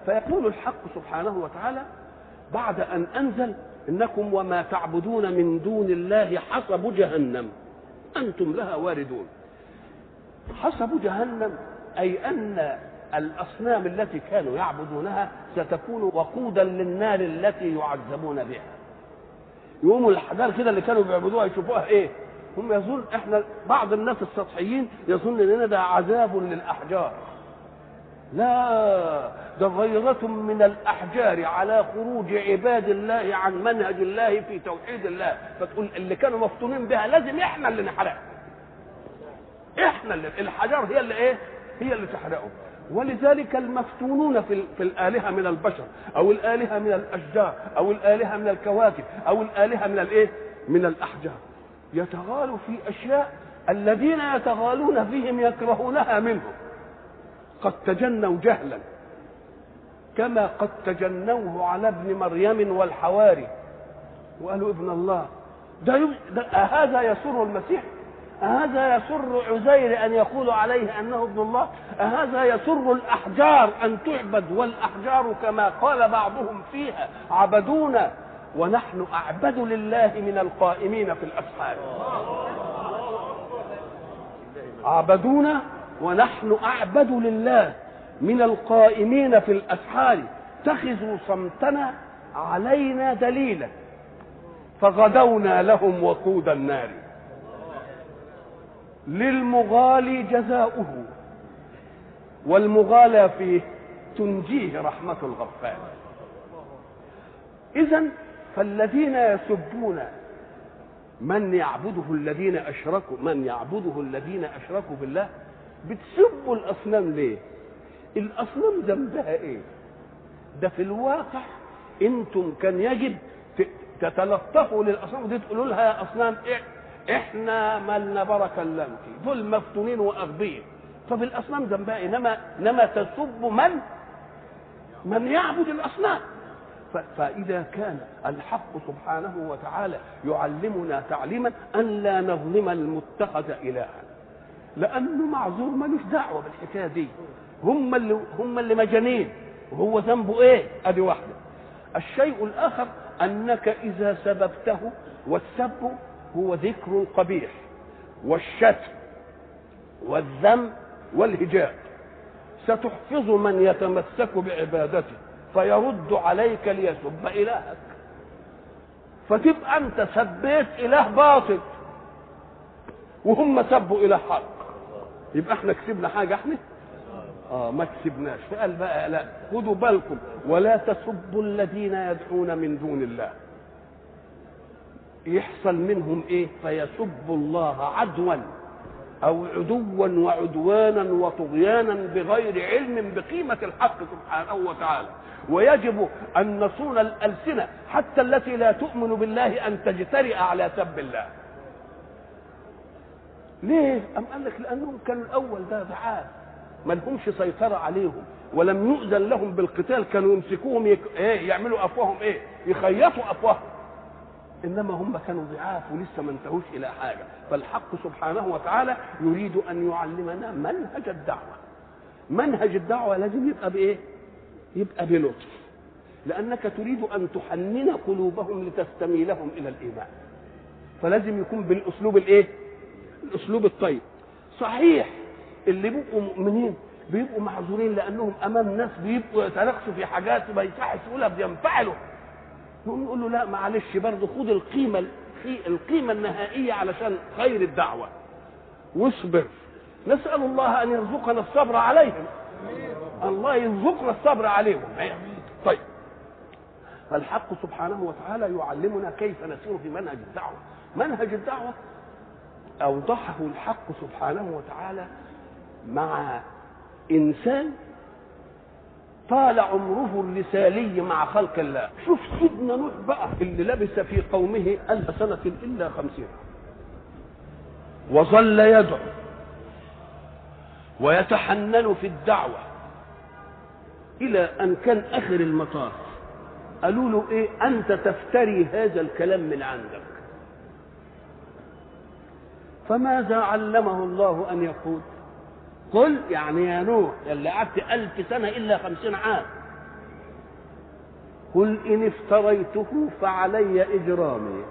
فيقول الحق سبحانه وتعالى بعد أن أنزل إنكم وما تعبدون من دون الله حصب جهنم. أنتم لها واردون. حصب جهنم أي أن الأصنام التي كانوا يعبدونها ستكون وقودا للنار التي يعذبون بها. يقوموا الحجار كده اللي كانوا بيعبدوها يشوفوها إيه؟ هم يظن إحنا بعض الناس السطحيين يظن إننا ده عذاب للأحجار. لا ده غيرة من الأحجار على خروج عباد الله عن منهج الله في توحيد الله. فتقول اللي كانوا مفتونين بها لازم إحنا اللي نحرقها إحنا اللي الحجار هي اللي إيه؟ هي اللي تحرقه ولذلك المفتونون في, في الآلهة من البشر أو الآلهة من الأشجار أو الآلهة من الكواكب أو الآلهة من الإيه؟ من الأحجار. يتغالوا في أشياء الذين يتغالون فيهم يكرهونها منهم. قد تجنوا جهلا كما قد تجنوه على ابن مريم والحواري. وقالوا ابن الله ده, ده هذا يسر المسيح؟ أهذا يسر عزير أن يقول عليه أنه ابن الله؟ أهذا يسر الأحجار أن تعبد والأحجار كما قال بعضهم فيها عبدونا ونحن أعبد لله من القائمين في الأسحار. عبدونا ونحن أعبد لله من القائمين في الأسحار. اتخذوا صمتنا علينا دليلا. فغدونا لهم وقود النار. للمغالي جزاؤه والمغالى فيه تنجيه رحمة الغفار إذا فالذين يسبون من يعبده الذين أشركوا من يعبده الذين أشركوا بالله بتسبوا الأصنام ليه؟ الأصنام ذنبها إيه؟ ده في الواقع أنتم كان يجب تتلطفوا للأصنام دي تقولوا لها يا أصنام إيه؟ إحنا مالنا بركة انت دول مفتونين وأغبياء. طب الأصنام ذنبها انما انما تسب من؟ من يعبد الأصنام. فإذا كان الحق سبحانه وتعالى يعلمنا تعليما أن لا نظلم المتخذ إلها. لأنه معذور ملوش دعوة بالحكاية دي. هم اللي هم اللي مجانين. وهو ذنبه إيه؟ أدي واحدة. الشيء الآخر أنك إذا سببته والسب هو ذكر القبيح والشتم والذم والهجاء ستحفظ من يتمسك بعبادته فيرد عليك ليسب إلهك. فتبقى أنت سبيت إله باطل. وهم سبوا إله حق يبقى إحنا كسبنا حاجة إحنا؟ آه ما كسبناش. فقال بقى لا خدوا بالكم. ولا تسبوا الذين يدعون من دون الله. يحصل منهم إيه؟ فيسبوا الله عدوا أو عدوا وعدوانا وطغيانا بغير علم بقيمة الحق سبحانه وتعالى. ويجب أن نصون الألسنة حتى التي لا تؤمن بالله أن تجترئ على سب الله. ليه؟ أم قال لك لأنهم كانوا الأول؟ ده ضعاف ما لهمش سيطرة عليهم. ولم يؤذن لهم بالقتال كانوا يمسكوهم يك... إيه يعملوا أفواههم إيه؟ يخيطوا أفواههم. إنما هم كانوا ضعاف ولسه ما انتهوش إلى حاجة. فالحق سبحانه وتعالى يريد أن يعلمنا منهج الدعوة. منهج الدعوة لازم يبقى بإيه؟ يبقى بلطف. لأنك تريد أن تحنن قلوبهم لتستميلهم إلى الإيمان. فلازم يكون بالأسلوب الإيه؟ الأسلوب الطيب. صحيح اللي بيبقوا مؤمنين بيبقوا معذورين لأنهم أمام ناس بيبقوا يتناقشوا في حاجات ما يصحش يقولها بينفعلوا. نقوم نقول له لا معلش برضه خد القيمة القيمة النهائية علشان خير الدعوة. واصبر. نسأل الله أن يرزقنا الصبر عليهم. الله يرزقنا الصبر عليهم. طيب. فالحق سبحانه وتعالى يعلمنا كيف نسير في منهج الدعوة. منهج الدعوة أوضحه الحق سبحانه وتعالى مع إنسان طال عمره الرسالي مع خلق الله. شوف سيدنا نوح بقى اللي لبث في قومه ألف سنة إلا خمسين. وظل يدعو ويتحنن في الدعوة إلى أن كان آخر المطاف. قالوا له إيه؟ أنت تفتري هذا الكلام من عندك. فماذا علمه الله أن يقول؟ قل يعني يا نوح اللي قعدت ألف سنة إلا خمسين عام. قل إن افتريته فعلي إجرامي.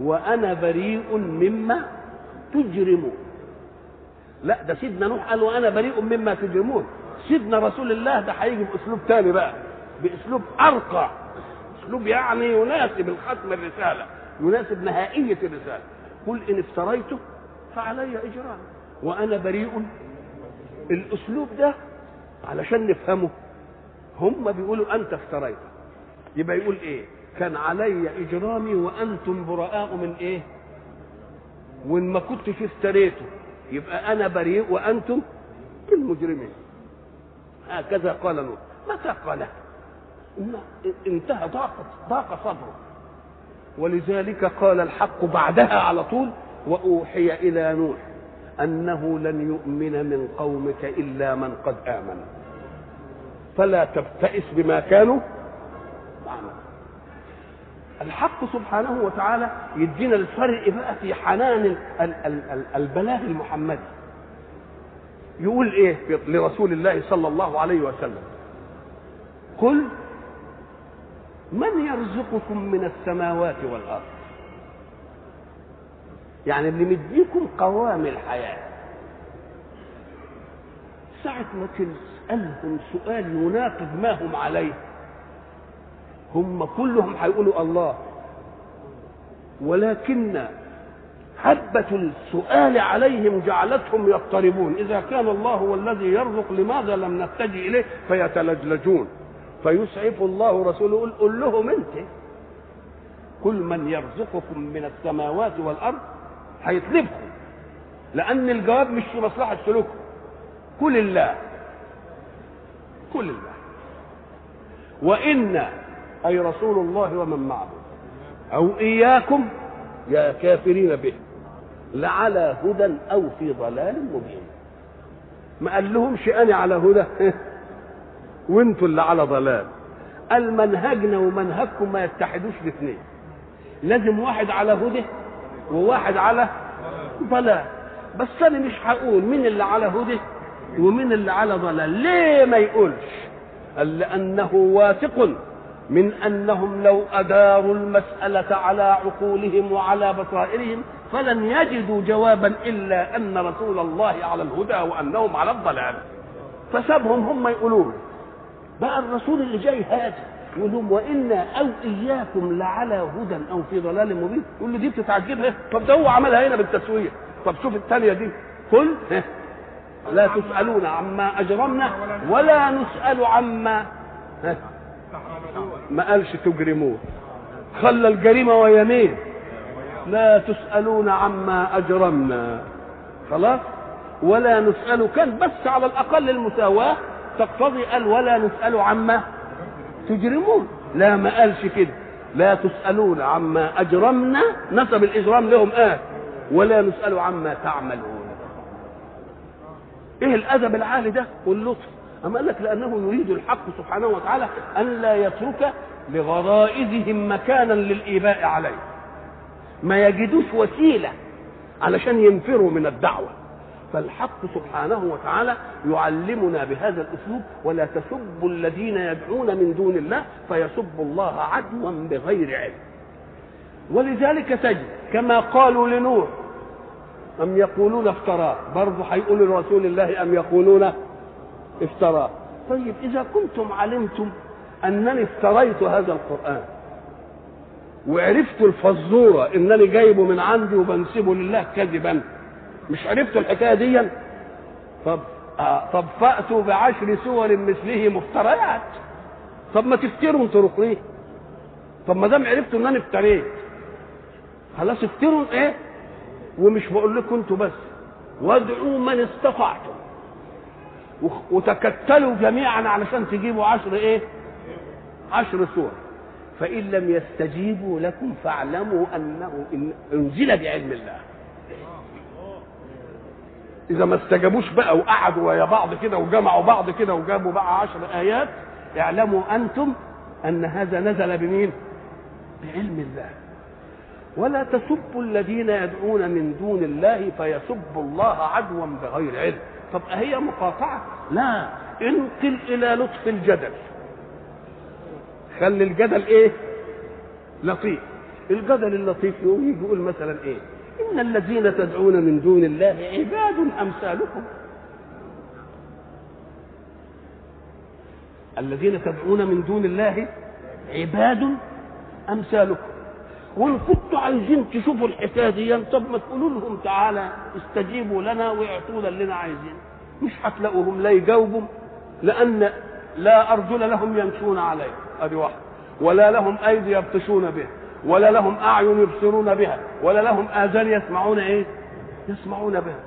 وأنا بريء مما تجرمون. لا ده سيدنا نوح قال وأنا بريء مما تجرمون. سيدنا رسول الله ده هيجي بأسلوب تاني بقى بأسلوب أرقى. أسلوب يعني يناسب الختم الرسالة يناسب نهائية الرسالة. قل إن افتريته فعلي اجرام وأنا بريء. الأسلوب ده علشان نفهمه. هم بيقولوا أنت افتريت. يبقى يقول إيه؟ كان علي إجرامي وأنتم براء من إيه؟ وإن ما كنتش افتريته. يبقى أنا بريء وأنتم المجرمين هكذا قال نوح. متى قاله انتهى ضاق ضاق صدره. ولذلك قال الحق بعدها على طول وأوحي إلى نوح. أنه لن يؤمن من قومك إلا من قد آمن. فلا تبتئس بما كانوا يعملون الحق سبحانه وتعالى يدينا الفرق بقى في حنان ال- ال- ال- البلاغ المحمدي. يقول إيه لرسول الله صلى الله عليه وسلم؟ قل من يرزقكم من السماوات والأرض؟ يعني اللي مديكم قوام الحياة. ساعة ما تسألهم سؤال يناقض ما هم عليه هم كلهم هيقولوا الله. ولكن هبة السؤال عليهم جعلتهم يضطربون. إذا كان الله هو الذي يرزق لماذا لم نتجه إليه؟ فيتلجلجون. فيسعف الله رسوله يقول قل لهم أنت كل من يرزقكم من السماوات والأرض هيطلبكم لأن الجواب مش في مصلحة سلوككم. كل الله كل الله. وإن أي رسول الله ومن معه أو إياكم يا كافرين به لعلى هدى أو في ضلال مبين. ما قال لهمش أنا على هدى؟ [LAUGHS] وانتوا اللي على ضلال. قال منهجنا ومنهجكم ما يتحدوش الاثنين. لازم واحد على هدى وواحد على ضلال. بس أنا مش هقول مين اللي على هدى ومين اللي على ضلال. ليه ما يقولش؟ قال لأنه واثق من أنهم لو أداروا المسألة على عقولهم وعلى بصائرهم فلن يجدوا جوابا إلا أن رسول الله على الهدى وأنهم على الضلال. فسابهم هم يقولون. بقى الرسول اللي جاي هذا يقول وأنا أو إياكم لعلى هدى أو في ضلال مبين. يقول له دي بتتعجبها طب ده هو عملها هنا بالتسوية. طب شوف الثانية دي. قل لا تسألون عما أجرمنا ولا نسأل عما ما قالش تجرمون. خلى الجريمة ويمين لا تسألون عما أجرمنا. خلاص؟ ولا نسال كان بس على الأقل المساواة تقتضي قال ولا نسأل عما تجرمون. لا ما قالش كده. لا تسألون عما أجرمنا. نسب الإجرام لهم آه. ولا نسأل عما تعملون. إيه الأدب العالي ده واللطف؟ أما قال لك لأنه يريد الحق سبحانه وتعالى أن لا يترك لغرائزهم مكانا للإيباء عليه. ما يجدوش وسيلة علشان ينفروا من الدعوة. فالحق سبحانه وتعالى يعلمنا بهذا الأسلوب ولا تسبوا الذين يدعون من دون الله فيسبوا الله عدوا بغير علم. ولذلك تجد كما قالوا لنوح أم يقولون افتراه برضه هيقولوا لرسول الله أم يقولون افتراه طيب إذا كنتم علمتم أنني افتريت هذا القرآن وعرفت الفزورة إنني جايبه من عندي وبنسبه لله كذبا مش عرفتوا الحكاية دي طب آه طب فأتوا بعشر سور مثله مفتريات. طب ما تفتروا أنتوا رقيه طب ما دام عرفتوا إن أنا افتريت. خلاص افتروا إيه؟ ومش بقول لكم أنتوا بس. وادعوا من استطعتم. وتكتلوا جميعا علشان تجيبوا عشر إيه؟ عشر سور. فإن لم يستجيبوا لكم فاعلموا أنه أنزل بعلم الله. إذا ما استجابوش بقى وقعدوا ويا بعض كده وجمعوا بعض كده وجابوا بقى عشر آيات اعلموا أنتم أن هذا نزل بمين؟ بعلم الله. ولا تسبوا الذين يدعون من دون الله فيسبوا الله عدوا بغير علم. طب هي مقاطعة؟ لا. انقل إلى لطف الجدل. خلي الجدل إيه؟ لطيف. الجدل اللطيف يقول مثلا إيه؟ إن الذين تدعون من دون الله عباد أمثالكم. الذين تدعون من دون الله عباد أمثالكم. وإن كنتوا عايزين تشوفوا الحكاية دي طب ما تقولوا لهم تعالى استجيبوا لنا واعطونا اللي لنا عايزين. مش هتلاقوهم لا يجاوبوا لأن لا أرجل لهم يمشون عليه. أدي واحد ولا لهم أيدي يبطشون بها ولا لهم أعين يبصرون بها ولا لهم آذان يسمعون إيه؟ يسمعون بها.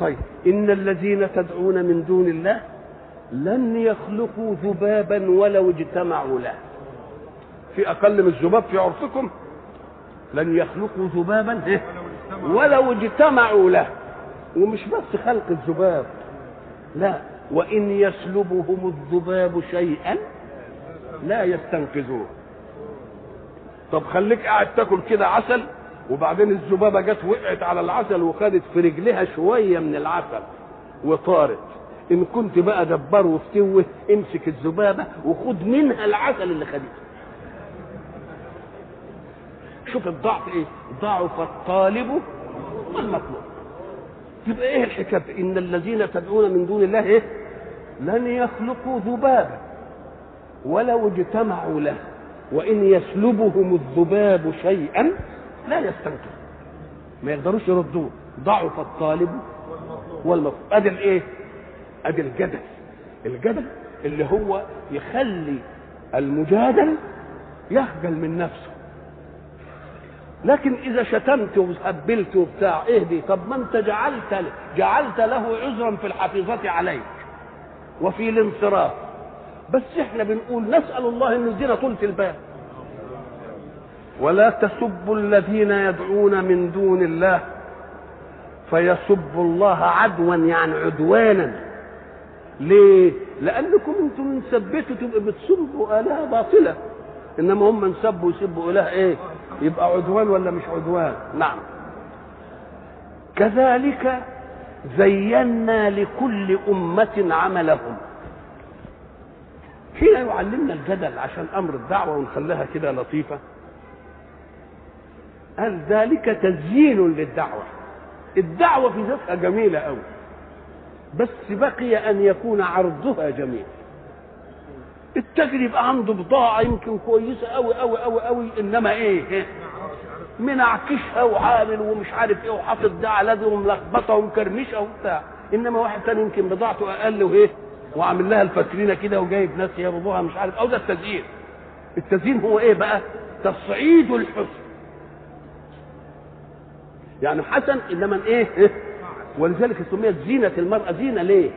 طيب إن الذين تدعون من دون الله لن يخلقوا ذبابا ولو اجتمعوا له. في أقل من الذباب في عرفكم لن يخلقوا ذبابا إيه؟ ولو اجتمعوا له. ومش بس خلق الذباب لا وإن يسلبهم الذباب شيئا لا يستنقذوه. طب خليك قاعد تاكل كده عسل وبعدين الذبابة جت وقعت على العسل وخدت في رجلها شوية من العسل وطارت. إن كنت بقى دبر وفتوه امسك الذبابة وخد منها العسل اللي خدته. شوف الضعف إيه؟ ضعف الطالب والمطلوب. يبقى إيه الحكاية؟ إن الذين تدعون من دون الله إيه؟ لن يخلقوا ذبابا ولو اجتمعوا له. وإن يسلبهم الذباب شيئا لا يستنكر. ما يقدروش يردوه. ضعف الطالب والمطلوب أدي الإيه؟ أدي الجدل. الجدل اللي هو يخلي المجادل يخجل من نفسه. لكن إذا شتمت وهبلت وبتاع اهدي طب ما أنت جعلت جعلت له عذرا في الحفيظه عليك وفي الانصراف. بس إحنا بنقول نسأل الله ان يدينا طولة البال ولا تسبوا الذين يدعون من دون الله فيسبوا الله عدوا يعني عدوانا. ليه؟ لأنكم أنتم من سبتوا تبقى بتسبوا آلهة باطلة. إنما هم من سبوا يسبوا اله إيه؟ يبقى عدوان ولا مش عدوان؟ نعم. كذلك زينا لكل أمة عملهم. حين يعلمنا الجدل عشان أمر الدعوة ونخليها كده لطيفة قال ذلك تزيين للدعوة؟ الدعوة في ذاتها جميلة أوي بس بقي أن يكون عرضها جميل. التاجر يبقى عنده بضاعة يمكن كويسة أوي أوي أوي أوي إنما إيه؟ منعكشها وعامل ومش عارف إيه وحاطط ده على دي وملخبطة ومكرمشة وبتاع. إنما واحد تاني يمكن بضاعته أقل وإيه؟ وعامل لها الفترينة كده وجايب ناس يا مش عارف. أو ده التزيين. التزيين هو إيه بقى؟ تصعيد الحسن. يعني حسن إنما إيه؟ إيه؟ ولذلك سميت زينة المرأة زينة ليه؟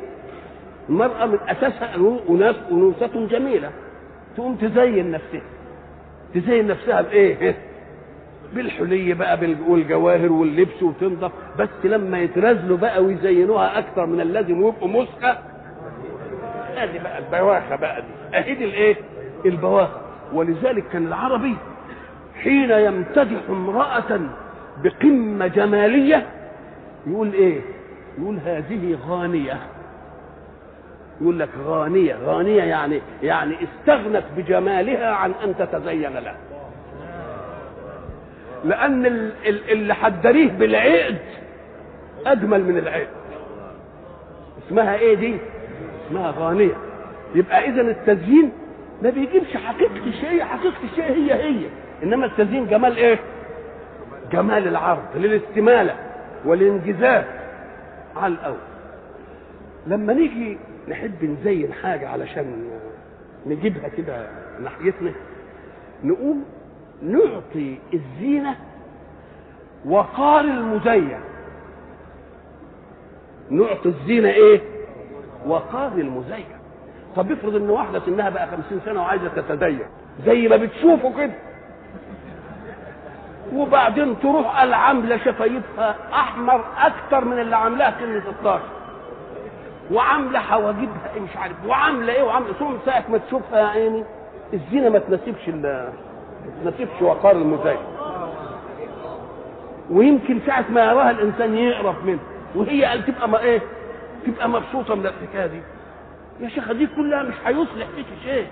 المرأة من أساسها أناس أنوثة جميلة تقوم تزين نفسها تزين نفسها بإيه؟ بالحلي بقى والجواهر واللبس وتنضف بس لما يترازلوا بقى ويزينوها أكثر من اللازم ويبقوا مسخة ادي بقى البواخة بقى دي أهدي الإيه؟ البواخة ولذلك كان العربي حين يمتدح امرأة بقمة جمالية يقول إيه؟ يقول هذه غانية يقول لك غانية غانية يعني يعني استغنت بجمالها عن أن تتزين له لأن اللي حدريه بالعقد أجمل من العقد اسمها إيه دي؟ اسمها غانية يبقى إذا التزيين ما بيجيبش حقيقة الشيء حقيقة الشيء هي هي إنما التزيين جمال إيه؟ جمال العرض للاستمالة والانجذاب على الأول. لما نيجي نحب نزين حاجة علشان نجيبها كده ناحيتنا نقوم نعطي الزينة وقار المزين. نعطي الزينة إيه؟ وقار المزين. طب افرض إن واحدة سنها بقى خمسين سنة وعايزة تتدين زي ما بتشوفوا كده. وبعدين تروح العاملة شفايفها أحمر أكتر من اللي عاملاها سن 16 وعاملة حواجبها مش عارف. وعاملة إيه وعاملة. ثم ساعه ما تشوفها يا عيني؟ الزينة ما تناسبش ما تناسبش وقار المزين ويمكن ساعة ما يراها الإنسان يقرف منه. وهي قال تبقى ما إيه؟ تبقى مبسوطة من الحكاية دي. يا شيخة دي كلها مش هيصلح فيك شيء.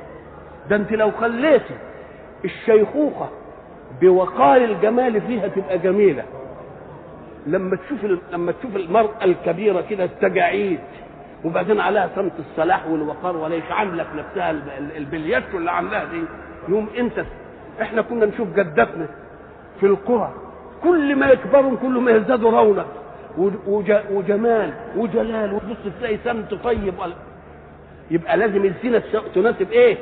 ده أنت لو خليتي الشيخوخة بوقار الجمال فيها تبقى جميلة لما تشوف لما تشوف المرأة الكبيرة كده التجاعيد وبعدين عليها سمت الصلاح والوقار وليش عاملة في نفسها البليات اللي عاملاها دي يوم انت إحنا كنا نشوف جداتنا في القرى كل ما يكبروا كل ما يزدادوا رونق وجمال وجلال وتبص تلاقي سمت طيب يبقى لازم الزينة تناسب إيه؟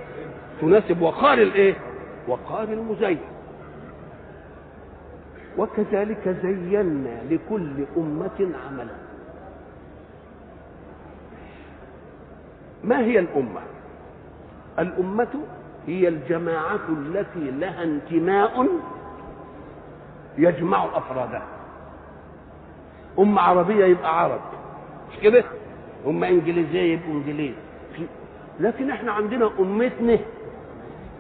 تناسب وقار الإيه؟ وقار المزين وكذلك زينا لكل أمة عملا. ما هي الأمة؟ الأمة هي الجماعة التي لها انتماء يجمع أفرادها أمة عربية يبقى عرب. مش كده؟ أمة إنجليزية يبقوا إنجليز. لكن إحنا عندنا أمتنا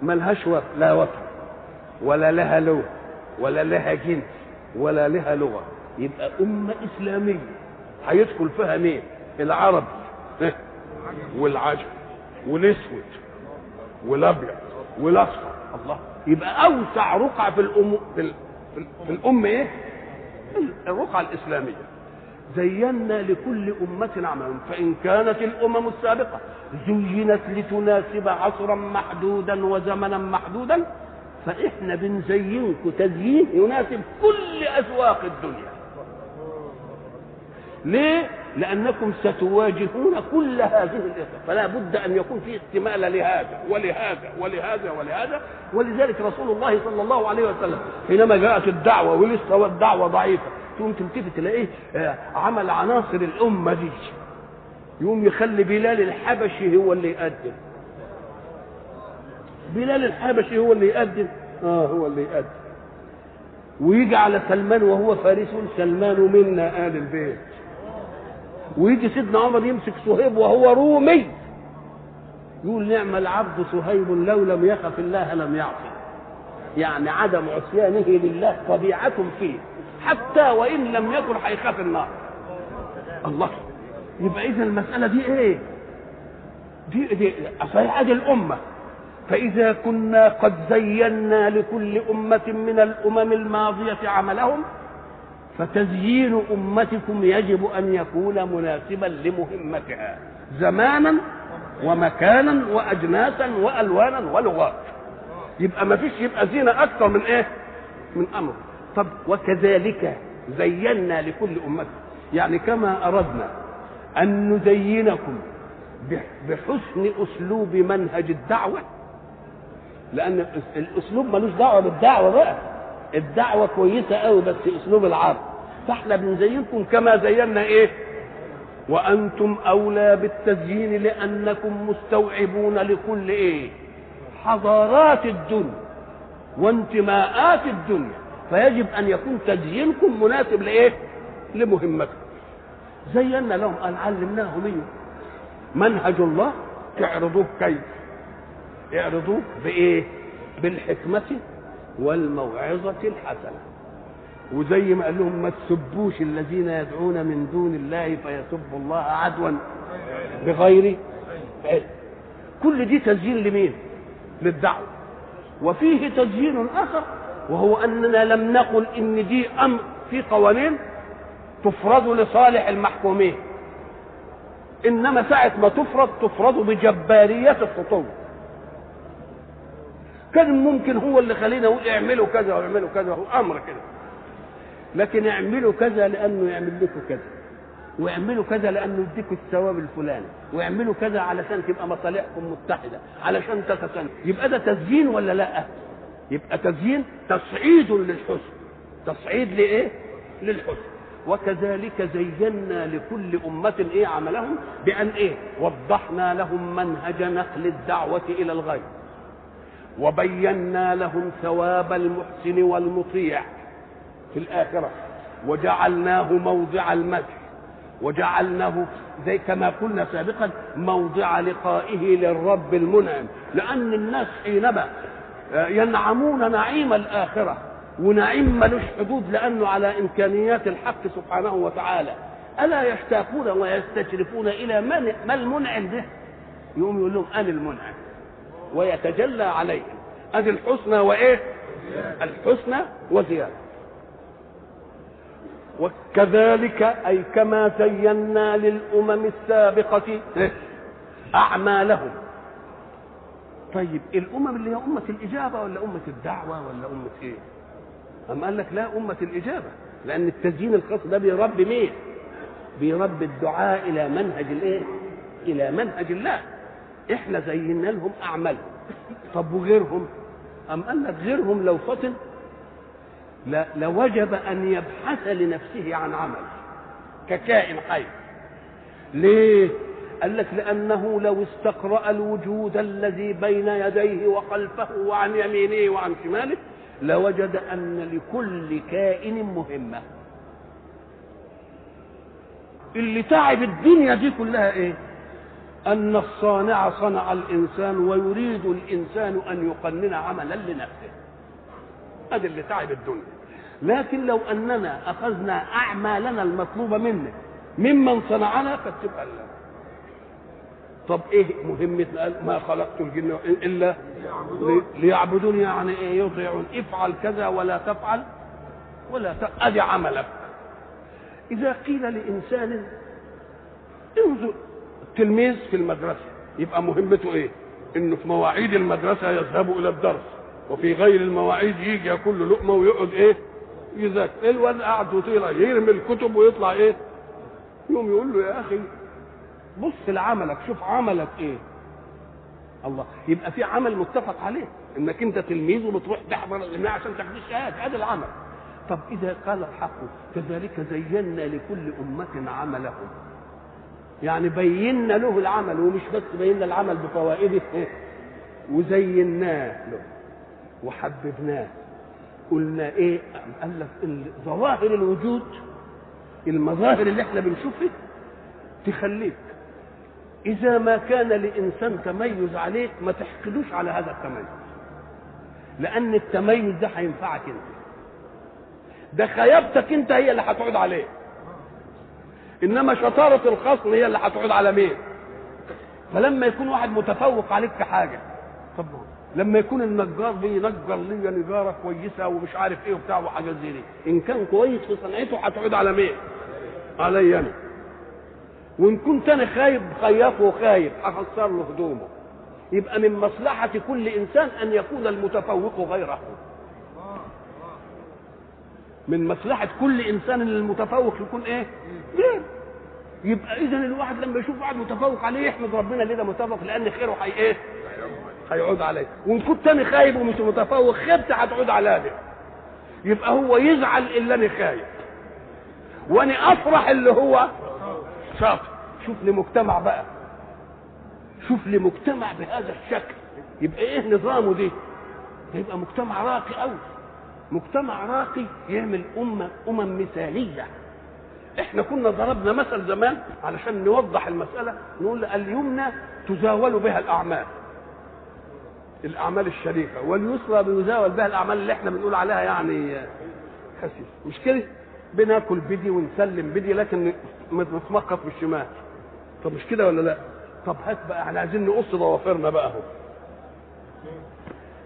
ملهاش لا وطن ولا لها لغة ولا لها جنس ولا لها لغة. يبقى أمة إسلامية. هيدخل فيها مين؟ العرب. والعجم والأسود والأبيض والأصفر. الله. يبقى أوسع رقعة في الأم في. في الأمة إيه؟ الرقعة الإسلامية. زينا لكل أمة عملا فإن كانت الأمم السابقة زينت لتناسب عصرا محدودا وزمنا محدودا فإحنا بنزينكم تزيين يناسب كل أذواق الدنيا. ليه؟ لأنكم ستواجهون كل هذه الإخوة فلا بد أن يكون في استمالة لهذا ولهذا ولهذا ولهذا. ولذلك رسول الله صلى الله عليه وسلم حينما جاءت الدعوة ولسه الدعوة ضعيفة تقوم تلتفت تلاقيه عمل عناصر الأمة دي. يقوم يخلي بلال الحبشي هو اللي يقدم. بلال الحبشي هو اللي يقدم. آه هو اللي يقدم. ويجي على سلمان وهو فارس سلمان منا آل البيت. ويجي سيدنا عمر يمسك صهيب وهو رومي. يقول نعم العبد صهيب لو لم يخف الله لم يعصي. يعني عدم عصيانه لله طبيعة فيه. حتى وإن لم يكن هيخاف النار. الله. يبقى إذا المسألة دي إيه؟ دي دي صحيح دي الأمة. فإذا كنا قد زينا لكل أمة من الأمم الماضية عملهم فتزيين أمتكم يجب أن يكون مناسبا لمهمتها زمانا ومكانا وأجناسا وألوانا ولغات. يبقى ما فيش يبقى زينة أكثر من إيه؟ من أمر. طب وكذلك زينا لكل أمة. يعني كما أردنا أن نزينكم بحسن أسلوب منهج الدعوة لأن الأسلوب ملوش دعوة بالدعوة بقى. الدعوة كويسة قوي بس أسلوب العرض. فإحنا بنزينكم كما زينا إيه؟ وأنتم أولى بالتزيين لأنكم مستوعبون لكل إيه؟ حضارات الدنيا وانتماءات الدنيا. فيجب أن يكون تزيينكم مناسب لإيه؟ لمهمتكم. زينا لهم قال علمناهم إيه؟ منهج الله تعرضوه كيف؟ اعرضوه بإيه؟ بالحكمة والموعظة الحسنة. وزي ما قال لهم ما تسبوش الذين يدعون من دون الله فيسبوا الله عدوا بغير علم. كل دي تزيين لمين؟ للدعوة. وفيه تزيين آخر وهو أننا لم نقل إن دي أمر في قوانين تفرض لصالح المحكومين. إنما ساعة ما تفرض تفرض بجبارية السطو كان ممكن هو اللي خلينا نقول اعملوا كذا واعملوا كذا هو أمر كده. لكن اعملوا كذا لأنه يعمل لكم كذا. واعملوا كذا لأنه يديكم الثواب الفلاني. واعملوا كذا علشان تبقى مصالحكم متحدة علشان تتسنى يبقى ده تزيين ولا لأ؟ يبقى تزيين تصعيد للحسن. تصعيد لإيه؟ للحسن. وكذلك زينا لكل أمة إيه عملهم؟ بأن إيه؟ وضحنا لهم منهج نقل الدعوة إلى الغير. وبينا لهم ثواب المحسن والمطيع في الآخرة. وجعلناه موضع المدح. وجعلناه زي كما قلنا سابقا موضع لقائه للرب المنعم. لأن الناس حينما ينعمون نعيم الآخرة ونعيم ملوش حدود لأنه على إمكانيات الحق سبحانه وتعالى ألا يشتاقون ويستشرفون إلى من ما المنعم ده يقوم يقول لهم أنا المنعم. ويتجلى عليهم ادي الحسنى وإيه؟ الحسنى وزيادة. وكذلك أي كما زينا للأمم السابقة أعمالهم. طيب الأمم اللي هي أمة الإجابة ولا أمة الدعوة ولا أمة إيه؟ أم قال لك لا أمة الإجابة. لأن التزيين الخاص ده بيربي مين؟ بيربي الدعاء إلى منهج الإيه؟ إلى منهج الله. إحنا زينا لهم أعمالهم طب وغيرهم؟ أم قال لك غيرهم لو فطن لوجب أن يبحث لنفسه عن عمل. ككائن حي. ليه؟ قال لك لأنه لو استقرأ الوجود الذي بين يديه وخلفه وعن يمينه وعن شماله لوجد أن لكل كائن مهمة. اللي تعب الدنيا دي كلها إيه؟ أن الصانع صنع الإنسان ويريد الإنسان أن يقنن عملا لنفسه. هذا اللي تعب الدنيا. لكن لو أننا أخذنا أعمالنا المطلوبة منا ممن صنعنا فتبقى الله. طب إيه مهمتنا ما خلقت الجن إلا ليعبدون يعني إيه؟ يطيعون. افعل كذا ولا تفعل ولا. ادي عملك. إذا قيل لإنسان انظر التلميذ في المدرسة. يبقى مهمته إيه؟ إنه في مواعيد المدرسة يذهب إلى الدرس وفي غير المواعيد يجي ياكل له لقمة ويقعد إيه؟ يذاكر. الواد قاعد وطيره يرمي الكتب ويطلع إيه؟ يوم يقول له يا أخي بص لعملك شوف عملك إيه؟ الله يبقى في عمل متفق عليه إنك أنت تلميذ وبتروح تحضر الجماعه عشان تاخد الشهادة هذا العمل. طب إذا قال الحق كذلك زينا لكل أمة عملهم. يعني بينا له العمل ومش بس بينا العمل بفوائده [LAUGHS] وزيناه له وحببناه قلنا إيه؟ قال لك ظواهر الوجود المظاهر اللي إحنا بنشوفها تخليك. إذا ما كان لإنسان تميز عليك ما تحقدوش على هذا التميز. لأن التميز ده هينفعك أنت. ده خيبتك أنت هي اللي هتعود عليه. إنما شطارة الخصم هي اللي هتعود على مين؟ فلما يكون واحد متفوق عليك في حاجة طب لما يكون النجار بينجر لي نجارة كويسة ومش عارف إيه وبتاع وحاجات زي دي إن كان كويس في صنعته هتعود على مين؟ علي أنا. وإن كنت أنا خايب خياطه وخايب هخسر له هدومه. يبقى من مصلحة كل إنسان أن يكون المتفوق غيره. من مصلحة كل إنسان المتفوق يكون إيه؟ غير. يبقى إذا الواحد لما يشوف واحد متفوق عليه يحمد ربنا ليه ده متفوق لأن خيره هي إيه؟ هيعود عليه. وإن كنت أنا خايب ومش متفوق خيبتي هتعود على ده يبقى هو يزعل اللي أنا خايب. وأنا أفرح اللي هو شاطر. شوف لي مجتمع بقى. شوف لي مجتمع بهذا الشكل. يبقى إيه نظامه دي؟ يبقى مجتمع راقي قوي مجتمع راقي يعمل امه أمم مثالية. إحنا كنا ضربنا مثل زمان علشان نوضح المسألة نقول اليمنى تزاول بها الأعمال. الأعمال الشريفة واليسرى بيزاول بها الأعمال اللي إحنا بنقول عليها يعني خسيس. مش كده؟ بناكل بدي ونسلم بدي لكن متمخط بالشمال طب مش كده ولا لا؟ طب هات بقى إحنا عايزين نقص ضوافرنا بقى اهو.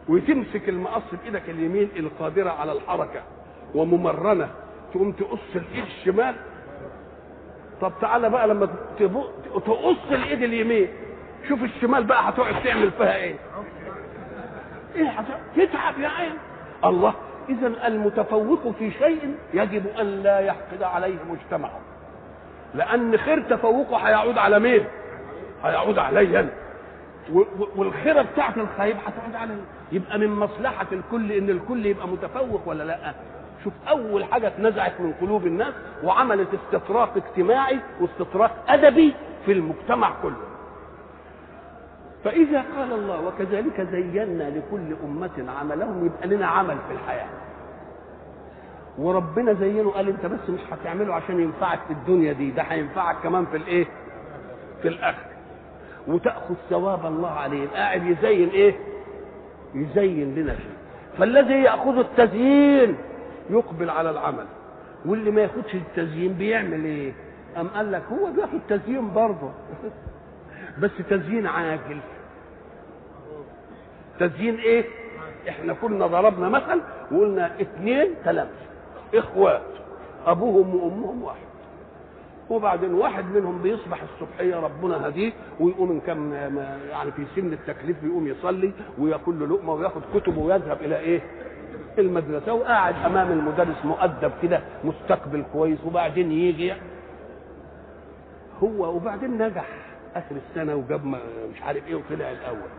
وتمسك المقص بايدك اليمين القادرة على الحركة وممرنة تقوم تقص الإيد الشمال طب تعالى بقى لما تقص الايد اليمين. شوف الشمال بقى هتقعد تعمل فيها إيه. إيه هتقعد تتعب يا عين. الله اذا المتفوق في شيء يجب أن لا يحقد عليه مجتمعه. لأن خير تفوقه هيعود على مين؟ هيعود علي أنا. والخيرة بتاعت الخايب هتعود علي يبقى من مصلحة الكل إن الكل يبقى متفوق ولا لأ؟ شوف أول حاجة اتنزعت من قلوب الناس وعملت استطراق اجتماعي واستطراق أدبي في المجتمع كله. فإذا قال الله وكذلك زينا لكل أمة عملهم يبقى لنا عمل في الحياة. وربنا زينه قال انت بس مش هتعمله عشان ينفعك في الدنيا دي ده هينفعك كمان في الايه؟ في الآخرة. وتأخذ ثواب الله عليه. قاعد يزين إيه؟ يزين لنا شيء. فالذي يأخذ التزيين يقبل على العمل. واللي ما ياخدش التزيين بيعمل إيه؟ أم قال لك هو بياخد تزيين برضه. [LAUGHS] بس تزيين عاجل. تزيين إيه؟ إحنا كنا ضربنا مثل وقلنا اثنين تلامذه إخوات أبوهم وأمهم واحد. وبعدين واحد منهم بيصبح الصبحية ربنا هديه ويقوم ان كان يعني في سن التكليف بيقوم يصلي وياكل له لقمة وياخد كتبه ويذهب إلى إيه؟ المدرسة وقاعد أمام المدرس مؤدب كده مستقبل كويس وبعدين يجي هو وبعدين نجح آخر السنة وجاب مش عارف إيه وطلع الأول.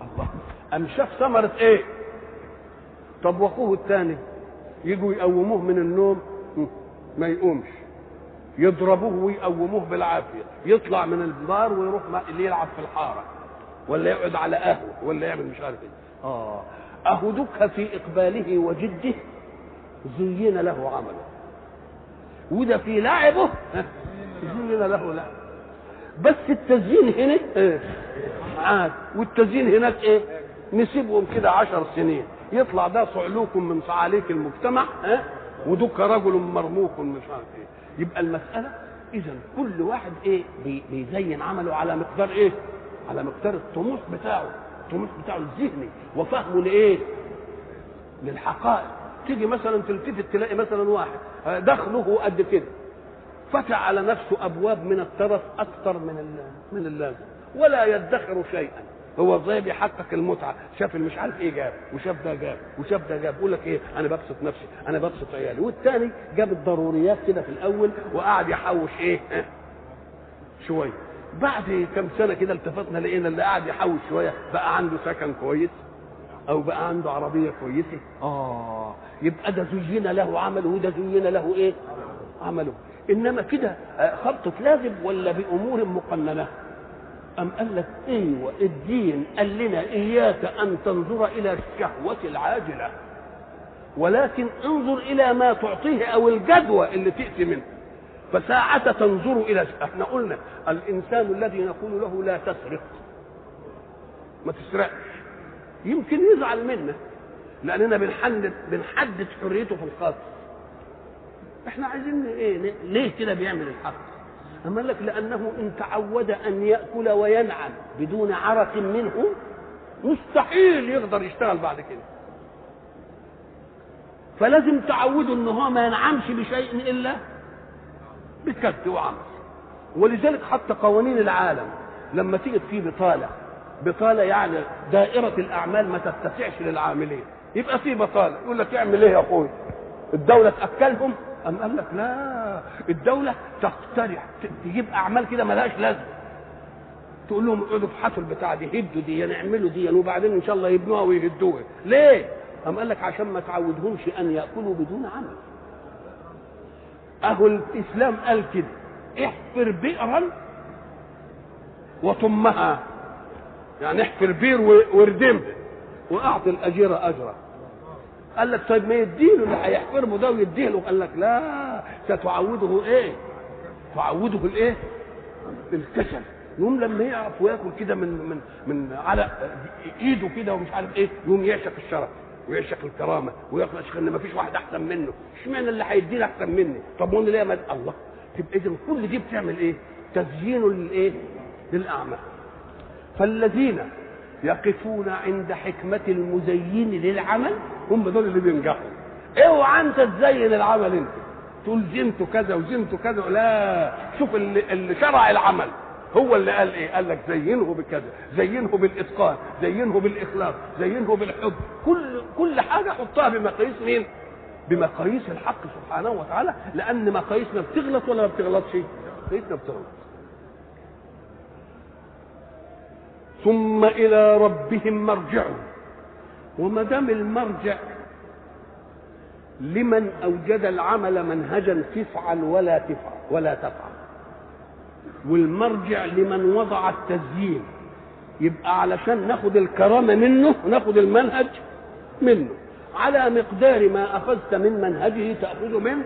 الله. قام شاف ثمرة إيه؟ طب وأخوه الثاني؟ يجوا يقوموه من النوم ما يقومش. يضربوه ويقوموه بالعافية. يطلع من الدار ويروح يلعب في الحارة ولا يقعد على قهوة ولا يعمل مش عارف إيه. آه. اهو دك في إقباله وجده زين له عمله. وده في لعبه زين له لعب بس التزيين هنا إيه عاد والتزيين هناك إيه نسيبهم كده عشر سنين. يطلع ده صعلوك من صعاليك المجتمع ها ودك رجل مرموق مش عارف إيه. يبقى المسألة إذا كل واحد إيه بيزين عمله على مقدار إيه؟ على مقدار الطموح بتاعه، الطموح بتاعه الذهني. وفهمه لإيه؟ للحقائق، تيجي مثلا تلتفت تلاقي مثلا واحد دخله قد كده. فتح على نفسه أبواب من الترف أكثر من من اللازم. ولا يدخر شيئا. هو إزاي بيحقق المتعة. شاف مش عارف إيه جاب وشاف ده جاب وشاف ده جاب. يقول لك إيه؟ أنا ببسط نفسي أنا ببسط عيالي. والتاني جاب الضروريات كده في الأول وقعد يحوش إيه؟ شوية. بعد كم سنة كده التفتنا لقينا اللي قاعد يحوش شوية بقى عنده سكن كويس أو بقى عنده عربية كويسة. آه. يبقى ده زين له عمله وده زين له إيه؟ عمله. إنما كده خبطه لازم ولا بأمور مقننة؟ أم قال لك أيوه الدين قال لنا إياك أن تنظر إلى الشهوة العاجلة ولكن انظر إلى ما تعطيه أو الجدوى اللي تأتي منه. فساعة تنظر إلى إحنا قلنا الإنسان الذي نقول له لا تسرق. ما تسرقش. يمكن يزعل منا لاننا بنحدد بنحدد حريته في الخاص إحنا عايزين إيه ليه كده بيعمل الحق؟ أما لك لأنه إن تعود أن يأكل وينعم بدون عرق منه مستحيل يقدر يشتغل بعد كده. فلازم تعوده إن هو ما ينعمش بشيء إلا بكد وعمل. ولذلك حتى قوانين العالم لما تيجي في بطالة بطالة يعني دائرة الأعمال ما تتسعش للعاملين. يبقى في بطالة يقول لك اعمل إيه يا أخوي؟ الدولة تأكلهم؟ أم قال لك لا الدولة تقترح تجيب أعمال كده ملهاش لازمة. تقول لهم اقعدوا ابحثوا البتاع دي هدوا دي نعملوا دي وبعدين إن شاء الله يبنوها ويهدوها. ليه؟ أم قال لك عشان ما تعودهمش أن يأكلوا بدون عمل. أهو الإسلام قال كده احفر بئرا وطمها. يعني احفر بير واردمها وأعطي الأجير اجره قال لك طيب ما يديله اللي هيحفره ده ويديه له قال لك لا ستعوده إيه؟ تعوده الإيه؟ الكسل. يوم لما يعرف وياكل كده من من من على إيده كده ومش عارف إيه يوم يعشق الشرف. ويعشق الكرامه ويعشق ان ما فيش واحد أحسن منه. اشمعنى اللي هيديني أحسن مني؟ طب وأنا ليه ما الله تبقى اذا كل دي بتعمل إيه؟ تزيين للإيه؟ للأعمال. فالذين يقفون عند حكمة المزين للعمل هم دول اللي بينجحوا. اوعى أنت تزين العمل أنت. تقول زنت كذا وزنت كذا لا شوف اللي, اللي شرع العمل. هو اللي قال إيه؟ قال لك زينه بكذا زينه بالإتقان زينه بالإخلاص زينه بالحب. كل كل حاجة حطها بمقاييس مين؟ بمقاييس الحق سبحانه وتعالى. لأن مقاييسنا بتغلط ولا ما بتغلطش؟ مقاييسنا بتغلط. ثم إلى ربهم مرجعهم. وما دام المرجع لمن أوجد العمل منهجا تفعل ولا تفعل ولا تفعل. والمرجع لمن وضع التزيين يبقى علشان ناخد الكرامة منه ناخد المنهج منه. على مقدار ما أخذت من منهجه تأخذ من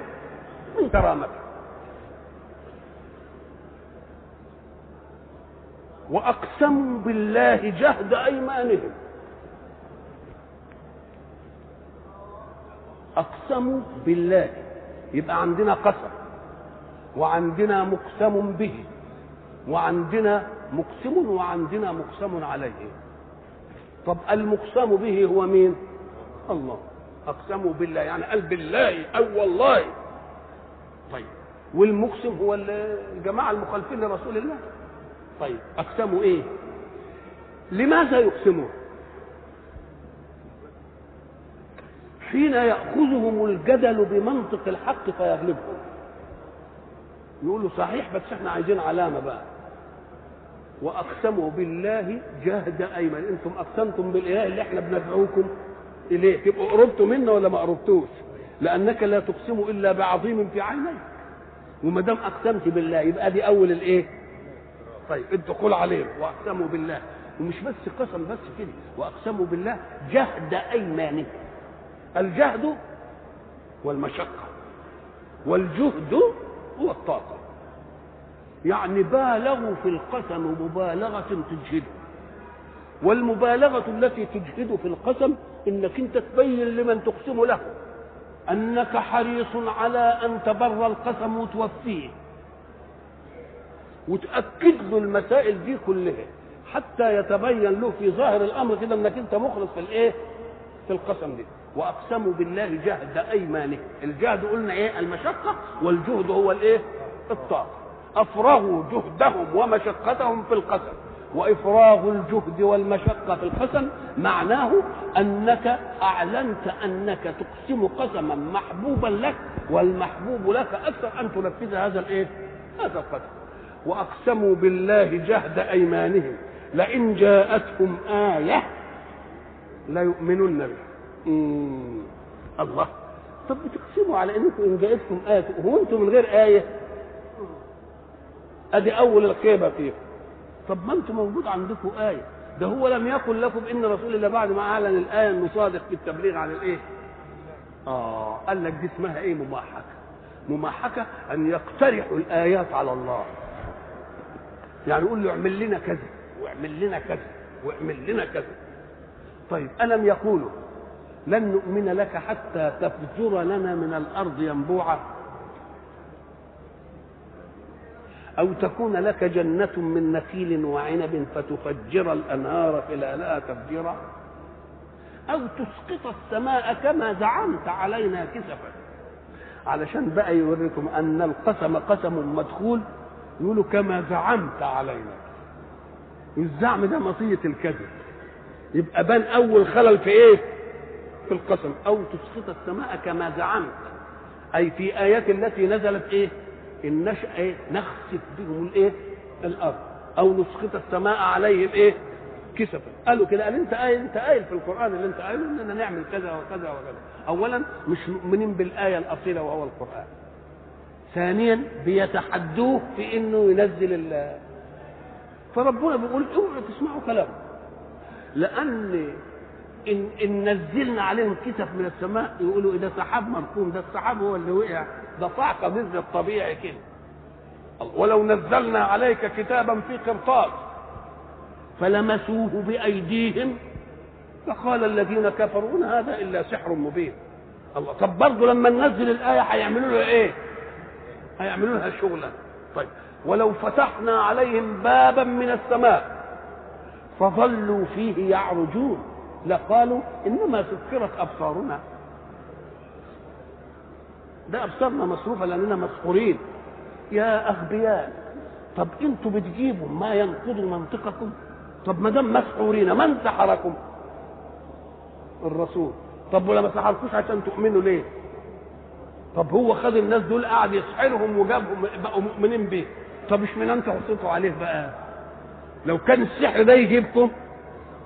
من كرامته. واقسموا بالله جهد أيمانهم. اقسموا بالله. يبقى عندنا قسم. وعندنا مقسم به. وعندنا مقسم وعندنا مقسم عليه. طب المقسم به هو مين؟ الله. اقسموا بالله يعني قال بالله أو والله. طيب والمقسم هو الجماعة المخالفين لرسول الله. طيب أقسموا إيه؟ لماذا يقسمون؟ حين يأخذهم الجدل بمنطق الحق فيغلبهم. يقولوا صحيح بس إحنا عايزين علامة بقى. وأقسموا بالله جهد أيمن. أنتم أقسمتم بالإله اللي إحنا بندعوكم إليه. تبقوا قربتوا منا ولا ما قربتوش؟ لأنك لا تقسم إلا بعظيم في عينيك. وما دام أقسمت بالله يبقى دي أول الإيه؟ طيب الدخول عليه وأقسموا بالله. ومش بس قسم بس كده. وأقسموا بالله جهد ايمانهم الجهد والمشقه والجهد هو الطاقة. يعني بالغوا في القسم مبالغة تجهده والمبالغة التي تجهد في القسم إنك أنت تبين لمن تقسم له. أنك حريص على أن تبر القسم وتوفيه. وتأكد له المسائل دي كلها. حتى يتبين له في ظاهر الأمر كده إنك أنت مخلص في الإيه؟ في القسم دي. واقسموا بالله جهد أيمانه. الجهد قلنا إيه؟ المشقة. والجهد هو الإيه؟ الطاقة. أفرغوا جهدهم ومشقتهم في القسم. وإفراغ الجهد والمشقة في القسم معناه أنك أعلنت أنك تقسم قسما محبوبا لك والمحبوب لك أكثر أن تنفذ هذا الإيه؟ هذا القسم. وأقسموا بالله جهد أيمانهم لئن جاءتهم آية ليؤمنن بها. الله. طب بتقسموا على إنكم إن جاءتكم آية هو أنتم من غير آية؟ أدي أول الخيبة فيكم. طب ما أنتم موجود عندكم آية. ده هو لم يقل لكم إن رسول الله بعد ما أعلن الآية انه صادق في التبليغ عن الإيه؟ آه قال لك دي اسمها إيه؟ مماحكة. مماحكة أن يقترحوا الآيات على الله. يعني يقول له اعمل لنا كذا واعمل لنا كذا واعمل لنا كذا. طيب ألم يقولوا لن نؤمن لك حتى تفجر لنا من الأرض ينبوعا؟ أو تكون لك جنة من نخيل وعنب فتفجر الأنهار خلالها تفجيرا؟ أو تسقط السماء كما زعمت علينا كسفا؟ علشان بقى يوريكم أن القسم قسم مدخول يقولوا كما زعمت علينا. الزعم ده مطية الكذب. يبقى بان أول خلل في إيه؟ في القسم. أو تسقط السماء كما زعمت. أي في آيات التي نزلت إيه؟ ان نشأ إيه؟ نخسف بهم الإيه؟ الأرض. أو نسقط السماء عليهم إيه؟ كسفا. قالوا كده قال أنت قايل أنت قايل في القرآن اللي أنت قايله اننا نعمل كذا وكذا وكذا. اولا مش مؤمنين بالآية الأصيلة وهو القرآن. ثانيا بيتحدوه في إنه ينزل ال. فربنا بيقول اوعوا تسمعوا كلامه. لأن إن إن نزلنا عليهم كسف من السماء يقولوا ده سحاب مركوم ده السحاب هو اللي وقع. ده صعقه مثل الطبيعي كده. ولو نزلنا عليك كتابا في قرطاس فلمسوه بأيديهم فقال الذين كفروا إن هذا إلا سحر مبين. الله طب برضه لما ننزل الآية هيعملوا لها إيه؟ هيعملوا لها شغلة. طيب ولو فتحنا عليهم بابا من السماء فظلوا فيه يعرجون. لقالوا إنما سكرت أبصارنا. ده أبصارنا مصروفة لأننا مسحورين يا أغبياء طب أنتوا بتجيبوا ما ينقض منطقكم؟ طب ما دام مسحورين من سحركم الرسول طب ولا ما سحركوش عشان تؤمنوا ليه؟ طب هو خد الناس دول قعد يسحرهم وجابهم بقوا مؤمنين بيه. طب مش من أنتوا حطيتوا عليه بقى؟ لو كان السحر ده يجيبكم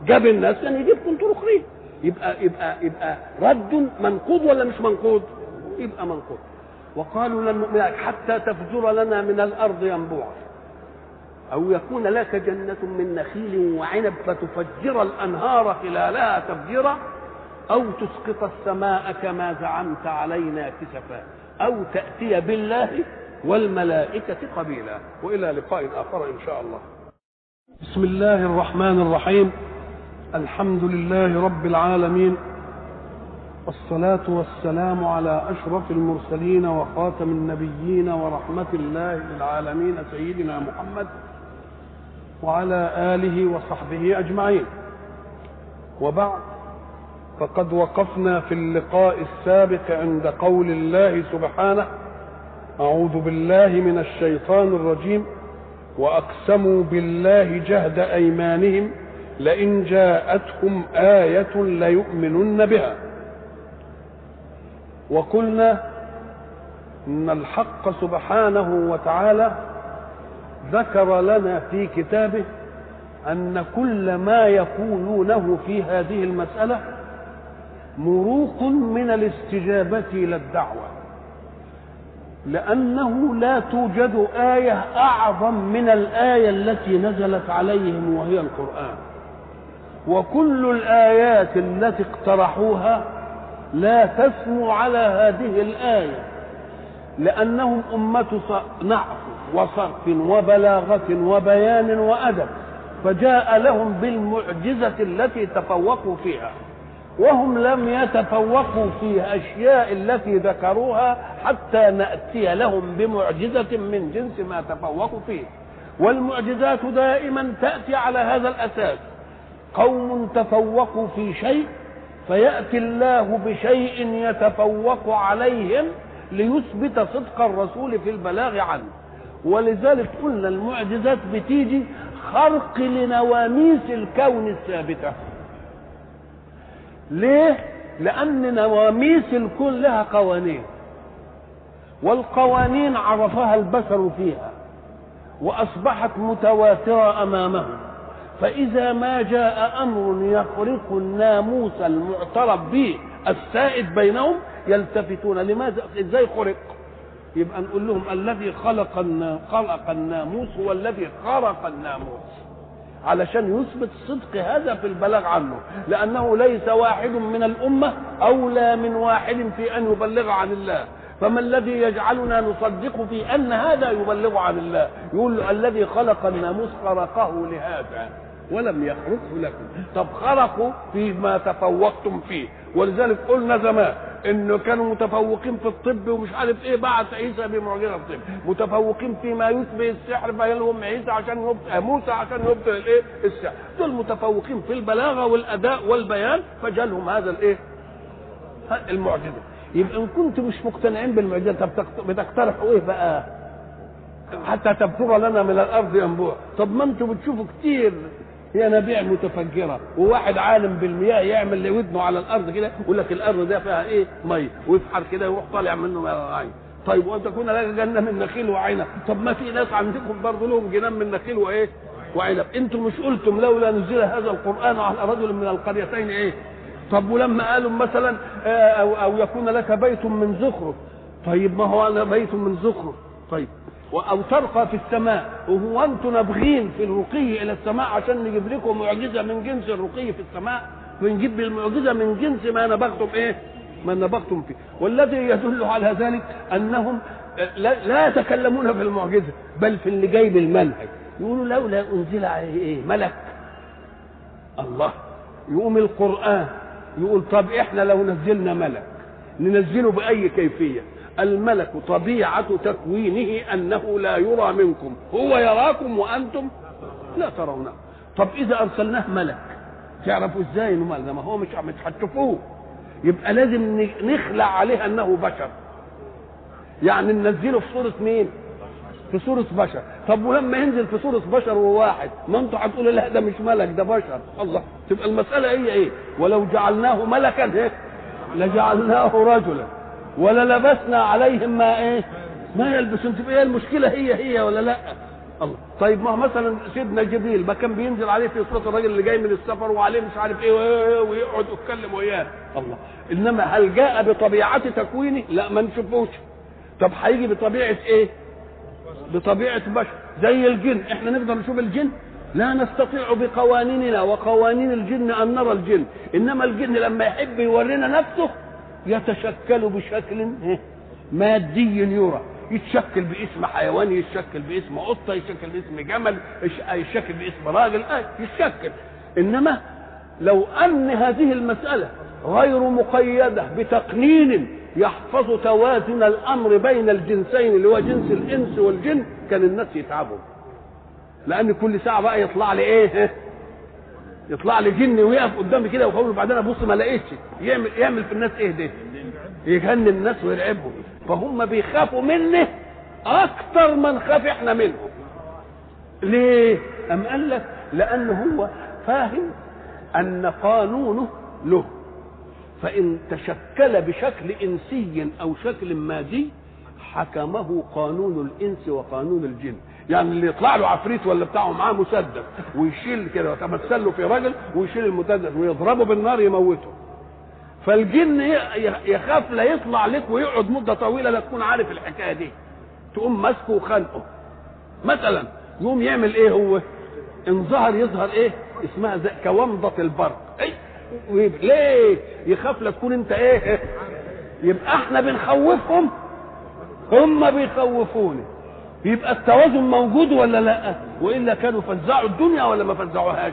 جاب الناس كان يجيبكم أنتوا اخرين يبقى يبقى يبقى رد منقوض ولا مش منقوض؟ يبقى منقوض وقالوا لن نؤمن حتى تفجر لنا من الأرض ينبوعا. أو يكون لك جنة من نخيل وعنب فتفجر الأنهار خلالها تفجيرا أو تسقط السماء كما زعمت علينا كسفا أو تأتي بالله والملائكة قبيلا. وإلى لقاء آخر إن شاء الله. بسم الله الرحمن الرحيم. الحمد لله رب العالمين. والصلاة والسلام على أشرف المرسلين وخاتم النبيين ورحمة الله للعالمين سيدنا محمد وعلى آله وصحبه أجمعين. وبعد فقد وقفنا في اللقاء السابق عند قول الله سبحانه أعوذ بالله من الشيطان الرجيم وأقسموا بالله جهد أيمانهم لئن جاءتهم آية ليؤمنن بها. وقلنا إن الحق سبحانه وتعالى ذكر لنا في كتابه أن كل ما يقولونه في هذه المسألة مروق من الاستجابة إلى الدعوة لأنه لا توجد آية أعظم من الآية التي نزلت عليهم وهي القرآن. وكل الآيات التي اقترحوها لا تسمو على هذه الآية لأنهم أمة نعف وصرف وبلاغة وبيان وأدب فجاء لهم بالمعجزة التي تفوقوا فيها وهم لم يتفوقوا في أشياء التي ذكروها حتى نأتي لهم بمعجزة من جنس ما تفوقوا فيه. والمعجزات دائما تأتي على هذا الأساس. قوم تفوقوا في شيء فيأتي الله بشيء يتفوق عليهم ليثبت صدق الرسول في البلاغ عنه. ولذلك قلنا المعجزات بتيجي خرق لنواميس الكون الثابتة. ليه؟ لأن نواميس الكون لها قوانين. والقوانين عرفها البشر فيها وأصبحت متواترة أمامهم. فإذا ما جاء أمر يخرق الناموس المعترف به السائد بينهم يلتفتون. لماذا؟ إزاي خرق؟ يبقى نقول لهم الذي خلق خلق الناموس هو الذي خرق الناموس. علشان يثبت صدق هذا في البلاغ عنه. لأنه ليس واحد من الأمة أولى من واحد في أن يبلغ عن الله. فما الذي يجعلنا نصدق في أن هذا يبلغ عن الله؟ يقول الذي خلق الناموس خرقه لهذا. ولم يخرقه لكم. طب خرقوا فيما تفوقتم فيه. ولذلك قلنا زمان إنه كانوا متفوقين في الطب ومش عارف إيه بعث عيسى بمعجزة الطب. متفوقين فيما يشبه السحر فيلهم عيسى عشان يبطل موسى عشان يبطل الإيه؟ السحر. دول متفوقين في البلاغة والأداء والبيان فجالهم هذا الإيه؟ المعجزة. يبقى إن كنتم مش مقتنعين بالمعجزة طب بتقترحوا إيه بقى؟ حتى تبتغى لنا من الأرض ينبوع. طب ما أنتم بتشوفوا كتير هي نبيع متفجرة وواحد عالم بالمياه يعمل لودنه على الأرض كده يقول لك الأرض ده فيها إيه؟ مية ويفحر كده ويروح طالع منه عين طيب وان تكون لك جنة من نخيل وعنب طب ما في ناس عندكم برضه لهم جنان من نخيل وإيه؟ وعنب أنتم مش قلتم لولا نزل هذا القرآن على رجل من القريتين إيه؟ طب ولما قالوا مثلا أو, أو يكون لك بيت من زخرف. طيب ما هو أنا بيت من زخرف. طيب أو ترقى في السماء. وهو أنتم نابغين في الرقي إلى السماء عشان نجيب لكم معجزة من جنس الرقي في السماء. ونجيب المعجزه من جنس ما نبغتم إيه؟ ما نبغتم فيه. والذي يدل على ذلك أنهم لا, يتكلمون في المعجزة بل في اللي جاي بالمنهج يقولوا لولا أنزل عليه إيه؟ ملك. الله. يقوم القرآن. يقول طب إحنا لو نزلنا ملك ننزله بأي كيفية؟ الملك طبيعة تكوينه أنه لا يرى منكم. هو يراكم وأنتم لا ترونه. طب إذا أرسلناه ملك تعرفوا إزاي إنه ملك؟ ما هو مش مش هتشوفوه يبقى لازم نخلع عليه أنه بشر. يعني ننزله في صورة مين؟ في صورة بشر. طب ولما ينزل في صورة بشر وواحد ما أنتوا هتقولوا لا ده مش ملك ده بشر. الله تبقى المسألة هي إيه؟ ولو جعلناه ملكا إيه؟ لجعلناه رجلا. ولا لبسنا عليهم ما إيه؟ ما يلبسون. تبقى هي المشكلة هي هي ولا لا؟ الله. طيب ما مثلا سيدنا جبريل ما كان بينزل عليه في صورة الراجل اللي جاي من السفر وعليه مش عارف إيه ويقعد يتكلم وياه. الله. إنما هل جاء بطبيعة تكوينه؟ لا ما نشوفوش. طب هيجي بطبيعة إيه؟ بطبيعة بشر. زي الجن. إحنا نقدر نشوف الجن؟ لا نستطيع بقوانيننا وقوانين الجن أن نرى الجن. إنما الجن لما يحب يورينا نفسه يتشكل بشكل مادي يرى. يتشكل باسم حيوان يتشكل باسم قطة يتشكل باسم جمل يتشكل باسم راجل آه يتشكل. إنما لو أن هذه المسألة غير مقيدة بتقنين يحفظ توازن الأمر بين الجنسين اللي هو جنس الإنس والجن كان الناس يتعبوا. لأن كل ساعة بقى يطلع لي إيه؟ يطلع لي جن ويقف قدامي كده ويقول بعدين أبص ما لقيتش. يعمل يعمل في الناس إيه ده يجنن الناس ويرعبهم. فهم بيخافوا منه أكتر ما نخاف إحنا منهم. ليه؟ أم قال لك؟ لأن هو فاهم أن قانونه له. فإن تشكل بشكل إنسي أو شكل مادي حكمه قانون الإنس وقانون الجن. يعني اللي يطلع له عفريت ولا بتاعه معاه مسدس ويشيل كده ويتمثل له في رجل ويشيل المسدس ويضربه بالنار يموته. فالجن يخاف لا يطلع لك ويقعد مدة طويلة لا تكون عارف الحكاية دي. تقوم ماسكه وخانقه. مثلا يقوم يعمل إيه هو؟ إن ظهر يظهر إيه؟ اسمها زي كومضة البرق. اي ليه؟ يخاف لا تكون أنت إيه؟ يبقى إحنا بنخوفهم هم بيخوفوني. يبقى التوازن موجود ولا لا؟ وإلا كانوا فزعوا الدنيا ولا ما فزعوهاش؟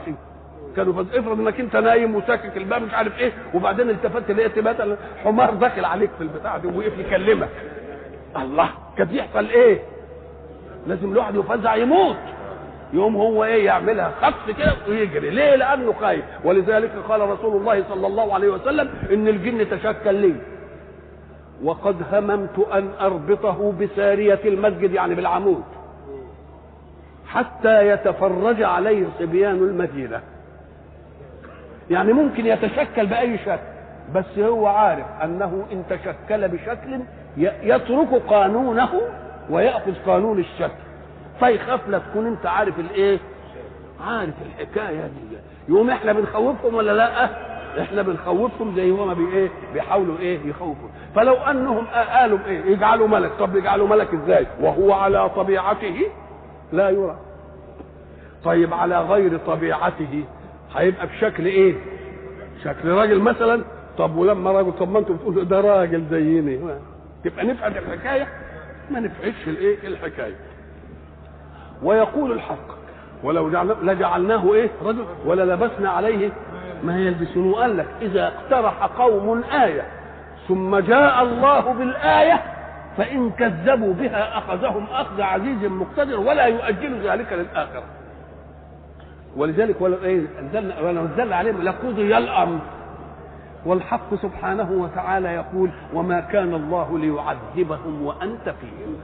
كانوا فز... افرض إنك أنت نايم وساكك الباب مش عارف إيه وبعدين التفت لقيت مثلا حمار داخل عليك في البتاع دي ووقف يكلمك. الله كان يحصل إيه؟ لازم الواحد يفزع يموت. يوم هو إيه يعملها خطف كده ويجري. ليه؟ لأنه خايف. ولذلك قال رسول الله صلى الله عليه وسلم إن الجن تشكل لي. وقد هممت أن أربطه بسارية المسجد يعني بالعمود حتى يتفرج عليه صبيان المدينة. يعني ممكن يتشكل بأي شكل بس هو عارف أنه إن تشكل بشكل يترك قانونه ويأخذ قانون الشكل. فيخاف لا تكون أنت عارف الإيه؟ عارف الحكاية دي. يوم إحنا بنخوفهم ولا لأ؟ إحنا بنخوفهم زي هما بي إيه بيحاولوا إيه يخوفوا. فلو انهم قالوا إيه يجعلوا ملك طب يجعلوا ملك إزاي؟ وهو على طبيعته لا يرى. طيب على غير طبيعته هيبقى بشكل إيه؟ شكل راجل مثلا طب ولما راجل طب ما أنتوا بتقولوا ده راجل زيني تبقى نفعل الحكاية؟ ما نفعلش الايه الحكاية. ويقول الحق ولو لجعلناه إيه؟ رجل ولا لبسنا عليه ما يلبسون. وقال لك إذا اقترح قوم آية ثم جاء الله بالآية فإن كذبوا بها أخذهم أخذ عزيز مقتدر ولا يؤجل ذلك للآخرة. ولذلك انزلنا ونزلنا عليهم لقضي الأمر. والحق سبحانه وتعالى يقول وما كان الله ليعذبهم وأنت فيهم.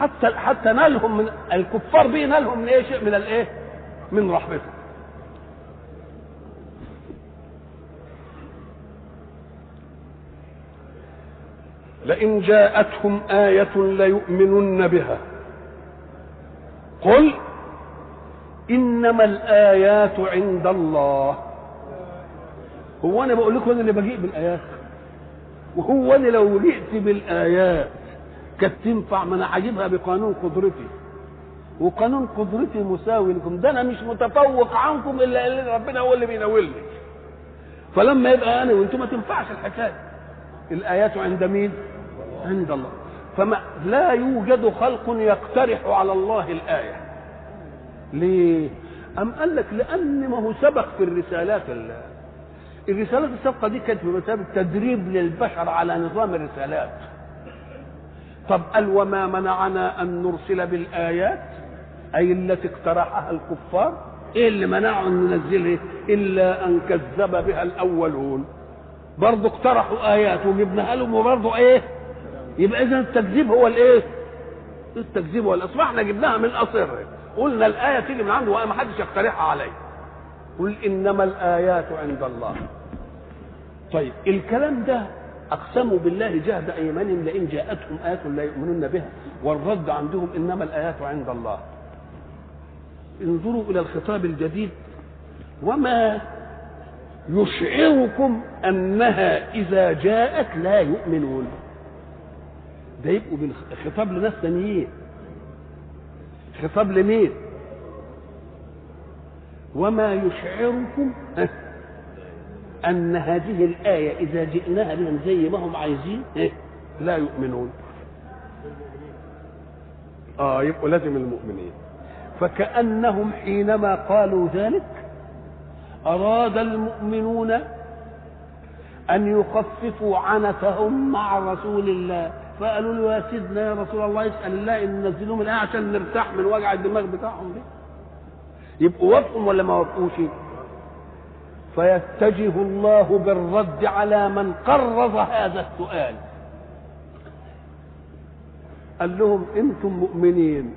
حتى حتى نالهم من الكفار به نالهم من إيه شيء من الإيه؟ من رحمته. لئن جاءتهم آية ليؤمنن بها. قل إنما الآيات عند الله. هو أنا بقول لكم أنا اللي بجيء بالآيات. وهو أنا لو جئت بالآيات كانت تنفع ما أنا هجيبها بقانون قدرتي. وقانون قدرتي مساوي لكم. ده أنا مش متفوق عنكم إلا اللي ربنا هو اللي بيناولني. فلما يبقى أنا وأنتم ما تنفعش الحكاية. الآيات عند مين؟ عند الله. فما لا يوجد خلق يقترح على الله الآية. ليه؟ أم قال لك لأن ما هو سبق في الرسالات الله الرسالات السابقة دي كانت بمثابة تدريب للبشر على نظام الرسالات. طب قال وما منعنا أن نرسل بالآيات؟ أي التي اقترحها الكفار؟ إيه اللي منعوا أن ننزلها إلا أن كذب بها الأولون. برضه اقترحوا آيات وجبناها لهم وبرضه إيه؟ يبقى إذا التكذيب هو الإيه؟ التكذيب هو الأصل إحنا جبناها من أصر قلنا الآية تيجي من عنده وما حدش يقترحها عليه قل إنما الآيات عند الله. طيب الكلام ده أقسموا بالله جهد أيمانهم لئن جاءتهم آية لا يؤمنون بها. والرد عندهم إنما الآيات عند الله. انظروا إلى الخطاب الجديد. وما يشعركم أنها إذا جاءت لا يؤمنون. ده يبقوا خطاب لناس ثانيين خطاب لمين؟ وما يشعركم أن هذه الآية إذا جئناها بهم زي ما هم عايزين لا يؤمنون. آه يبقوا لازم المؤمنين. فكأنهم حينما قالوا ذلك أراد المؤمنون أن يخففوا عنتهم مع رسول الله. فقالوا له يا سيدنا يا رسول الله اسأل الله أن ينزلوا من عشان نرتاح من وجع الدماغ بتاعهم ده يبقوا وافقوا ولا ما وافقوش؟ فيتجه الله بالرد على من قرض هذا السؤال. قال لهم أنتم مؤمنين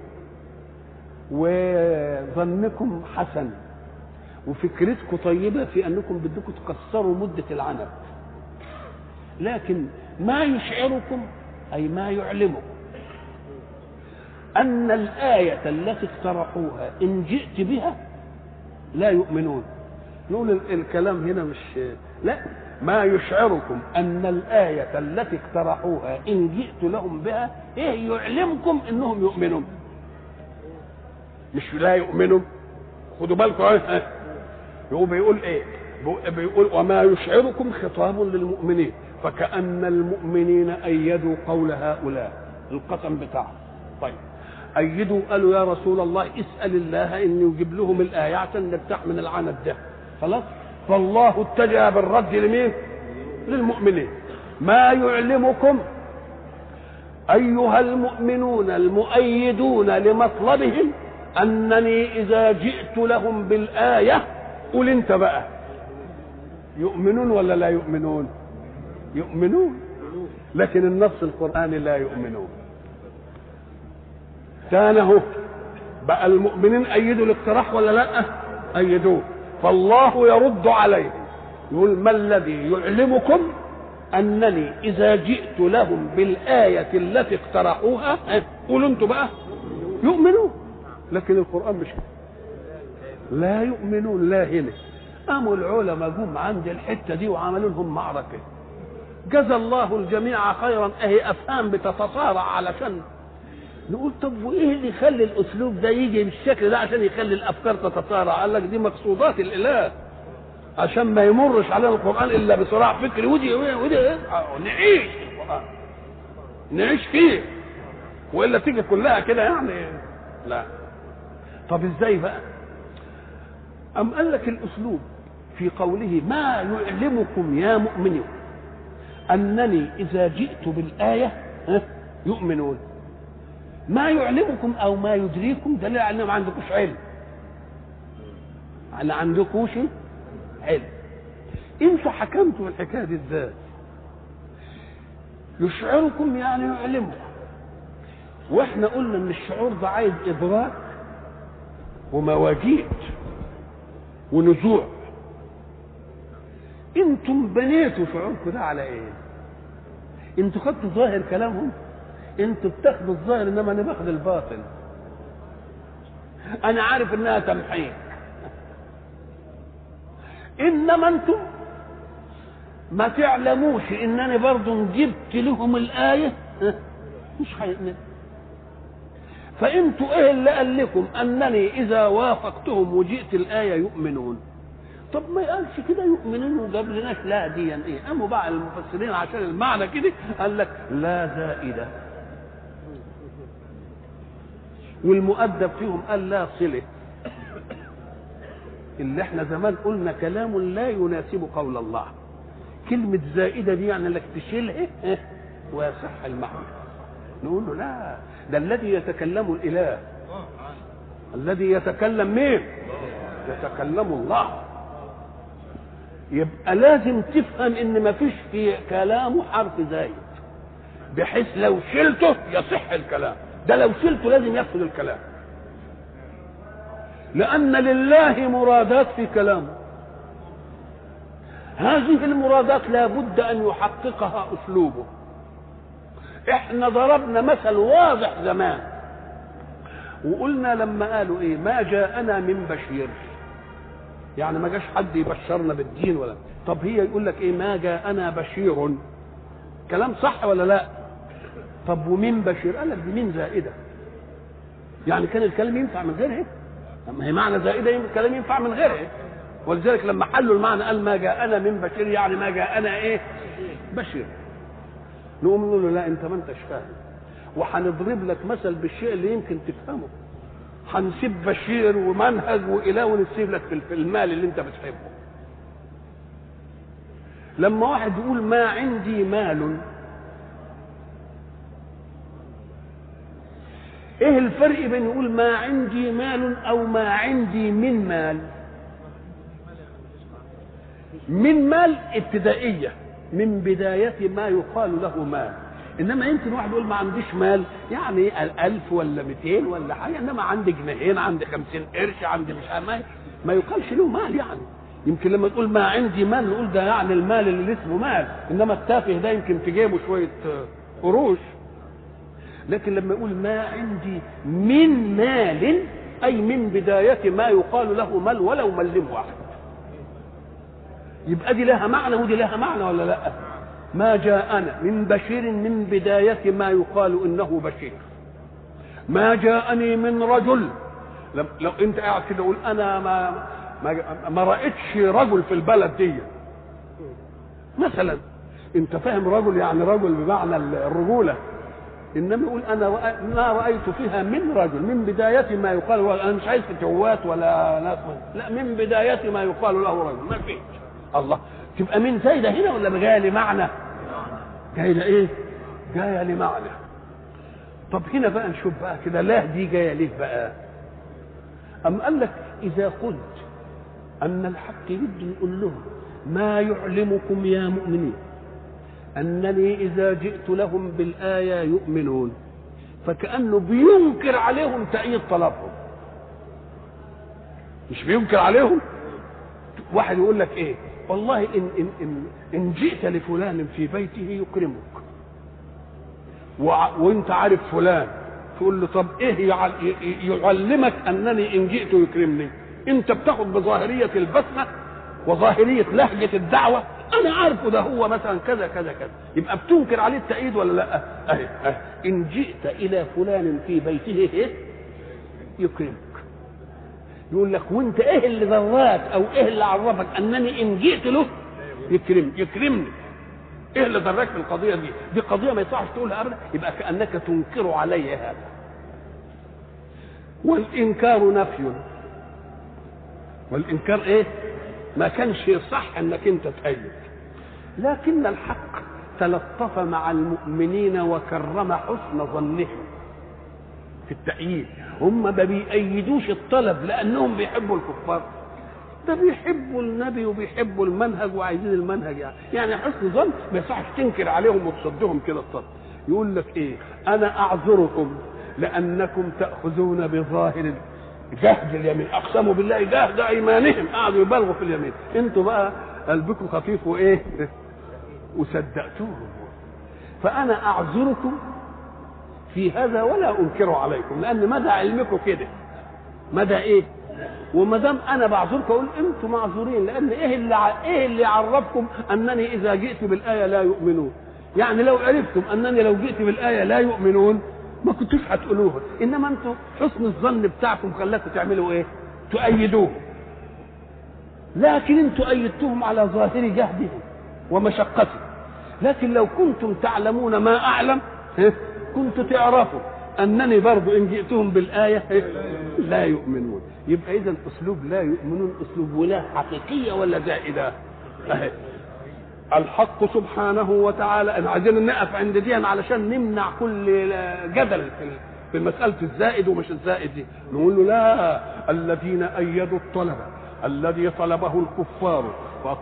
وظنكم حسن وفكرتكم طيبة في أنكم بدكم تكسروا مدة العنب لكن ما يشعركم أي ما يعلمكم أن الآية التي اقترحوها إن جئت بها لا يؤمنون. نقول الكلام هنا مش لا ما يشعركم أن الآية التي اقترحوها إن جئت لهم بها إيه يعلمكم إنهم يؤمنون. مش لا يؤمنوا؟ خدوا بالكم هو بيقول إيه؟ بيقول وما يشعركم خطاب للمؤمنين. فكأن المؤمنين أيدوا قول هؤلاء. القسم بتاعهم. طيب. أيدوا قالوا يا رسول الله اسأل الله أن يجيب لهم الآية عشان نرتاح من العنت ده. خلاص؟ فالله اتجه بالرد لمين؟ للمؤمنين. ما يعلمكم؟ أيها المؤمنون المؤيدون لمطلبهم أنني إذا جئت لهم بالآية قول أنت بقى يؤمنون ولا لا يؤمنون؟ يؤمنون. لكن النص القرآني لا يؤمنون. ثانه بقى المؤمنين أيدوا الاقتراح ولا لا؟ أيدوه. فالله يرد عليهم يقول ما الذي يعلمكم أنني إذا جئت لهم بالآية التي اقترحوها قولوا أنتم بقى. يؤمنون. لكن القرآن مش لا يؤمنون. لا هنا. قاموا العلماء جم عند الحتة دي وعملوا لهم معركة. جزى الله الجميع خيرا. أهي أفهام بتتصارع علشان نقول طب وإيه اللي يخلي الأسلوب ده يجي بالشكل ده عشان يخلي الأفكار تتصارع؟ قال لك دي مقصودات الإله. عشان ما يمرش علينا القرآن إلا بصراع فكري. ودي ودي نعيش القرآن. نعيش فيه. وإلا تيجي كلها كده يعني؟ لا. طب إزاي بقى؟ أم قال لك الأسلوب في قوله ما يعلمكم يا مؤمنون أنني إذا جئت بالآية يؤمنون. ما يعلمكم أو ما يدريكم دليل على ان ما عندكوش علم. على عندكوش علم. إنتوا حكمتوا الحكاية دي إزاي؟ يشعركم يعني يعلمكم. وإحنا قلنا إن الشعور ده عايز إدراك ومواجيد ونزوع. أنتم بنيتوا شعوركم ده على إيه؟ أنتوا خدتوا ظاهر كلامهم؟ أنتوا بتاخدوا الظاهر انما أنا باخد الباطن. أنا عارف انها تمحيك. انما أنتم ما تعلموش انني برضو جبت لهم الآية؟ مش هيؤمنوا فانتوا إيه اللي قال لكم أنني إذا وافقتهم وجئت الآية يؤمنون. طب ما قالش كده يؤمنون وجاب لناش لا دي إيه؟ قاموا بقى المفسرين عشان المعنى كده قال لك لا زائدة. والمؤدب فيهم قال لا صلة. اللي إحنا زمان قلنا كلام لا يناسب قول الله. كلمة زائدة دي يعني إنك تشيلها ويصح المعنى. نقول له لا ده الذي يتكلم الإله. الذي يتكلم مين؟ يتكلم الله. يبقى لازم تفهم إن ما فيش في كلامه حرف زايد بحيث لو شلته يصح الكلام ده لو شلته لازم يفسد الكلام. لأن لله مرادات في كلامه. هذه المرادات لابد أن يحققها أسلوبه. إحنا ضربنا مثل واضح زمان وقلنا لما قالوا إيه ما جاءنا من بشير. يعني ما جاش حد يبشرنا بالدين ولا. طب هي يقول لك إيه؟ ما جاءنا بشير. كلام صح ولا لا؟ طب ومين بشير؟ قال لك دي مين زائدة؟ يعني كان الكلام ينفع من غيرها؟ اما هي معنى زائدة الكلام ينفع من غيرها. ولذلك لما حلوا المعنى قال ما جاءنا من بشير يعني ما جاءنا إيه؟ بشير. نقوم نقول له لا أنت ما أنتش فاهم. وهنضرب لك مثل بالشيء اللي يمكن تفهمه. هنسيب بشير ومنهج وإله ونسيب لك في المال اللي انت بتحبه. لما واحد يقول ما عندي مال إيه الفرق بين يقول ما عندي مال أو ما عندي من مال؟ من مال ابتدائية من بداية ما يقال له مال. إنما يمكن واحد يقول ما عنديش مال يعني ألف ولا 200 ولا حاجة إنما عندي جنيهين عندي 50 قرش عندي مش ما, ما يقالش له مال يعني. يمكن لما تقول ما عندي مال نقول ده يعني المال اللي اسمه مال إنما التافه ده يمكن في جيبه شوية قروش. لكن لما يقول ما عندي من مال أي من بداية ما يقال له مال ولو ملم واحد. يبقى دي لها معنى ودي لها معنى ولا لأ؟ ما جاءنا من بشير من بداية ما يقال إنه بشير. ما جاءني من رجل لو, أنت قاعد كده قول أنا ما ما, ما رأيتش رجل في البلد دي. مثلا أنت فاهم رجل يعني رجل بمعنى الرجولة. إنما يقول أنا ما رأيت فيها من رجل من بداية ما يقال أنا مش عايز فتوات ولا ناس لا من بداية ما يقال له رجل ما فيش. الله تبقى من زايدة هنا ولا جاية لمعنى جاية لايه جاية لمعنى طب هنا بقى نشوف بقى كده لا دي جاية ليه بقى. أم قال لك إذا قلت أن الحق يبدو يقول لهم ما يعلمكم يا مؤمنين أنني إذا جئت لهم بالآية يؤمنون فكأنه بينكر عليهم تأييد طلبهم. مش بينكر عليهم؟ واحد يقول لك إيه؟ والله إن إن إن, إن جئت لفلان في بيته يكرمك. وانت عارف فلان تقول له طب إيه يعلمك أنني إن جئت يكرمني؟ أنت بتاخد بظاهرية البسمة وظاهرية لهجة الدعوة أنا عارفه ده هو مثلا كذا كذا كذا. يبقى بتنكر عليه التأييد ولا لأ؟ أهي أهي. إن جئت إلى فلان في بيته إيه يكرمك. يقول لك وانت إيه اللي ذراك أو إيه اللي عرفك انني ان جئت له يكرم يكرمني. إيه اللي ذراك في القضية دي. دي قضية ما يصحش تقولها ابدا. يبقى كأنك تنكر علي هذا. والإنكار نفي. والإنكار إيه؟ ما كانش صح إنك أنت تأيد. لكن الحق تلطف مع المؤمنين وكرم حسن ظنهم في التأييد. هم ما بيأيدوش الطلب لأنهم بيحبوا الكفار. ده بيحبوا النبي وبيحبوا المنهج وعايزين المنهج يعني. يعني حسن ظن ما يصحش تنكر عليهم وتصدهم كده الطلب يقول لك إيه؟ أنا أعذركم لأنكم تأخذون بظاهر جهد اليمين. أقسموا بالله جهد أيمانهم. قعدوا يبالغوا في اليمين. أنتوا بقى قلبكم خفيف وإيه؟ وصدقتوهم. فأنا أعذركم في هذا ولا انكر عليكم لأن مدى علمكم كده. مدى إيه؟ وما دام أنا بعذركم أقول أنتم معذورين لأن إيه اللي إيه اللي عرفكم أنني إذا جئت بالآية لا يؤمنون؟ يعني لو عرفتم أنني لو جئت بالآية لا يؤمنون ما كنتوش هتقولوها. إنما أنتم حسن الظن بتاعكم خلاكم تعملوا إيه؟ تؤيدوه. لكن أنتم أيدتهم على ظاهر جهدهم ومشقتهم. لكن لو كنتم تعلمون ما أعلم كنتوا تعرفوا أنني برضو إن جئتهم بالآية لا يؤمنون يبقى إذا أسلوب لا يؤمنون أسلوب ولا حقيقية ولا زائدة. الحق سبحانه وتعالى عايزين نقف عند دي علشان نمنع كل جدل في مسألة الزائد ومش الزائد دي نقول له لا الذين أيدوا الطلب الذي طلبه الكفار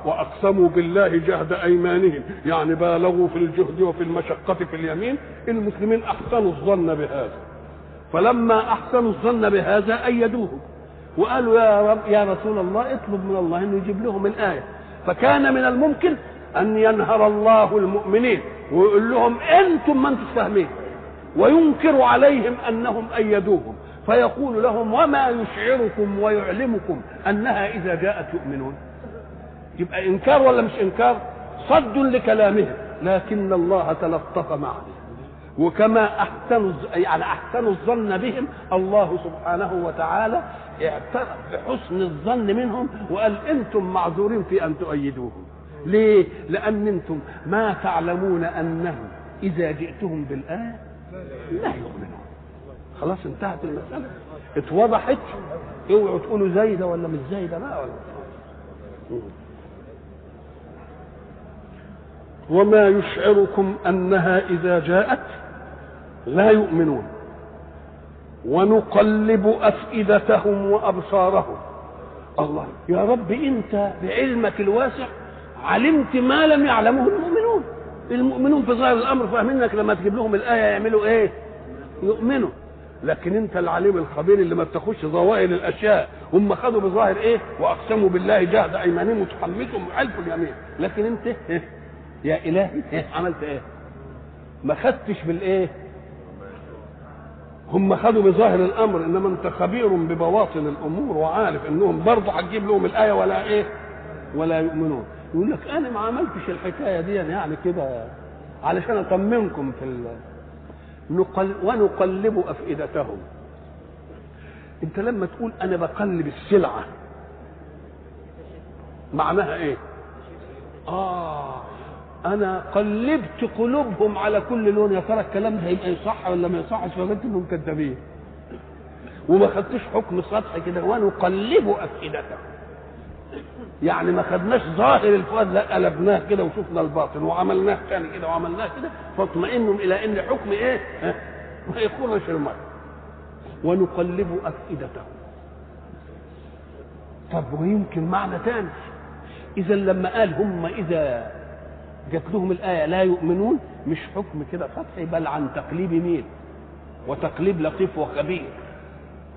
وأقسموا بالله جهد أيمانهم. يعني بالغوا في الجهد وفي المشقة في اليمين. المسلمين أحسنوا الظن بهذا. فلما أحسنوا الظن بهذا أيدوه وقالوا يا رب يا رسول الله اطلب من الله انه يجيب لهم الآية. فكان من الممكن أن ينهر الله المؤمنين ويقول لهم أنتم ما أنتم فاهمين وينكر عليهم أنهم أيدوهم. فيقول لهم وما يشعركم ويعلمكم أنها إذا جاءت يؤمنون يبقى إنكار ولا مش إنكار؟ صد لكلامهم. لكن الله تلطف معهم. وكما احسنوا يعني احسنوا الظن بهم الله سبحانه وتعالى اعترف بحسن الظن منهم وقال أنتم معذورين في أن تؤيدوهم. ليه؟ لأن أنتم ما تعلمون أنهم إذا جئتهم بالآية لا يؤمنون. خلاص انتهت المسألة. اتوضحت؟ اوعوا تقولوا زايدة ولا مش زايدة لا. ولا وما يشعركم أنها إذا جاءت لا يؤمنون. ونقلب أفئدتهم وأبصارهم. الله يا رب انت بعلمك الواسع علمت ما لم يعلمه المؤمنون. المؤمنون في ظاهر الأمر فاهمين إنك لما تجيب لهم الآية يعملوا إيه؟ يؤمنوا. لكن انت العليم الخبير اللي ما بتاخدش ظواهر الأشياء. هم خدوا بظاهر إيه؟ وأقسموا بالله جهد أيمانهم وتحمسهم حلف اليمين. لكن انت إيه؟ يا إلهي إيه؟ عملت إيه؟ ما خدتش بالإيه؟ هم خدوا بظاهر الأمر إنما أنت خبير ببواطن الأمور وعارف إنهم برضه هتجيب لهم الآية ولا إيه؟ ولا يؤمنون. يقول لك أنا ما عملتش الحكاية دي يعني كده. علشان أطمنكم في. نقل ونقلب أفئدتهم. أنت لما تقول أنا بقلب السلعة معناها إيه؟ آه أنا قلبت قلوبهم على كل لون. يا ترى الكلام ده يبقى يصح ولا ما يصحش؟ فقلت انهم كذابين وما خدتش حكم سطحي كده. ونقلب أفئدتهم. يعني ما خدناش ظاهر الفؤاد لا قلبناه كده وشفنا الباطن وعملناه تاني كده وعملناه كده فاطمئنوا إلى إن حكم إيه؟ ما يخرش الماء ونقلب أفئدتهم. طب ويمكن معنى تاني؟ إذا لما قال هم إذا جات لهم الآية لا يؤمنون مش حكم كده سطحي بل عن تقليب مين؟ وتقليب لطيف وخبير.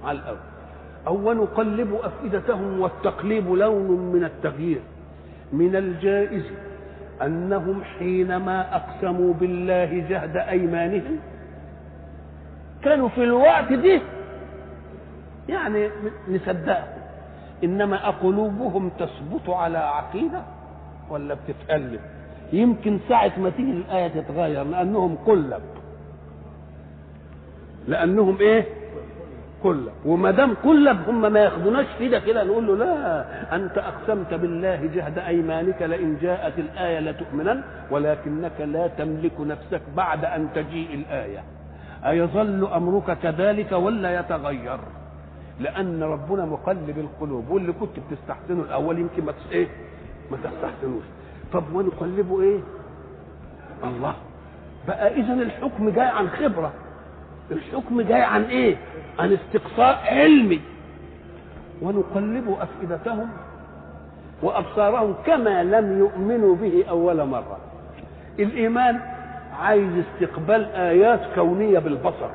على الأول. أو نقلب أفئدتهم والتقليب لون من التغيير. من الجائز أنهم حينما أقسموا بالله جهد أيمانهم كانوا في الوقت دي يعني نصدقهم إنما أقلوبهم تثبت على عقيدة ولا بتتقلب يمكن ساعة ما تيجي الآية تتغير لأنهم قلب. لأنهم إيه؟ كلب وما دام كلب هم ما ياخدوناش كده كده نقول له لا أنت أقسمت بالله جهد أيمانك لئن جاءت الآية لتؤمنن ولكنك لا تملك نفسك بعد أن تجيء الآية. أيظل أمرك كذلك ولا يتغير؟ لأن ربنا مقلب القلوب واللي كنت بتستحسنه الأول يمكن ما إيه؟ ما تستحسنوش. طب ونقلبه إيه؟ الله. بقى اذا الحكم جاي عن خبرة. الحكم جاي عن إيه؟ عن استقصاء علمي. ونقلب أفئدتهم وأبصارهم كما لم يؤمنوا به أول مرة. الإيمان عايز استقبال آيات كونية بالبصر.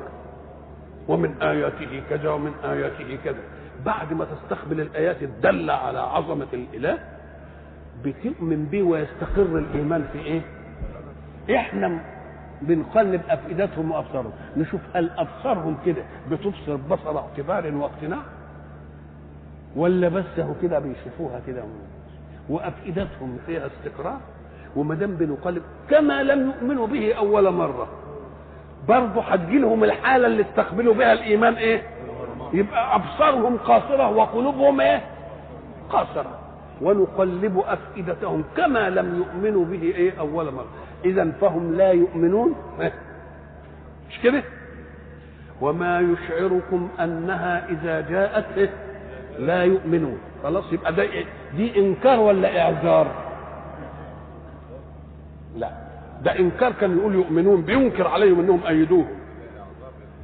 ومن آياته كذا ومن آياته كذا. بعد ما تستقبل الآيات الدالة على عظمة الإله بتؤمن به ويستقر الإيمان في إيه؟ إحنا بنقلب أفئدتهم وأبصارهم. نشوف هل أبصارهم كده بتبصر بصر اعتبار واقتناع؟ ولا بس هو كده بيشوفوها كده وأفئدتهم فيها استقرار؟ وما دام بنقلب كما لم يؤمنوا به أول مرة برضه هتجي لهم الحالة اللي استقبلوا بها الإيمان إيه؟ يبقى أبصارهم قاصرة وقلوبهم إيه؟ قاصرة. ونقلب أفئدتهم كما لم يؤمنوا به إيه؟ أول مرة. اذا فهم لا يؤمنون. مش كده؟ وما يشعركم أنها إذا جاءت؟ لا يؤمنون. خلاص يبقى ده؟ دي إنكار ولا إعذار؟ لا ده إنكار كان يقول يؤمنون بينكر عليهم إنهم أيدوه.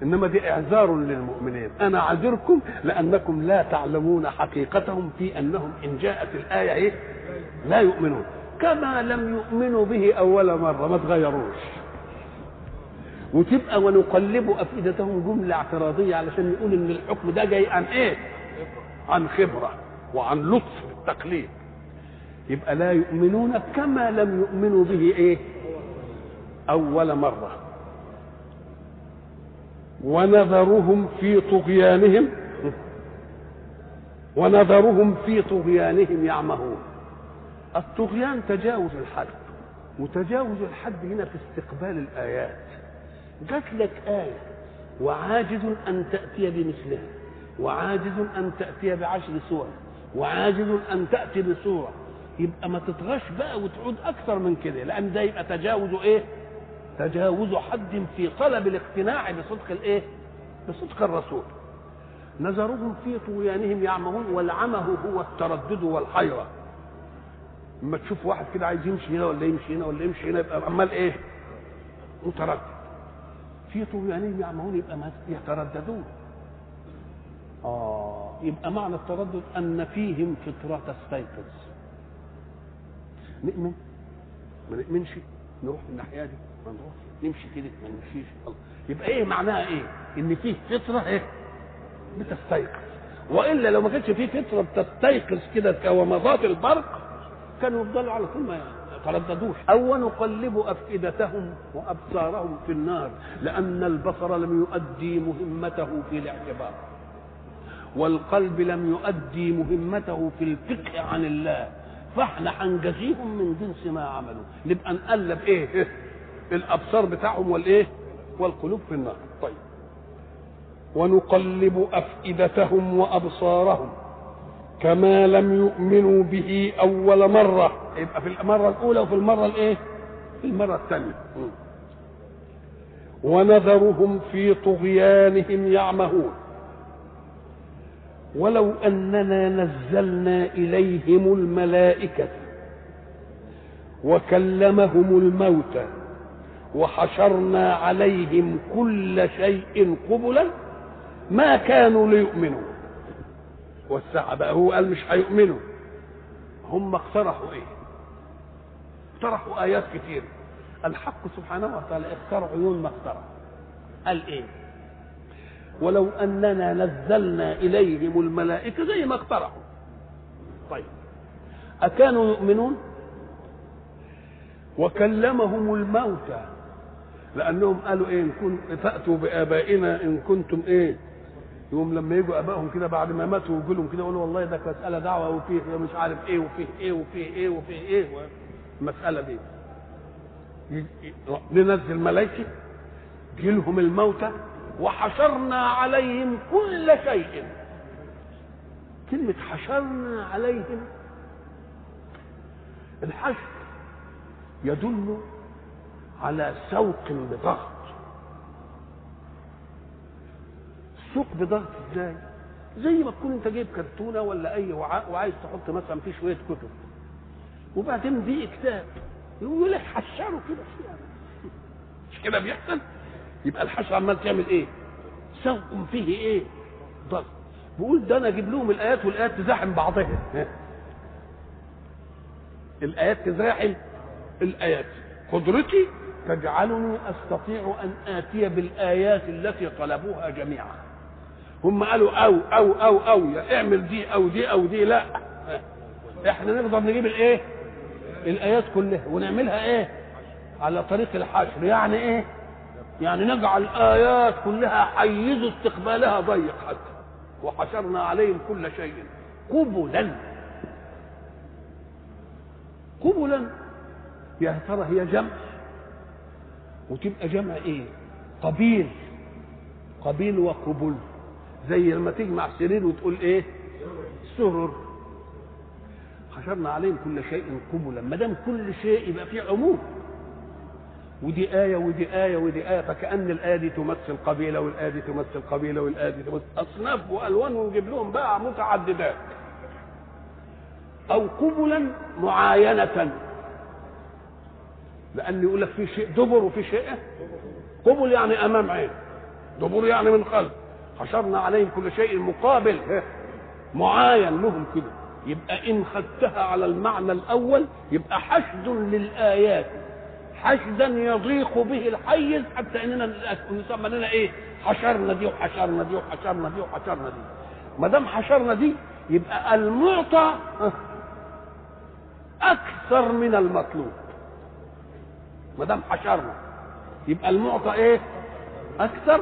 إنما دي إعذار للمؤمنين. أنا اعذركم لأنكم لا تعلمون حقيقتهم في أنهم إن جاءت الآية إيه؟ لا يؤمنون. كما لم يؤمنوا به أول مرة ما تغيروش. وتبقى ونقلب أفئدتهم جملة اعتراضية علشان يقول إن الحكم ده جاي عن إيه؟ عن خبرة وعن لطف التقليد. يبقى لا يؤمنون كما لم يؤمنوا به إيه؟ أول مرة. ونذرهم في طغيانهم ونذرهم في طغيانهم يعمهون. الطغيان تجاوز الحد وتجاوز الحد هنا في استقبال الآيات جات لك آية وعاجز أن تأتي بمثلها وعاجز أن تأتي بعشر سور وعاجز أن تأتي بسورة يبقى ما تطغاش بقى وتعود أكثر من كده لأن ده يبقى تجاوز إيه؟ تجاوز حد في طلب الاقتناع بصدق الإيه؟ بصدق الرسول نظرهم في طغيانهم يعمهون والعمه هو التردد والحيرة اما تشوف واحد كده عايز يمشي هنا ولا يمشي هنا ولا يمشي هنا يبقى عمال إيه؟ متردد. في طغيانهم يعمهون يبقى يترددون. آه يبقى معنى التردد أن فيهم فطرة تستيقظ نؤمن؟ ما نؤمنش؟ نروح من الناحية دي؟ ما نروحش نمشي كده؟ ما نمشيش. الله. يبقى إيه معناها إيه؟ إن فيه فطرة إيه؟ بتستيقظ. وإلا لو ما كانش فيه فطرة بتستيقظ كده كومضات البرق كانوا يفضلوا على طول ما يترددوش. أو نقلب أفئدتهم وأبصارهم في النار لأن البصر لم يؤدي مهمته في الاعتبار والقلب لم يؤدي مهمته في الفقه عن الله. فاحنا هنجزيهم من جنس ما عملوا. نبقى نقلب إيه؟ [LAUGHS] الأبصار بتاعهم والإيه؟ والقلوب في النار. طيب. ونقلب أفئدتهم وأبصارهم. كما لم يؤمنوا به أول مرة. يبقى في المرة الأولى وفي المرة الإيه؟ في المرة الثانية. ونذرهم في طغيانهم يعمهون. ولو أننا نزلنا إليهم الملائكة وكلمهم الموتى وحشرنا عليهم كل شيء قبلا ما كانوا ليؤمنوا. والساعة بقى هو قال مش هيؤمنوا. هم اقترحوا إيه؟ اقترحوا آيات كتير. الحق سبحانه وتعالى اختار عيون ما اخترع قال إيه؟ ولو أننا نزلنا إليهم الملائكة زي ما اقترحوا. طيب. أكانوا يؤمنون؟ وكلمهم الموتى. لأنهم قالوا إيه؟ إن كنتم فأتوا بآبائنا إن كنتم إيه؟ يوم لما يجوا أبائهم كده بعد ما ماتوا ويجوا لهم كده يقولوا والله ده مسألة دعوة وفيه مش عارف إيه وفيه إيه وفيه إيه وفيه إيه المساله دي. ننزل ملائكة جيلهم الموتى وحشرنا عليهم كل شيء. كلمة حشرنا عليهم الحشر يدل على سوق بضغط سوق بضغط إزاي؟ زي ما تكون انت جايب كرتونة ولا أي وعاء وعايز تحط مثلا فيه شوية كتب. وبعدين دي كتاب يقول لك حشره كده. فيها مش كده بيحصل؟ يبقى الحشر عمال تعمل إيه؟ سوق فيه إيه؟ ضغط. بقول ده أنا أجيب لهم الآيات والآيات تزاحم بعضها. الآيات تزاحم الآيات. قدرتي تجعلني أستطيع أن آتي بالآيات التي طلبوها جميعا. هم قالوا أو أو أو أو اعمل دي أو دي أو دي لا. إحنا نقدر نجيب الإيه؟ الآيات كلها ونعملها إيه؟ على طريق الحشر. يعني إيه؟ يعني نجعل الآيات كلها حيز استقبالها ضيق حتى. وحشرنا عليهم كل شيء. قبلا. قبلا. يا ترى هي جمع؟ وتبقى جمع إيه؟ قبيل. قبيل وقبل زي لما تجمع سرير وتقول إيه؟ سرر حشرنا عليهم كل شيء قبلا ما دام كل شيء يبقى فيه عموم. ودي آية ودي آية ودي آية فكأن الآية دي تمثل قبيلة والآية دي تمثل قبيلة والآية دي تمثل. أصناف وألوان ونجيب لهم بقى متعددات. أو قبلا معاينة. لأن يقول لك في شيء دبر وفي شيء قبل يعني أمام عين. دبر يعني من خلف حشرنا عليهم كل شيء مقابل معاين لهم كده. يبقى إن خدتها على المعنى الأول يبقى حشد للآيات. حشدا يضيق به الحيز حتى إننا نسمى لنا إيه؟ حشرنا دي وحشرنا دي وحشرنا دي وحشرنا دي. ما دام حشرنا دي يبقى المعطى أكثر من المطلوب. ما دام حشرنا يبقى المعطى إيه؟ أكثر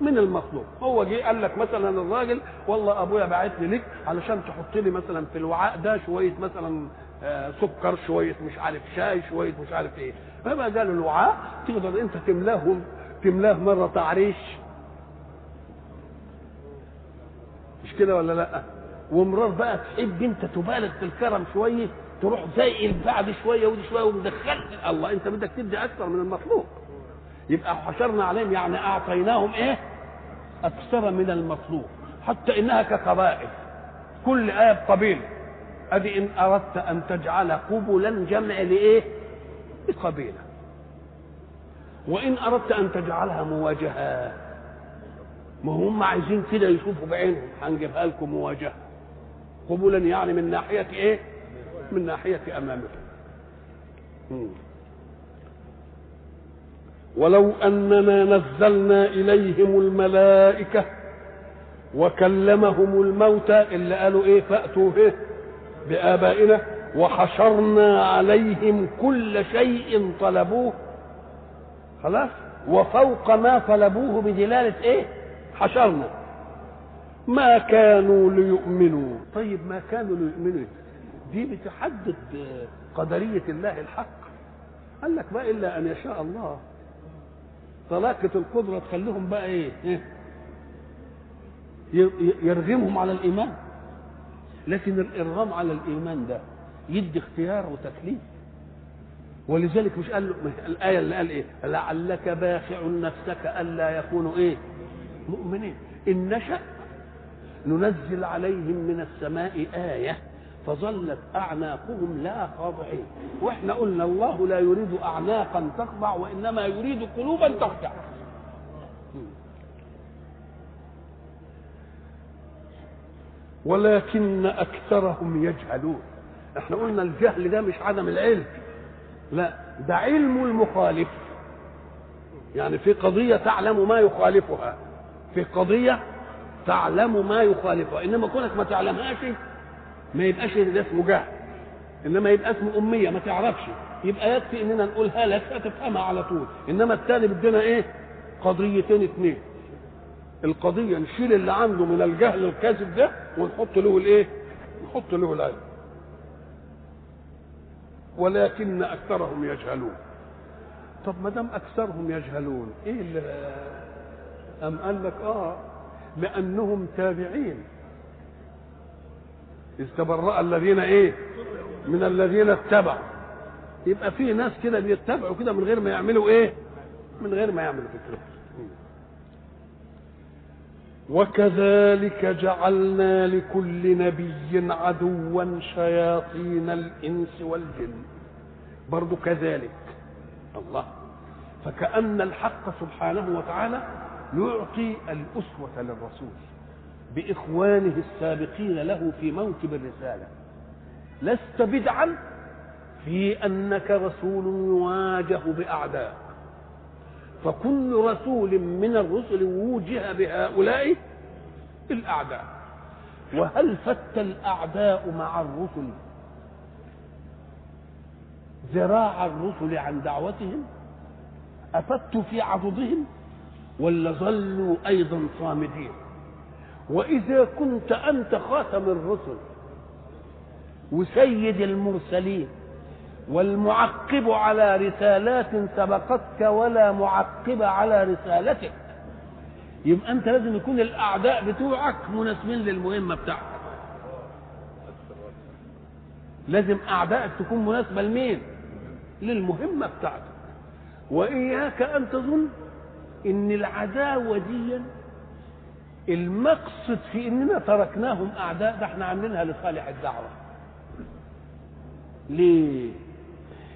من المطلوب. هو جه قال لك مثلا الراجل والله أبويا باعت لي لك علشان تحط لي مثلا في الوعاء ده شوية مثلا آه سكر شوية مش عارف شاي شوية مش عارف إيه. فما قالوا الوعاء تقدر أنت تملاه تملاه مرة تعريش. مش كده ولا لأ؟ ومرار بقى تحب أنت تبالغ في الكرم شوية تروح زي بعد شوية ودي شوية ومدخل الله أنت بدك تدي أكثر من المطلوب. يبقى حشرنا عليهم يعني أعطيناهم إيه؟ أكثر من المطلوب. حتى إنها كقبائل. كل إيه بقبيله أدي إن أردت أن تجعل قبلا جمع لإيه؟ لقبيلة. وإن أردت أن تجعلها مواجهة. ما هم عايزين كده يشوفوا بعينهم. هنجيبها لكم مواجهة. قبلا يعني من ناحية إيه؟ من ناحية أمامكم. ولو أننا نزلنا إليهم الملائكة وكلمهم الموتى اللي قالوا إيه فأتوا إيه بآبائنا وحشرنا عليهم كل شيء طلبوه. خلاص؟ وفوق ما طلبوه بدلاله إيه؟ حشرنا. ما كانوا ليؤمنوا. طيب ما كانوا ليؤمنوا؟ دي بتحدد قدرية الله الحق. قال لك بقى إلا أن يشاء الله. طلاقة القدرة تخليهم بقى إيه؟ إيه؟ يرغمهم على الإيمان لكن الإرغام على الإيمان ده يدي اختيار وتكليف ولذلك مش قال له الآية اللي قال إيه؟ لعلك باخع نفسك ألا يكونوا إيه؟ مؤمنين إن نشأ ننزل عليهم من السماء آية فظلت أعناقهم لا خاضعين وإحنا قلنا الله لا يريد أعناقا تخضع وإنما يريد قلوبا تخشع ولكن أكثرهم يجهلون. إحنا قلنا الجهل ده مش عدم العلم. لا ده علم المخالف. يعني في قضية تعلم ما يخالفها. في قضية تعلم ما يخالفها. إنما كونك ما تعلمهاش ما يبقاش ده اسمه جهل إنما يبقى اسمه أمية ما تعرفش. يبقى يكفي إننا نقولها لك هتفهمها على طول. إنما الثاني بدنا إيه؟ قضيتين اثنين القضية نشيل اللي عنده من الجهل الكاذب ده ونحط له الإيه؟ نحط له العلم. ولكن أكثرهم يجهلون. طب ما دام أكثرهم يجهلون إيه اللي أم قال لك آه لانهم تابعين. إذ تبرأ الذين إيه؟ من الذين اتبعوا. يبقى في ناس كده بيتبعوا كده من غير ما يعملوا إيه؟ من غير ما يعملوا فكرة. وكذلك جعلنا لكل نبي عدوا شياطين الإنس والجن. برضو كذلك. الله. فكأن الحق سبحانه وتعالى يعطي الأسوة للرسول. بإخوانه السابقين له في موكب الرسالة. لست بدعا في أنك رسول يواجه بأعداء. فكل رسول من الرسل ووجه بهؤلاء الأعداء. وهل فت الأعداء مع الرسل ذراع الرسل عن دعوتهم؟ أفتوا في عضدهم ولا ظلوا أيضا صامدين؟ وإذا كنت أنت خاتم الرسل وسيد المرسلين والمعقب على رسالات سبقتك ولا معقب على رسالتك يبقى أنت لازم يكون الأعداء بتوعك مناسبين للمهمة بتاعتك لازم أعدائك تكون مناسبة لمين؟ للمهمة بتاعتك وإياك أن تظن إن العداوة دي المقصد في إننا تركناهم أعداء ده إحنا عاملينها لصالح الدعوة. ليه؟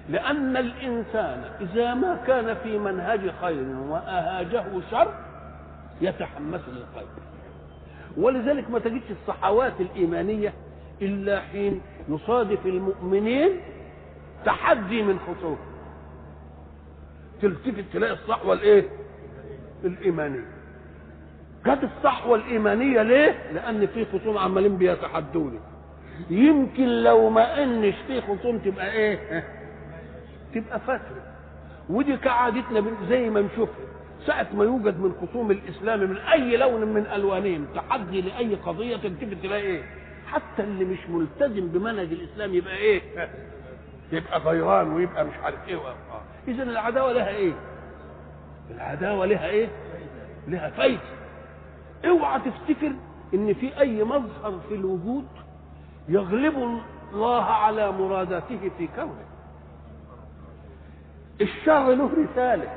لأن الإنسان إذا ما كان في منهج خير وأهاجه شر يتحمس للخير. ولذلك ما تجدش الصحوات الإيمانية إلا حين يصادف المؤمنين تحدي من خصوم تلتفت تلاقي الصحوة الإيه؟ الإيمانية. جت الصحوة الإيمانية ليه؟ لأن في خصوم عمالين بيتحدوني. يمكن لو ما إنش في خصوم تبقى إيه؟ تبقى فترة. ودي كعادتنا زي ما نشوفها. ساعة ما يوجد من خصوم الإسلام من أي لون من ألوانهم تحدي لأي قضية تلتفت تلاقي إيه؟ حتى اللي مش ملتزم بمنهج الإسلام يبقى إيه؟ يبقى غيران ويبقى مش عارف إيه إذا العداوة لها إيه؟ العداوة لها إيه؟ لها فايدة اوعى تفتكر إن في أي مظهر في الوجود يغلب الله على مراداته في كونه. الشر له رسالة.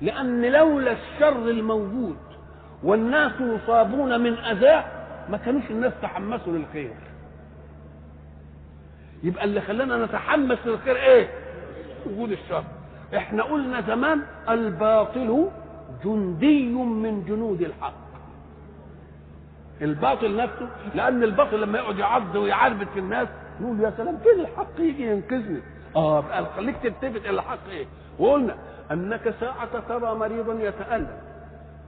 لأن لولا الشر الموجود والناس يصابون من اذاه ما كانوش الناس تحمسوا للخير. يبقى اللي خلانا نتحمس للخير إيه؟ وجود الشر. إحنا قلنا زمان الباطل جندي من جنود الحق. الباطل نفسه لأن الباطل لما يقعد يعض ويعربد في الناس يقول يا سلام كده الحق يجي ينقذني. آه بقى خليك تلتفت الحق إيه؟ وقلنا أنك ساعة ترى مريضا يتألم.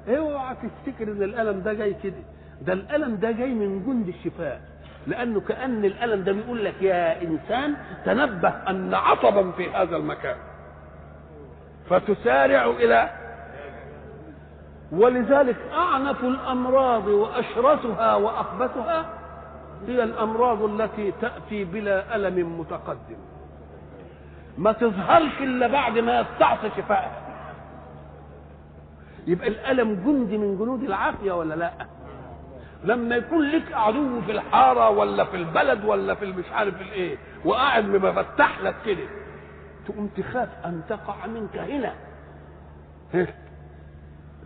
اوعى تفتكر إن الألم ده جاي كده. ده الألم ده جاي من جند الشفاء. لأنه كأن الألم ده بيقول لك يا إنسان تنبه أن عصبا في هذا المكان. فتسارع إلى ولذلك أعنف الأمراض واشرسها وأخبثها هي الأمراض التي تأتي بلا ألم متقدم. ما تظهرش إلا بعد ما يستعصي شفائها يبقى الألم جندي من جنود العافية ولا لا؟ لما يكون لك عدو في الحارة ولا في البلد ولا في مش عارف الايه وقاعد مفتح لك كده تقوم تخاف أن تقع منك هنا.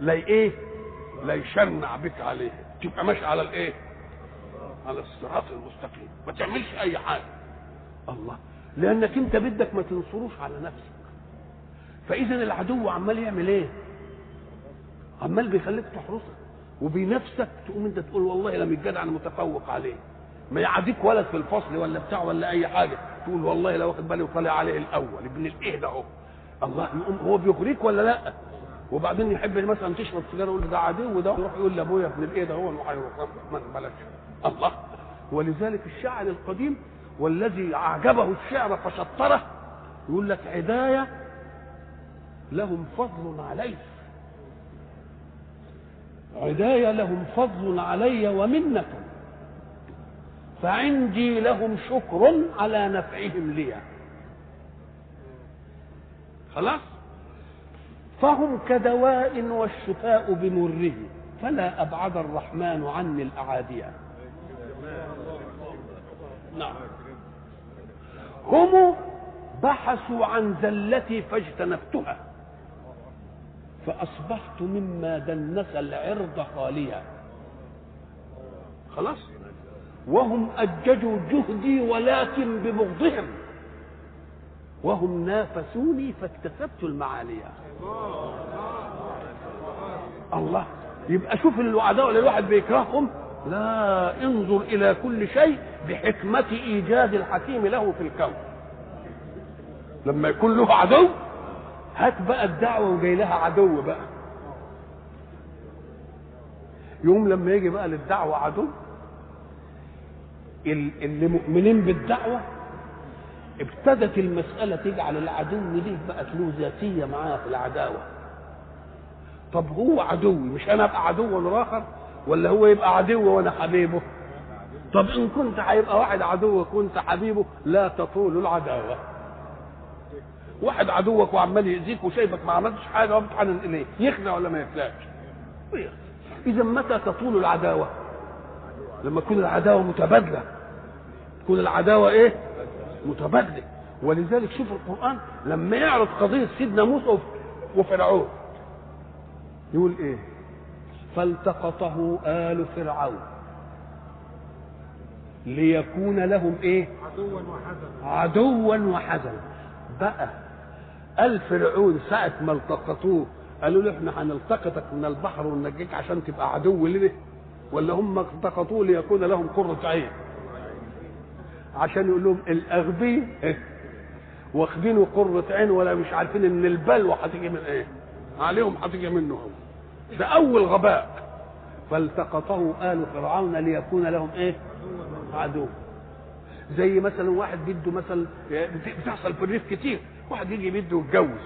لا إيه؟ لا يشنع بك عليه. تبقى ماشي على الإيه؟ على الصراط المستقيم. ما تعملش أي حاجة. الله. لأنك أنت بدك ما تنصروش على نفسك. فاذا العدو عمال يعمل إيه؟ عمال بيخليك تحرسك وبنفسك تقوم أنت تقول والله لم الجدع أنا متفوق عليه. ما يعديك ولد في الفصل ولا بتاع ولا أي حاجة. تقول والله لو واخد بالي وطالع عليه الأول. ابن الإيه ده أهو. الله يقوم هو بيغريك ولا لأ؟ وبعدين يحب مثلا تشرب سيجاره يقول ده عدو ده يروح يقول لأبويا ابن الايه ده هو وهيروح بلاش الله. ولذلك الشاعر القديم والذي أعجبه الشعر فشطره يقول لك عدايه لهم فضل علي. عدايه لهم فضل علي ومنة. فعندي لهم شكر على نفعهم لي خلاص؟ فهم كدواء والشفاء بمره فلا أبعد الرحمن عني الأعادية. نعم. هم بحثوا عن زلتي فاجتنبتها فأصبحت مما دنس العرض خاليا. خلاص؟ وهم أججوا جهدي ولكن ببغضهم. وهم نافسوني فاكتسبت المعالية. الله يبقى شوف العداء اللي الواحد بيكرههم. لا انظر إلى كل شيء بحكمة إيجاد الحكيم له في الكون. لما يكون له عدو هات بقى الدعوة وجاي لها عدو بقى. يوم لما يجي بقى للدعوة عدو اللي مؤمنين بالدعوة ابتدت المسألة تجعل العدو ليه بقت له ذاتية معاه في العداوة. طب هو عدوي مش أنا أبقى عدو للآخر ولا هو يبقى عدو وأنا حبيبه؟ طب إن كنت هيبقى واحد عدو وكنت حبيبه لا تطول العداوة. واحد عدوك وعمال يأذيك وشايفك ما عملتش حاجة وبتحنن إليه يخلع ولا ما يخلعش إذا متى تطول العداوة؟ لما تكون العداوة متبادلة. تكون العداوة إيه؟ متبادله ولذلك شوف القرآن لما يعرض قضية سيدنا موسى وفرعون يقول إيه؟ فالتقطه آل فرعون ليكون لهم إيه؟ عدوا وحزنا. عدوا وحزنا بقى آل فرعون ساعة ما التقطوه قالوا له إحنا هنلتقطك من البحر وننجيك عشان تبقى عدو لنا ولا هم التقطوه ليكون لهم قرة عين. عشان يقول لهم الاغبياء واخدينه قرة عين ولا مش عارفين إن البلوى هتيجي من إيه؟ عليهم هتيجي منه هو. ده أول غباء. فالتقطه آل فرعون ليكون لهم إيه؟ عدو. زي مثلا واحد بده مثلا بتحصل في الريف كتير. واحد يجي بده يتجوز.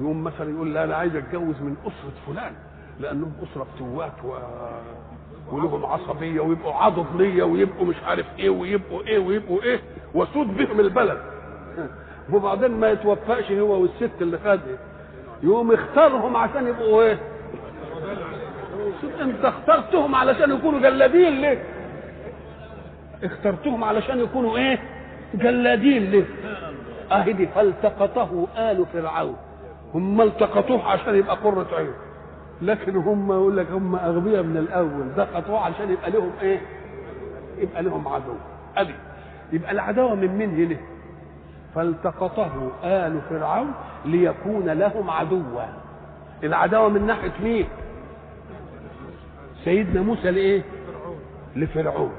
يقوم مثلا يقول لا أنا عايز أتجوز من أسرة فلان لأنهم أسرة فتوات و... ولهم عصبية ويبقوا عضبنيه ويبقوا مش عارف إيه ويبقوا إيه ويبقوا إيه وسود بهم البلد. [LAUGHS] وبعدين ما يتوفقش هو والست اللي خدها يقوم يختارهم عشان يبقوا إيه؟ أنت اخترتهم علشان يكونوا جلادين ليه؟ اخترتهم علشان يكونوا إيه؟ جلادين ليه؟ اهي دي فالتقطه آل فرعون. هم التقطوه عشان يبقى قرة عين. لكن هم يقول لك هم أغبياء من الأول. سقطوه عشان يبقى لهم إيه؟ يبقى لهم عدو. ادي يبقى العداوة من مين هنا؟ فالتقطه آل فرعون ليكون لهم عدوا. العداوة من ناحية مين؟ سيدنا موسى لإيه؟ لفرعون.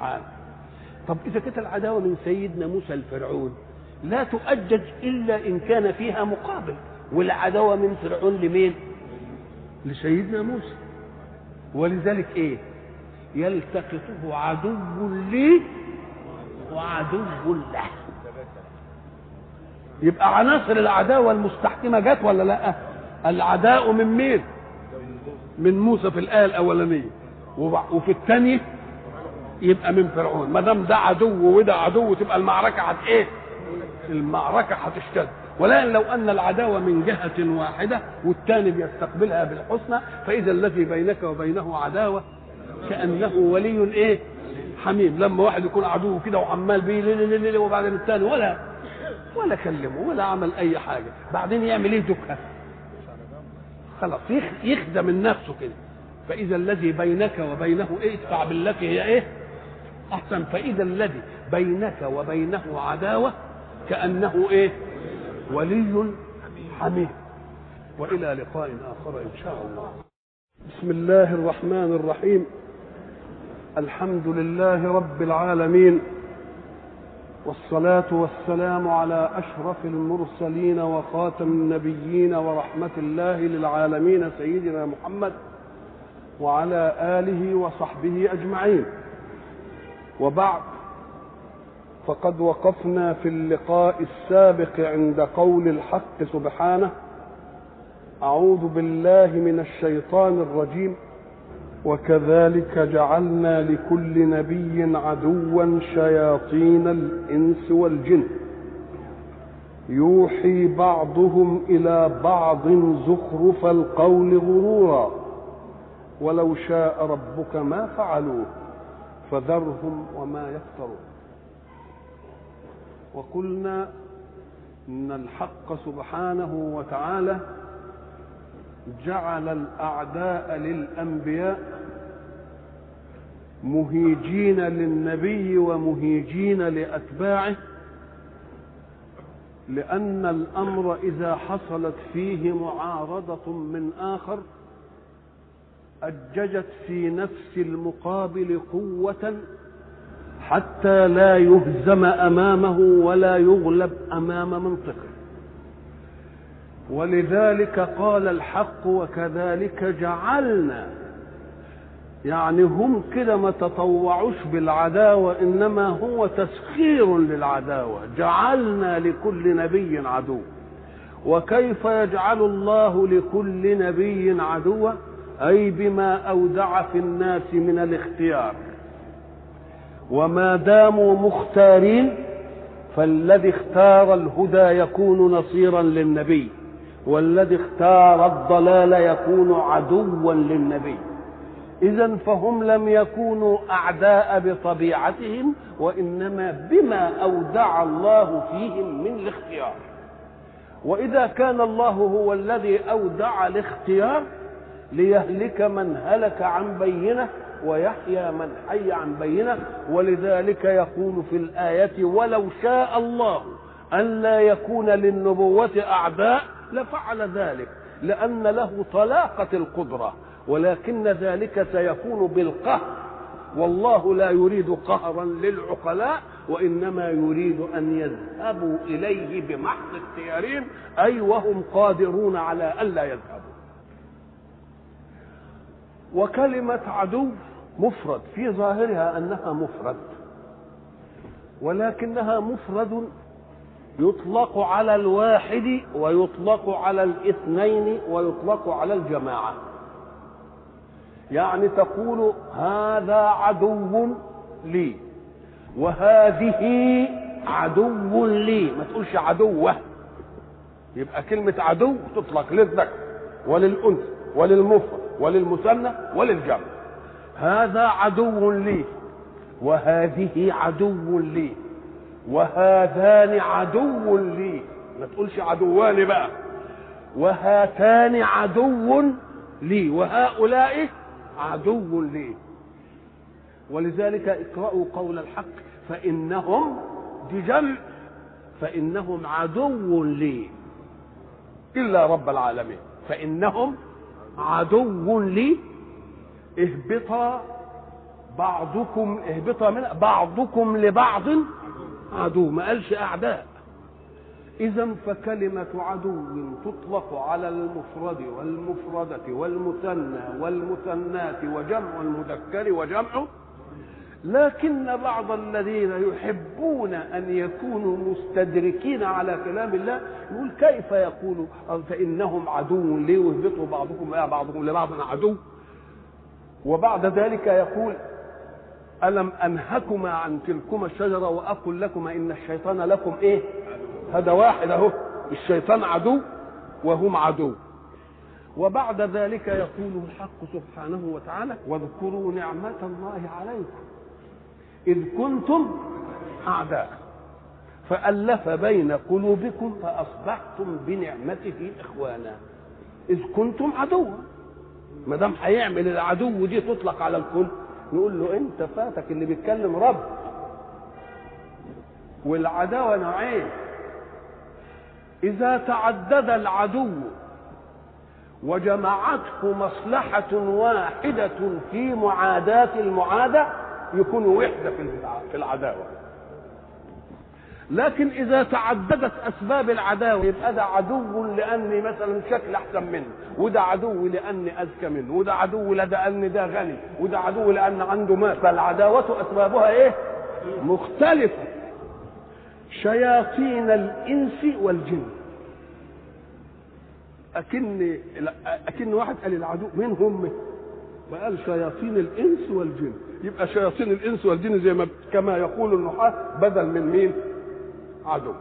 عام. طب إذا كانت العداوة من سيدنا موسى لفرعون لا تؤجج إلا إن كان فيها مقابل. والعداوة من فرعون لمين؟ لسيدنا موسى. ولذلك إيه؟ يلتقطه عدو لي وعدو له. يبقى عناصر العداوة المستحكمة جت ولا لأ؟ العداء من مين؟ من موسى في الآية الأولانية. وفي الثانية يبقى من فرعون. ما دام ده عدو وده عدو تبقى المعركة هت إيه؟ المعركة هتشتد. ولكن لو أن العداوة من جهة واحدة والثاني بيستقبلها بالحسنى فإذا الذي بينك وبينه عداوة كأنه ولي إيه؟ حميم. لما واحد يكون عدو كده وعمال بيه وبعدين الثاني ولا ولا كلمه ولا عمل أي حاجة. بعدين يعمل إيه؟ دكة. خلاص يخدم نفسه كده. فإذا الذي بينك وبينه إيه؟ ادفع بالتي هي إيه؟ أحسن. فإذا الذي بينك وبينه عداوة كأنه إيه؟ ولي حميد. وإلى لقاء آخر إن شاء الله. بسم الله الرحمن الرحيم. الحمد لله رب العالمين. والصلاة والسلام على أشرف المرسلين وخاتم النبيين ورحمة الله للعالمين سيدنا محمد وعلى آله وصحبه أجمعين. وبعد. فقد وقفنا في اللقاء السابق عند قول الحق سبحانه أعوذ بالله من الشيطان الرجيم وكذلك جعلنا لكل نبي عدوا شياطين الإنس والجن. يوحي بعضهم إلى بعض زخرف القول غرورا ولو شاء ربك ما فعلوه فذرهم وما يفترون. وقلنا إن الحق سبحانه وتعالى جعل الأعداء للأنبياء مهيجين للنبي ومهيجين لأتباعه لأن الأمر إذا حصلت فيه معارضة من آخر أججت في نفس المقابل قوة حتى لا يهزم أمامه ولا يغلب أمام منطقه. ولذلك قال الحق وكذلك جعلنا. يعني هم كده ما تطوعوش بالعداوة إنما هو تسخير للعداوة. جعلنا لكل نبي عدو. وكيف يجعل الله لكل نبي عدوا؟ أي بما أودع في الناس من الاختيار. وما داموا مختارين فالذي اختار الهدى يكون نصيرا للنبي والذي اختار الضلال يكون عدوا للنبي. اذا فهم لم يكونوا أعداء بطبيعتهم وإنما بما أودع الله فيهم من الاختيار. وإذا كان الله هو الذي أودع الاختيار ليهلك من هلك عن بينة ويحيى من حي عن بينة ولذلك يقول في الآية ولو شاء الله أن لا يكون للنبوة أعداء لفعل ذلك لأن له طلاقة القدرة ولكن ذلك سيكون بالقهر والله لا يريد قهرا للعقلاء وإنما يريد أن يذهبوا إليه بمحض اختيارهم أي وهم قادرون على ألا يذهبوا. وكلمة عدو مفرد في ظاهرها أنها مفرد ولكنها مفرد يطلق على الواحد ويطلق على الاثنين ويطلق على الجماعة. يعني تقول هذا عدو لي وهذه عدو لي. ما تقولش عدوة يبقى كلمة عدو تطلق للذكر وللأنثى وللمفرد وللمثنى وللجمع. هذا عدو لي وهذه عدو لي وهذان عدو لي. ما تقولش عدوان بقى. وهاتان عدو لي وهؤلاء عدو لي. ولذلك اقرأوا قول الحق فإنهم دي جمع فإنهم عدو لي. إلا رب العالمين فإنهم عدو لي. اهبطا بعضكم اهبطا من بعضكم لبعض عدو ما قالش أعداء. إذا فكلمة عدو تطلق على المفرد والمفردة والمثنى والمثنات وجمع المذكر وجمع. لكن بعض الذين يحبون أن يكونوا مستدركين على كلام الله يقول كيف يقول؟ فإنهم عدو ليه ويهبطوا بعضكم؟ بعضهم لبعض عدو. وبعد ذلك يقول ألم أنهكما عن تلكما الشجرة وأقل لكما إن الشيطان لكم إيه؟ هذا واحد أهو. الشيطان عدو وهم عدو. وبعد ذلك يقول الحق سبحانه وتعالى واذكروا نعمة الله عليكم إذ كنتم أعداء. فألف بين قلوبكم فأصبحتم بنعمته إخوانا. إذ كنتم عدوا. ما دام هيعمل العدو دي تطلق على الكل نقول له أنت فاتك اللي بيتكلم رب. والعداوة نوعين. إذا تعدد العدو وجمعته مصلحة واحدة في معاداة المعادة يكون وحدة في العداوة. لكن إذا تعددت أسباب العداوة يبقى ده عدو لأني مثلا شكل أحسن منه وده عدو لأني أذكى منه وده عدو لأن ده غني وده عدو لأن عنده مال فالعداوة أسبابها إيه؟ مختلفة شياطين الإنس والجن أكن أكن واحد قال العدو مين هم؟ فقال شياطين الإنس والجن يبقى شياطين الإنس والجن زي ما كما يقول النحاة بدل من مين؟ عدو.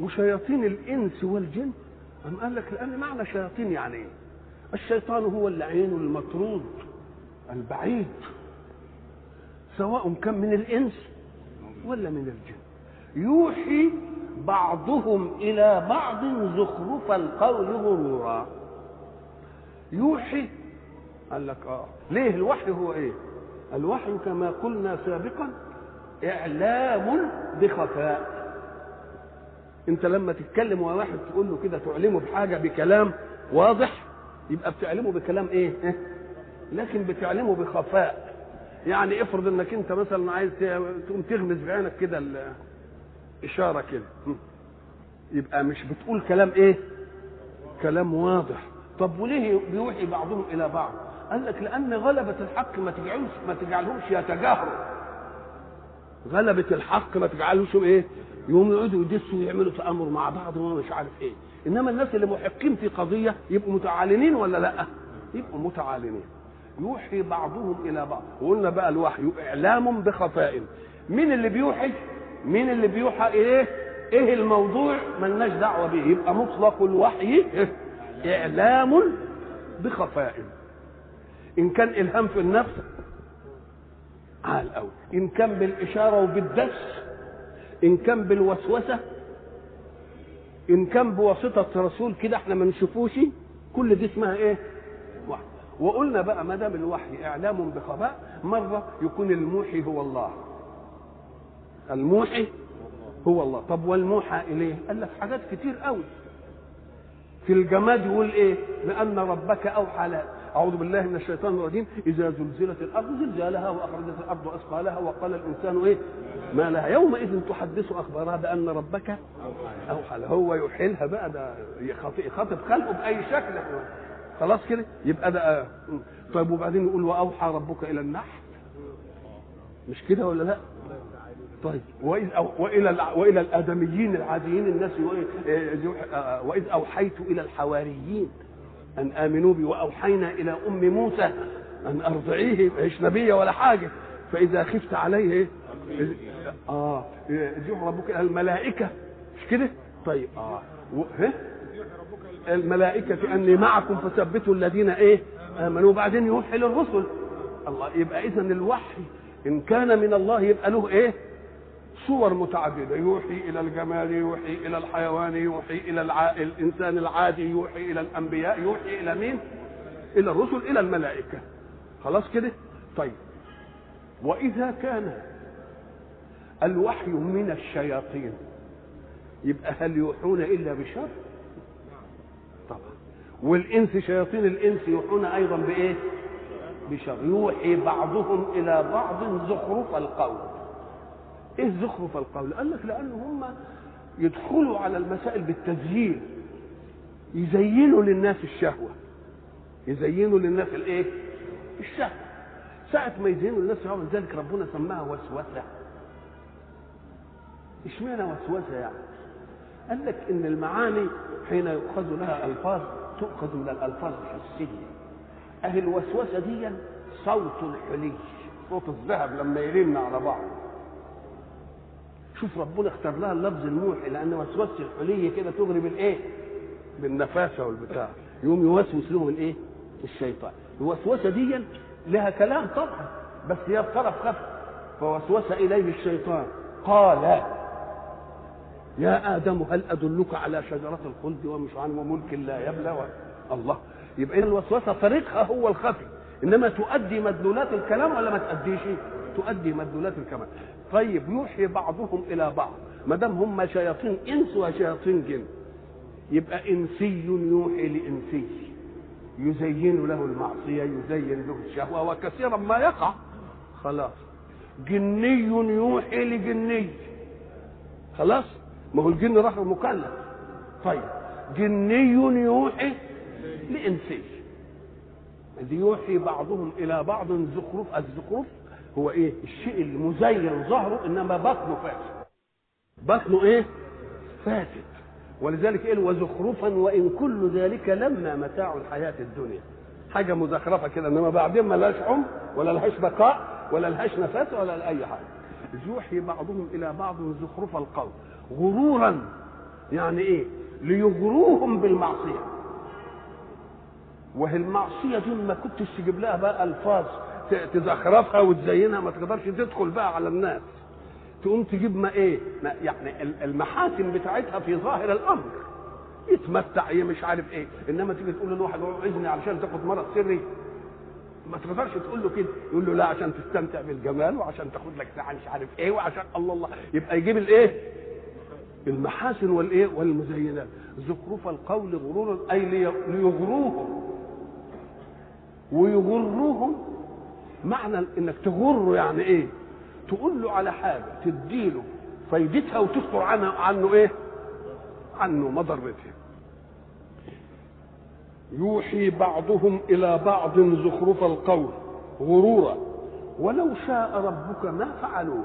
وشياطين الإنس والجن أم قال لك لأن معنى شياطين يعني إيه؟ الشيطان هو اللعين المطرود البعيد سواء كان من الإنس ولا من الجن. يوحي بعضهم إلى بعض زخرف القول غرورا. يوحي قال لك آه. ليه؟ الوحي هو إيه؟ الوحي كما قلنا سابقا إعلام بخفاء. أنت لما تتكلم مع واحد تقول له كده تعلمه بحاجة بكلام واضح يبقى بتعلمه بكلام إيه؟ لكن بتعلمه بخفاء. يعني افرض إنك أنت مثلا عايز تقوم تغمز بعينك كده إشارة كده. يبقى مش بتقول كلام إيه؟ كلام واضح. طب وليه بيوحي بعضهم إلى بعض؟ قال لك لأن غلبة الحق ما تجعلهمش ما تجعلهمش يتجاهروا. غلبة الحق ما تجعلهمش إيه؟ يقوموا يقعدوا يدسوا ويعملوا تآمر مع بعض وما مش عارف إيه. إنما الناس اللي محقين في قضية يبقوا متعالنين ولا لأ؟ يبقوا متعالنين. يوحي بعضهم إلى بعض. وقلنا بقى الوحي إعلام بخفاء. مين اللي بيوحي؟ مين اللي بيوحى إيه؟ إيه الموضوع؟ ملناش دعوة به يبقى مطلق الوحي إعلام بخفاء. إن كان إلهام في النفس عال قوي إن كان بالإشارة وبالدس إن كان بالوسوسة إن كان بواسطة رسول كده إحنا ما نشوفوش كل دي اسمها إيه؟ وحي وقلنا بقى ما دام الوحي إعلام بخفاء مرة يكون الموحي هو الله. الموحي هو الله. طب والموحى إليه؟ قال لك حاجات كتير قوي في الجماد يقول إيه؟ لأن ربك أوحى لها أعوذ بالله من الشيطان الرجيم. إذا زلزلت الأرض زلزالها وأخرجت الأرض أثقالها وقال الإنسان إيه؟ ما لها. يومئذ تحدث أخبارها بأن ربك لها هو يحيلها بقى ده يخاطب خلقه بأي شكل. خلاص كده؟ يبقى ده طيب وبعدين يقول وأوحى ربك إلى النحل مش كده ولا لا؟ طيب. وإذ أو وإلى وإلى الأدميين العاديين الناس وإذ أوحيت إلى الحواريين. أن آمنوا بي وأوحينا إلى أم موسى أن أرضعيه مش نبيه ولا حاجة. فإذا خفت عليه آه يرجع ربك إلى الملائكة. مش كده؟ طيب آه و... الملائكة أني معكم فثبتوا الذين إيه؟ آمنوا. وبعدين يوحي للرسل. الله يبقى اذا الوحي إن كان من الله يبقى له إيه؟ صور متعددة. يوحي إلى الجمال يوحي إلى الحيوان يوحي إلى الع... الإنسان العادي يوحي إلى الأنبياء يوحي إلى مين؟ إلى الرسل إلى الملائكة. خلاص كده؟ طيب. وإذا كان الوحي من الشياطين يبقى هل يوحون إلا بشر؟ طبعا. والإنس شياطين الإنس يوحون أيضا بإيه؟ بشر. يوحي بعضهم إلى بعض زخرف القول. إيه زخرف القول؟ قال لك لأن هم يدخلوا على المسائل بالتزيين يزينوا للناس الشهوة. يزينوا للناس الإيه؟ الشهوة. ساعة ما يزينوا للناس الشهوة لذلك ربنا سماها وسوسة. إشمعنى وسوسة يعني؟ قال لك إن المعاني حين يؤخذ لها الفاظ تؤخذ من الألفاظ الحسية. اهي الوسوسة دي صوت الحلي صوت الذهب لما يرن على بعض. شوف ربنا اختار لها اللفظ الموحي لأن وسوسة الحلي كده تغري بالايه بالنفاسة والبتاع. يقوم يوسوس لهم الايه الشيطان. الوسوسة دي لها كلام طبعا بس هي بطرف خف. فوسوس إليه الشيطان. قال يا آدم هل أدلك على شجرة الخلد ومش عن وملك لا يبلى. الله. يبقى الوسوسة طريقها هو الخفي. إنما تؤدي مدلولات الكلام ولا ما تؤديش؟ تؤدي مدلولات الكلام طيب يوحي بعضهم إلى بعض. ما دام هم شياطين إنس وشياطين جن يبقى إنسي يوحي لإنسي. يزين له المعصية يزين له الشهوة وكثيرا ما يقع. خلاص. جني يوحي لجني. خلاص؟ ما هو الجن راح مكلف طيب. جني يوحي لإنسي. يوحي بعضهم إلى بعض زخرف الزخرف. هو إيه؟ الشيء المزين ظهره إنما بطنه فاسد. بطنه إيه؟ فاسد. ولذلك إيه وزخرفا وإن كل ذلك لما متاع الحياة الدنيا. حاجة مزخرفة كده إنما بعدين ما لهاش عمر ولا لهاش بقاء ولا لهاش نفس ولا لأي حاجة. يوحي بعضهم إلى بعض زخرف القول. غرورا. يعني إيه؟ ليغروهم بالمعصية. وهي المعصية دي ما كنتش تجيب لها بقى ألفاظ تزخرفها وتزينها ما تقدرش تدخل بقى على الناس. تقوم تجيب ما إيه ما يعني المحاسن بتاعتها في ظاهر الأمر. يتمتع إيه مش عارف إيه. إنما تيجي تقول لواحد اذني علشان تاخد مرض سري. ما تقدرش تقول له كده. يقول له لا عشان تستمتع بالجمال وعشان تاخد لك ساعة مش عارف إيه وعشان الله الله. يبقى يجيب الايه المحاسن والإيه؟ والمزينات زخرف القول غرورا أي ليغروهم. ويغروهم معنى انك تغره يعني إيه؟ تقول له على حاجة تديله فايدتها وتذكر عنه عنه إيه؟ عنه مضرتها يوحي بعضهم إلى بعض زخرف القول غرورا. ولو شاء ربك ما فعلوه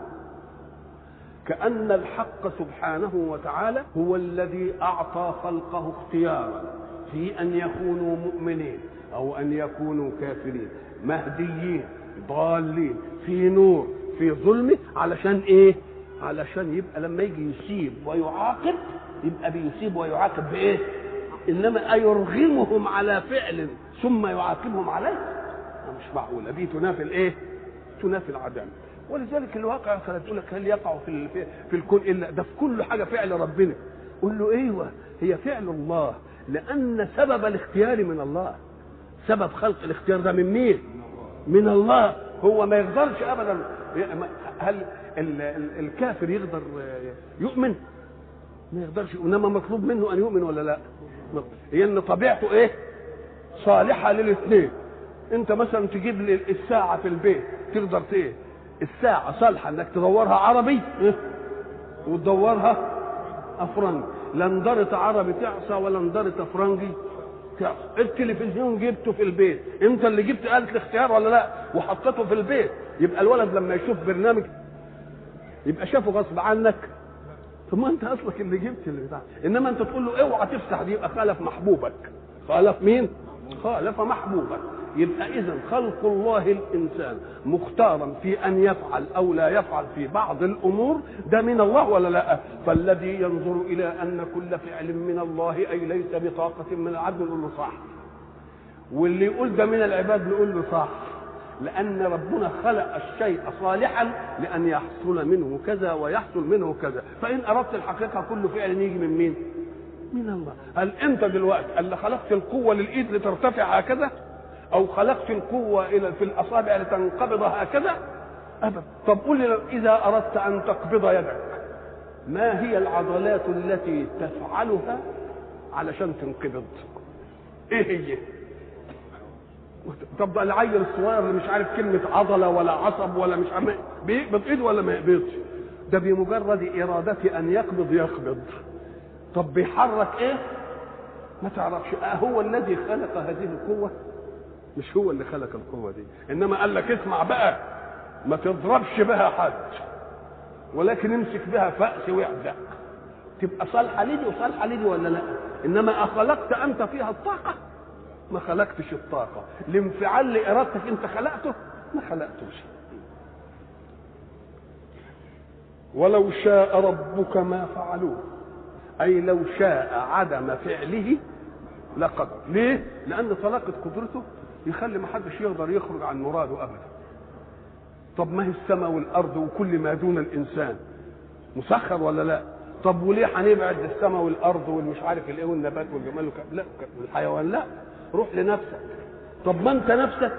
كأن الحق سبحانه وتعالى هو الذي أعطى خلقه اختيارا في أن يكونوا مؤمنين أو أن يكونوا كافرين مهديين. ضالين في نور في ظلمه علشان إيه؟ علشان يبقى لما يجي يسيب ويعاقب يبقى بيسيب ويعاقب بإيه؟ إنما أيرغمهم على فعل ثم يعاقبهم عليه؟ مش معقولة دي تنافي الإيه؟ تنافي العدالة ولذلك الواقع كانت تقول لك هل يقع في, في الكون الا ده في كل حاجة فعل ربنا قول له أيوه هي فعل الله لأن سبب الاختيار من الله سبب خلق الاختيار ده من مين من الله. هو ما يقدرش ابدا. هل الكافر يقدر يؤمن؟ ما يقدرش. إنما مطلوب منه أن يؤمن ولا لا؟ هي ان طبيعته إيه؟ صالحة للاثنين. أنت مثلا تجيب لي الساعة في البيت تقدر إيه الساعة صالحة إنك تدورها عربي وتدورها أفرنجي. لا اندرت عربي تعصى ولا اندرت افرنجي التلفزيون جبته في البيت. انت اللي جبت آلة الاختيار ولا لا؟ وحطيته في البيت. يبقى الولد لما يشوف برنامج يبقى شافه غصب عنك. ثم انت اصلك اللي جبت اللي بتاع. انما انت تقول له اوعى تفتح دي يبقى خالف محبوبك. خالف مين؟ خالف محبوبك. يبقى اذا خلق الله الإنسان مختارا في أن يفعل أو لا يفعل في بعض الأمور ده من الله ولا لأ؟ فالذي ينظر إلى أن كل فعل من الله أي ليس بطاقة من العبد نقول له صح واللي يقول ده من العباد نقول له صح لأن ربنا خلق الشيء صالحا لأن يحصل منه كذا ويحصل منه كذا. فإن أردت الحقيقة كل فعل يجي من مين؟ من الله. هل أنت دلوقتي اللي خلقت القوة للإيد لترتفع هكذا؟ أو خلقت القوة إلى في الأصابع لتنقبض هكذا؟ أبدا. طب قل لي إذا أردت أن تقبض يدك ما هي العضلات التي تفعلها علشان تنقبض؟ إيه هي؟ طب العيل الصغير اللي مش عارف كلمة عضلة ولا عصب ولا مش عارف بيقبض ايده ولا ما يقبضش ده بمجرد إرادة أن يقبض يقبض. طب بيحرك إيه؟ ما تعرفش. أه هو الذي خلق هذه القوة؟ مش هو اللي خلق القوة دي. إنما قال لك اسمع بقى ما تضربش بها حد ولكن امسك بها فأس واعزق. تبقى صالحة لدي وصالحة لدي ولا لا؟ إنما أخلقت أنت فيها الطاقة. ما خلقتش الطاقة. الانفعال لإرادتك أنت خلقته ما خلقتوش. ولو شاء ربك ما فعلوه. أي لو شاء عدم فعله لقدر. ليه؟ لأن طلاقة قدرته يخلي ما حدش يقدر يخرج عن مراده أبدا. طب ما هي السماء والأرض وكل ما دون الإنسان. مسخر ولا لا؟ طب وليه هنبعد السماء والأرض والمش عارف الإيه والنبات والجمال. لا الحيوان لا. روح لنفسك. طب ما أنت نفسك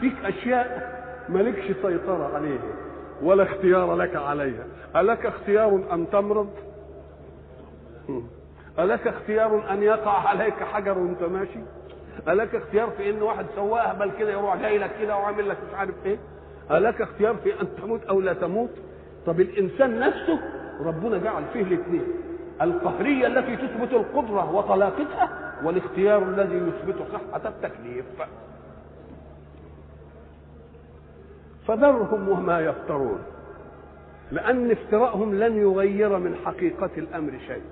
فيك أشياء مالكش سيطرة عليها ولا اختيار لك عليها. ألك اختيار أن تمرض؟ ألك اختيار أن يقع عليك حجر وأنت ماشي؟ ألك اختيار في إن واحد سواق أهبل كده يروح جاي لك كده وعامل لك مش عارف إيه. ألك اختيار في أن تموت أو لا تموت. طب الإنسان نفسه ربنا جعل فيه الاثنين. القهرية التي تثبت القدرة وطلاقتها والاختيار الذي يثبت صحة التكليف. فذرهم وما يفترون لأن افتراءهم لن يغير من حقيقة الأمر شيء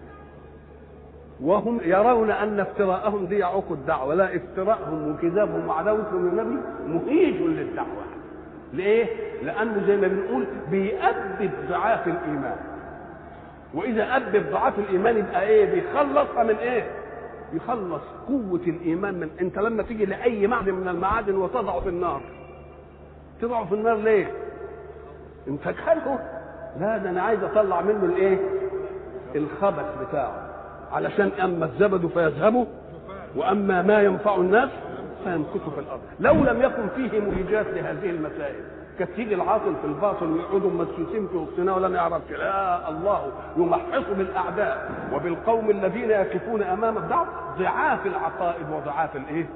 وهم يرون أن افتراءهم دي يعوق الدعوة. لا افتراءهم وكذابهم وعداوتهم للنبي مهيج للدعوة. ليه؟ لأنه زي ما بنقول بيأبد ضعاف الإيمان. وإذا أبد ضعاف الإيمان يبقى إيه؟ بيخلصها من إيه؟ يخلص قوة الإيمان من. أنت لما تيجي لأي معدن من المعادن وتضعه في النار. تضعه في النار ليه؟ كاره لا ده أنا عايز أطلع منه الإيه؟ الخبث بتاعه. علشان أما الزبد فيذهبوا وأما ما ينفع الناس فيمكث في الأرض. لو لم يكن فيه مهيجات لهذه المسائل كانت تيجي العاطل في الباطل ويقعدوا مسوسين في وسطنا ولا نعرفش لا الله يمحص بالأعداء وبالقوم الذين يقفون أمام الضعف. ضعاف العقائد وضعاف الإيه؟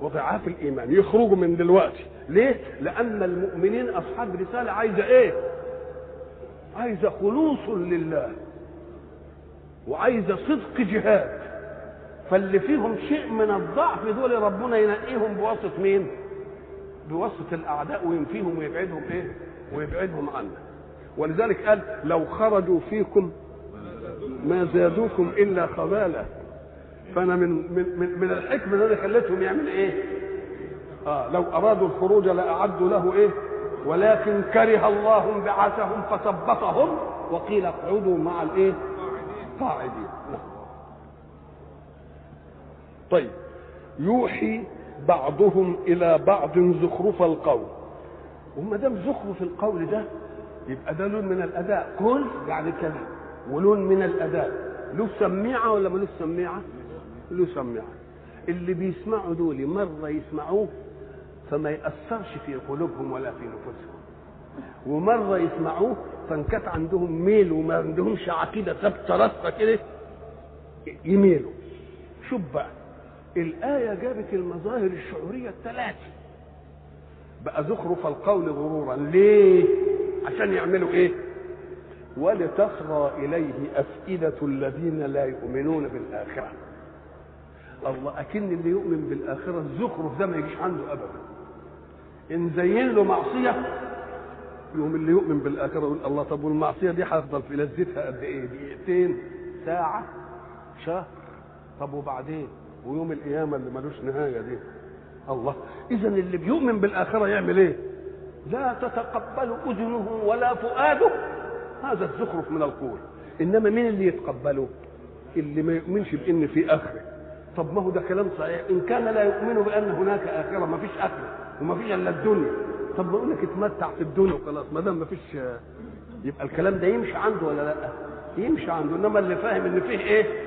وضعاف الإيمان. يخرجوا من دلوقتي. ليه؟ لأن المؤمنين أصحاب رسالة عايزة إيه؟ عايزة خلوص لله. وعايزه صدق جهاد. فاللي فيهم شيء من الضعف دول ربنا ينقيهم بواسطة مين؟ بواسطة الأعداء وينفيهم ويبعدهم إيه؟ ويبعدهم عنا. ولذلك قال لو خرجوا فيكم ما زادوكم إلا خبالا. فأنا من من من, الحكمة اللي خلتهم يعمل إيه؟ آه لو أرادوا الخروج لأعدوا له إيه؟ ولكن كره الله بعثهم فثبطهم وقيل اقعدوا مع الإيه؟ قاعدين طيب يوحي بعضهم إلى بعض زخرف القول. وما دام زخرف القول ده يبقى ده لون من الأداء. قل يعني كلام ولون من الأداء. له سميعة ولا ملوش سميعة؟ له سميعة. اللي بيسمعوا دول مرة يسمعوه فما يأثرش في قلوبهم ولا في نفوسهم. ومرة يسمعوه كانت عندهم ميل وما عندهمش عقيدة ثابتة راسخة كده يميلوا. شوف بقى الآية جابت المظاهر الشعورية الثلاثة بقى زخرف القول غرورا. ليه؟ عشان يعملوا إيه؟ ولتصغى إليه أفئدة الذين لا يؤمنون بالآخرة. الله أكن اللي يؤمن بالآخرة الزخرف ده ما يجيش عنده أبدا. إن زين له معصية يوم اللي يؤمن بالآخرة يقول الله طب والمعصية دي هيفضل في لذتها قد إيه؟ دقيقتين ساعة شهر. طب وبعدين؟ ويوم القيامة اللي ملوش نهاية دي. الله. إذا اللي بيؤمن بالآخرة يعمل إيه؟ لا تتقبل أذنه ولا فؤاده. هذا الزخرف من القول. إنما مين اللي يتقبله؟ اللي ما يؤمنش بإن في آخرة. طب ما هو ده كلام صحيح. إن كان لا يؤمن بأن هناك آخرة ما فيش آخرة وما فيش إلا الدنيا. طب بقول لك اتمتع في الدنيا وخلاص ما دام ما فيش يبقى الكلام ده يمشي عنده ولا لأ؟ يمشي عنده إنما اللي فاهم إن فيه إيه؟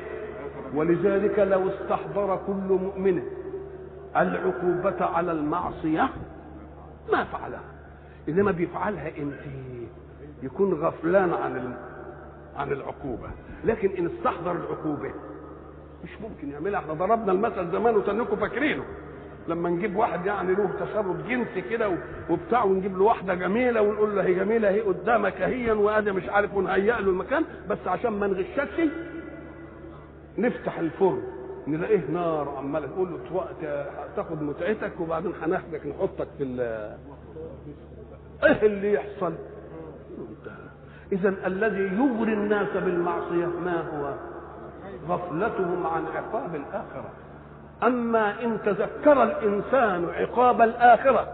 ولذلك لو استحضر كل مؤمن العقوبة على المعصية ما فعلها إنما بيفعلها إمتى يكون غفلان عن عن العقوبة لكن إن استحضر العقوبة مش ممكن يعملها إحنا ضربنا المثل زمان وتنكم فاكرينه لما نجيب واحد يعني له تشرب جنسي كده وبتاع ونجيب له واحدة جميلة ونقول له هي جميلة هي قدامك اهيا وأدي مش عارف ونهيئ له المكان بس عشان ما نغشكش نفتح الفرن نلاقيه نار عماله تقول له تاخد متعتك وبعدين هناخدك نحطك في إيه اللي يحصل؟ اذا الذي يغري الناس بالمعصية ما هو؟ غفلتهم عن عقاب الآخرة أما إن تذكر الإنسان عقاب الآخرة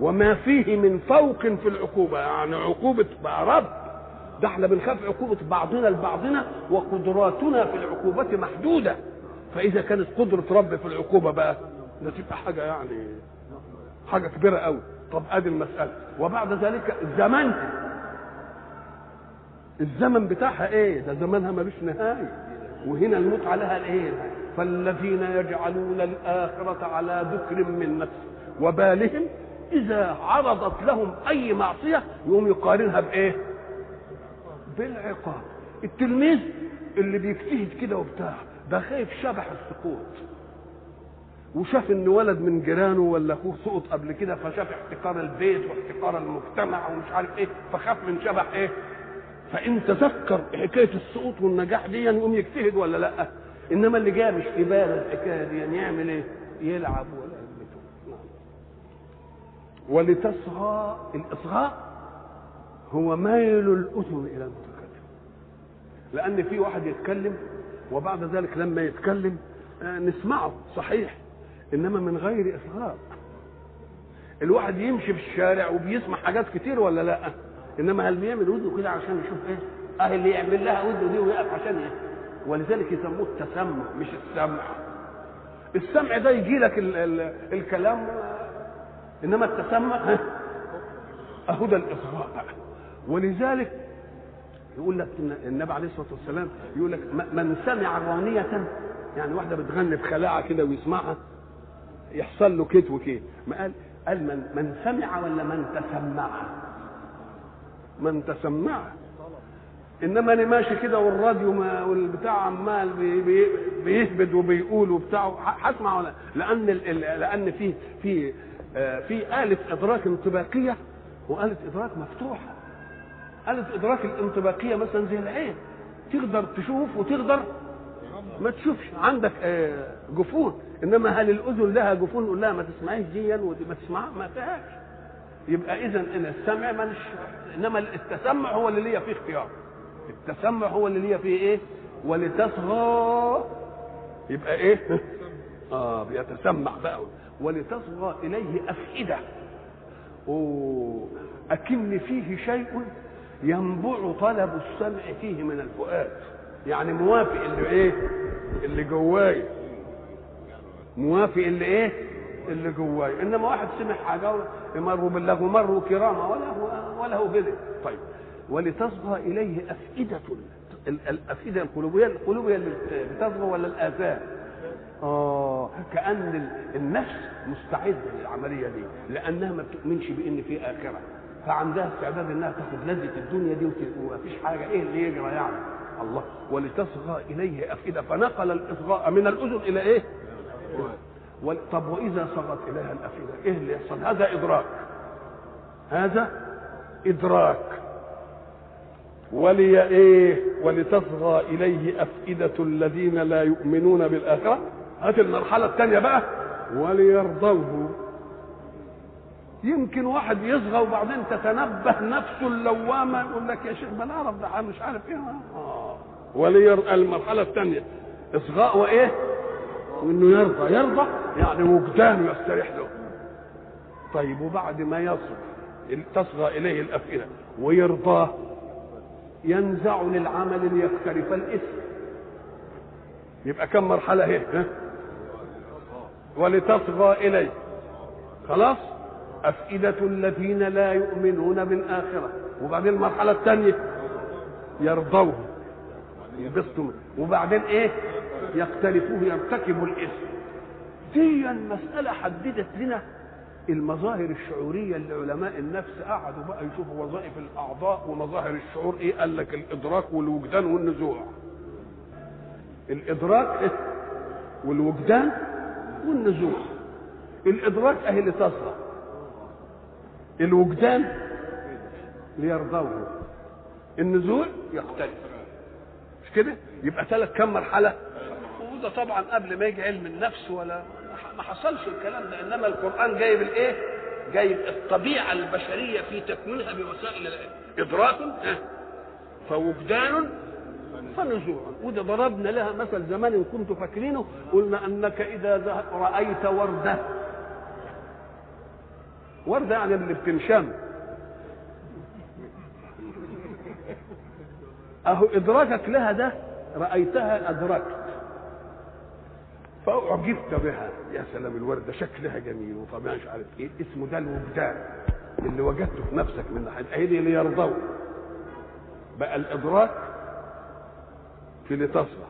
وما فيه من فوق في العقوبة يعني عقوبة بقى رب ده إحنا بنخاف عقوبة بعضنا لبعضنا وقدراتنا في العقوبة محدودة. فإذا كانت قدرة رب في العقوبة بقى ده تبقى حاجة يعني حاجة كبيرة قوي طب أدي المسألة. وبعد ذلك زمن الزمن بتاعها إيه؟ ده زمنها ملوش نهاية. وهنا الموت عليها الايه فالذين يجعلون الآخرة على ذكر من نفس وبالهم إذا عرضت لهم أي معصية يقوم يقارنها بإيه؟ بالعقاب. التلميذ اللي بيجتهد كده وبتاع ده خايف شبح السقوط. وشاف إن ولد من جيرانه ولا أخوه سقط قبل كده فشاف احتقار البيت واحتقار المجتمع ومش عارف إيه فخاف من شبح إيه؟ فإن تذكر حكاية السقوط والنجاح دي يقوم يجتهد ولا لأ؟ إنما اللي جاي مش في باله الحكاية دي يعني يعمل إيه؟ يلعب ولا يلمته ولتصغى الإصغاء هو ميل الأذن إلى المتكلم. لأن في واحد يتكلم وبعد ذلك لما يتكلم آه نسمعه صحيح. إنما من غير إصغاء. الواحد يمشي في الشارع وبيسمع حاجات كتير ولا لأ؟ إنما هل بيعمل ودنه كده عشان يشوف إيه؟ آه اللي يعمل لها ودنه دي ويقف عشان إيه؟ ولذلك يسموه التسمع مش السمع. السمع ده يجي لك ال ال الكلام إنما التسمع [LAUGHS] اهو ده الاصغاء ولذلك يقول لك النبي عليه الصلاة والسلام يقول لك من سمع رانيه يعني واحدة بتغني بخلاعة كده ويسمعها يحصل له كده وكده. ما قال قال من من سمع ولا من تسمع؟ من تسمع. إنما أنا ماشي كده والراديو ما والبتاع عمال بي بي بيهبد وبيقول وبتاع. هسمع ولا؟ لأن لأن في في آه في آلة إدراك انطباقية وآلة إدراك مفتوحة. آلة إدراك الانطباقية مثلا زي العين. تقدر تشوف وتقدر ما تشوفش. عندك آه جفون. إنما هل الأذن لها جفون؟ نقول لها ما تسمعيش دي ما تسمعها ما فيهاش. يبقى اذا السمع مالش إنما التسمع هو اللي ليا فيه اختيار. التسمع هو اللي ليا فيه إيه؟ ولتصغى. يبقى إيه؟ آه بيتسمع بقى. ولتصغى إليه أفئدة. أوه أكن فيه شيء ينبع طلب السمع فيه من الفؤاد. يعني موافق اللي إيه؟ اللي جواي. موافق اللي إيه؟ اللي جواي. إنما واحد سمع حاجة يمروا بالله ومروا كرامة ولا هو ولا هو كده طيب. ولتصغى إليه أفئدة الأفئدة القلوبيه القلوبية اللي بتصغى ولا الآذان؟ آه كأن النفس مستعدة للعملية دي لأنها ما بتؤمنش بإن في آخرة. فعندها استعداد إنها تاخد لذة الدنيا دي ومفيش حاجة إيه اللي يجرى يعني؟ الله. ولتصغى إليه أفئدة. فنقل الإصغاء من الأذن إلى إيه؟ طب وإذا صغت إليها الأفئدة؟ إيه اللي يحصل؟ هذا إدراك. هذا إدراك. ولي إيه؟ ولتصغى إليه أفئدة الذين لا يؤمنون بالآخرة. هات المرحلة الثانية بقى. وليرضوه. يمكن واحد يصغى وبعدين تتنبه نفسه اللوامة يقول لك يا شيخ ما نعرف ده مش عارف إيه. ولير المرحلة الثانية. إصغاء وإيه؟ وإنه يرضى. يرضى؟ يعني وجدانه يستريح له. طيب وبعد ما يصغى تصغى إليه الأفئدة. ويرضاه. ينزع للعمل ليقترف الاثم يبقى كم مرحلة اهي ها؟ ولتصغى إليه. خلاص؟ أفئدة الذين لا يؤمنون بالآخرة. وبعدين المرحلة الثانية. يرضوه ينبسطوا وبعدين إيه؟ يقترفوه يرتكبوا الإسم. دي المسألة حددت لنا المظاهر الشعورية اللي علماء النفس قعدوا بقى يشوفوا وظائف الأعضاء ومظاهر الشعور إيه؟ قال لك الإدراك والوجدان والنزوع. الإدراك إيه؟ والوجدان والنزوع. الإدراك اهي اللي تصغى الوجدان ليرضوه. النزول يختلف مش كده؟ يبقى ثلاث كم مرحلة؟ وده طبعا قبل ما يجي علم النفس ولا ما حصلش الكلام ده إنما القرآن جايب الإيه؟ جايب الطبيعة البشرية في تكوينها بوسائل إدراك فوجدان فنزوع. وده ضربنا لها مثل زمان إن كنتم فاكرينه قلنا أنك إذا رأيت ورده ورده يعني اللي بتنشم أهو إدراكك لها ده رأيتها ادركت فاعجبت بها. يا سلام الورده شكلها جميل وطبيعي مش عارف إيه. اسمه ده الوجدان اللي وجدته في نفسك من ناحية إيه دي ليرضوا بقى الإدراك في لتصغى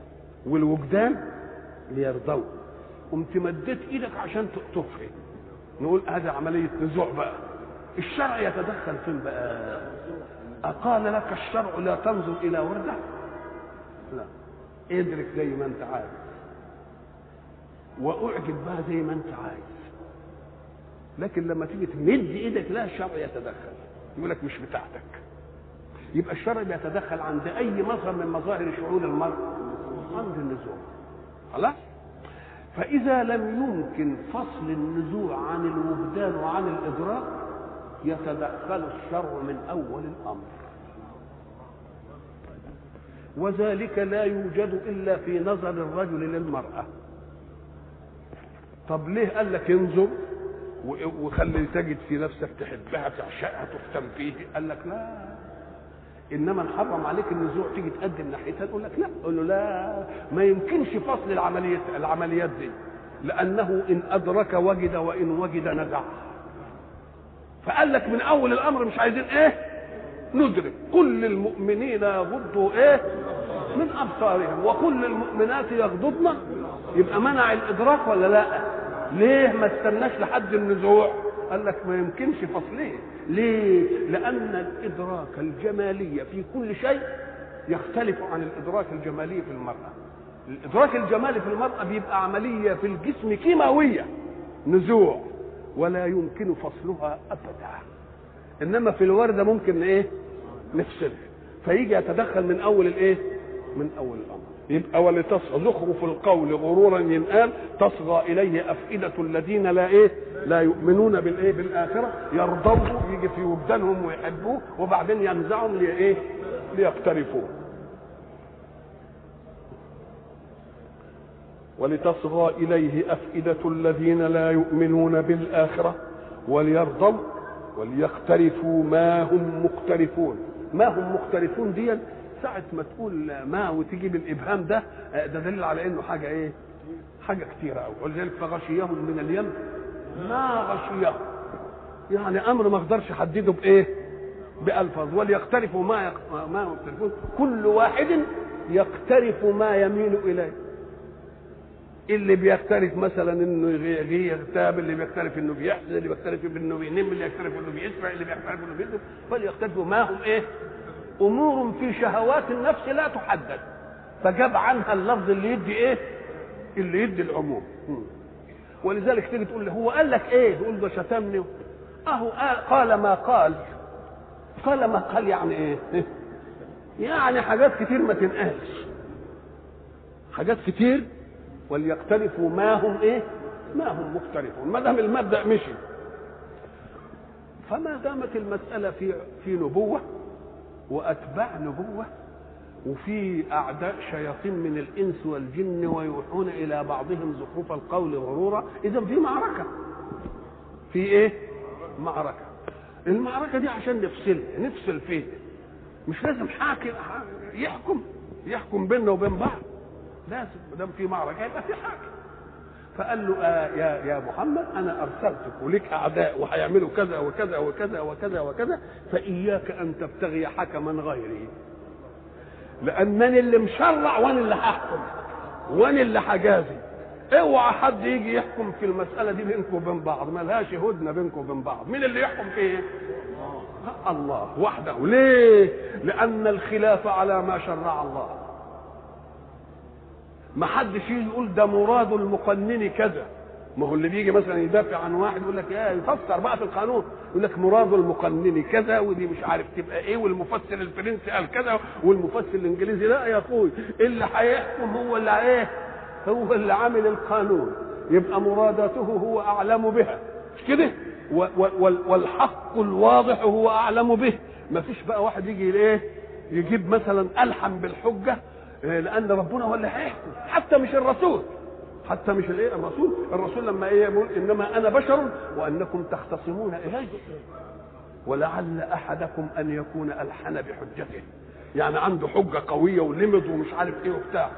والوجدان ليرضوا قمت مديت إيدك عشان تفهم. نقول هذه عملية نزوع بقى. الشرع يتدخل فين بقى؟ أقال لك الشرع لا تنظر إلى وردة؟ لا. ادرك زي ما أنت عايز وأعجب بها زي ما أنت عايز لكن لما تيجي تمد إيدك لا الشرع يتدخل. يقول لك مش بتاعتك. يبقى الشرع بيتدخل عند أي مظهر من مظاهر شعور المرء. عند النزوع. خلاص؟ فإذا لم يمكن فصل النزوع عن الوجدان وعن الإدراك يتدخل الشرع من أول الأمر. وذلك لا يوجد إلا في نظر الرجل للمرأة. طب ليه قال لك انظر؟ وخلي تجد في نفسك تحبها تعشقها تفتن فيه. قال لك لا. إنما نحرم عليك النزوع تيجي تقدم ناحيتها نقول لك لا. قول له لا. ما يمكنش فصل العمليات العمليات دي. لأنه إن أدرك وجد وإن وجد نزع فقال لك من أول الأمر مش عايزين إيه؟ ندرك. كل المؤمنين يغضوا إيه؟ من أبصارهم. وكل المؤمنات يغضضن. يبقى منع الإدراك ولا لا؟ ليه ما استناش لحد النزوع؟ قال لك ما يمكنش فصليه ليه؟ لأن الإدراك الجمالي في كل شيء يختلف عن الإدراك الجمالي في المرأة. الإدراك الجمالي في المرأة بيبقى عملية في الجسم كيماوية نزوع ولا يمكن فصلها أبدا. إنما في الوردة ممكن إيه؟ نفصلها فيجي يتدخل من أول الإيه؟ من أول الأمر. يبقى ولتصغى زخرف القول غرورا ينقال تصغى إليه أفئدة الذين لا إيه؟ لا يؤمنون بالإيه؟ بالآخرة يرضوه يجي في وجدانهم ويحبوه وبعدين ينزعهم لايه ليقترفوه. ولتصغى إليه أفئدة الذين لا يؤمنون بالآخرة وليرضوا وليقترفوا ما هم مقترفون. ما هم مقترفون دي ساعة ما تقول ما وتجيب الإبهام ده ده دليل على إنه حاجة إيه؟ حاجة كتيرة أوي. ولذلك فغشيهم من اليم. ما غشيهم. يعني أمر ما أقدرش أحدده بإيه؟ بألفاظ. وليقترفوا ما يق... ما يقترفون. كل واحد يقترف ما يميل إليه. اللي بيختلف مثلا إنه يغتاب اللي بيختلف إنه بيحسد اللي بيختلف إنه بينم اللي بيختلف إنه بيسمع اللي بيختلف إنه بيكذب فليختلفوا ما هم إيه؟ أمور في شهوات النفس لا تحدد. فجاب عنها اللفظ اللي يدي إيه؟ اللي يدي العموم. ولذلك تيجي تقول هو قال لك إيه؟ تقول ده شتمني. أهو قال, ما قال. قال ما قال يعني إيه؟ يعني حاجات كتير ما تنقالش. حاجات كتير وليقترفوا ما هم إيه؟ ما هم مختلفون ما دام المبدأ مشي. فما دامت المسألة في في نبوة وأتباع نبوة وفي أعداء شياطين من الإنس والجن ويوحون إلى بعضهم زخرف القول غرورا. اذا في معركة. في إيه؟ معركة. المعركة دي عشان نفصل نفصل فيه. مش لازم حاكم يحكم يحكم بيننا وبين بعض. لازم ما دام في معركة يبقى في حاكم. فقال له آه يا يا محمد أنا أرسلتك ولك أعداء وهيعملوا كذا وكذا وكذا وكذا وكذا فإياك أن تبتغي حكما غيري لأنني اللي مشرع وأنا اللي هحكم وأنا اللي هجازي اوعى حد يجي يحكم في المسألة دي بينكم وبين بعض ما لهاش هدنة بينكم وبين بعض. مين اللي يحكم فيه؟ الله وحده. ليه؟ لأن الخلاف على ما شرع الله. ما حدش يقول ده مراد المقنن كذا. ما هو اللي بيجي مثلا يدافع عن واحد يقول لك يا يفسر بقى في القانون. يقول لك مراد المقنن كذا ودي مش عارف تبقى إيه والمفسر الفرنسي قال كذا والمفسر الإنجليزي لا يا أخوي. اللي هيحكم هو اللي إيه؟ هو اللي عامل القانون. يبقى مراداته هو أعلم بها. مش كده؟ والحق الواضح هو أعلم به. ما فيش بقى واحد يجي إيه يجيب مثلا ألحم بالحجة لأن ربنا هو اللي هيحكم حتى مش الرسول. حتى مش الإيه؟ الرسول. الرسول لما إيه يقول إنما أنا بشر وأنكم تختصمون إلي. ولعل أحدكم أن يكون ألحن بحجته. يعني عنده حجة قوية ولمض ومش عارف إيه وبتاع.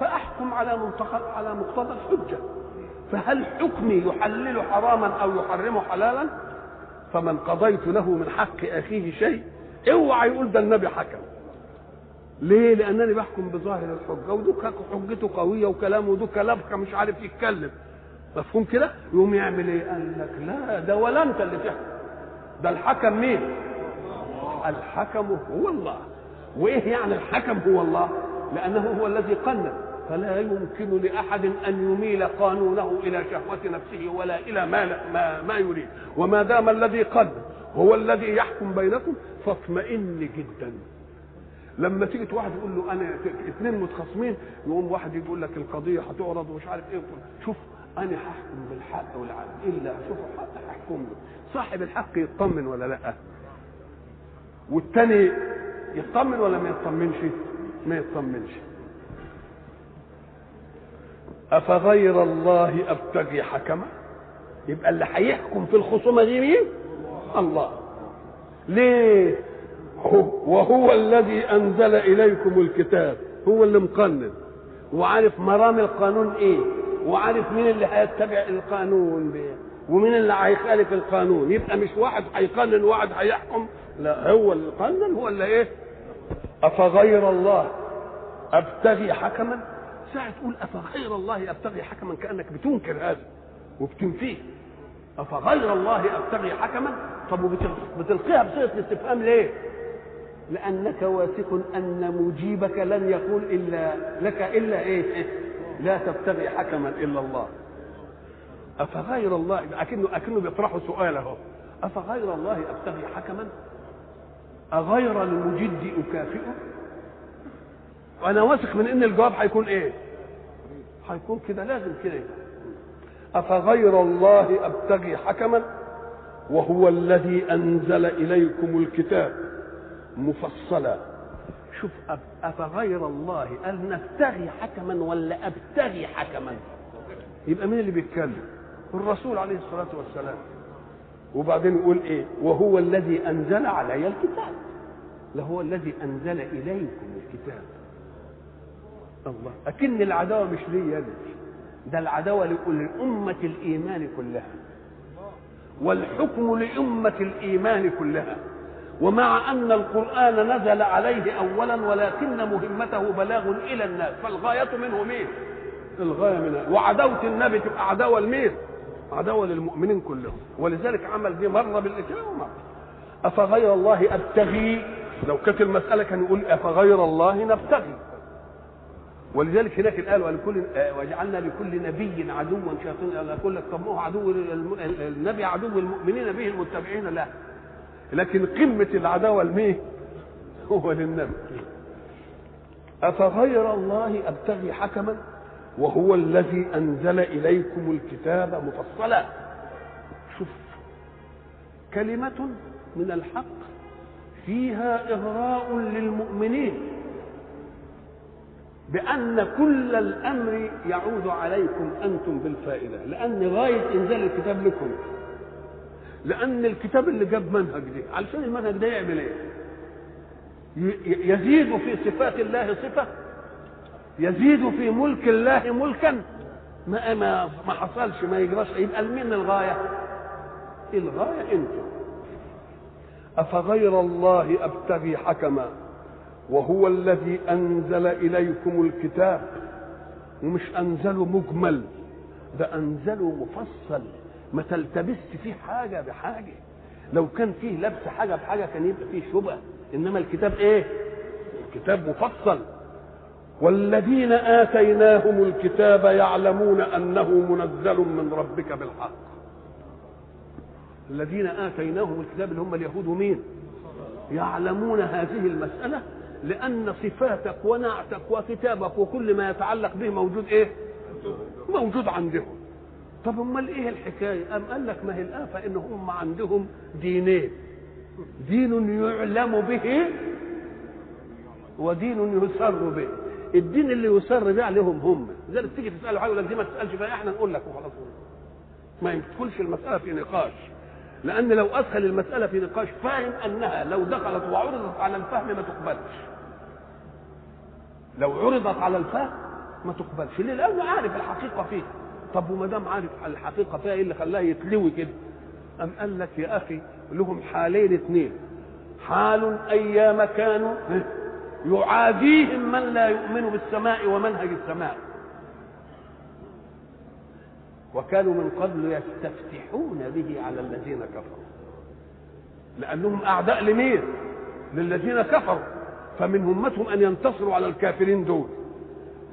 فأحكم على منتقى على مقتضى الحجة. فهل حكمي يحلل حراما أو يحرم حلالا؟ فمن قضيت له من حق أخيه شيء. اوعى يقول ده النبي حكم. ليه؟ لأنني بحكم بظاهر الحجة ودك حجته قوية وكلامه دوك لبخة مش عارف يتكلم مفهوم كده؟ يقوم يعمل إيه؟ قال لك لا ده ولا أنت اللي تحكم ده الحكم مين؟ الحكم هو الله وإيه يعني الحكم هو الله؟ لأنه هو الذي قنن فلا يمكن لأحد أن يميل قانونه إلى شهوة نفسه ولا إلى ما, ما, ما يريد وما دام الذي قنن هو الذي يحكم بينكم فاطمئن جدا لما تيجي واحد يقول له أنا اثنين متخاصمين يقوم واحد يقول لك القضية هتعرض ومش عارف إيه شوف أنا هحكم بالحق والعدل إلا أشوف الحق هحكم له. صاحب الحق يطمن ولا لأ؟ والتاني يطمن ولا ما يطمنش؟ ما يطمنش. أفغير الله أبتغي حكما؟ يبقى اللي هيحكم في الخصومة دي مين؟ الله. ليه؟ وهو الذي أنزل إليكم الكتاب. هو اللي مقنن. وعارف مرام القانون إيه؟ وعارف مين اللي هيتبع القانون بيه؟ ومين اللي هيخالف القانون؟ يبقى مش واحد هيقنن وواحد هيحكم؟ لا هو اللي قنن هو اللي إيه؟ أفغير الله. أبتغي حكما؟ ساعة تقول أفغير الله أبتغي حكما؟ كأنك بتنكر هذا وبتنفيه. أفغير الله أبتغي حكما؟ طب وبتلقيها بصيغة الاستفهام ليه؟ لأنك واثق أن مجيبك لن يقول إلا لك إلا إيه؟ لا تبتغي حكما إلا الله. أفغير الله اكنه أكنه بيطرحوا سؤال أهو أفغير الله أبتغي حكما؟ أغير المجد أكافئه؟ وأنا واثق من إن الجواب هيكون إيه؟ هيكون كده لازم كده. أفغير الله أبتغي حكما وهو الذي أنزل إليكم الكتاب مفصلا شوف افغير الله قال نبتغي حكما ولا أبتغي حكما؟ يبقى مين اللي بيتكلم؟ الرسول عليه الصلاة والسلام. وبعدين يقول إيه؟ وهو الذي أنزل علي الكتاب. لهو الذي أنزل إليكم الكتاب. الله أكن العداوة مش ليا. ده العداوة لكل أمة الإيمان كلها. والحكم لأمة الإيمان كلها. ومع أن القرآن نزل عليه اولا ولكن مهمته بلاغ إلى الناس فالغاية منه مين؟ الغاية منها وعداوة النبي تبقى عداوة لمين عداوة للمؤمنين كلهم. ولذلك عمل دي مرة بالإسلام ومره أفغير الله أبتغي؟ لو كانت المسألة كان يقول أفغير الله نبتغي. ولذلك هناك قال ولكل وجعلنا لكل نبي عدوا شياطين يقول لك طب ما هو عدو النبي عدو المؤمنين به المتبعين لا لكن قمة العداوة لمين؟ هو للنبي أفغير الله أبتغي حكما وهو الذي أنزل إليكم الكتاب مفصلا شوف كلمة من الحق فيها إغراء للمؤمنين بأن كل الأمر يعود عليكم أنتم بالفائدة لأن غاية إنزال الكتاب لكم لأن الكتاب اللي جاب منهج دي علشان المنهج ده يعمل؟ ي- يزيد في صفات الله صفة يزيد في ملك الله ملكا. ما ما ما حصلش ما يجراش. يبقى لمين الغاية؟ الغاية أنتم. أفغير الله أبتغي حكما؟ وهو الذي أنزل إليكم الكتاب. ومش أنزله مجمل ده أنزله مفصل. ما تلتبس فيه حاجة بحاجة. لو كان فيه لبس حاجة بحاجة كان يبقى فيه شبهة. إنما الكتاب إيه؟ الكتاب مفصل. والذين آتيناهم الكتاب يعلمون أنه منزل من ربك بالحق. الذين آتيناهم الكتاب اللي هم اليهود مين يعلمون هذه المسألة لأن صفاتك ونعتك وكتابك وكل ما يتعلق به موجود إيه؟ موجود عندهم. طب أمال إيه الحكاية؟ أم قال لك ما هي الآفة؟ ان هم عندهم دينين. دين يعلم به ودين يسر به. الدين اللي يسر به عليهم هم. لذلك تيجي تسأله حاجة دي ما تسألش فيها. إحنا نقول لك وخلاص. ما يدخلش المسألة في نقاش. لأن لو أدخل المسألة في نقاش فاهم أنها لو دخلت وعرضت على الفهم ما تقبلش. لو عرضت على الفهم ما تقبلش. ليه لأنه عارف الحقيقة فيه. طب وما دام عارف الحقيقة فيها إيه اللي خلاه يتلوي كده؟ أم قال لك يا أخي لهم حالين اثنين. حال أيام كانوا يعاديهم من لا يؤمن بالسماء ومنهج السماء. وكانوا من قبل يستفتحون به على الذين كفروا. لأنهم أعداء لمين؟ للذين كفروا. فمن همتهم أن ينتصروا على الكافرين دول.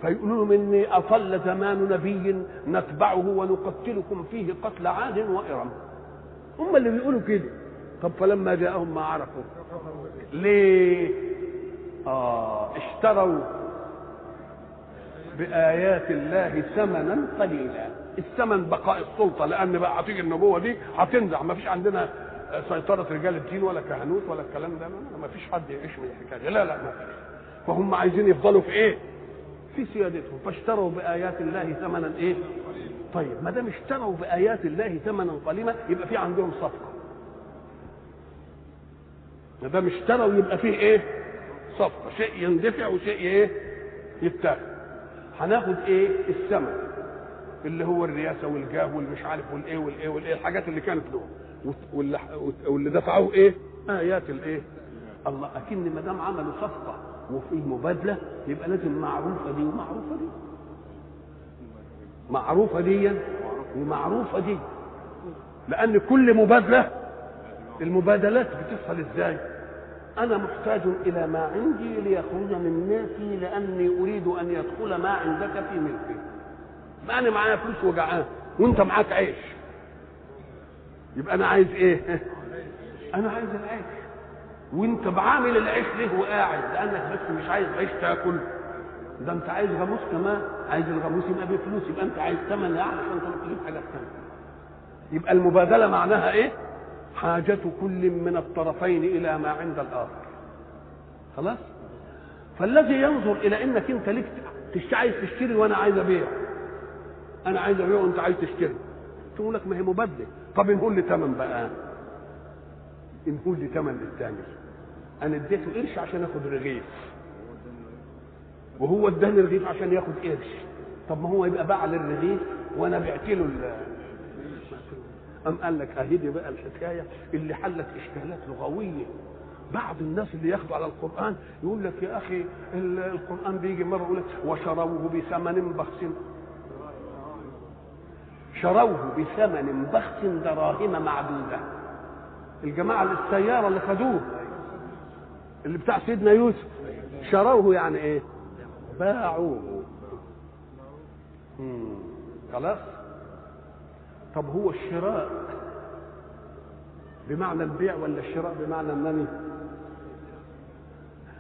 فيقولوا لهم اطل زمان نبي نتبعه ونقتلكم فيه قتل عاد وإرم. هم اللي بيقولوا كده. طب فلما جاءهم ما عرفوا. ليه؟ آه اشتروا بآيات الله ثمنا قليلا. الثمن بقاء السلطة لأن بقى هتيجي النبوة دي هتنزع. ما فيش عندنا سيطرة رجال الدين ولا كهنوت ولا الكلام ده. ما فيش حد يعيش من الحكاية. لا لا ما فيش. فهم عايزين يفضلوا في إيه؟ في سيادتهم فاشتروا بآيات الله ثمنا إيه؟ طيب ما دام اشتروا بآيات الله ثمنا قليلا يبقى في عندهم صفقة ما دام اشتروا يبقى فيه إيه؟ صفقة شيء يندفع وشيء إيه؟ يتاخد هناخد إيه؟ الثمن اللي هو الرئاسة والجاه والمش عارف والإيه والإيه والإيه الحاجات اللي كانت له واللي, واللي دفعوه إيه؟ آيات الإيه؟ الله أكن ما دام عملوا صفقة وفي مبادلة يبقى لازم معروفة دي ومعروفة دي. معروفة دي ومعروفة دي. لأن كل مبادلة المبادلات بتحصل إزاي؟ أنا محتاج إلى ما عندي ليخرج من ملكي لأني أريد أن يدخل ما عندك في ملكي. ما أنا معايا فلوس وجعان وأنت معاك عيش. يبقى أنا عايز إيه؟ [LAUGHS] أنا عايز العيش. وانت بعامل العيش ليه وقاعد؟ لأنك بس مش عايز عيش تاكل. ده انت عايز غاموس كمان. عايز الغاموس يبقى بفلوس يبقى انت عايز ثمن يعني عشان تروح تجيب حاجة ثانية يبقى المبادلة معناها إيه؟ حاجة كل من الطرفين إلى ما عند الآخر. خلاص؟ فالذي ينظر إلى إنك أنت ليك عايز تشتري وأنا عايز أبيع. أنا عايز أبيع وأنت عايز تشتري. تقول لك ما هي مبادلة. طب نقول لي ثمن بقى؟ نقول لي ثمن للثاني أنا اديته قرش عشان آخد رغيف. وهو اداني رغيف عشان ياخد قرش. طب ما هو يبقى باع للرغيف وأنا بعت له أم قال لك أهي دي بقى الحكاية اللي حلت إشكالات لغوية. بعض الناس اللي ياخدوا على القرآن يقول لك يا أخي القرآن بيجي مرة يقول لك وشروه بثمن بخس. شروه بثمن بخس دراهم معدودة. الجماعة السيارة اللي خدوه اللي بتاع سيدنا يوسف شروه يعني إيه؟ باعوه. خلاص؟ طب هو الشراء بمعنى البيع ولا الشراء بمعنى النمي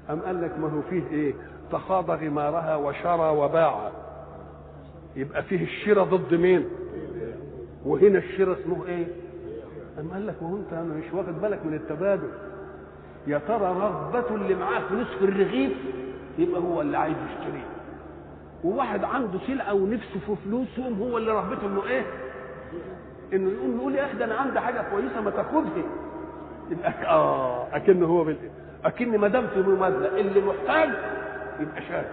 أم قال لك ما هو فيه إيه؟ تخاض غمارها وشرى وباع. يبقى فيه الشراء ضد مين؟ وهنا الشراء اسمه إيه؟ أم قال لك وهو أنت مش واخد بالك من التبادل. يا ترى رغبة اللي معاه في الرغيف يبقى هو اللي عايز يشتريه وواحد عنده سلعة ونفسه في فلوس يقوم هو اللي رغبته إنه إيه؟ إنه يقوم يقول يا أخي أنا عندي حاجة كويسة ما تاخدها يبقى [LAUGHS] آه اكن هو بال... اكن ما دام في مماثلة اللي محتاج يبقى شاري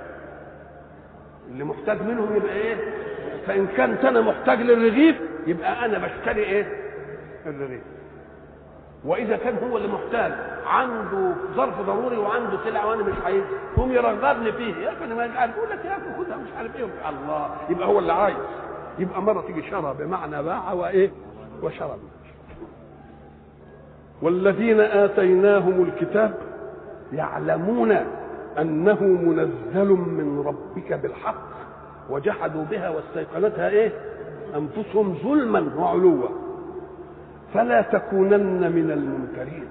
اللي محتاج منهم يبقى إيه؟ فإن كنت أنا محتاج للرغيف يبقى أنا بشتري إيه؟ الرغيف وإذا كان هو اللي محتاج عنده ظرف ضروري وعنده سلعه وأنا مش عايز هم يرغبني فيه. يا أنا مش عارف يقول لك يا أخي خدها مش عارف إيه. الله يبقى هو اللي عايز. يبقى مرة تيجي شرى بمعنى باع وإيه؟ وشرى والذين آتيناهم الكتاب يعلمون أنه منزل من ربك بالحق وجحدوا بها واستيقنتها إيه؟ أنفسهم ظلما وعلوا. فلا تكونن من الممترين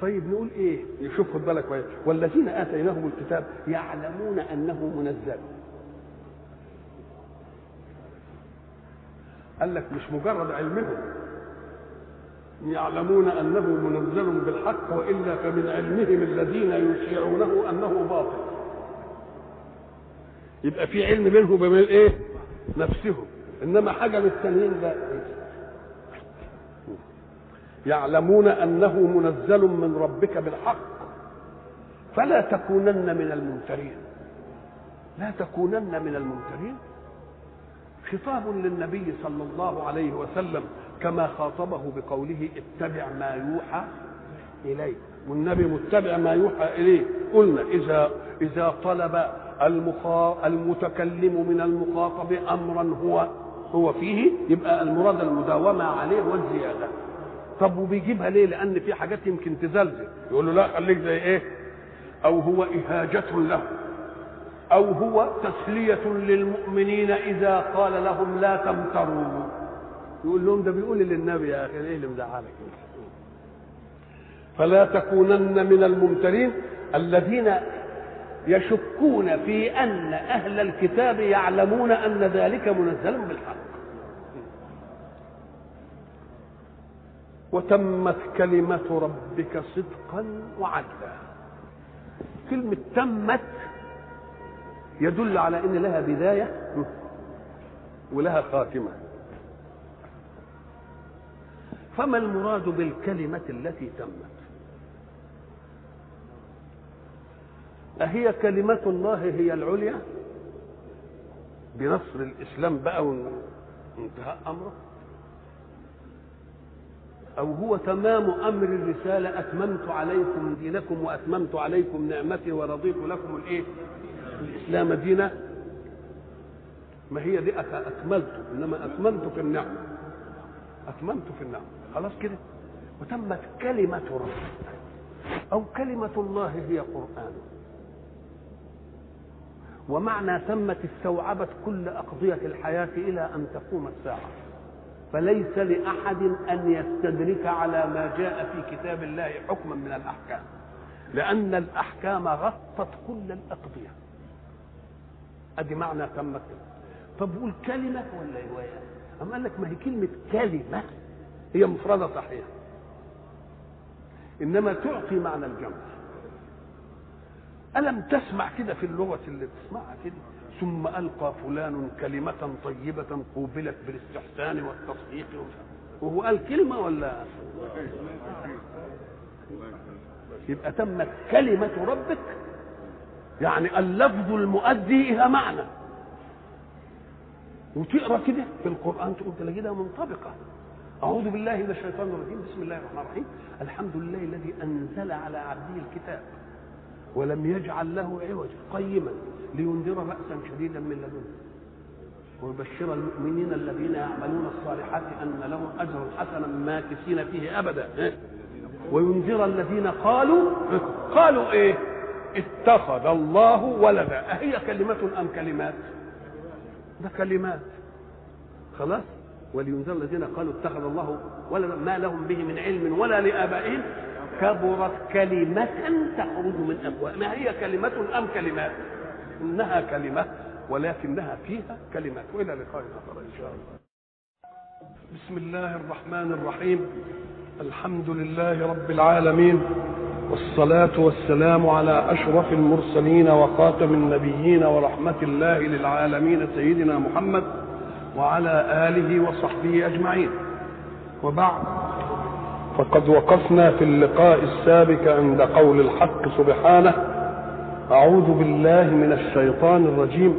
طيب نقول إيه؟ نشوف خد بالك كويس. والذين آتيناهم الكتاب يعلمون أنه منزل. قال لك مش مجرد علمهم. يعلمون أنه منزل بالحق وإلا فمن علمهم الذين يشيعونه أنه باطل. يبقى في علم بينهم وبين إيه؟ نفسهم. إنما حاجة من التانيين لا يعلمون أنه منزل من ربك بالحق. فلا تكونن من الممترين لا تكونن من الممترين خطاب للنبي صلى الله عليه وسلم كما خاطبه بقوله اتبع ما يوحى اليه والنبي متبع ما يوحى إليه. قلنا إذا إذا طلب المخا... المتكلم من المخاطب امرا هو هو فيه يبقى المراد المداومة عليه والزيادة. طب وبيجيبها ليه؟ لأن في حاجات يمكن تزلزل. يقول له لا خليك زي إيه؟ أو هو إهاجة له. أو هو تسلية للمؤمنين إذا قال لهم لا تمتروا. يقول لهم ده بيقول للنبي يا أخي إيه اللي مزعلك؟ فلا تكونن من الممترين الذين يشكون في أن أهل الكتاب يعلمون أن ذلك منزل بالحق. وتمت كلمة ربك صدقا وعدلا. كلمة تمت يدل على إن لها بداية ولها خاتمة. فما المراد بالكلمة التي تمت؟ أهي كلمة الله هي العليا؟ بنصر الإسلام بقى وانتهاء أمره؟ أو هو تمام أمر الرسالة أتممت عليكم دينكم وأتممت عليكم نعمتي ورضيت لكم الإيه؟ الإسلام دينا. ما هي دي؟ أكملت إنما أتممت في النعمة أتممت في النعمة خلاص كده؟ وتمت كلمة ربك أو كلمة الله هي قرآن. ومعنى تمت استوعبت كل أقضية الحياة إلى أن تقوم الساعة. فليس لأحد أن يستدرك على ما جاء في كتاب الله حكما من الأحكام لأن الأحكام غطت كل الأقضية. أدي معنى تمت طب كلمة ولا رواية؟ أما قال لك ما هي كلمة كلمة؟ هي مفردة صحيح إنما تعطي معنى الجمع. ألم تسمع كده في اللغة اللي بتسمعها كده؟ ثم ألقى فلان كلمة طيبة قوبلت بالاستحسان والتصديق. وهو قال كلمة ولا؟ يبقى تمت كلمة ربك؟ يعني اللفظ المؤدي إلى معنى. وتقرأ كده في القرآن تقول تلاقيها منطبقة. أعوذ بالله من الشيطان الرجيم. بسم الله الرحمن الرحيم. الحمد لله الذي أنزل على عبده الكتاب. ولم يجعل له عوجا قيما لينذر بأسا شديدا من لدنه. ويبشر المؤمنين الذين يعملون الصالحات أن لهم أجرا حسنا ماكثين فيه أبدا. وينذر الذين قالوا قالوا إيه؟ اتخذ الله ولدا. أهي كلمة أم كلمات؟ ده كلمات. خلاص؟ ولينذر الذين قالوا اتخذ الله ولدا ما لهم به من علم ولا لآبائهم. كبرت كلمة تخرج من أفواه ما هي كلمة أم كلمات؟ إنها كلمة ولكنها فيها كلمات. وإلى لقاء آخر إن شاء الله. بسم الله الرحمن الرحيم. الحمد لله رب العالمين والصلاة والسلام على أشرف المرسلين وخاتم النبيين ورحمة الله للعالمين سيدنا محمد وعلى آله وصحبه أجمعين. وبعد فقد وقفنا في اللقاء السابق عند قول الحق سبحانه أعوذ بالله من الشيطان الرجيم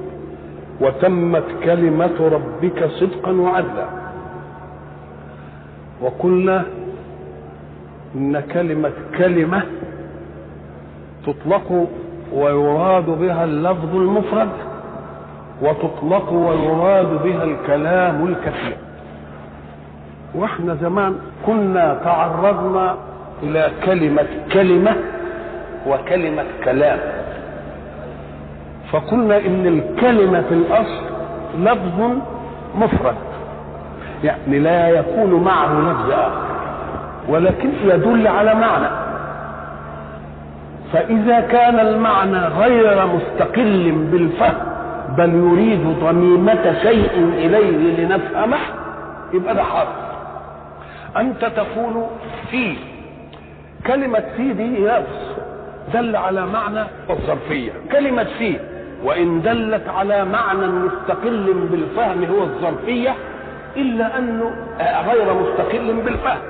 وتمت كلمة ربك صدقا وعدلا. وقلنا إن كلمة كلمة تطلق ويراد بها اللفظ المفرد وتطلق ويراد بها الكلام الكثير. وإحنا زمان كنا تعرضنا إلى كلمة كلمة وكلمة كلام. فقلنا إن الكلمة في الأصل لفظ مفرد. يعني لا يكون معه لفظ آخر ولكن يدل على معنى. فإذا كان المعنى غير مستقل بالفهم بل يريد ضميمه شيء إليه لنفهمه يبقى ده حرف. أنت تقول في. كلمة في دي لفظ دل على معنى الظرفية. كلمة في وإن دلت على معنى مستقل بالفهم هو الظرفية إلا انه غير مستقل بالفهم.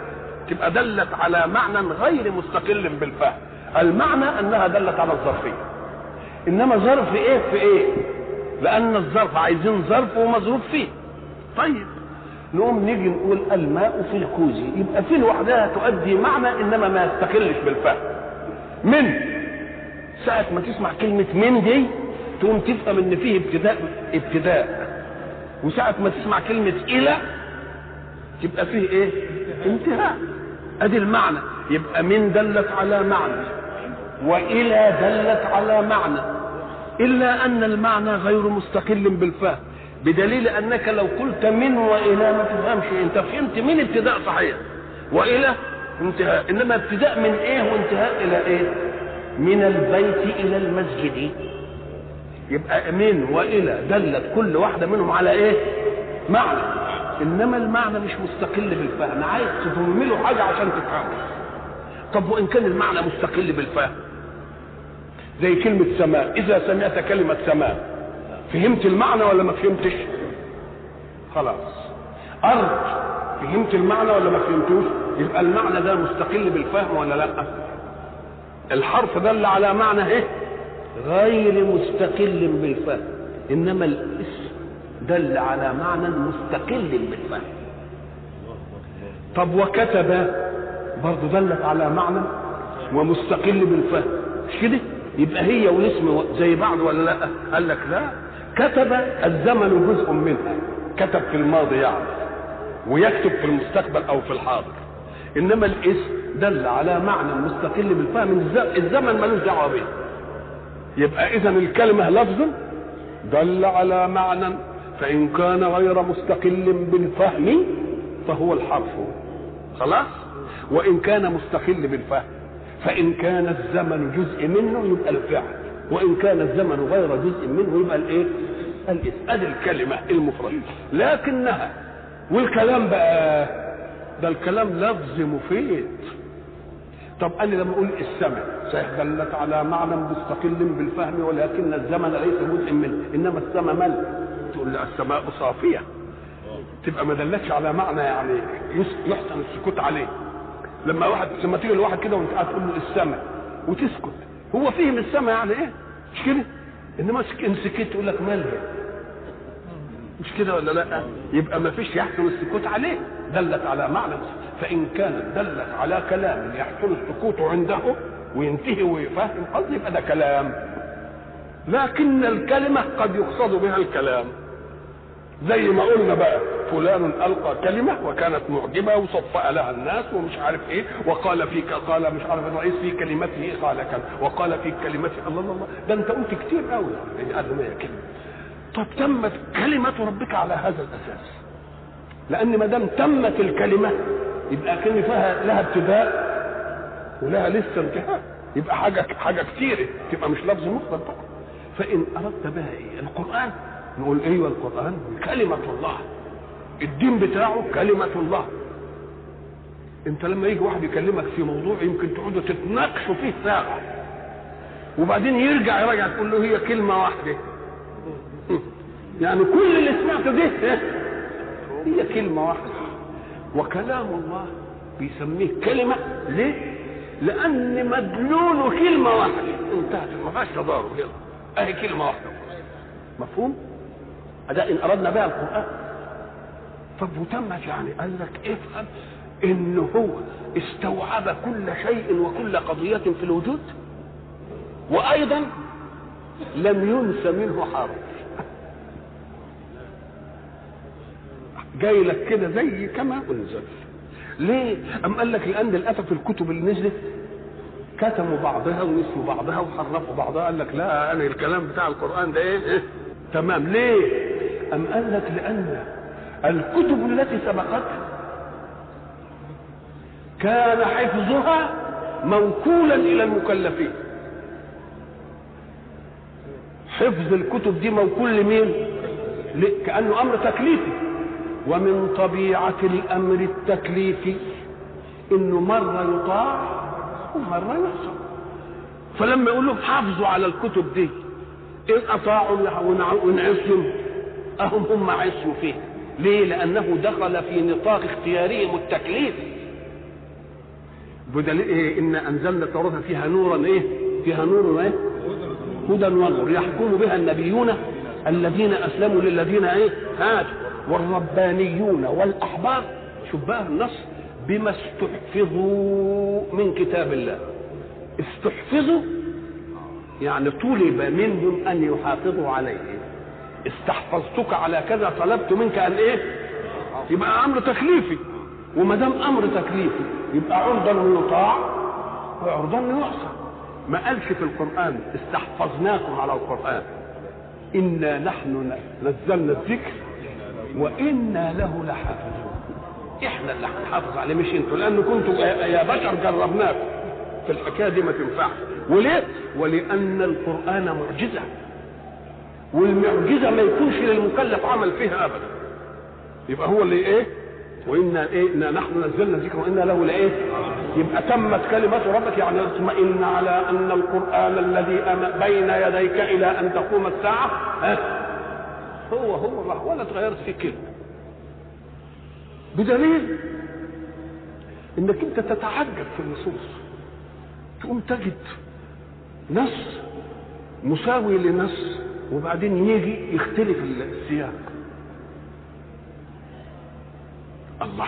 تبقى دلت على معنى غير مستقل بالفهم. المعنى أنها دلت على الظرفية. إنما ظرف إيه في إيه؟ لأن الظرف عايزين ظرف ومظروف فيه. طيب. نقوم نيجي نقول الماء في الكوز يبقى في لوحدها تؤدي معنى إنما ما يستقلش بالفهم. من ساعة ما تسمع كلمة من دي تقوم تفهم إن فيه ابتداء ابتداء. وساعة ما تسمع كلمة إلى تبقى فيه إيه؟ انتهاء. أدي المعنى. يبقى من دلت على معنى وإلى دلت على معنى. إلا أن المعنى غير مستقل بالفهم. بدليل أنك لو قلت من وإلى ما تفهمش. أنت فهمت من ابتداء صحيح. وإلى انتهاء. إنما ابتداء من إيه وانتهاء إلى إيه؟ من البيت إلى المسجد. يبقى من وإلى دلت كل واحدة منهم على إيه؟ معنى. إنما المعنى مش مستقل بالفهم. عايز تضم له حاجة عشان تفهمه. طب وإن كان المعنى مستقل بالفهم؟ زي كلمة سماء. إذا سمعت كلمة سماء. فهمت المعنى ولا ما فهمتش؟ خلاص. أرض فهمت المعنى ولا ما فهمتوش؟ يبقى المعنى ده مستقل بالفهم ولا لأ؟ الحرف دل على معنى إيه؟ غير مستقل بالفهم. إنما الاسم دل على معنى مستقل بالفهم. طب وكتب برضه دلت على معنى ومستقل بالفهم. مش كده؟ يبقى هي والاسم زي بعض ولا لأ؟ قال لك لا. كتب الزمن جزء منها كتب في الماضي يعني ويكتب في المستقبل أو في الحاضر. إنما الاسم دل على معنى مستقل بالفهم. الزمن ملوش دعوة به. يبقى اذا الكلمة لفظ دل على معنى فإن كان غير مستقل بالفهم فهو الحرف. خلاص؟ وإن كان مستقل بالفهم فإن كان الزمن جزء منه يبقى الفعل. وإن كان الزمن غير جزء منه يبقى الإيه؟ الإسم. أدي الكلمة المفرده لكنها والكلام بقى ده الكلام لفظ مفيد. طب أنا لما أقول السمع صحيح دلت على معنى مستقل بالفهم ولكن الزمن ليس جزء منه إنما السماء مل. تقول لي السماء صافية. تبقى ما دلتش على معنى يعني يحسن السكوت عليه. لما واحد لما تيجي لواحد كده وانت قاعد تقول له السماء وتسكت. هو فهم السماء يعني إيه؟ مش كده؟ إنما إن سكت تقول لك مالها مش كده ولا لأ؟ يبقى ما فيش يحسن السكوت عليه. دلت على معنى فإن كانت دلت على كلام يحسن السكوت عنده وينتهي ويفهم قصدي يبقى ده كلام. لكن الكلمة قد يقصد بها الكلام. زي ما قلنا بقى فلان ألقى كلمة وكانت معجبة وصفأ لها الناس ومش عارف إيه وقال فيك قال مش عارف الرئيس في كلمته قال كذا وقال في كلمته الله الله الله. ده أنت قلت كتير قوي يعني قال ما هي كلمة. طب تمت كلمة ربك على هذا الأساس. لأن ما دام تمت الكلمة يبقى كلمة فيها لها ابتداء ولها لسه انتهاء. يبقى حاجة حاجة كتيرة تبقى مش لفظ مفرد فإن أردت بها إيه؟ القرآن نقول أيوه القرآن كلمة الله. الدين بتاعه كلمة الله. أنت لما يجي واحد يكلمك في موضوع يمكن تقعدوا تتناقشوا فيه ساعة. وبعدين يرجع يراجع تقول له هي كلمة واحدة. [LAUGHS] يعني كل اللي سمعته ده هي كلمة واحدة. وكلام الله بيسميه كلمة ليه؟ لأن مدلوله كلمة واحدة. انتهت ما فيهاش تضارب يلا. أهي كلمة واحدة. مفهوم؟ هذا إن أردنا بها القرآن. طب وتمت يعني؟ قال لك افهم إن هو استوعب كل شيء وكل قضية في الوجود. وأيضا لم ينس منه حرف جاي لك كده زي كما أنزل. ليه؟ أم قال لك لأن للأسف الكتب اللي نزلت كتموا بعضها ونسوا بعضها وحرفوا بعضها. قال لك لا أنا الكلام بتاع القرآن ده إيه, إيه؟ تمام. ليه؟ أم قال لك لأن الكتب التي سبقتها كان حفظها موكولا إلى المكلفين. حفظ الكتب دي موكول لمين؟ كأنه أمر تكليفي. ومن طبيعة الأمر التكليفي إنه مرة يطاع ومرة يعصى فلما يقول لهم حافظوا على الكتب دي ان أطاعوا ونعصوا أهم هم عصوا فيه. ليه؟ لأنه دخل في نطاق اختيارهم التكليفي بدليل إيه؟ إن أنزلنا التوراة فيها نورا إيه؟ فيها نور إيه؟ هدى ونور. يحكم بها النبيون الذين أسلموا للذين إيه؟ هادوا والربانيون والأحبار. شوف بقى النص بما استحفظوا من كتاب الله. استحفظوا يعني طلب منهم أن يحافظوا عليه. استحفظتك على كذا طلبت منك أن إيه؟ يبقى أمر تكليفي. وما دام أمر تكليفي يبقى عرضا يطاع وعرضا يعصى ما قالش في القرآن استحفظناكم على القرآن. إنا نحن نزلنا الذكر وإنا له لحافظون. إحنا اللي هنحافظ عليه مش أنتوا لأن كنتوا يا بشر جربناكم. في الحكاية دي ما تنفعش وليه؟ ولأن القرآن معجزة. والمعجزة ما يكونش للمكلف عمل فيها ابدا. يبقى هو اللي إيه؟ وإنا إيه؟ نحن نزلنا الذكر وإنا له لإيه؟ يبقى تمت كلمة ربك يعني اطمئن على أن القرآن الذي بين يديك إلى أن تقوم الساعة. ها؟ هو هو ولا تغيرت فيه كلمة. بدليل إنك أنت تتعجب في النصوص. تقوم تجد نص مساوي لنص وبعدين يجي يختلف السياق. الله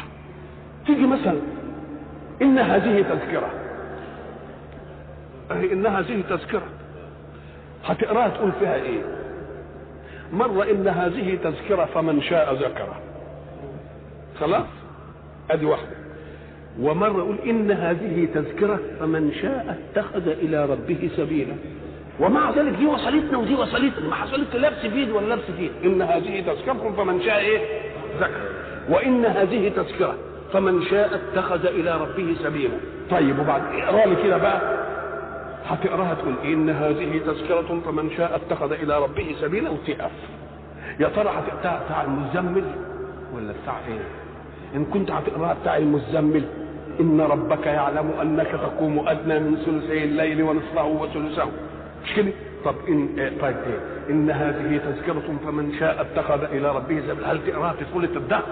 تيجي مثلا إن هذه تذكرة. أهي إن هذه تذكرة. هتقراها تقول فيها إيه؟ مرة إن هذه تذكرة فمن شاء ذكره. خلاص؟ أدي واحدة. ومرة يقول إن هذه تذكرة فمن شاء اتخذ إلى ربه سبيلا. ومع ذلك دي وصلتنا ودي وصلتنا ما حصلت لبس في ولا لبس في إن هذه تذكرة فمن شاء إيه؟ ذكر. وإن هذه تذكرة فمن شاء اتخذ إلى ربه سبيلا. طيب وبعد اقرأ لي كده بقى. هتقراها تقول إن هذه تذكرة فمن شاء اتخذ إلى ربه سبيلا. وتقف. يا ترى هتقراها بتاع المزمل ولا بتاع إيه إن كنت هتقراها بتاع المزمل إن ربك يعلم أنك تقوم أدنى من ثلثي الليل ونصفه وثلثه. مش كده؟ طب إن إيه طيب إيه؟ إن هذه تذكرة فمن شاء اتخذ إلى ربه سبيلا. هل تقرأها في سوره الدهر؟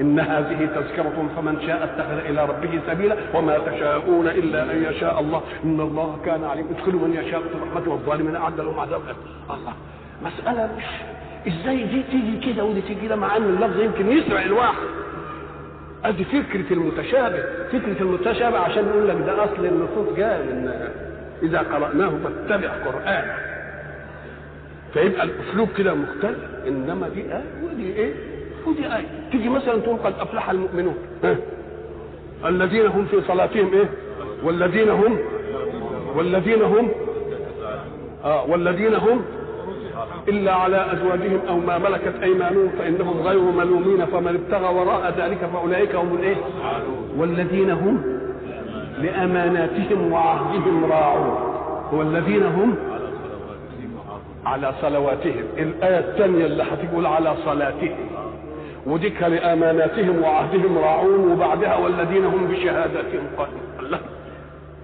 إن هذه تذكرة فمن شاء اتخذ إلى ربه سبيلا وما تشاءون إلا أن يشاء الله. إن الله كان عليم. ادخل من يشاء في رحمته والظالمين أعد لهم عذابا الله مسألة مش إزاي دي تيجي كده ودي تيجي كده مع أن اللفظ يمكن يسرع الواحد. أدي فكرة المتشابه فكرة المتشابه عشان يقول لك ده أصل النصوص جاء من إذا قرأناه فاتبع قرآنه فيبقى الأسلوب كده مختلف إنما دي آية ودي إيه؟ ودي آية. تيجي مثلا تقول قد أفلح المؤمنون. ها؟ الذين هم في صلاتهم إيه؟ والذين هم والذين هم آه والذين هم إلا على أزواجهم أو ما ملكت أيمانهم فإنهم غير ملومين فمن ابتغى وراء ذلك فأولئك هم الإيه؟ والذين هم لأماناتهم وعهدهم راعون. والذين هم على صلواتهم. الآية الثانية اللي هتقول على صلاتهم. وديك لأماناتهم وعهدهم راعون وبعدها والذين هم بشهاداتهم قائمون.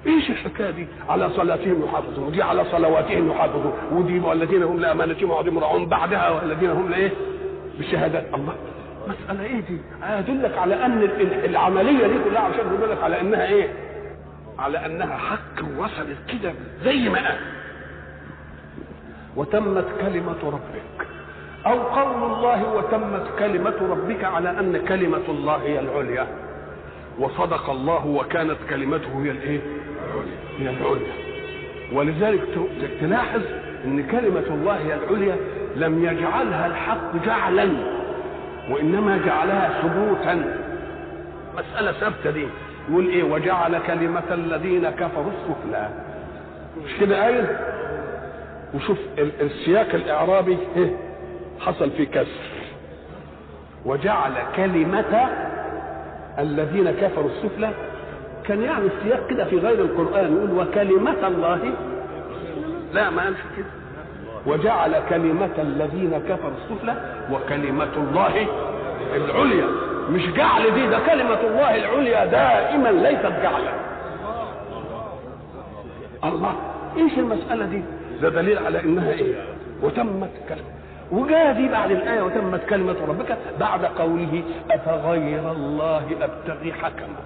إيش الحكاية دي على صلاتهم يحافظون ودي على صلواتهم يحافظون ودي والذين هم لامانتهم وعهدهم راعون بعدها والذين هم لايه بالشهادات الله مسألة إيه دي؟ أدلك على أن العملية دي كلها عشان يقول لك على أنها إيه؟ على أنها حق وصلت كده زي ما قال وتمت كلمة ربك أو قول الله وتمت كلمة ربك على أن كلمة الله هي العليا وصدق الله وكانت كلمته هي الإيه؟ هي العليا. ولذلك تلاحظ إن كلمة الله هي العليا لم يجعلها الحق جعلا وإنما جعلها ثبوتا. مسألة ثابتة دي. يقول إيه؟ وجعل كلمة الذين كفروا السفلى. مش كده قايل؟ وشوف ال- السياق الإعرابي إيه؟ حصل فيه كسر. وجعل كلمة الذين كفروا السفلى كان يعني السياق كده في غير القرآن يقول وكلمة الله. لا ما قالش كده. وجعل كلمة الذين كفروا السفلى وكلمة الله العليا. مش جعل دي ده كلمة الله العليا دائما ليست جعلا. الله إيش المسألة دي؟ ده دليل على إنها إيه؟ وتمت كلمة. وجاء دي بعد الآية وتمت كلمة ربك بعد قوله أفغير الله أبتغي حكما.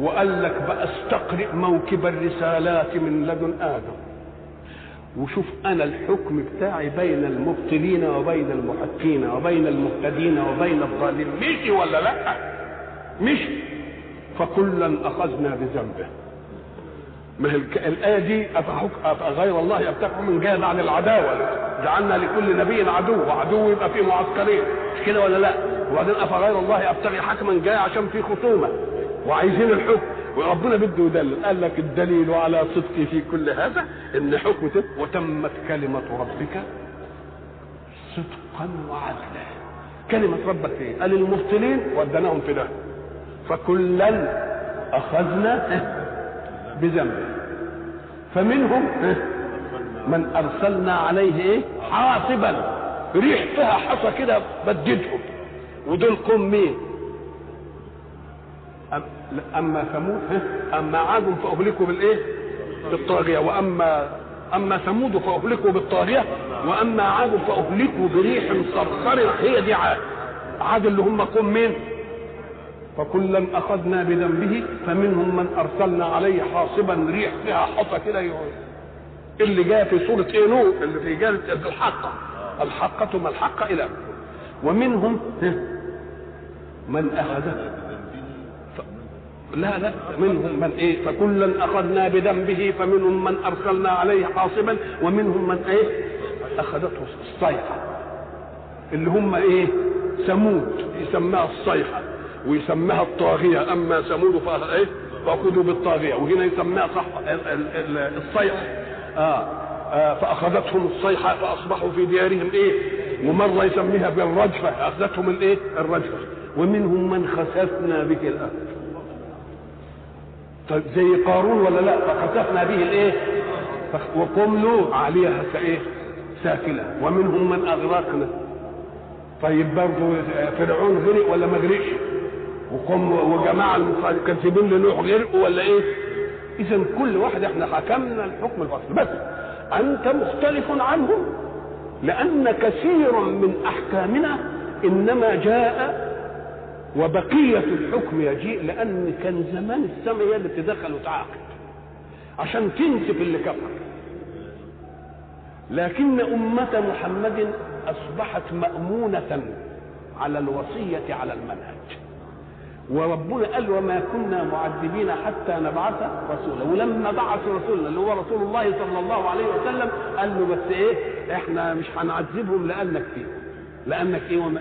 وقال لك بقى استقرئ موكب الرسالات من لدن آدم. وشوف أنا الحكم بتاعي بين المبطلين وبين المحقين وبين المهتدين وبين الظالمين. مشي ولا لأ؟ مشي. فكلا أخذنا بذنبه. ما هي الآية دي أفغير الله يبتغي من جاء بعد العداوة. جعلنا لكل نبي عدو وعدو يبقى في معسكرين. مش كده ولا لأ؟ وبعدين أفغير الله يبتغي حكما جاء عشان في خصومة. وعايزين الحكم. وربنا بده يدلل قال لك الدليل على صدقي في كل هذا إن حكم تم وتمت كلمة ربك صدقا وعدلا. كلمة ربك إيه؟ قال المبطلين ودناهم في ده فكلا أخذنا بذنبه فمنهم من أرسلنا عليه إيه؟ حاصبا. ريح فيها حصى كده بددهم ودول قوم مين؟ أما ثمود؟ أما عاد فأهلكوا بالإيه؟ بالطاغية. واما أما ثمود فأهلكوا بالطاغية. وأما عاد فأهلكوا بريح صرصر هي دي عاد. عاد اللي هم قوم مين؟ فكلا أخذنا بذنبه فمنهم من أرسلنا عليه حاصبا ريح فيها حصى كده اللي جاء في سورة إيه نوح؟ اللي في جاء الحقه الحقه ما الحقة إلى. ومنهم؟ من أخذه. لا لا منهم من إيه؟ فكلا أخذنا بذنبه فمنهم من أرسلنا عليه حاصبا ومنهم من إيه؟ أخذته الصيحة. اللي هم إيه؟ ثمود يسماها الصيحة ويسماها الطاغية. أما ثمود فايه فأخذوا بالطاغية وهنا يسماها صح ال- ال- ال- الصيحة. آه. آه فأخذتهم الصيحة فأصبحوا في ديارهم إيه؟ ومرة يسميها بالرجفة أخذتهم الإيه؟ الرجفة. ومنهم من خسفنا به الأرض. طيب زي قارون ولا لا؟ فخسفنا به الإيه؟ وقوم لوط عليها كإيه؟ ساكنه ومنهم من أغرقنا. طيب برضه فرعون غرق ولا ما غرقش؟ وقوم وجماعة المكذبين لنوح غرقوا ولا إيه؟ اذا كل واحد إحنا حكمنا الحكم الفصل. بس أنت مختلف عنهم لأن كثير من أحكامنا إنما جاء وبقية الحكم يجيء لأن كان زمان السماء هي اللي بتدخل وتعاقب عشان تنسف اللي كفر. لكن أمة محمد أصبحت مأمونة على الوصية على المنهج. وربنا قال وما كنا معذبين حتى نبعث رسولا. ولما بعث رسولنا اللي هو رسول الله صلى الله عليه وسلم قال له بس إيه إحنا مش هنعذبهم لأنك فيهم لأنك إيه وما,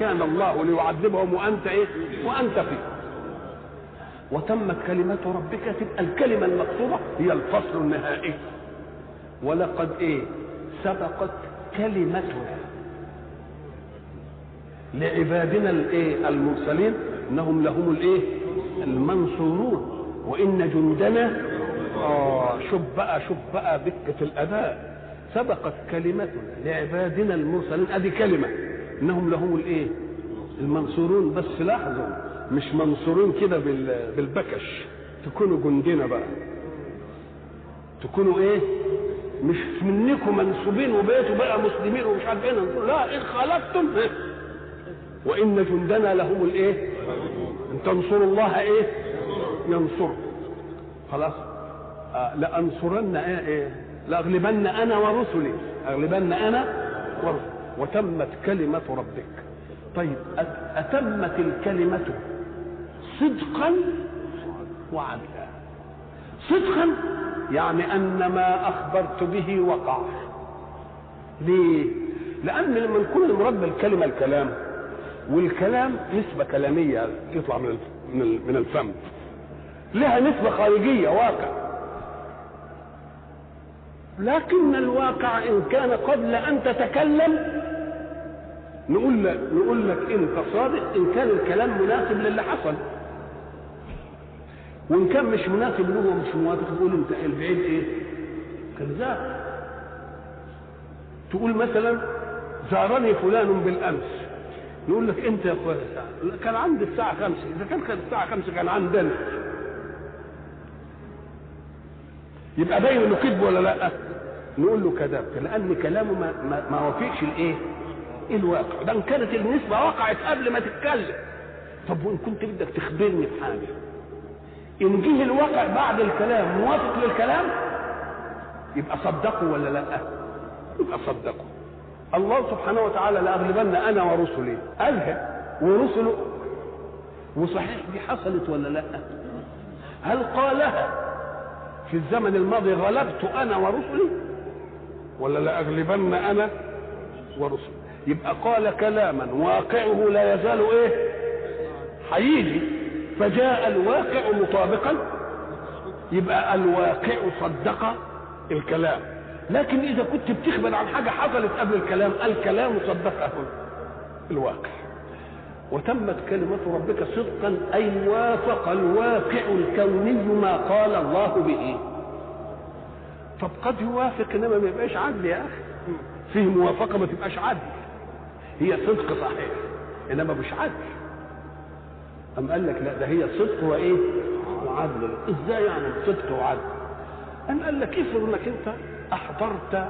كان الله ليعذبهم وأنت إيه وأنت فيه. وتمت كلمة ربك تبقى الكلمة المقصودة هي الفصل النهائي. ولقد إيه سبقت كلمتنا لعبادنا الإيه المرسلين إنهم لهم الإيه المنصورون. وإن جندنا آه شوف بقى شوف بقى دقه الاداء سبقت كلمتنا لعبادنا المرسلين. أدي كلمة. إنهم لهم الإيه؟ المنصورون. بس لاحظوا مش منصورين كده بال- بالبكش. تكونوا جندنا بقى. تكونوا إيه؟ مش منكم منسوبين وبقيتوا بقى مسلمين ومش عارف إيه. لا إن إيه؟ وإن جندنا لهم الإيه؟ أن تنصروا الله إيه؟ ينصر خلاص؟ آه لأنصرن إيه, إيه؟ لأغلبن أنا ورسلي. أغلبن أنا ورسلي. وتمت كلمة ربك. طيب أتمت الكلمة صدقا وعدلا. صدقا يعني أن ما أخبرت به وقع. ليه؟ لأن لما نكون مراد بالكلمة الكلام والكلام نسبة كلامية تطلع من من الفم. لها نسبة خارجية واقع. لكن الواقع إن كان قبل أن تتكلم نقول لك نقول لك أنت صادق إن كان الكلام مناسب للي حصل. وإن كان مش مناسب له ومش موافق تقول أنت البعيد إيه؟ كذاب تقول مثلا زارني فلان بالأمس. نقول لك أنت يا أخويا كان عندي الساعة خمسة. إذا كان كان الساعة خمسة كان عندنا. يبقى باين إنه كذب ولا لأ؟ نقول له كذبت لأن كلامه ما, ما, ما وافقش الايه الواقع. ده إن كانت النسبة وقعت قبل ما تتكلم. طب وإن كنت بدك تخبرني بحاجه إن جه الواقع بعد الكلام موافق للكلام؟ يبقى صدقوا ولا لأ؟ يبقى صدقوا الله سبحانه وتعالى لأغلبن أنا ورسلي. قالها ورسله؟ وصحيح دي حصلت ولا لأ؟ هل قالها في الزمن الماضي غلبت أنا ورسلي؟ ولا لأغلبن أنا ورسلي. يبقى قال كلاما واقعه لا يزال إيه؟ هيجي فجاء الواقع مطابقا يبقى الواقع صدق الكلام. لكن إذا كنت بتخبر عن حاجة حصلت قبل الكلام الكلام صدقه الواقع. وتمت كلمة ربك صدقا أي وافق الواقع الكوني ما قال الله به. طب قد يوافق إنما ما يبقاش عدل يا أخي. فيه موافقة ما تبقاش عدل. هي صدق صحيح إنما مش عدل. أم قال لك لا ده هي صدق وإيه؟ وعدل. إزاي يعني صدق وعدل؟ أم قال لك افرض إنك أنت أحضرت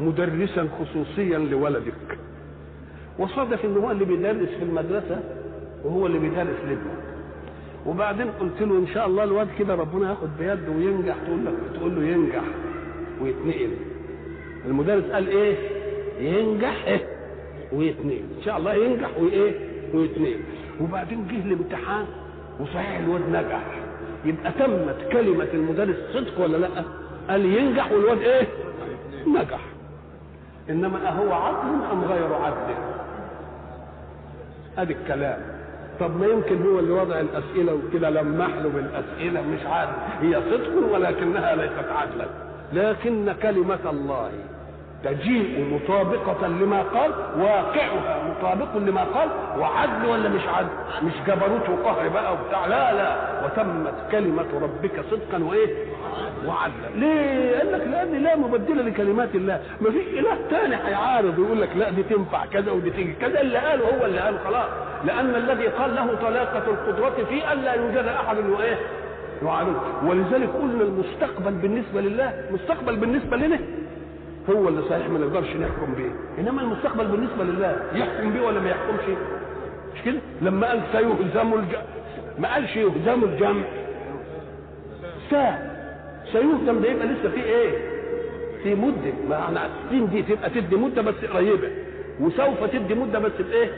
مدرسا خصوصيا لولدك وصادف إن هو اللي بيدرس في المدرسة وهو اللي بيدرس لابنه. وبعدين قلت له إن شاء الله الواد كده ربنا ياخد بيده وينجح تقول لك تقول له ينجح ويتنقل. المدرس قال إيه؟ ينجح إيه؟ ويتنقل. إن شاء الله ينجح وإيه؟ ويتنقل. وبعدين جه الامتحان وصحيح الواد نجح. يبقى تمت كلمة المدرس صدق ولا لأ؟ قال ينجح والواد إيه؟ نجح. إنما أهو عدل أم غير عدل؟ أدي الكلام. طب ما يمكن هو اللي وضع الأسئلة وكده لمح له بالأسئلة؟ مش عادل هي صدق ولكنها ليست عدلا لكن كلمة الله تجيء مطابقة لما قال واقعها مطابق لما قال وعدل ولا مش عدل؟ مش جبروت وقهر بقى وبتاع؟ لا لا. وتمت كلمة ربك صدقا وإيه؟ وعدلا. ليه؟ قال لك لأن لا مبدل لكلمات الله. ما فيش إله تاني هيعارض ويقول لك لا دي تنفع كذا ودي تيجي كذا. اللي قاله هو اللي قاله خلاص. لأن الذي قال له طلاقة القدرة في الا يوجد أحد وإيه؟ يعارض ولذلك قلنا المستقبل بالنسبة لله مستقبل بالنسبة لنا هو اللي صحيح ما نقدرش نحكم بيه إنما المستقبل بالنسبة لله يحكم بيه ولا ما يحكمش؟ مش كده؟ لما قال سيهزم الج... ما قالش يهزم الجمع. سا. سيهزم ده يبقى لسه في إيه؟ في مدة. ما إحنا عارفين دي تبقى تدي مدة بس قريبة. وسوف تدي مدة بس بايه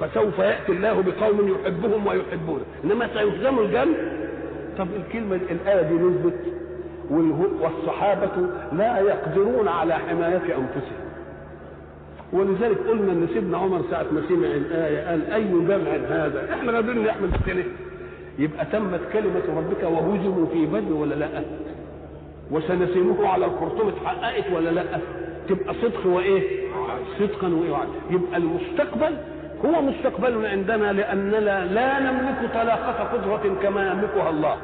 فسوف يأتي الله بقوم يحبهم ويحبونه إنما سيهزم الجمع طب الكلمة الآية دي نثبت والصحابة لا يقدرون على حماية أنفسهم ولذلك قلنا إن سيدنا عمر ساعة ما سمع الآية قال أي جمع هذا؟ إحنا قادرين نحمل السنة يبقى تمت كلمة ربك وهزموا في بدر ولا لأ؟ وسنسمه على الخرطوم اتحققت ولا لأ؟ تبقى صدق وإيه؟ صدقا وايه؟ يبقى المستقبل هو مستقبلنا عندنا لأننا لا نملك طلاقة قدرة كما يملكها الله.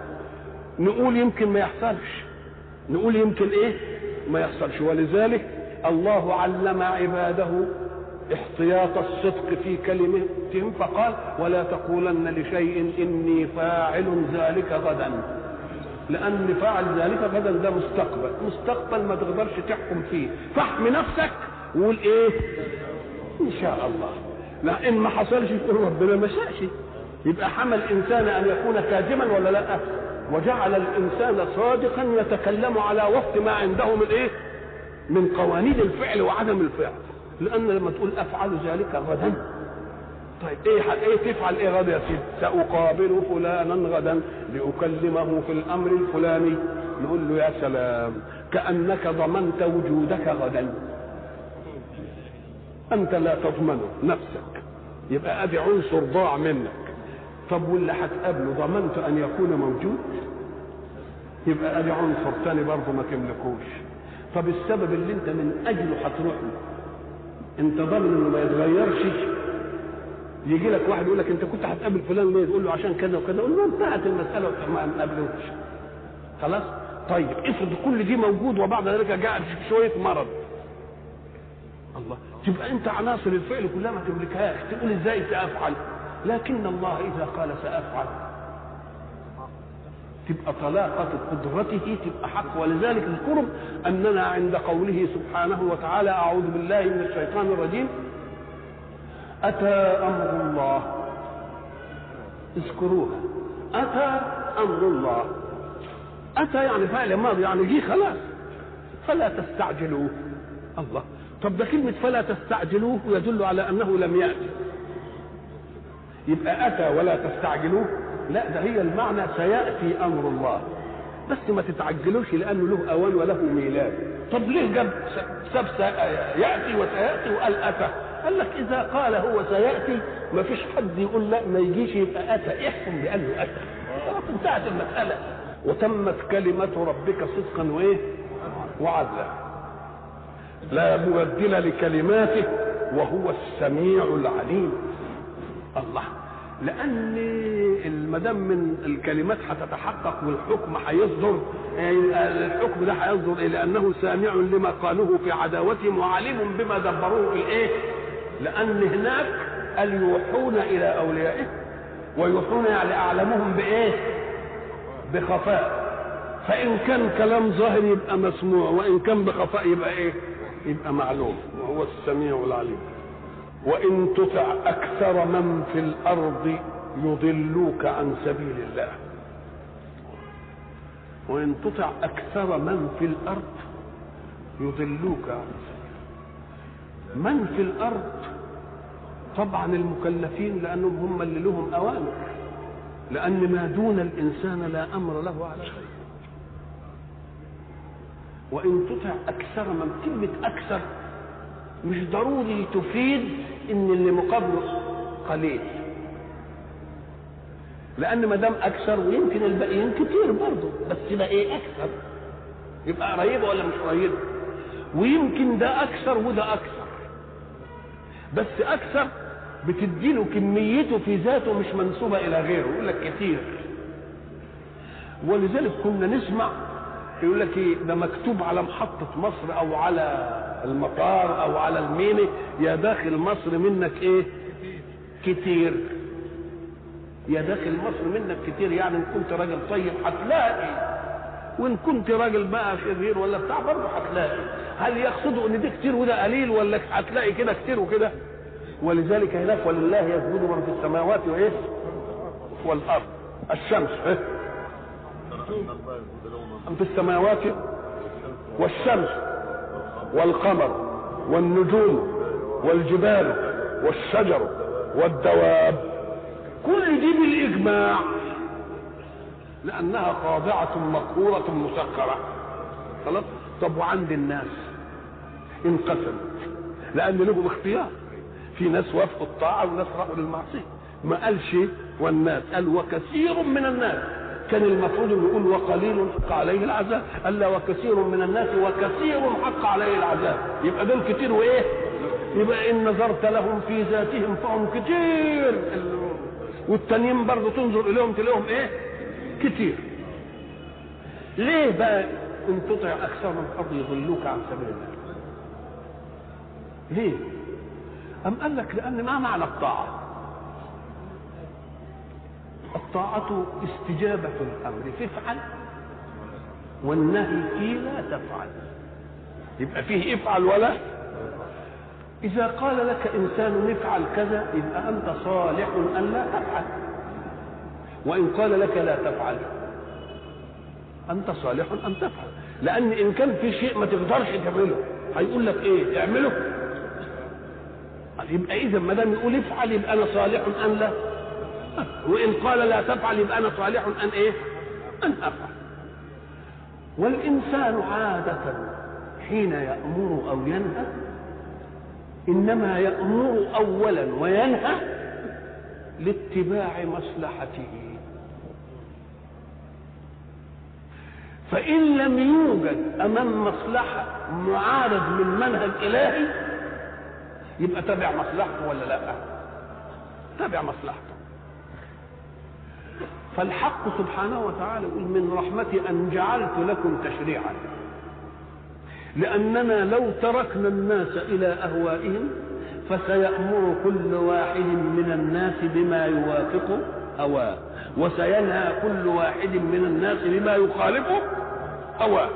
نقول يمكن ما يحصلش. نقول يمكن إيه؟ ما يحصلش. ولذلك الله علم عباده احتياط الصدق في كلمتهم فقال ولا تقولن لشيء إني فاعل ذلك غدا. لأن فاعل ذلك غدا ده مستقبل. مستقبل ما تقدرش تحكم فيه. فاحمي نفسك. وقول إيه؟ إن شاء الله. لا إن ما حصلش تقول ربنا ما شاءش يبقى حمل الإنسان أن يكون كاذبا ولا لا؟ وجعل الإنسان صادقا يتكلم على وفق ما عنده من إيه؟ من قوانين الفعل وعدم الفعل. لأن لما تقول أفعل ذلك غدا. طيب إيه إيه تفعل إيه غدا يا سيدي؟ سأقابل فلانا غدا لأكلمه في الأمر الفلاني. نقول له يا سلام كأنك ضمنت وجودك غدا. أنت لا تضمن نفسك. يبقى ادي عنصر ضاع منك. طب واللي هتقابله؟ ضمنت أن يكون موجود؟ يبقى ادي عنصر تاني برضه ما تملكوش. طب السبب اللي أنت من اجله هتروح له أنت ضامن إنه ما يتغيرش؟ يجي لك واحد يقول لك أنت كنت هتقابل فلان ليه تقول له عشان كذا وكذا قول له انتهت المساله ما نقابلوش خلاص؟ طيب افرض كل دي موجود وبعد ذلك جاء شوية مرض. الله. تبقى أنت عناصر الفعل كلها ما تملكهاش. تقول إزاي سأفعل؟ لكن الله إذا قال سأفعل. تبقى طلاقة قدرته تبقى حق. ولذلك اذكروا أننا عند قوله سبحانه وتعالى أعوذ بالله من الشيطان الرجيم. أتى أمر الله. اذكروها أتى أمر الله. أتى يعني فعل ماضي يعني جه خلاص. فلا تستعجلوه. الله. طب ده كلمة فلا تستعجلوه يدل على أنه لم يأتي. يبقى أتى ولا تستعجلوه؟ لا ده هي المعنى سيأتي أمر الله. بس ما تتعجلوش لأنه له أوان وله ميلاد. طب ليه جاب ساب يأتي وسيأتي وقال أتى؟ قال لك إذا قال هو سيأتي ما فيش حد يقول لا ما يجيش يبقى أتى. احكم بأنه أتى. انتهت المسألة. وتمت كلمة ربك صدقا وإيه؟ وعدلا. لا مبدل لكلماته وهو السميع العليم. الله لأن ما دام من الكلمات هتتحقق والحكم هيصدر الحكم ده هيصدر إيه؟ لأنه سامع لما قالوه في عداوتهم وعليم بما دبروه في الإيه؟ لأن هناك قال يوحون إلى أوليائه ويوحون يعني أعلمهم بإيه؟ بخفاء. فإن كان كلام ظاهر يبقى مسموع وإن كان بخفاء يبقى إيه؟ يبقى معلوم وهو السميع العليم. وإن تطع أكثر من في الأرض يضلوك عن سبيل الله. وإن تطع أكثر من في الأرض يضلوك عن سبيل من في الأرض؟ طبعا المكلفين لأنهم هم اللي لهم أوامر. لأن ما دون الإنسان لا أمر له على شيء. وإن تطع أكثر من كلمة أكثر مش ضروري تفيد إن اللي مقابله قليل. لأن ما دام أكثر ويمكن الباقيين كتير برضه بس يبقى إيه أكثر؟ يبقى قريبه ولا مش قريبه ويمكن ده أكثر وده أكثر. بس أكثر بتديله كميته في ذاته مش منسوبة إلى غيره يقول لك كتير. ولذلك كنا نسمع يقول لك إيه؟ ده مكتوب على محطة مصر أو على المطار أو على الميني يا داخل مصر منك إيه؟ كتير. يا داخل مصر منك كتير يعني إن كنت راجل طيب هتلاقي. وإن كنت راجل بقى شرير ولا بتاع برضه هتلاقي. هل يقصدوا إن ده كتير وده قليل ولا هتلاقي كده كتير وكده؟ ولذلك هناك ولله يسجد من في السماوات وإيه؟ والأرض. الشمس؟ في السماوات والشمس والقمر والنجوم والجبال والشجر والدواب. كل دي بالإجماع لأنها خاضعة مقهورة مسخرة. خلاص؟ طب وعند الناس؟ انقسمت لأن لهم اختيار. في ناس وافقوا الطاعة وناس راحوا للمعصية. ما قالش والناس؟ قال وكثير من الناس. كان المفروض يقول وقليل حق عليه العذاب ألا وكثير من الناس وكثير حق عليه العذاب. يبقى دول كتير وإيه؟ يبقى إن نظرت لهم في ذاتهم فهم كتير. والتانيين برضه تنظر إليهم تلاقيهم إيه؟ كتير. ليه بقى إن تطع أكثر من الأرض يضلوك عن سبيل الله؟ ليه؟ أم قال لك لأن ما معنى الطاعة؟ الطاعة استجابة الأمر فافعل. والنهي فيه لا تفعل. يبقى فيه افعل ولا؟ إذا قال لك إنسان افعل كذا يبقى أنت صالح أن لا تفعل. وإن قال لك لا تفعل أنت صالح أن تفعل. لأن إن كان في شيء ما تقدرش تعمله هيقول لك إيه؟ اعمله. يبقى إذا ما دام يقول افعل يبقى أنا صالح أن لا وإن قال لا تفعل يبقى أنا صالح أن إيه؟ أن أفعل. والإنسان عادة حين يأمر أو ينهى إنما يأمر أولا وينهى لاتباع مصلحته فإن لم يوجد أمام مصلحة معارض من منهج إلهي يبقى تابع مصلحته ولا لا؟ تابع مصلحته فالحق سبحانه وتعالى يقول من رحمتي أن جعلت لكم تشريعا. لأننا لو تركنا الناس إلى أهوائهم فسيأمر كل واحد من الناس بما يوافق هواه وسينهى كل واحد من الناس بما يخالفه هواه.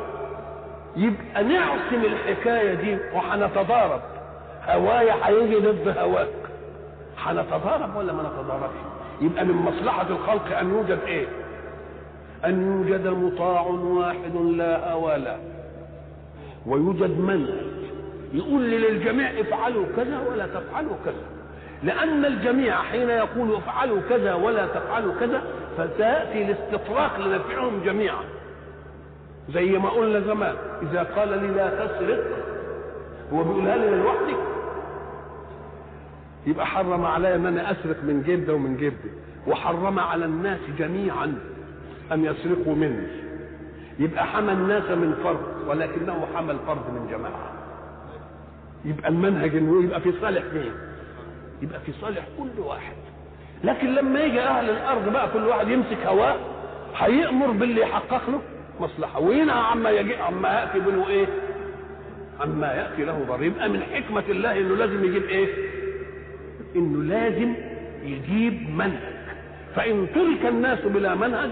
يبقى نعصم الحكاية دي وهنتضارب هوايا هيجي ضد هواك. هنتضارب ولا ما نتضاربش؟ يبقى من مصلحة الخلق أن يوجد إيه؟ أن يوجد مطاع واحد لا له ويوجد منهج يقول للجميع افعلوا كذا ولا تفعلوا كذا. لأن الجميع حين يقول افعلوا كذا ولا تفعلوا كذا فسيأتي الاستطراق لنفعهم جميعا. زي ما قلنا زمان إذا قال لي لا تسرق هو بيقولها لي لوحدي يبقى حرم علي إن أنا أسرق من جيب ده ومن جيب ده. وحرم على الناس جميعا أن يسرقوا مني. يبقى حمى الناس من فرد ولكنه حمى الفرد من جماعة. يبقى المنهج إنه يبقى في صالح مين؟ يبقى في صالح كل واحد. لكن لما يجي أهل الأرض بقى كل واحد يمسك هواه هيأمر باللي يحقق له مصلحة. وينهى عما يجي عما يأتي منه إيه؟ عما يأتي له ضرر يبقى من حكمة الله إنه لازم يجيب إيه؟ إنه لازم يجيب منهج. فإن ترك الناس بلا منهج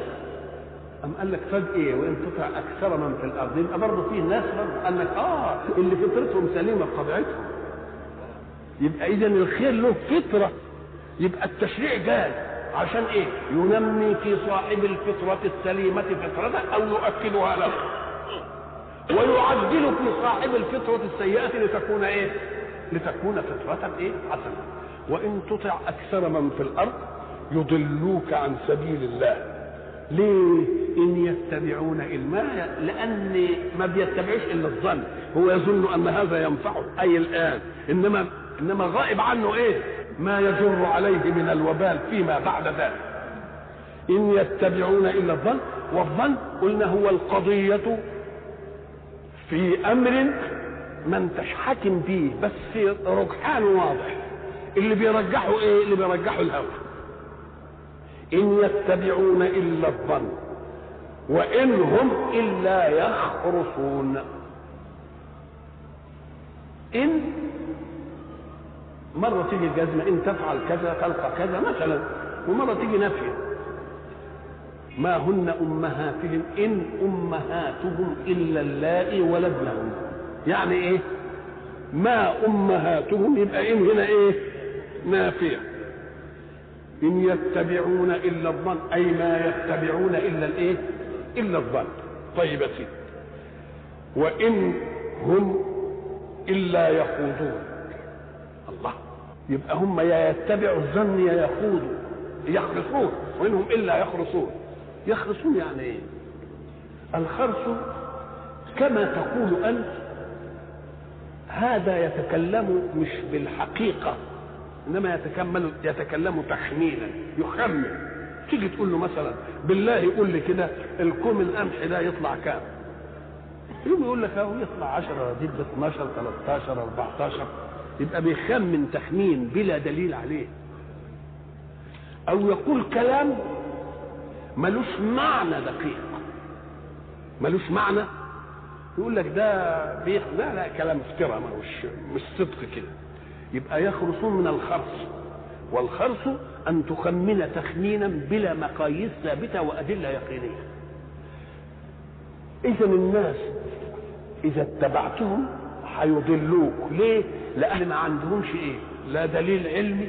أم قال لك فجأة إيه وإن تطع أكثر من في الأرض يبقى برضه في ناس برضه. قال لك آه اللي فطرتهم سليمة بطبيعتهم. يبقى إذا الخير له فطرة. يبقى التشريع جاي عشان إيه؟ ينمي في صاحب الفطرة السليمة فطرته أو يؤكدها له. ويعدل في صاحب الفطرة السيئة لتكون إيه؟ لتكون فطرة إيه؟ حسنة. وإن تطع أكثر من في الأرض يضلوك عن سبيل الله. ليه؟ إن يتبعون إلا لأن ما بيتبعوش إلا الظن. هو يظن أن هذا ينفعه. أي الآن إنما إنما غائب عنه إيه؟ ما يجر عليه من الوبال فيما بعد ذلك. إن يتبعون إلا الظن والظن قلنا هو القضية في أمر ما انتش حاكم فيه بس رجحان واضح. اللي بيرجحوا إيه؟ اللي بيرجحوا الهوى. إن يتبعون إلا الظن وإن هم إلا يخرصون. إن مرة تيجي الجزمة إن تفعل كذا تلقى كذا مثلا ومرة تيجي نافية. ما هن أمهاتهم؟ إن أمهاتهم إلا اللائي ولدنهم يعني إيه؟ ما أمهاتهم؟ يبقى إن هنا إيه؟ نافية. إن يتبعون إلا الظن أي ما يتبعون إلا الإيه؟ إلا الظن. طيب يا سيدي. وإن هم إلا يخوضون. الله. يبقى هم يا يتبعوا الظن يا يخوضوا. يخرصون. وإنهم إلا يخرصون. يخرصون يعني إيه؟ الخرص كما تقول أنت هذا يتكلم مش بالحقيقة. إنما يتكلم يتكلم تخمينا يخمن. تيجي تقول له مثلا بالله يقول لي كده الكوم القمح ده يطلع كام؟ يوم يقول لك أهو يطلع 10 دي ب 12 13 14 يبقى بيخمن تخمين بلا دليل عليه. أو يقول كلام ملوش معنى دقيق. ملوش معنى. يقول لك ده بيخ... لا لا كلام افتراء ملوش مش صدق كده. يبقى يخرصون من الخرص. والخرص أن تخمن تخمينا بلا مقاييس ثابتة وأدلة يقينية. اذا الناس إذا اتبعتهم هيضلوك. ليه؟ لأن ما عندهمش إيه؟ لا دليل علمي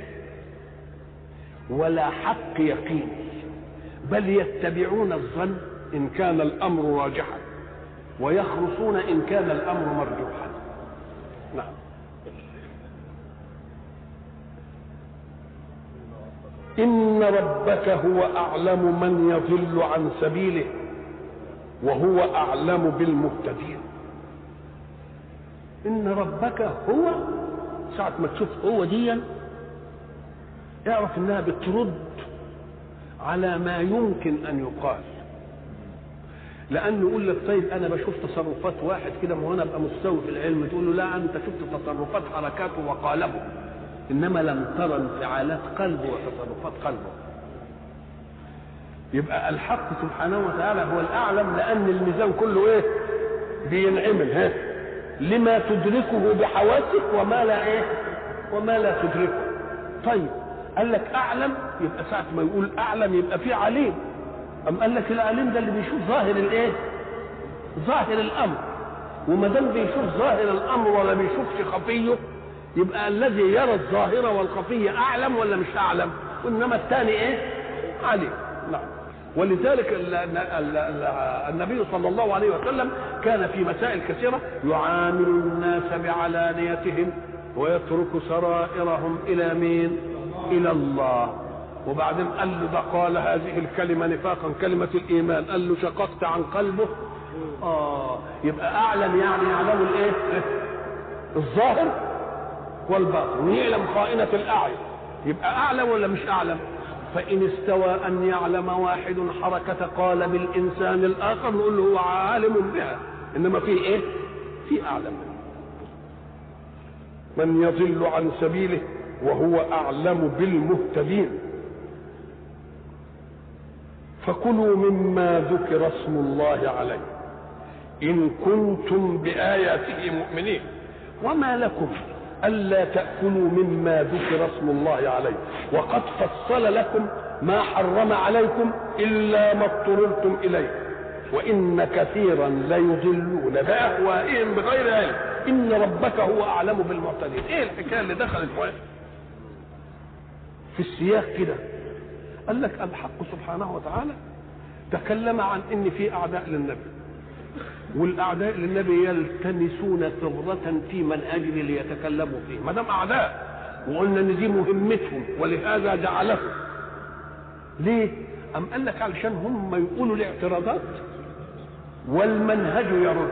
ولا حق يقين. بل يتبعون الظن إن كان الأمر راجحا ويخرصون إن كان الأمر مرجوحا نعم. إن ربك هو أعلم من يضل عن سبيله وهو أعلم بالمهتدين. إن ربك هو ساعة ما تشوف هو ديا اعرف إنها بترد على ما يمكن أن يقال. لأنه يقول لك طيب أنا بشوف تصرفات واحد كده ما هو أنا أبقى مستوي في العلم تقول له لا أنت شفت تصرفات حركاته وقالبه. إنما لم ترى انفعالات قلبه وتصرفات قلبه. يبقى الحق سبحانه وتعالى هو الأعلم لأن الميزان كله إيه؟ بينعمل ها؟ لما تدركه بحواسك وما لا إيه؟ وما لا تدركه. طيب قال لك أعلم؟ يبقى ساعة ما يقول أعلم يبقى في عليم. أم قال لك العليم ده اللي بيشوف ظاهر الإيه؟ ظاهر الأمر. وما دام بيشوف ظاهر الأمر ولا بيشوفش خفيه يبقى الذي يرى الظاهر والخفيه أعلم ولا مش أعلم؟ وإنما الثاني إيه؟ عليم نعم. ولذلك ال- ال- ال- ال- النبي صلى الله عليه وسلم كان في مسائل كثيرة يعامل الناس بعلانيتهم ويترك سرائرهم إلى مين؟ إلى الله. وبعدين قال له ده قال هذه الكلمة نفاقا كلمة الإيمان. قال له شققت عن قلبه. آه يبقى أعلم يعني يعلم الإيه؟ الظاهر. والباطن ويعلم خائنة الأعين. يبقى أعلم ولا مش أعلم؟ فإن استوى أن يعلم واحد حركة قالب الإنسان الآخر نقول له هو عالم بها. إنما في إيه؟ في أعلم. من يضل عن سبيله وهو أعلم بالمهتدين. فكلوا مما ذكر اسم الله عليه. إن كنتم بآياته مؤمنين. وما لكم ألا تأكلوا مما ذكر اسم الله عليه. وقد فصل لكم ما حرم عليكم إلا ما اضطررتم إليه. وإن كثيرا ليضلون. بأهوائهم بغير علم. إن ربك هو أعلم بالمعتدين. إيه الحكاية اللي دخلت في السياق كده. قال لك الحق سبحانه وتعالى تكلم عن إن في أعداء للنبي. والأعداء للنبي يلتمسون ثغرة في منهجه ليتكلموا فيه ما دام أعداء وقلنا إن دي مهمتهم ولهذا جعلهم ليه؟ أم قال لك علشان هم يقولوا الاعتراضات والمنهج يرد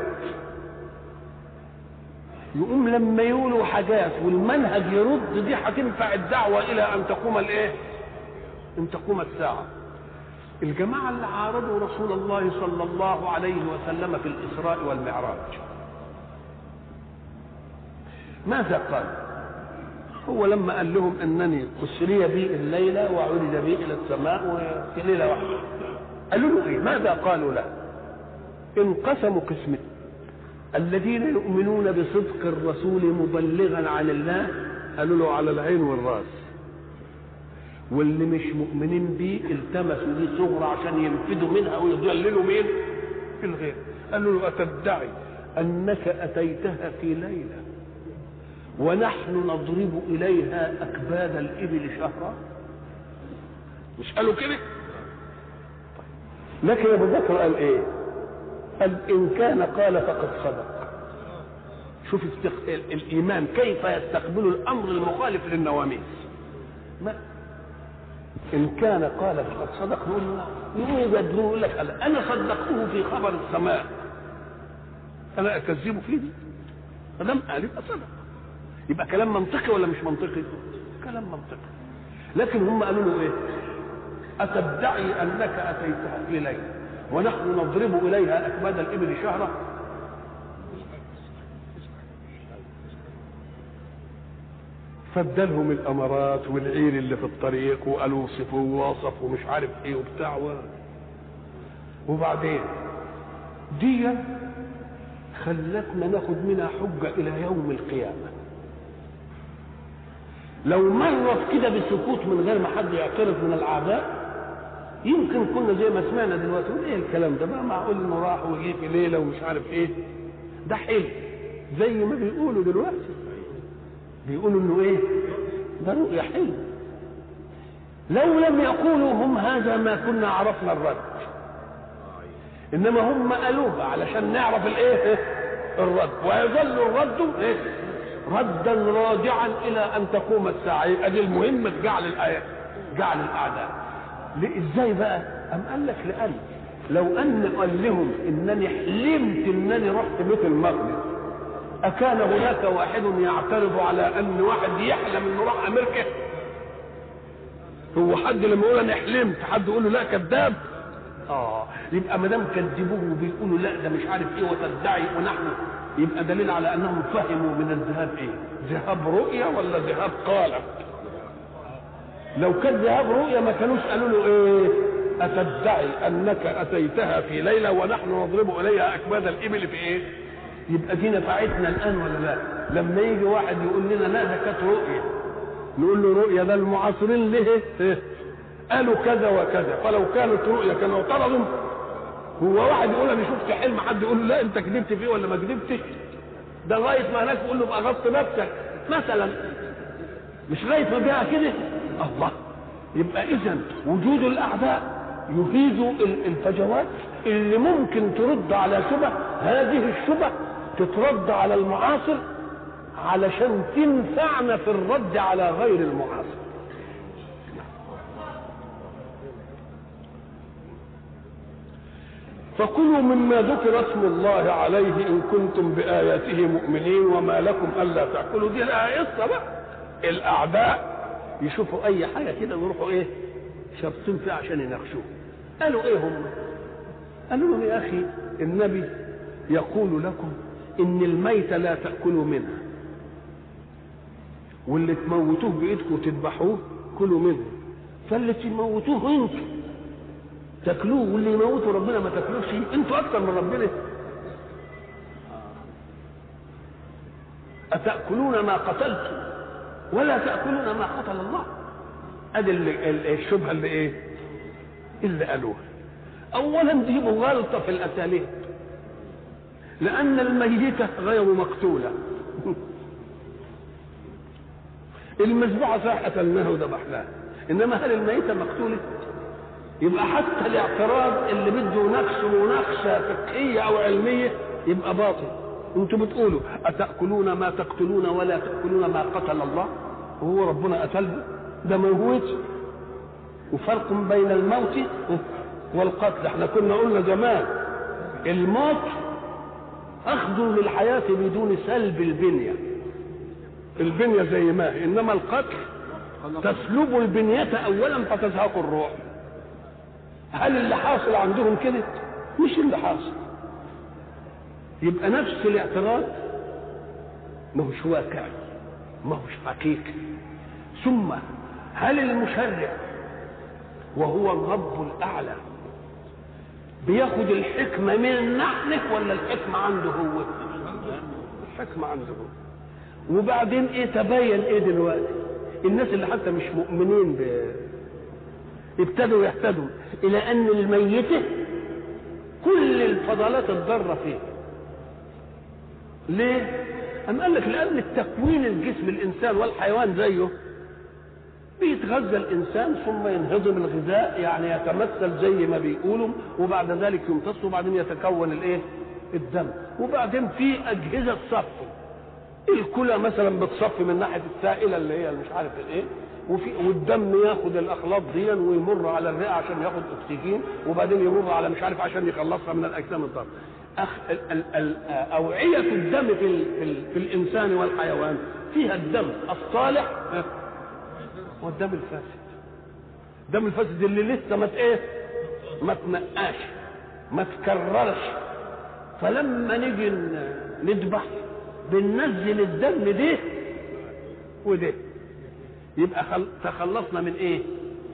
يقوم لما يقولوا حاجات والمنهج يرد دي هتنفع الدعوة إلى أن تقوم الإيه؟ أن تقوم الساعة الجماعة اللي عارضوا رسول الله صلى الله عليه وسلم في الإسراء والمعراج. ماذا قال؟ هو لما قال لهم أنني أسري بي الليلة وعرج بي إلى السماء وفي ليلة واحدة. قالوا له إيه؟ ماذا قالوا له؟ انقسموا قسمين. الذين يؤمنون بصدق الرسول مبلغا عن الله قالوا له على العين والرأس. واللي مش مؤمنين بيه التمسوا دي صغرى عشان ينفذوا منها ويضللوا مين؟ في الغير. قالوا له أتدعي أنك أتيتها في ليلة ونحن نضرب إليها أكباد الإبل شهرا. مش قالوا كده؟ لكن أبو بكر قال إيه؟ قال إن كان قال فقد صدق. شوف استق... الإيمان كيف يستقبل الأمر المخالف للنواميس. ما إن كان قال فقد صدق نقول يوجد يقول لك أنا صدقته في خبر السماء؟ أنا أكذبه فيه؟ دي فلم قال يبقى صدق يبقى كلام منطقي ولا مش منطقي؟ كلام منطقي. لكن هم قالوا له إيه؟ أتدعي أنك أتيتها ليلة ونحن نضرب إليها أكباد الإبل شهرا فادالهم الأمارات والعير اللي في الطريق وقالوا وصفوا ووصفوا ومش عارف إيه وبتاع. وبعدين دي خلتنا ناخد منها حجة إلى يوم القيامة. لو مرت كده بسكوت من غير ما حد يعترض من الأعداء يمكن كنا زي ما سمعنا دلوقتي إيه الكلام ده؟ بقى معقول إنه راح وجه في ليلة ومش عارف إيه؟ ده حلم زي ما بيقولوا دلوقتي. بيقولوا إنه إيه؟ ده رؤيا حلم لو لم يقولوا هم هذا ما كنا عرفنا الرد. إنما هم قالوها علشان نعرف الإيه؟ الرد. ويظل الرد إيه؟ ردا راجعا إلى أن تقوم الساعة. يبقى دي المهمة جعل الايات جعل الأعداء. إزاي بقى؟ أم قال لك لأن لو أن قال لهم إنني حلمت إنني رحت بيت المقدس أكان هناك واحد يعترض على أن واحد يحلم أنه راح أمريكا؟ هو حد لما يقول أنا حلمت حد يقول له لا كذاب. آه يبقى ما دام كذبوه وبيقولوا لا ده مش عارف إيه وتدعي ونحن. يبقى دليل على أنهم فهموا من الذهاب إيه؟ ذهاب رؤيا ولا ذهاب قالب لو كان ذهاب رؤيا ما كانوش قالوا له إيه؟ أتدعي أنك أتيتها في ليلة ونحن نضرب إليها اكباد الإبل في إيه؟ يبقى دي نفعتنا الآن ولا لا؟ لما يجي واحد يقول لنا لا ده كانت رؤيا نقول له رؤيا ده المعاصرين ليه؟ إيه؟ قالوا كذا وكذا. فلو كانت رؤيا كانوا اعترضوا هو واحد يقول أنا شفت حلم حد يقول له لا انت كذبت فيه ولا ما كذبتش؟ ده لغايه ما هناك يقول له بقى غصت نفسك. مثلا مش لغايه ما بيها كده؟ الله. يبقى اذا وجود الأعداء يفيد ال- الفجوات اللي ممكن ترد على شبه هذه الشبه تترد على المعاصر علشان تنفعنا في الرد على غير المعاصر. فكلوا مما ذكر اسم الله عليه إن كنتم بآياته مؤمنين وما لكم ألا تأكلوا. دي لها قصه بقى الأعداء يشوفوا أي حاجة كده ويروحوا إيه؟ شابطين فيها عشان يناقشوه. قالوا إيه هم؟ قالوا لهم يا أخي النبي يقول لكم إن الميت لا تأكلوا منها واللي تموتوه بإيدكم وتذبحوه كلوا منه. فاللي تموتوه أنتوا تاكلوه واللي يموتوا ربنا ما تاكلوش أنتوا أكتر من ربنا. أتأكلون ما قتلتم ولا تأكلون ما قتل الله؟ أدي ال- ال- الشبهة اللي إيه؟ اللي قالوها. اولا دي مغالطه في الأساليب. لأن الميتة غير مقتولة. المذبوحه صح قتلناها وذبحناها إنما هل الميتة مقتولة؟ يبقى حتى الاعتراض اللي بده نقش مناقشة فقهية أو علمية يبقى باطل. أنتوا بتقولوا أتأكلون ما تقتلون ولا تأكلون ما قتل الله؟ وهو ربنا قتله ده موجود. وفرق بين الموت والقتل. إحنا كنا قلنا زمان الموت اخذ للحياة بدون سلب البنية. البنية زي ما هي إنما القتل تسلب البنية اولا فتزهق الروح. هل اللي حاصل عندهم كده؟ مش اللي حاصل. يبقى نفس الاعتراض ما هوش واقعي ما هوش حقيقي. ثم هل المشرع وهو الرب الأعلى بياخد الحكمة من نحن ولا الحكمة عنده هو؟ الحكمة عنده هو. وبعدين إيه تبين إيه دلوقتي؟ الناس اللي حتى مش مؤمنين ب... ابتدوا يهتدوا إلى أن الميتة كل الفضلات الضارة فيه ليه؟ أم قال لك لأن التكوين الجسم الإنسان والحيوان زيه. بيتغذى الإنسان ثم ينهضم الغذاء يعني يتمثل زي ما بيقولوا وبعد ذلك يمتص وبعدين يتكون الإيه؟ الدم. وبعدين في أجهزة صف الكلى مثلا بتصفي من ناحية السائلة اللي هي مش عارف الإيه وفي والدم ياخد الأخلاط دي ويمر على الرئة عشان ياخد أكسجين وبعدين يمر على مش عارف عشان يخلصها من الأجسام الضارة. أخ... ال... ال... ال... أوعية الدم في, ال... في, ال... في الإنسان والحيوان فيها الدم الصالح والدم الفاسد. الدم الفاسد اللي لسه ما إيه ما تنقاش ما تكررش فلما نيجي نذبح بننزل الدم ده وده. يبقى خل... تخلصنا من إيه؟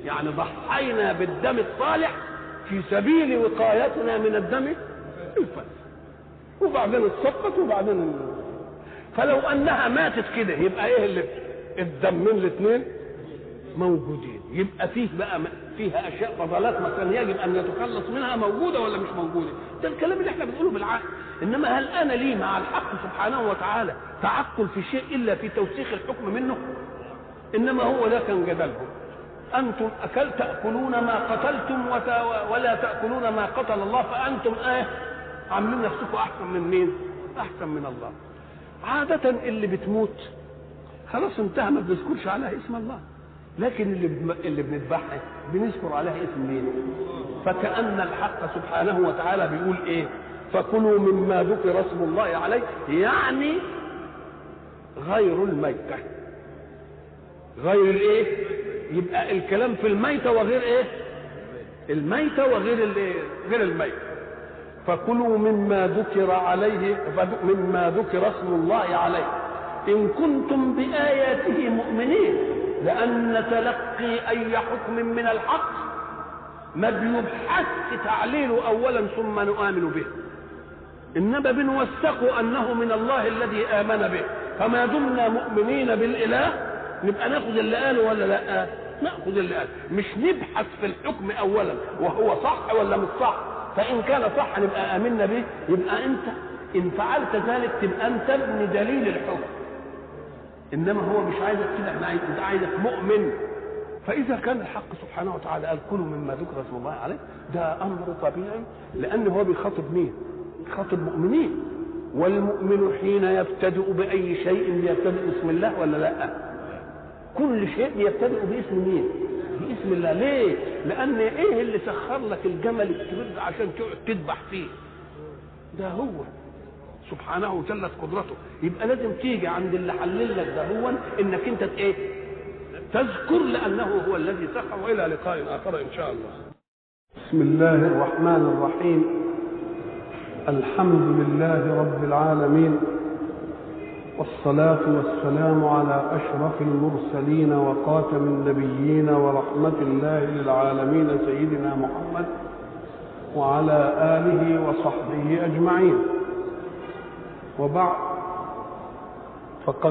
يعني ضحينا بالدم الصالح في سبيل وقايتنا من الدم الفاسد. وبعدين السقط وبعدين. فلو أنها ماتت كده يبقى إيه اللي الدمين الاثنين موجودين. يبقى فيه بقى فيها أشياء فضلات مثلا يجب أن يتخلص منها موجودة ولا مش موجودة. ده الكلام اللي إحنا بنقوله بالعقل. إنما هل أنا لي مع الحق سبحانه وتعالى تعقل في شيء إلا في توسيخ الحكم منه؟ إنما هو ده كان جدلهم أنتم أكل تأكلون ما قتلتم ولا تأكلون ما قتل الله فأنتم إيه؟ عاملين نفسكم أحسن من مين؟ أحسن من الله. عادة اللي بتموت خلاص انتهى ما بنذكرش عليها اسم الله. لكن اللي. اللي بنذبحها بنذكر عليها اسم مين فكأن الحق سبحانه وتعالى بيقول إيه؟ فكلوا مما ذكر اسم الله عليه يعني غير الميتة. غير الإيه؟ يبقى الكلام في الميتة وغير إيه؟ الميتة وغير الايه غير الميتة. فكلوا مما ذكر عليه مما ذكر اسم الله عليه. إن كنتم بآياته مؤمنين لأن تلقي أي حكم من الحق ما بيبحث تعليله أولا ثم نؤمن به. إنما بنوثق أنه من الله الذي آمن به. فما دمنا مؤمنين بالإله نبقى ناخذ اللي قاله ولا لأ؟ ناخذ اللي قاله مش نبحث في الحكم أولا وهو صح ولا مش صح. فإن كان صح نبقى آمنا به. يبقى أنت إن فعلت ذلك تبقى أنت ابن دليل الحكم. إنما هو مش عايزك كده إحنا انت عايزك مؤمن فإذا كان الحق سبحانه وتعالى قال كلوا مما ذكر اسم الله عليه ده أمر طبيعي لأن هو بيخاطب مين؟ بيخاطب مؤمنين والمؤمن حين يبتدئ بأي شيء يبتدئ باسم الله ولا لأ؟ كل شيء يبتدئ باسم مين؟ باسم الله ليه؟ لأن إيه اللي سخر لك الجمل الكبير عشان تقعد تذبح فيه؟ ده هو سبحانه جلت قدرته. يبقى لازم تيجي عند اللي حلل لك ده هو إنك أنت إيه؟ تذكر لأنه هو الذي سخر وإلى لقاء آخر إن شاء الله. بسم الله الرحمن الرحيم. الحمد لله رب العالمين. والصلاة والسلام على أشرف المرسلين وخاتم النبيين ورحمة الله للعالمين سيدنا محمد وعلى آله وصحبه أجمعين. وبعد فقد